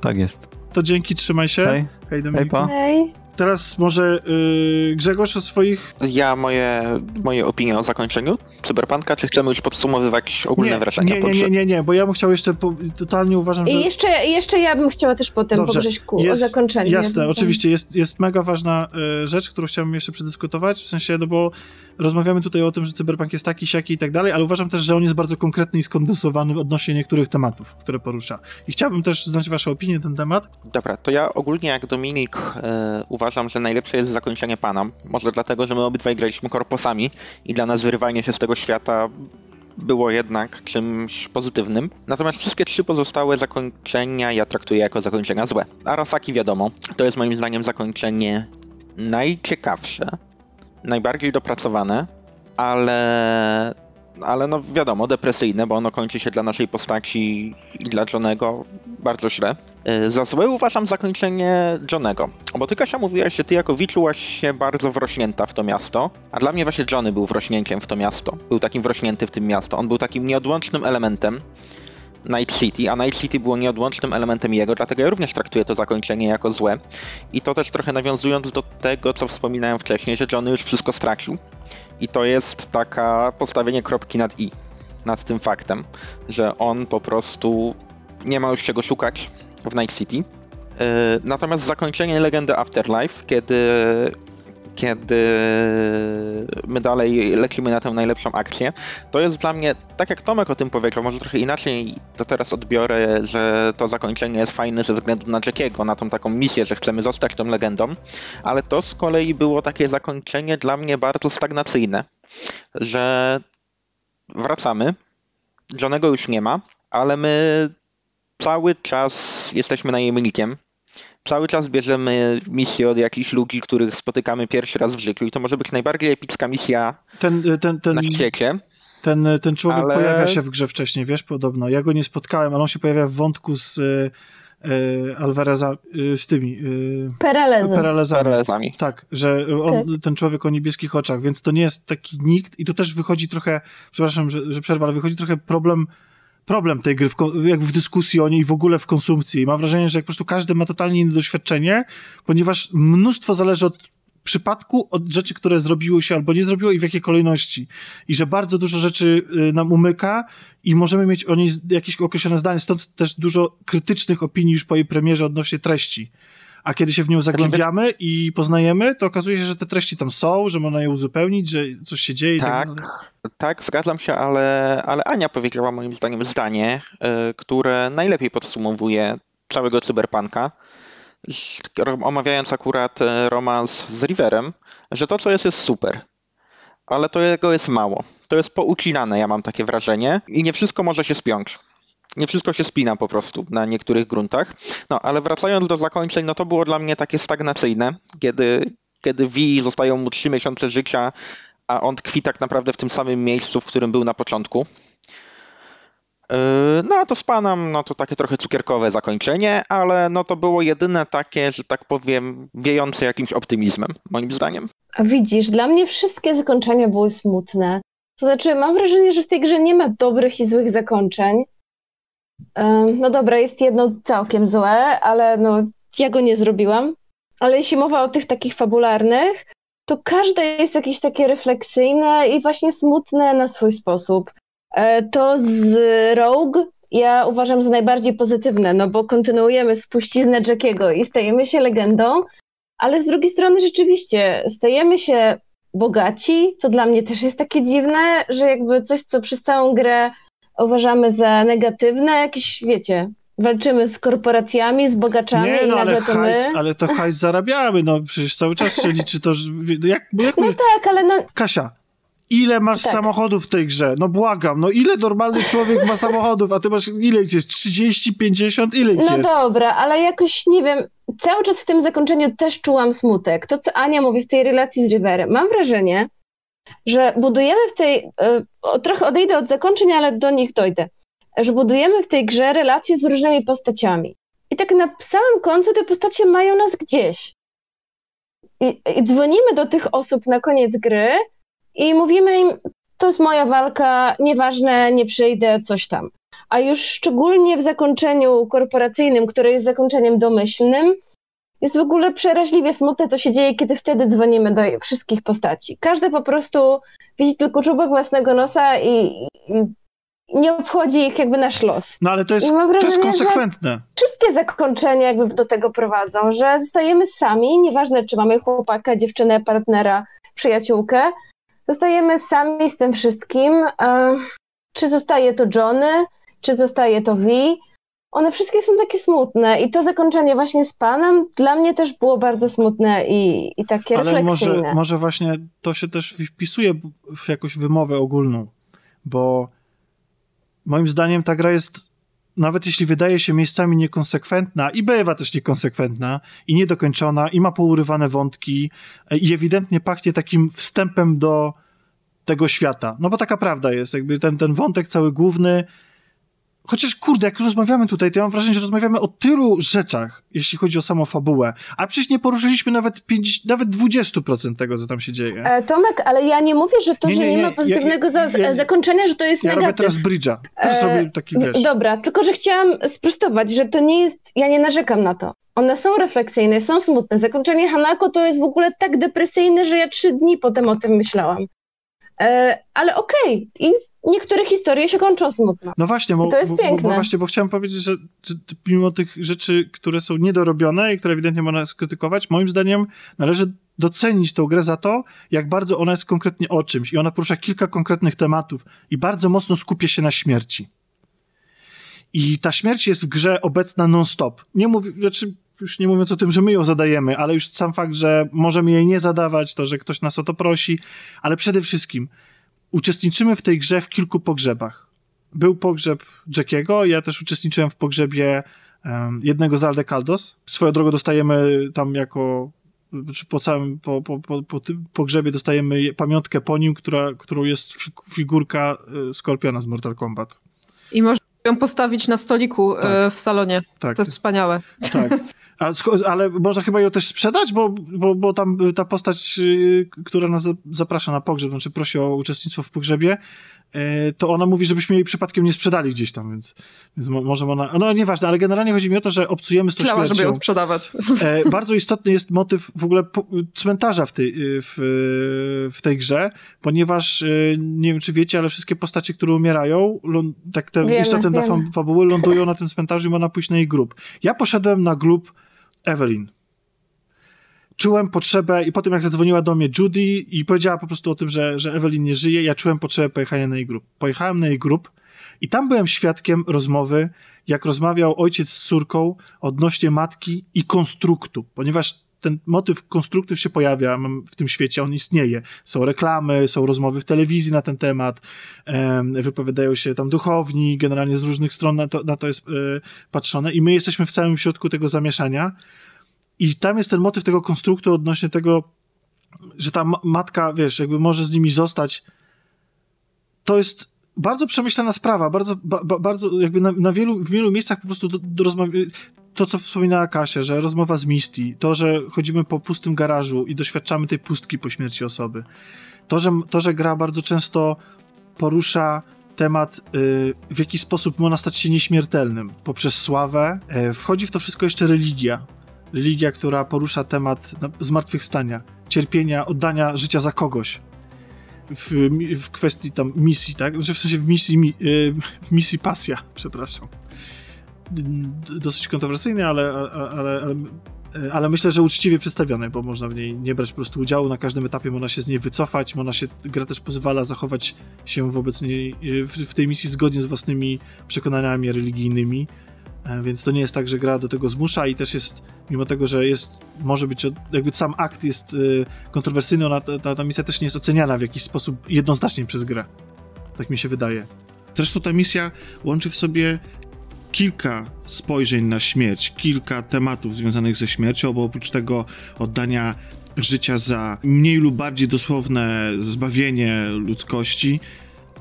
Tak jest. To dzięki, trzymaj się. Hej, Hej Dominiku. hej pa. Hej. Teraz może y, Grzegorz o swoich... Ja moje, moje opinie o zakończeniu Cyberpunka, czy chcemy już podsumowywać ogólne nie, wrażenia? nie, nie, nie, nie, nie, bo ja bym chciał jeszcze, po, totalnie uważam, że... I jeszcze, jeszcze ja bym chciała też potem Dobrze. po Grześku Jest- o zakończeniu. Jasne, oczywiście, jest, jest mega ważna y, rzecz, którą chciałbym jeszcze przedyskutować, w sensie, no bo rozmawiamy tutaj o tym, że cyberpunk jest taki, siaki i tak dalej, ale uważam też, że on jest bardzo konkretny i skondensowany odnośnie niektórych tematów, które porusza. I chciałbym też znać wasze opinie na ten temat. Dobra, to ja ogólnie jak Dominik e, uważam, że najlepsze jest zakończenie Pana. Może dlatego, że my obydwaj graliśmy korposami i dla nas wyrywanie się z tego świata było jednak czymś pozytywnym. Natomiast wszystkie trzy pozostałe zakończenia ja traktuję jako zakończenia złe. Arasaki wiadomo, to jest moim zdaniem zakończenie najciekawsze, najbardziej dopracowane, ale ale no wiadomo, depresyjne, bo ono kończy się dla naszej postaci i dla Johnego bardzo źle. Y, Za złe uważam zakończenie Johnego, bo ty Kasia mówiłaś, że ty jako Vi czułaś się bardzo wrośnięta w to miasto, a dla mnie właśnie Johnny był wrośnięciem w to miasto. Był takim wrośnięty w tym miasto. On był takim nieodłącznym elementem Night City, a Night City było nieodłącznym elementem jego, dlatego ja również traktuję to zakończenie jako złe. I to też trochę nawiązując do tego, co wspominałem wcześniej, że Johnny już wszystko stracił. I to jest taka postawienie kropki nad i, nad tym faktem, że on po prostu nie ma już czego szukać w Night City. Yy, Natomiast zakończenie legendy Afterlife, kiedy, kiedy my dalej lecimy na tę najlepszą akcję, to jest dla mnie, tak jak Tomek o tym powiedział, może trochę inaczej to teraz odbiorę, że to zakończenie jest fajne ze względu na Jackiego, na tą taką misję, że chcemy zostać tą legendą, ale to z kolei było takie zakończenie dla mnie bardzo stagnacyjne, że wracamy, Johnego już nie ma, ale my cały czas jesteśmy najemnikiem. Cały czas bierzemy misje od jakichś ludzi, których spotykamy pierwszy raz w życiu i to może być najbardziej epicka misja Ten, y, ten, ten, na świecie. ten, ten człowiek Ale- pojawia się w grze wcześniej, wiesz, podobno. Ja go nie spotkałem, ale on się pojawia w wątku z y, y, Alvareza, y, z tymi y, Perelezem. Perelezami. Paralezami. Tak, że on, Tak. ten człowiek o niebieskich oczach, więc to nie jest taki nikt i tu też wychodzi trochę, przepraszam, że, że przerwę, ale wychodzi trochę problem problem tej gry, w, kon- jak w dyskusji o niej w ogóle w konsumpcji. I mam wrażenie, że jak po prostu każdy ma totalnie inne doświadczenie, ponieważ mnóstwo zależy od przypadku, od rzeczy, które zrobiły się albo nie zrobiło i w jakiej kolejności. I że bardzo dużo rzeczy y, nam umyka i możemy mieć o niej jakieś określone zdanie, stąd też dużo krytycznych opinii już po jej premierze odnośnie treści. A kiedy się w nią zagłębiamy i poznajemy, to okazuje się, że te treści tam są, że można je uzupełnić, że coś się dzieje tak Tak, tak, zgadzam się, ale, ale Ania powiedziała moim zdaniem zdanie, y, które najlepiej podsumowuje całego ro- omawiając akurat y, romans z Riverem, że to, co jest, jest super, ale to jego jest mało. To jest poucinane, ja mam takie wrażenie, i nie wszystko może się spiąć. Nie wszystko się spina po prostu na niektórych gruntach. No, ale wracając do zakończeń, no to było dla mnie takie stagnacyjne, kiedy, kiedy Vi zostają mu trzy miesiące życia, a on tkwi tak naprawdę w tym samym miejscu, w którym był na początku. Yy, No a to z panem, no to takie trochę cukierkowe zakończenie, ale no to było jedyne takie, że tak powiem, wiejące jakimś optymizmem, moim zdaniem. A widzisz, dla mnie wszystkie zakończenia były smutne. To znaczy, mam wrażenie, że w tej grze nie ma dobrych i złych zakończeń. No dobra, jest jedno całkiem złe, ale no, ja go nie zrobiłam. Ale jeśli mowa o tych takich fabularnych, to każde jest jakieś takie refleksyjne i właśnie smutne na swój sposób. E, To z Rogue ja uważam za najbardziej pozytywne, no bo kontynuujemy spuściznę Jackiego i stajemy się legendą, ale z drugiej strony rzeczywiście stajemy się bogaci, co dla mnie też jest takie dziwne, że jakby coś, co przez całą grę uważamy za negatywne, jakieś, wiecie, walczymy z korporacjami, z bogaczami Nie, i no ale nagle to my... hajs, ale to hajs zarabiamy, no przecież cały czas się liczy to, że... no Jak, jak No tak, ale no, Kasia, ile masz Tak. samochodów w tej grze? No błagam, no ile normalny człowiek ma samochodów, a ty masz, ile ich jest? 30, 50? Ile ich no jest? dobra, ale jakoś, nie wiem, cały czas w tym zakończeniu też czułam smutek. To, co Ania mówi w tej relacji z Riverem. Mam wrażenie, że budujemy w tej... o, trochę odejdę od zakończeń, ale do nich dojdę. Że budujemy w tej grze relacje z różnymi postaciami. I tak na samym końcu te postacie mają nas gdzieś. I, I dzwonimy do tych osób na koniec gry i mówimy im, to jest moja walka, nieważne, nie przyjdę, coś tam. A już szczególnie w zakończeniu korporacyjnym, które jest zakończeniem domyślnym, jest w ogóle przeraźliwie smutne, co się dzieje, kiedy wtedy dzwonimy do wszystkich postaci. Każdy po prostu widzi tylko czubek własnego nosa i, i nie obchodzi ich jakby nasz los. No ale to jest, mam to jest wrażenie, konsekwentne. Wszystkie zakończenia jakby do tego prowadzą, że zostajemy sami, nieważne czy mamy chłopaka, dziewczynę, partnera, przyjaciółkę, zostajemy sami z tym wszystkim. Czy zostaje to Johnny, czy zostaje to Vi, one wszystkie są takie smutne i to zakończenie właśnie z panem dla mnie też było bardzo smutne i, i takie Ale refleksyjne. może, może właśnie to się też wpisuje w jakąś wymowę ogólną, bo moim zdaniem ta gra jest, nawet jeśli wydaje się miejscami niekonsekwentna i bywa też niekonsekwentna i niedokończona i ma pourywane wątki e, i ewidentnie pachnie takim wstępem do tego świata. No bo taka prawda jest, jakby ten, ten wątek cały główny Chociaż, kurde, jak rozmawiamy tutaj, to ja mam wrażenie, że rozmawiamy o tylu rzeczach, jeśli chodzi o samą fabułę, a przecież nie poruszyliśmy nawet, 50, nawet 20% tego, co tam się dzieje. E, Tomek, ale ja nie mówię, że to, Nie, nie, że nie, nie, ma ja- pozytywnego za- ja- zakończenia, że to jest Ja robię negatyw. teraz bridge'a. Też E, robię taki, wiesz... Dobra, tylko że chciałam sprostować, że to nie jest, ja nie narzekam na to. One są refleksyjne, są smutne. Zakończenie Hanako to jest w ogóle tak depresyjne, że ja trzy dni potem o tym myślałam. E, ale okej, i niektóre historie się kończą smutno. No właśnie, bo, To jest bo, bo, bo piękne. właśnie, bo chciałem powiedzieć, że, że mimo tych rzeczy, które są niedorobione i które ewidentnie można skrytykować, moim zdaniem należy docenić tą grę za to, jak bardzo ona jest konkretnie o czymś i ona porusza kilka konkretnych tematów i bardzo mocno skupia się na śmierci. I ta śmierć jest w grze obecna non-stop. Nie mówię, znaczy, już nie mówiąc o tym, że my ją zadajemy, ale już sam fakt, że możemy jej nie zadawać, to, że ktoś nas o to prosi, ale przede wszystkim uczestniczymy w tej grze w kilku pogrzebach. Był pogrzeb Jackiego, ja też uczestniczyłem w pogrzebie um, jednego z Alde Caldos. Swoją drogą dostajemy tam jako czy po całym, po, po, po, po tym pogrzebie dostajemy je- pamiątkę po nim, która, którą jest fi- figurka y, Skorpiona z Mortal Kombat. I można ją postawić na stoliku Tak. e, w salonie. Tak, To jest wspaniałe. tak. A, ale można chyba ją też sprzedać, bo, bo, bo tam ta postać, y, która nas za- zaprasza na pogrzeb, znaczy prosi o uczestnictwo w pogrzebie, y, to ona mówi, żebyśmy jej przypadkiem nie sprzedali gdzieś tam, więc, więc mo- może ona... No nieważne, ale generalnie chodzi mi o to, że obcujemy z tą żeby śmiercią. ją sprzedawać. E, bardzo istotny jest motyw w ogóle cmentarza w tej, y, w, w tej grze, ponieważ nie wiem, czy wiecie, ale wszystkie postacie, które umierają, tak te Wiemy, istotne dla fabuły lądują na tym cmentarzu i można pójść na jej grób. Ja poszedłem na grób Evelyn. Czułem potrzebę i po tym, jak zadzwoniła do mnie Judy i powiedziała po prostu o tym, że, że Evelyn nie żyje, ja czułem potrzebę pojechania na jej grób. Pojechałem na jej grób i tam byłem świadkiem rozmowy, jak rozmawiał ojciec z córką odnośnie matki i konstruktu, ponieważ ten motyw konstruktyw się pojawia w tym świecie, on istnieje. Są reklamy, są rozmowy w telewizji na ten temat, em, wypowiadają się tam duchowni, generalnie z różnych stron na to, na to jest e, patrzone i my jesteśmy w całym środku tego zamieszania i tam jest ten motyw tego konstruktu odnośnie tego, że ta ma- matka, wiesz, jakby może z nimi zostać. To jest bardzo przemyślana sprawa, bardzo, ba, ba, bardzo jakby na, na wielu, w wielu miejscach po prostu do, do rozmowy, to, co wspominała Kasia, że rozmowa z Misty, to, że chodzimy po pustym garażu i doświadczamy tej pustki po śmierci osoby, to, że, to, że gra bardzo często porusza temat, y, w jaki sposób można stać się nieśmiertelnym poprzez sławę. E, wchodzi w to wszystko jeszcze religia. Religia, która porusza temat na- zmartwychwstania, cierpienia, oddania życia za kogoś. W, w kwestii tam misji, tak? Że w sensie w misji, mi, y, w misji pasja, przepraszam. Dosyć kontrowersyjne, ale, ale, ale, ale, myślę, że uczciwie przedstawione, bo można w niej nie brać po prostu udziału. Na każdym etapie można się z niej wycofać. Można się, gra też pozwala zachować się wobec niej w, w tej misji zgodnie z własnymi przekonaniami religijnymi. E, więc to nie jest tak, że gra do tego zmusza i też jest, mimo tego, że jest, może być, jakby sam akt jest y, kontrowersyjny, ona, ta, ta misja też nie jest oceniana w jakiś sposób jednoznacznie przez grę. Tak mi się wydaje. Zresztą ta misja łączy w sobie kilka spojrzeń na śmierć, kilka tematów związanych ze śmiercią, bo oprócz tego oddania życia za mniej lub bardziej dosłowne zbawienie ludzkości,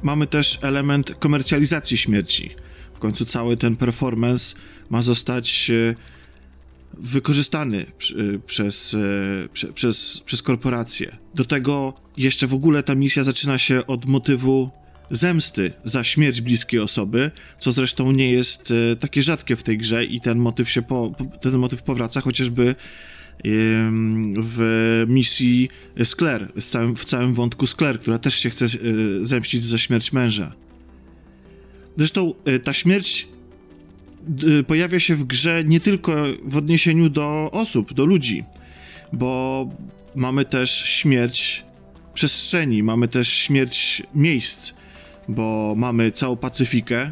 mamy też element komercjalizacji śmierci. W końcu cały ten performance ma zostać e, wykorzystany e, przez, e, przez, przez korporacje. Do tego jeszcze w ogóle ta misja zaczyna się od motywu zemsty za śmierć bliskiej osoby, co zresztą nie jest takie rzadkie w tej grze i ten motyw się po, ten motyw powraca chociażby w misji Skler, w całym, wątku Skler, która też się chce zemścić za śmierć męża. Zresztą ta śmierć pojawia się w grze nie tylko w odniesieniu do osób, do ludzi, bo mamy też śmierć przestrzeni, mamy też śmierć miejsc, bo mamy całą Pacyfikę,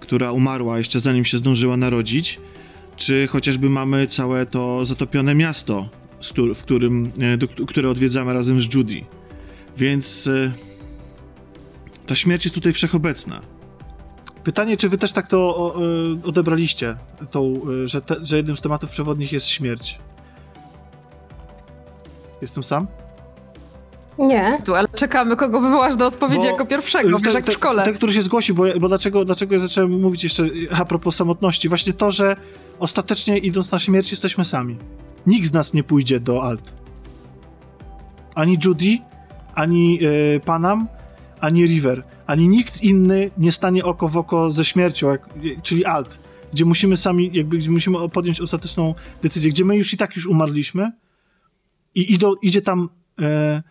która umarła jeszcze zanim się zdążyła narodzić, czy chociażby mamy całe to zatopione miasto, w którym, e, które odwiedzamy razem z Judy. Więc e, ta śmierć jest tutaj wszechobecna. Pytanie, czy wy też tak to e, odebraliście, tą, że, te, że jednym z tematów przewodnich jest śmierć? Jestem sam? Nie. Tu, ale czekamy, kogo wywołasz do odpowiedzi bo jako pierwszego, wiesz, jak w szkole. Ten, który się zgłosi, bo, bo dlaczego, dlaczego ja zacząłem mówić jeszcze a propos samotności? Właśnie to, że ostatecznie idąc na śmierć jesteśmy sami. Nikt z nas nie pójdzie do Alt. Ani Judy, ani e, Panam, ani River, ani nikt inny nie stanie oko w oko ze śmiercią, jak, czyli Alt, gdzie musimy sami, jakby gdzie musimy podjąć ostateczną decyzję, gdzie my już i tak już umarliśmy i idą, idzie tam e,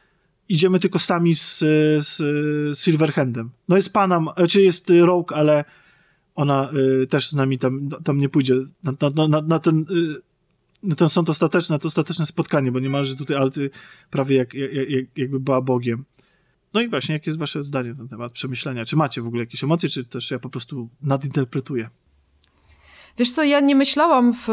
idziemy tylko sami z, z, Silverhandem. No jest Panam, czy jest Rogue, ale ona y, też z nami tam, tam nie pójdzie na, na, na, na ten... Y, na ten sąd ostateczny, na to ostateczne spotkanie, bo niemalże tutaj Alty prawie jak, jak, jak, jakby była Bogiem. No i właśnie, jakie jest wasze zdanie na temat, przemyślenia? Czy macie w ogóle jakieś emocje, czy też ja po prostu nadinterpretuję? Wiesz co, ja nie myślałam w,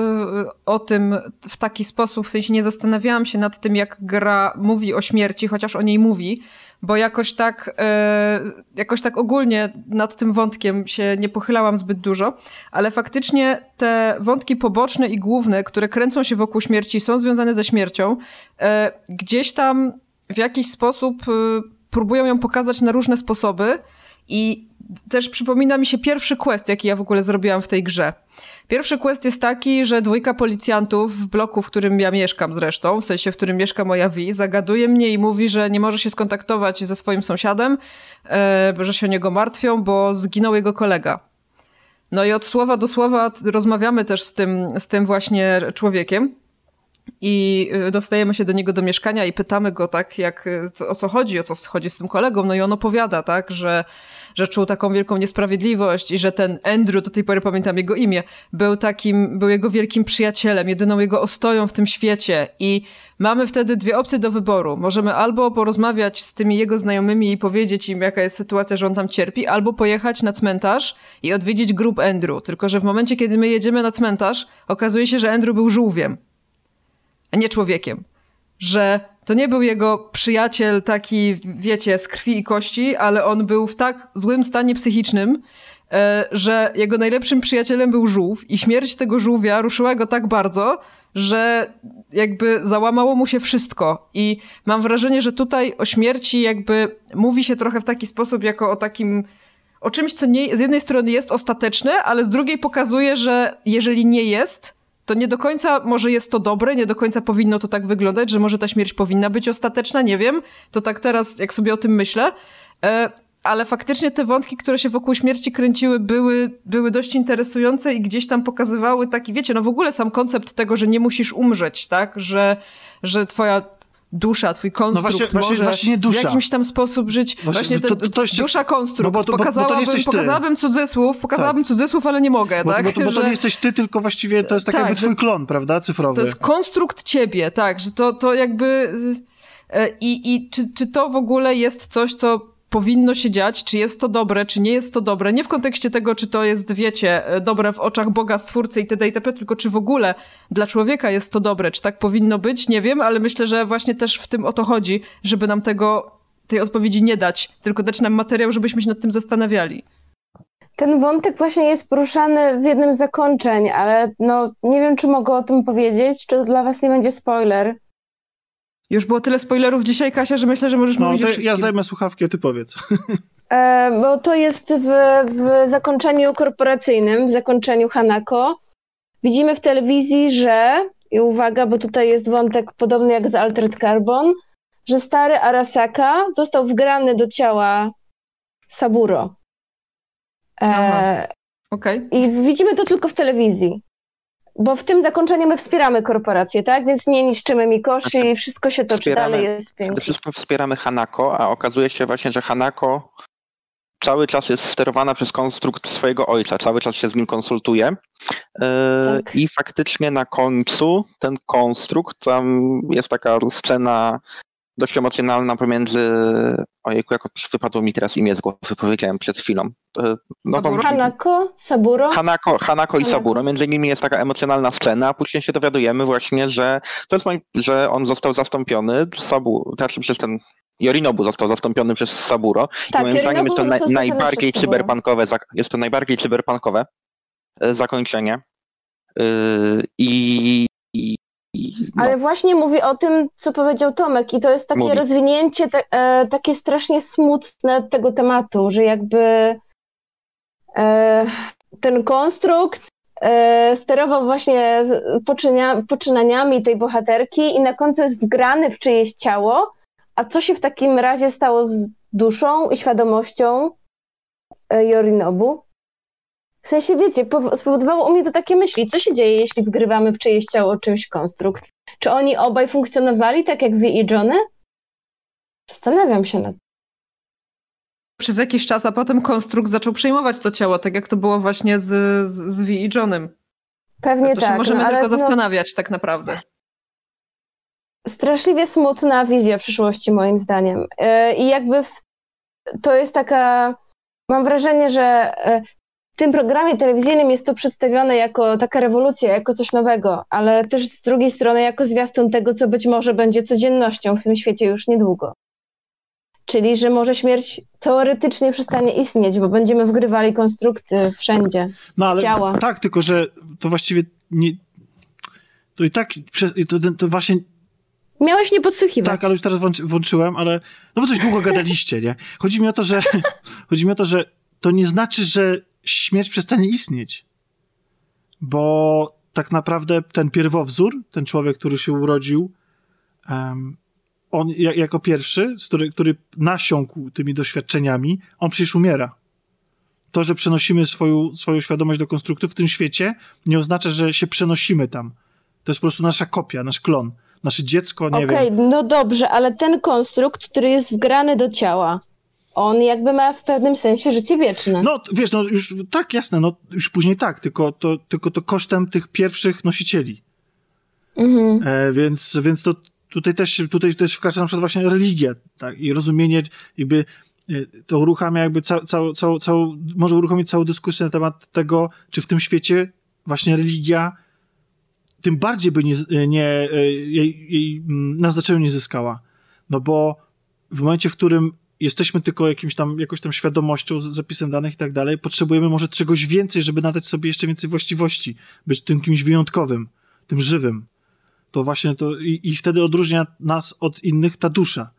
o tym w taki sposób, w sensie nie zastanawiałam się nad tym, jak gra mówi o śmierci, chociaż o niej mówi, bo jakoś tak, e, jakoś tak ogólnie nad tym wątkiem się nie pochylałam zbyt dużo, ale faktycznie te wątki poboczne i główne, które kręcą się wokół śmierci, są związane ze śmiercią, e, gdzieś tam w jakiś sposób e, próbują ją pokazać na różne sposoby i też przypomina mi się pierwszy quest, jaki ja w ogóle zrobiłam w tej grze. Pierwszy quest jest taki, że dwójka policjantów w bloku, w którym ja mieszkam zresztą, w sensie, w którym mieszka moja Wi, zagaduje mnie i mówi, że nie może się skontaktować ze swoim sąsiadem, e, że się o niego martwią, bo zginął jego kolega. No i od słowa do słowa rozmawiamy też z tym, z tym właśnie człowiekiem. I e, dostajemy się do niego do mieszkania i pytamy go tak, jak, co, o co chodzi, o co chodzi z tym kolegą. No i on opowiada, tak, że że czuł taką wielką niesprawiedliwość i że ten Andrew, do tej pory pamiętam jego imię, był takim, był jego wielkim przyjacielem, jedyną jego ostoją w tym świecie i mamy wtedy dwie opcje do wyboru. Możemy albo porozmawiać z tymi jego znajomymi i powiedzieć im, jaka jest sytuacja, że on tam cierpi, albo pojechać na cmentarz i odwiedzić grób Andrew. Tylko, że w momencie, kiedy my jedziemy na cmentarz, okazuje się, że Andrew był żółwiem, a nie człowiekiem. Że to nie był jego przyjaciel taki, wiecie, z krwi i kości, ale on był w tak złym stanie psychicznym, e, że jego najlepszym przyjacielem był żółw i śmierć tego żółwia ruszyła go tak bardzo, że jakby załamało mu się wszystko. I mam wrażenie, że tutaj o śmierci jakby mówi się trochę w taki sposób, jako o takim o czymś, co nie, z jednej strony jest ostateczne, ale z drugiej pokazuje, że jeżeli nie jest, to nie do końca może jest to dobre, nie do końca powinno to tak wyglądać, że może ta śmierć powinna być ostateczna, nie wiem. To tak teraz, jak sobie o tym myślę. E, ale faktycznie te wątki, które się wokół śmierci kręciły, były, były dość interesujące i gdzieś tam pokazywały taki, wiecie, no w ogóle sam koncept tego, że nie musisz umrzeć, tak? Że, że twoja dusza, twój konstrukt no właśnie, może właśnie, dusza. w jakimś tam sposób żyć. Właśnie, właśnie to, to, to jeszcze... dusza konstrukt. No bo, to, pokazałabym, bo, pokazałabym cudzysłów, pokazałabym tak. cudzysłów, ale nie mogę, bo, tak? Bo, bo, bo to nie jesteś ty, tylko właściwie to jest tak, tak jakby twój klon, prawda, cyfrowy. To jest konstrukt ciebie, tak, że to, to jakby... E, I, i czy, czy to w ogóle jest coś, co powinno się dziać, czy jest to dobre, czy nie jest to dobre. Nie w kontekście tego, czy to jest, wiecie, dobre w oczach Boga, Stwórcy itd., itp., tylko czy w ogóle dla człowieka jest to dobre, czy tak powinno być, nie wiem, ale myślę, że właśnie też w tym o to chodzi, żeby nam tego, tej odpowiedzi nie dać, tylko dać nam materiał, żebyśmy się nad tym zastanawiali. Ten wątek właśnie jest poruszany w jednym zakończeń, ale no nie wiem, czy mogę o tym powiedzieć, czy to dla was nie będzie spoiler. Już było tyle spoilerów dzisiaj, Kasia, że myślę, że możesz No, mówić to ja zdejmę słuchawki, a ty powiedz. E, bo to jest w, w zakończeniu korporacyjnym, w zakończeniu Hanako. Widzimy w telewizji, że, i uwaga, bo tutaj jest wątek podobny jak z Altered Carbon, że stary Arasaka został wgrany do ciała Saburo. E, Okej. I widzimy to tylko w telewizji. Bo w tym zakończeniu my wspieramy korporacje, tak? Więc nie niszczymy Mikoshi Znaczy, i wszystko się toczy wspieramy- dalej, jest Przede wszystkim wspieramy Hanako, a okazuje się właśnie, że Hanako cały czas jest sterowana przez konstrukt swojego ojca, cały czas się z nim konsultuje. E, Tak. I faktycznie na końcu ten konstrukt, tam jest taka scena dość emocjonalna pomiędzy. Ojejku, jak wypadło mi teraz imię z głowy, powiedziałem przed chwilą. E, No to? Hanako, Saburo. Hanako, Hanako i Hanako. Saburo. Między nimi jest taka emocjonalna scena, a później się dowiadujemy właśnie, że to jest moim, że on został zastąpiony Sabu, znaczy przez ten Yorinobu został zastąpiony przez Saburo. Tak, I moim zdaniem jest to zastąpiony najbardziej cyberpunkowe, jest to najbardziej cyberpunkowe e, zakończenie. Yy, i no, Ale właśnie mówi o tym, co powiedział Tomek, i to jest takie Mówi. rozwinięcie, te, e, takie strasznie smutne tego tematu, że jakby e, ten konstrukt e, sterował właśnie poczynia, poczynaniami tej bohaterki i na końcu jest wgrany w czyjeś ciało. A co się w takim razie stało z duszą i świadomością e, Yorinobu? W sensie, wiecie, pow- spowodowało u mnie to takie myśli. Co się dzieje, jeśli wgrywamy w czyjeś ciało czymś konstrukt? Czy oni obaj funkcjonowali tak jak Vi i Johnny? Zastanawiam się nad. Przez jakiś czas, a potem konstrukt zaczął przejmować to ciało, tak jak to było właśnie z, z, z V i Johnem. Pewnie to tak. się możemy no, tylko no, zastanawiać tak naprawdę. straszliwie smutna wizja przyszłości, moim zdaniem. E, I jakby w, to jest taka. Mam wrażenie, że e, w tym programie telewizyjnym jest to przedstawione jako taka rewolucja, jako coś nowego, ale też z drugiej strony jako zwiastun tego, co być może będzie codziennością w tym świecie już niedługo. Czyli, że może śmierć teoretycznie przestanie istnieć, bo będziemy wgrywali konstrukty wszędzie. No ale Działa. tak, tylko że to właściwie nie. To i tak, to, to właśnie Miałeś nie podsłuchiwać. Tak, ale już teraz włączy, włączyłem, ale no bo coś długo gadaliście, nie? Chodzi mi o to, że chodzi mi o to, że to nie znaczy, że śmierć przestanie istnieć. Bo tak naprawdę ten pierwowzór, ten człowiek, który się urodził, em, on ja, jako pierwszy, który, który nasiąkł tymi doświadczeniami, on przecież umiera. To, że przenosimy swoją, swoją świadomość do konstruktu w tym świecie, nie oznacza, że się przenosimy tam. To jest po prostu nasza kopia, nasz klon. Nasze dziecko, nie Okej, wiem. no dobrze, ale ten konstrukt, który jest wgrany do ciała, on jakby ma w pewnym sensie życie wieczne. No, wiesz, no już tak, jasne, no już później tak, tylko to, tylko to kosztem tych pierwszych nosicieli. Mhm. E, więc, więc to tutaj też, tutaj też wkracza na przykład właśnie religia, tak, i rozumienie jakby e, to uruchamia jakby cał, cał, cał, cał, może uruchomić całą dyskusję na temat tego, czy w tym świecie właśnie religia tym bardziej by nie, nie, e, jej, jej mm, na znaczeniu nie zyskała. No bo w momencie, w którym jesteśmy tylko jakimś tam, jakąś tam świadomością, zapisem danych i tak dalej, potrzebujemy może czegoś więcej, żeby nadać sobie jeszcze więcej właściwości, być tym kimś wyjątkowym, tym żywym. To właśnie to i, i wtedy odróżnia nas od innych ta dusza.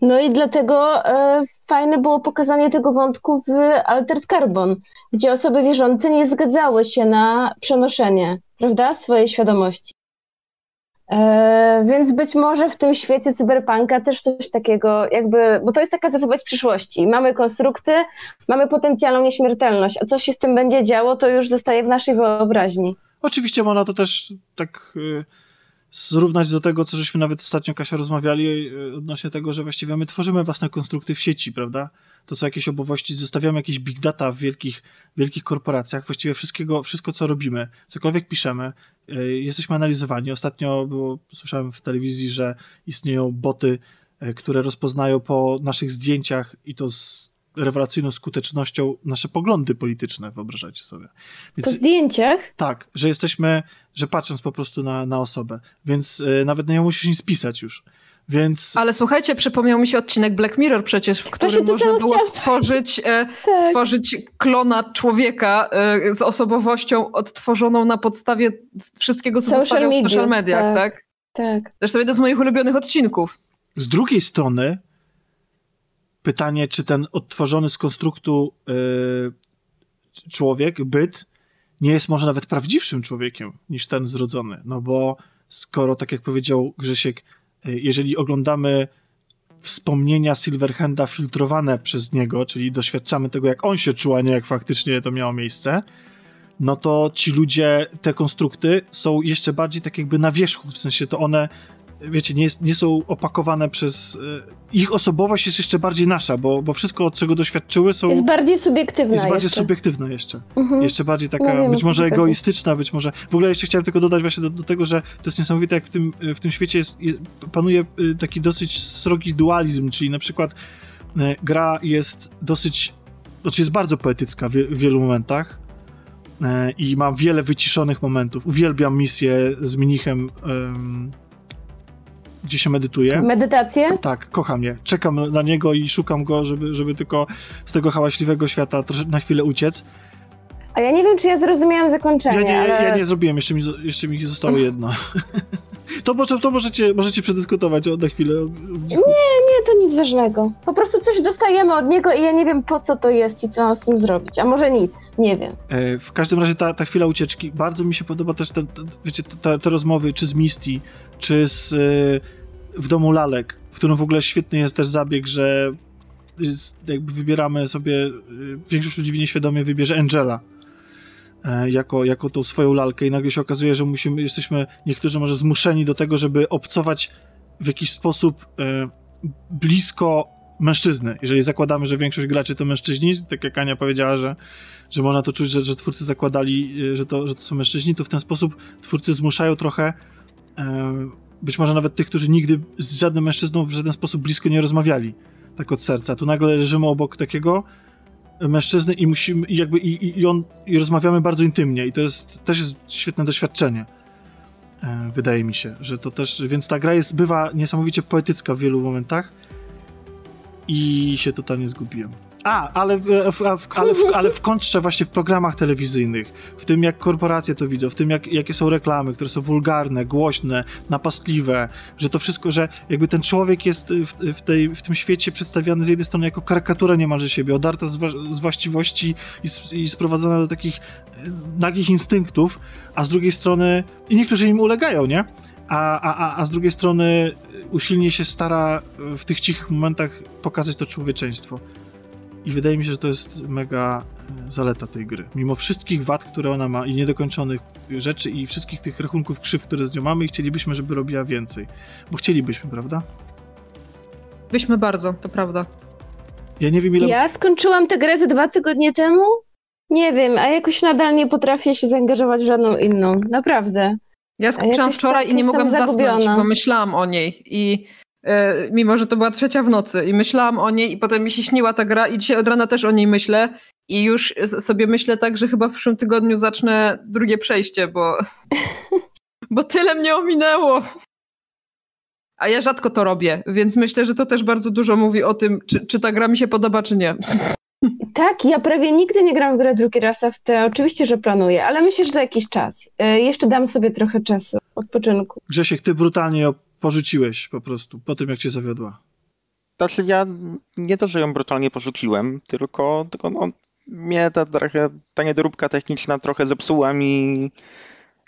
No i dlatego e, fajne było pokazanie tego wątku w Altered Carbon, gdzie osoby wierzące nie zgadzały się na przenoszenie, prawda, swojej świadomości. E, więc być może w tym świecie cyberpunka też coś takiego, jakby, bo to jest taka zapowiedź przyszłości. Mamy konstrukty, mamy potencjalną nieśmiertelność, a co się z tym będzie działo, to już zostaje w naszej wyobraźni. Oczywiście można to też tak y, zrównać do tego, co żeśmy nawet ostatnio, Kasia, rozmawiali y, odnośnie tego, że właściwie my tworzymy własne konstrukty w sieci, prawda? To są jakieś obowości, zostawiamy jakieś big data w wielkich, wielkich korporacjach, właściwie wszystkiego, wszystko, co robimy, cokolwiek piszemy, y, jesteśmy analizowani. Ostatnio było, słyszałem w telewizji, że istnieją boty e, które rozpoznają po naszych zdjęciach i to z rewelacyjną skutecznością nasze poglądy polityczne, wyobrażacie sobie. Więc, po zdjęciach? Tak, że jesteśmy, że patrząc po prostu na, na osobę, więc y, nawet nie musisz nic pisać już. Więc... Ale słuchajcie, przypomniał mi się odcinek Black Mirror przecież, w którym można było stworzyć, e, tak. tworzyć klona człowieka e, z osobowością odtworzoną na podstawie wszystkiego, co social zostawiał media, w social mediach, tak? Tak. tak. Zresztą jeden z moich ulubionych odcinków. Z drugiej strony pytanie, czy ten odtworzony z konstruktu e, człowiek, byt, nie jest może nawet prawdziwszym człowiekiem niż ten zrodzony. No bo skoro, tak jak powiedział Grzesiek, e, jeżeli oglądamy wspomnienia Silverhanda filtrowane przez niego, czyli doświadczamy tego, jak on się czuł, a nie jak faktycznie to miało miejsce, no to ci ludzie, te konstrukty są jeszcze bardziej tak jakby na wierzchu, w sensie to one wiecie, nie, jest, nie są opakowane przez... E, ich osobowość jest jeszcze bardziej nasza, bo, bo wszystko, od czego doświadczyły są... Jest bardziej subiektywna Jest bardziej jeszcze. subiektywna jeszcze. Mhm. Jeszcze bardziej taka, no wiem, być może egoistyczna, być może... W ogóle jeszcze chciałem tylko dodać właśnie do, do, tego, że to jest niesamowite, jak w tym, w tym świecie jest, jest, panuje y, taki dosyć srogi dualizm, czyli na przykład gra jest dosyć... Znaczy jest bardzo poetycka w, w wielu momentach, i mam wiele wyciszonych momentów. Uwielbiam misję z Minichem gdzie się medytuje. Medytację? Tak, kocham je. Czekam na niego i szukam go, żeby, żeby tylko z tego hałaśliwego świata na chwilę uciec. A ja nie wiem, czy ja zrozumiałam zakończenie. Ja nie, ale... ja nie zrobiłem, jeszcze mi, jeszcze mi zostało jedno. to, to możecie, możecie przedyskutować na chwilę. Nie, nie, to nic ważnego. Po prostu coś dostajemy od niego i ja nie wiem, po co to jest i co mam z tym zrobić. A może nic, nie wiem. E, w każdym razie ta, ta chwila ucieczki, bardzo mi się podoba też te, te wiecie, te, te rozmowy, czy z Misty, czy z, w domu lalek, w którym w ogóle świetny jest też zabieg, że jakby wybieramy sobie, y, większość ludzi nieświadomie wybierze Angela e, jako, jako tą swoją lalkę i nagle się okazuje, że musimy, jesteśmy niektórzy może zmuszeni do tego, żeby obcować w jakiś sposób e, blisko mężczyzny. Jeżeli zakładamy, że większość graczy to mężczyźni, tak jak Ania powiedziała, że, że można to czuć, że, że twórcy zakładali, y, że to, że to są mężczyźni, to w ten sposób twórcy zmuszają trochę e, być może nawet tych, którzy nigdy z żadnym mężczyzną w żaden sposób blisko nie rozmawiali, tak od serca. Tu nagle leżymy obok takiego mężczyzny i musimy, i jakby, i, i on, i rozmawiamy bardzo intymnie i to jest, też jest świetne doświadczenie. E, wydaje mi się, że to też, więc ta gra jest, bywa niesamowicie poetycka w wielu momentach i się totalnie zgubiłem. A, ale w, w, ale, w, ale w kontrze właśnie w programach telewizyjnych, w tym jak korporacje to widzą, w tym jak, jakie są reklamy, które są wulgarne, głośne, napastliwe, że to wszystko, że jakby ten człowiek jest w, w, tej, w tym świecie przedstawiany z jednej strony jako karykatura niemalże siebie, odarta z, z właściwości i, i sprowadzona do takich e, nagich instynktów, a z drugiej strony i niektórzy im ulegają, nie? A, a, a z drugiej strony usilnie się stara w tych cichych momentach pokazać to człowieczeństwo. I wydaje mi się, że to jest mega e, zaleta tej gry. Mimo wszystkich wad, które ona ma i niedokończonych rzeczy i wszystkich tych rachunków krzyw, które z nią mamy i chcielibyśmy, żeby robiła więcej. Bo chcielibyśmy, prawda? Byśmy bardzo, to prawda. Ja nie wiem ile... Ja skończyłam tę grę ze dwa tygodnie temu? Nie wiem, a jakoś nadal nie potrafię się zaangażować w żadną inną. Naprawdę. Ja skończyłam wczoraj tak i nie mogłam zasnąć, bo myślałam o niej i mimo że to była trzecia w nocy i myślałam o niej i potem mi się śniła ta gra i dzisiaj od rana też o niej myślę i już sobie myślę tak, że chyba w przyszłym tygodniu zacznę drugie przejście, bo, bo tyle mnie ominęło. A ja rzadko to robię, więc myślę, że to też bardzo dużo mówi o tym, czy, czy ta gra mi się podoba, czy nie. Tak, ja prawie nigdy nie gram w grę drugi raz, a w te oczywiście, że planuję, ale myślę, że za jakiś czas. E, jeszcze dam sobie trochę czasu odpoczynku. Grzesiek, ty brutalnie porzuciłeś po prostu, po tym jak cię zawiodła? Znaczy ja nie to, że ją brutalnie porzuciłem, tylko, tylko no, mnie ta, trochę, ta niedoróbka techniczna trochę zepsuła mi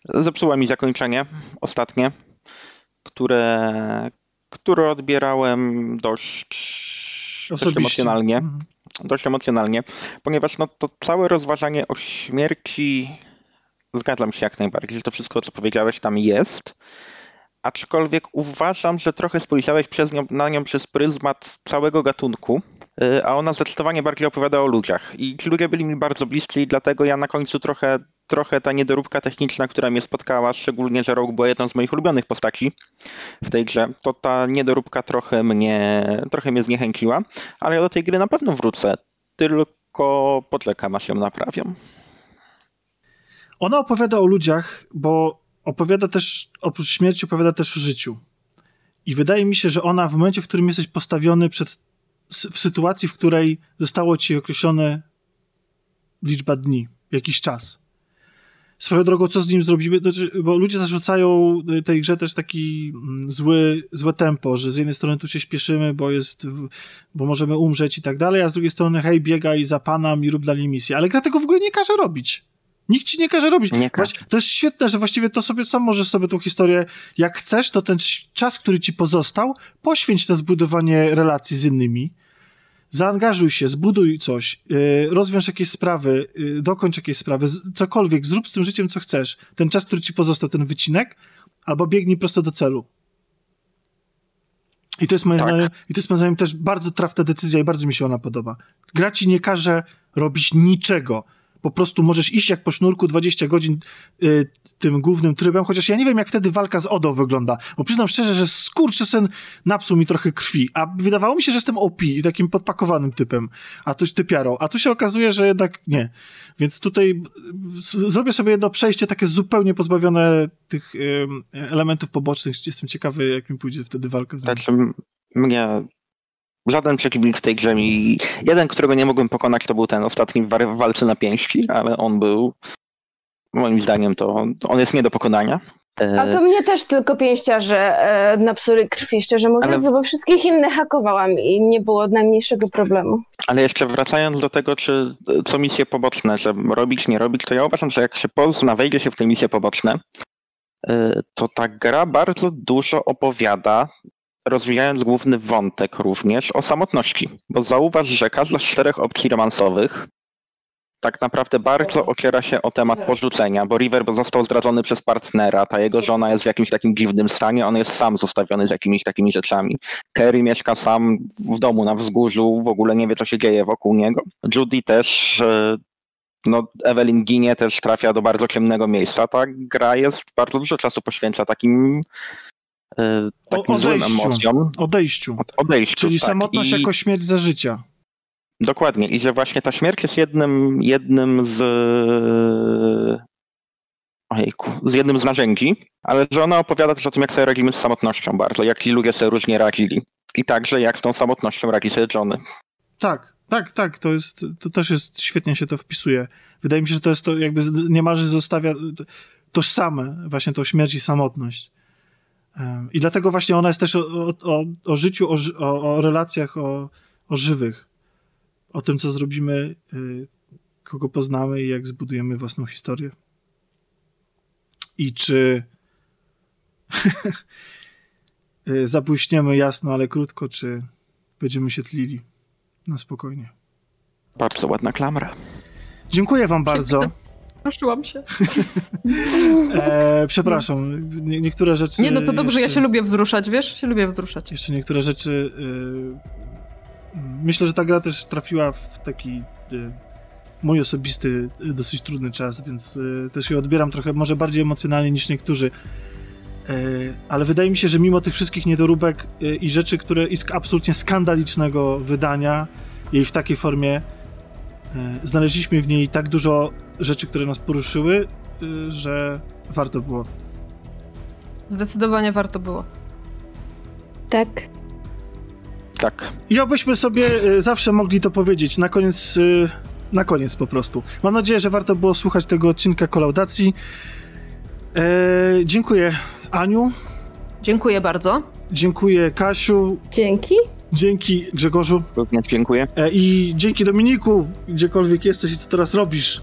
zepsuła mi zakończenie ostatnie, które, które odbierałem dość, dość emocjonalnie. Mhm. Dość emocjonalnie, ponieważ no, to całe rozważanie o śmierci zgadzam się jak najbardziej, że to wszystko, co powiedziałeś, tam jest aczkolwiek uważam, że trochę spojrzałeś przez nią, na nią przez pryzmat całego gatunku, y, a ona zdecydowanie bardziej opowiada o ludziach. I ci ludzie byli mi bardzo bliscy i dlatego ja na końcu trochę trochę ta niedoróbka techniczna, która mnie spotkała, szczególnie, że Rogue była jedną z moich ulubionych postaci w tej grze, to ta niedoróbka trochę mnie, trochę mnie zniechęciła, ale ja do tej gry na pewno wrócę, tylko poczekam, aż ją naprawią. Ona opowiada o ludziach, bo opowiada też, oprócz śmierci, opowiada też o życiu. I wydaje mi się, że ona w momencie, w którym jesteś postawiony przed, w sytuacji, w której zostało ci określone liczba dni, jakiś czas. Swoją drogą, co z nim zrobimy? Znaczy, bo ludzie zarzucają tej grze też taki mm, zły, złe tempo, że z jednej strony tu się śpieszymy, bo jest, bo możemy umrzeć i tak dalej, a z drugiej strony hej, biegaj za panem i rób dalej misję. Ale gra tego w ogóle nie każe robić. Nikt ci nie każe robić. Nie każe. To jest świetne, że właściwie to sobie sam możesz sobie tą historię, jak chcesz, to ten czas, który ci pozostał, poświęć na zbudowanie relacji z innymi. Zaangażuj się, zbuduj coś, yy, rozwiąż jakieś sprawy, yy, dokończ jakieś sprawy, z, cokolwiek, zrób z tym życiem, co chcesz. Ten czas, który ci pozostał, ten wycinek, albo biegnij prosto do celu. I to jest moim Tak. zdaniem, i to jest moim zdaniem też bardzo trafna decyzja i bardzo mi się ona podoba. Gra ci nie każe robić niczego. Po prostu możesz iść jak po sznurku 20 godzin y, tym głównym trybem, chociaż ja nie wiem, jak wtedy walka z Odą wygląda. Bo przyznam szczerze, że skurczysyn napsuł mi trochę krwi, a wydawało mi się, że jestem OP i takim podpakowanym typem, a tu typiarą. A tu się okazuje, że jednak nie. Więc tutaj y, zrobię sobie jedno przejście takie zupełnie pozbawione tych y, elementów pobocznych. Jestem ciekawy, jak mi pójdzie wtedy walka z nim. M- mnie żaden przeciwnik w tej grze mi... Jeden, którego nie mogłem pokonać, to był ten ostatni w walce na pięści, ale on był... Moim zdaniem to on jest nie do pokonania. E, A to mnie też tylko pięściarze e, na psury krwi, szczerze mówiąc, Ale- bo wszystkich innych hakowałam i nie było najmniejszego problemu. Ale jeszcze wracając do tego, czy co misje poboczne, że robić, nie robić, to ja uważam, że jak się pozna, wejdzie się w te misje poboczne, y, to ta gra bardzo dużo opowiada, rozwijając główny wątek również o samotności. Bo zauważ, że każda z czterech opcji romansowych tak naprawdę bardzo ociera się o temat porzucenia, bo River został zdradzony przez partnera, ta jego żona jest w jakimś takim dziwnym stanie, on jest sam zostawiony z jakimiś takimi rzeczami. Kerry mieszka sam w domu na wzgórzu, w ogóle nie wie, co się dzieje wokół niego. Judy też, e, no Evelyn ginie, też trafia do bardzo ciemnego miejsca. Ta gra jest, bardzo dużo czasu poświęca takim, takim złym odejściu. emocjom. Odejściu. Od- Odejściu, Czyli tak. samotność I- jako śmierć za życia. Dokładnie. I że właśnie ta śmierć jest jednym, jednym z. Ojejku, z jednym z narzędzi, ale że ona opowiada też o tym, jak sobie radzimy z samotnością bardzo, jak ci ludzie sobie różnie radzili. I także jak z tą samotnością radzi sobie Johnny. Tak, tak, tak, to jest, to też jest, świetnie się to wpisuje. Wydaje mi się, że to jest to jakby niemalże zostawia to- tożsame właśnie tą śmierć i samotność. I dlatego właśnie ona jest też o, o, o, życiu, o, ży- o, o relacjach, o, o żywych. O tym, co zrobimy, y, kogo poznamy i jak zbudujemy własną historię. I czy y, zabłyśniemy jasno, ale krótko, czy będziemy się tlili na spokojnie. Bardzo ładna klamra. Dziękuję wam bardzo. Ruszyłam się. E, przepraszam, nie, niektóre rzeczy... Nie, no to dobrze, ja jeszcze, się lubię wzruszać, wiesz? Się lubię wzruszać. Jeszcze niektóre rzeczy... y, myślę, że ta gra też trafiła w taki y, mój osobisty, y, dosyć trudny czas, więc y, też ją odbieram trochę może bardziej emocjonalnie niż niektórzy. E, ale wydaje mi się, że mimo tych wszystkich niedoróbek y, i rzeczy, które i sk- absolutnie skandalicznego wydania jej w takiej formie, znaleźliśmy w niej tak dużo rzeczy, które nas poruszyły, y, że warto było. Zdecydowanie warto było. Tak. Tak. I obyśmy sobie y, zawsze mogli to powiedzieć na koniec, y, na koniec po prostu. Mam nadzieję, że warto było słuchać tego odcinka kolaudacji. E, dziękuję Aniu, Dziękuję bardzo. dziękuję Kasiu, Dzięki. dzięki Grzegorzu Również dziękuję. e, i dzięki Dominiku, gdziekolwiek jesteś i co teraz robisz.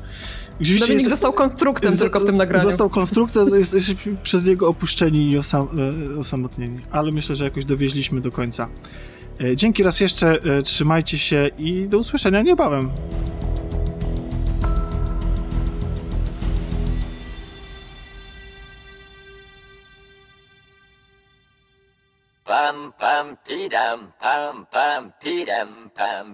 Oczywiście Dominik jest- został konstruktem z- tylko w tym nagraniu. Został konstruktem, jesteśmy przez niego opuszczeni i osam, e, osamotnieni, ale myślę, że jakoś dowieźliśmy do końca. E, Dzięki raz jeszcze, e, trzymajcie się i do usłyszenia niebawem. Pam pam tidam pam pam tidam pam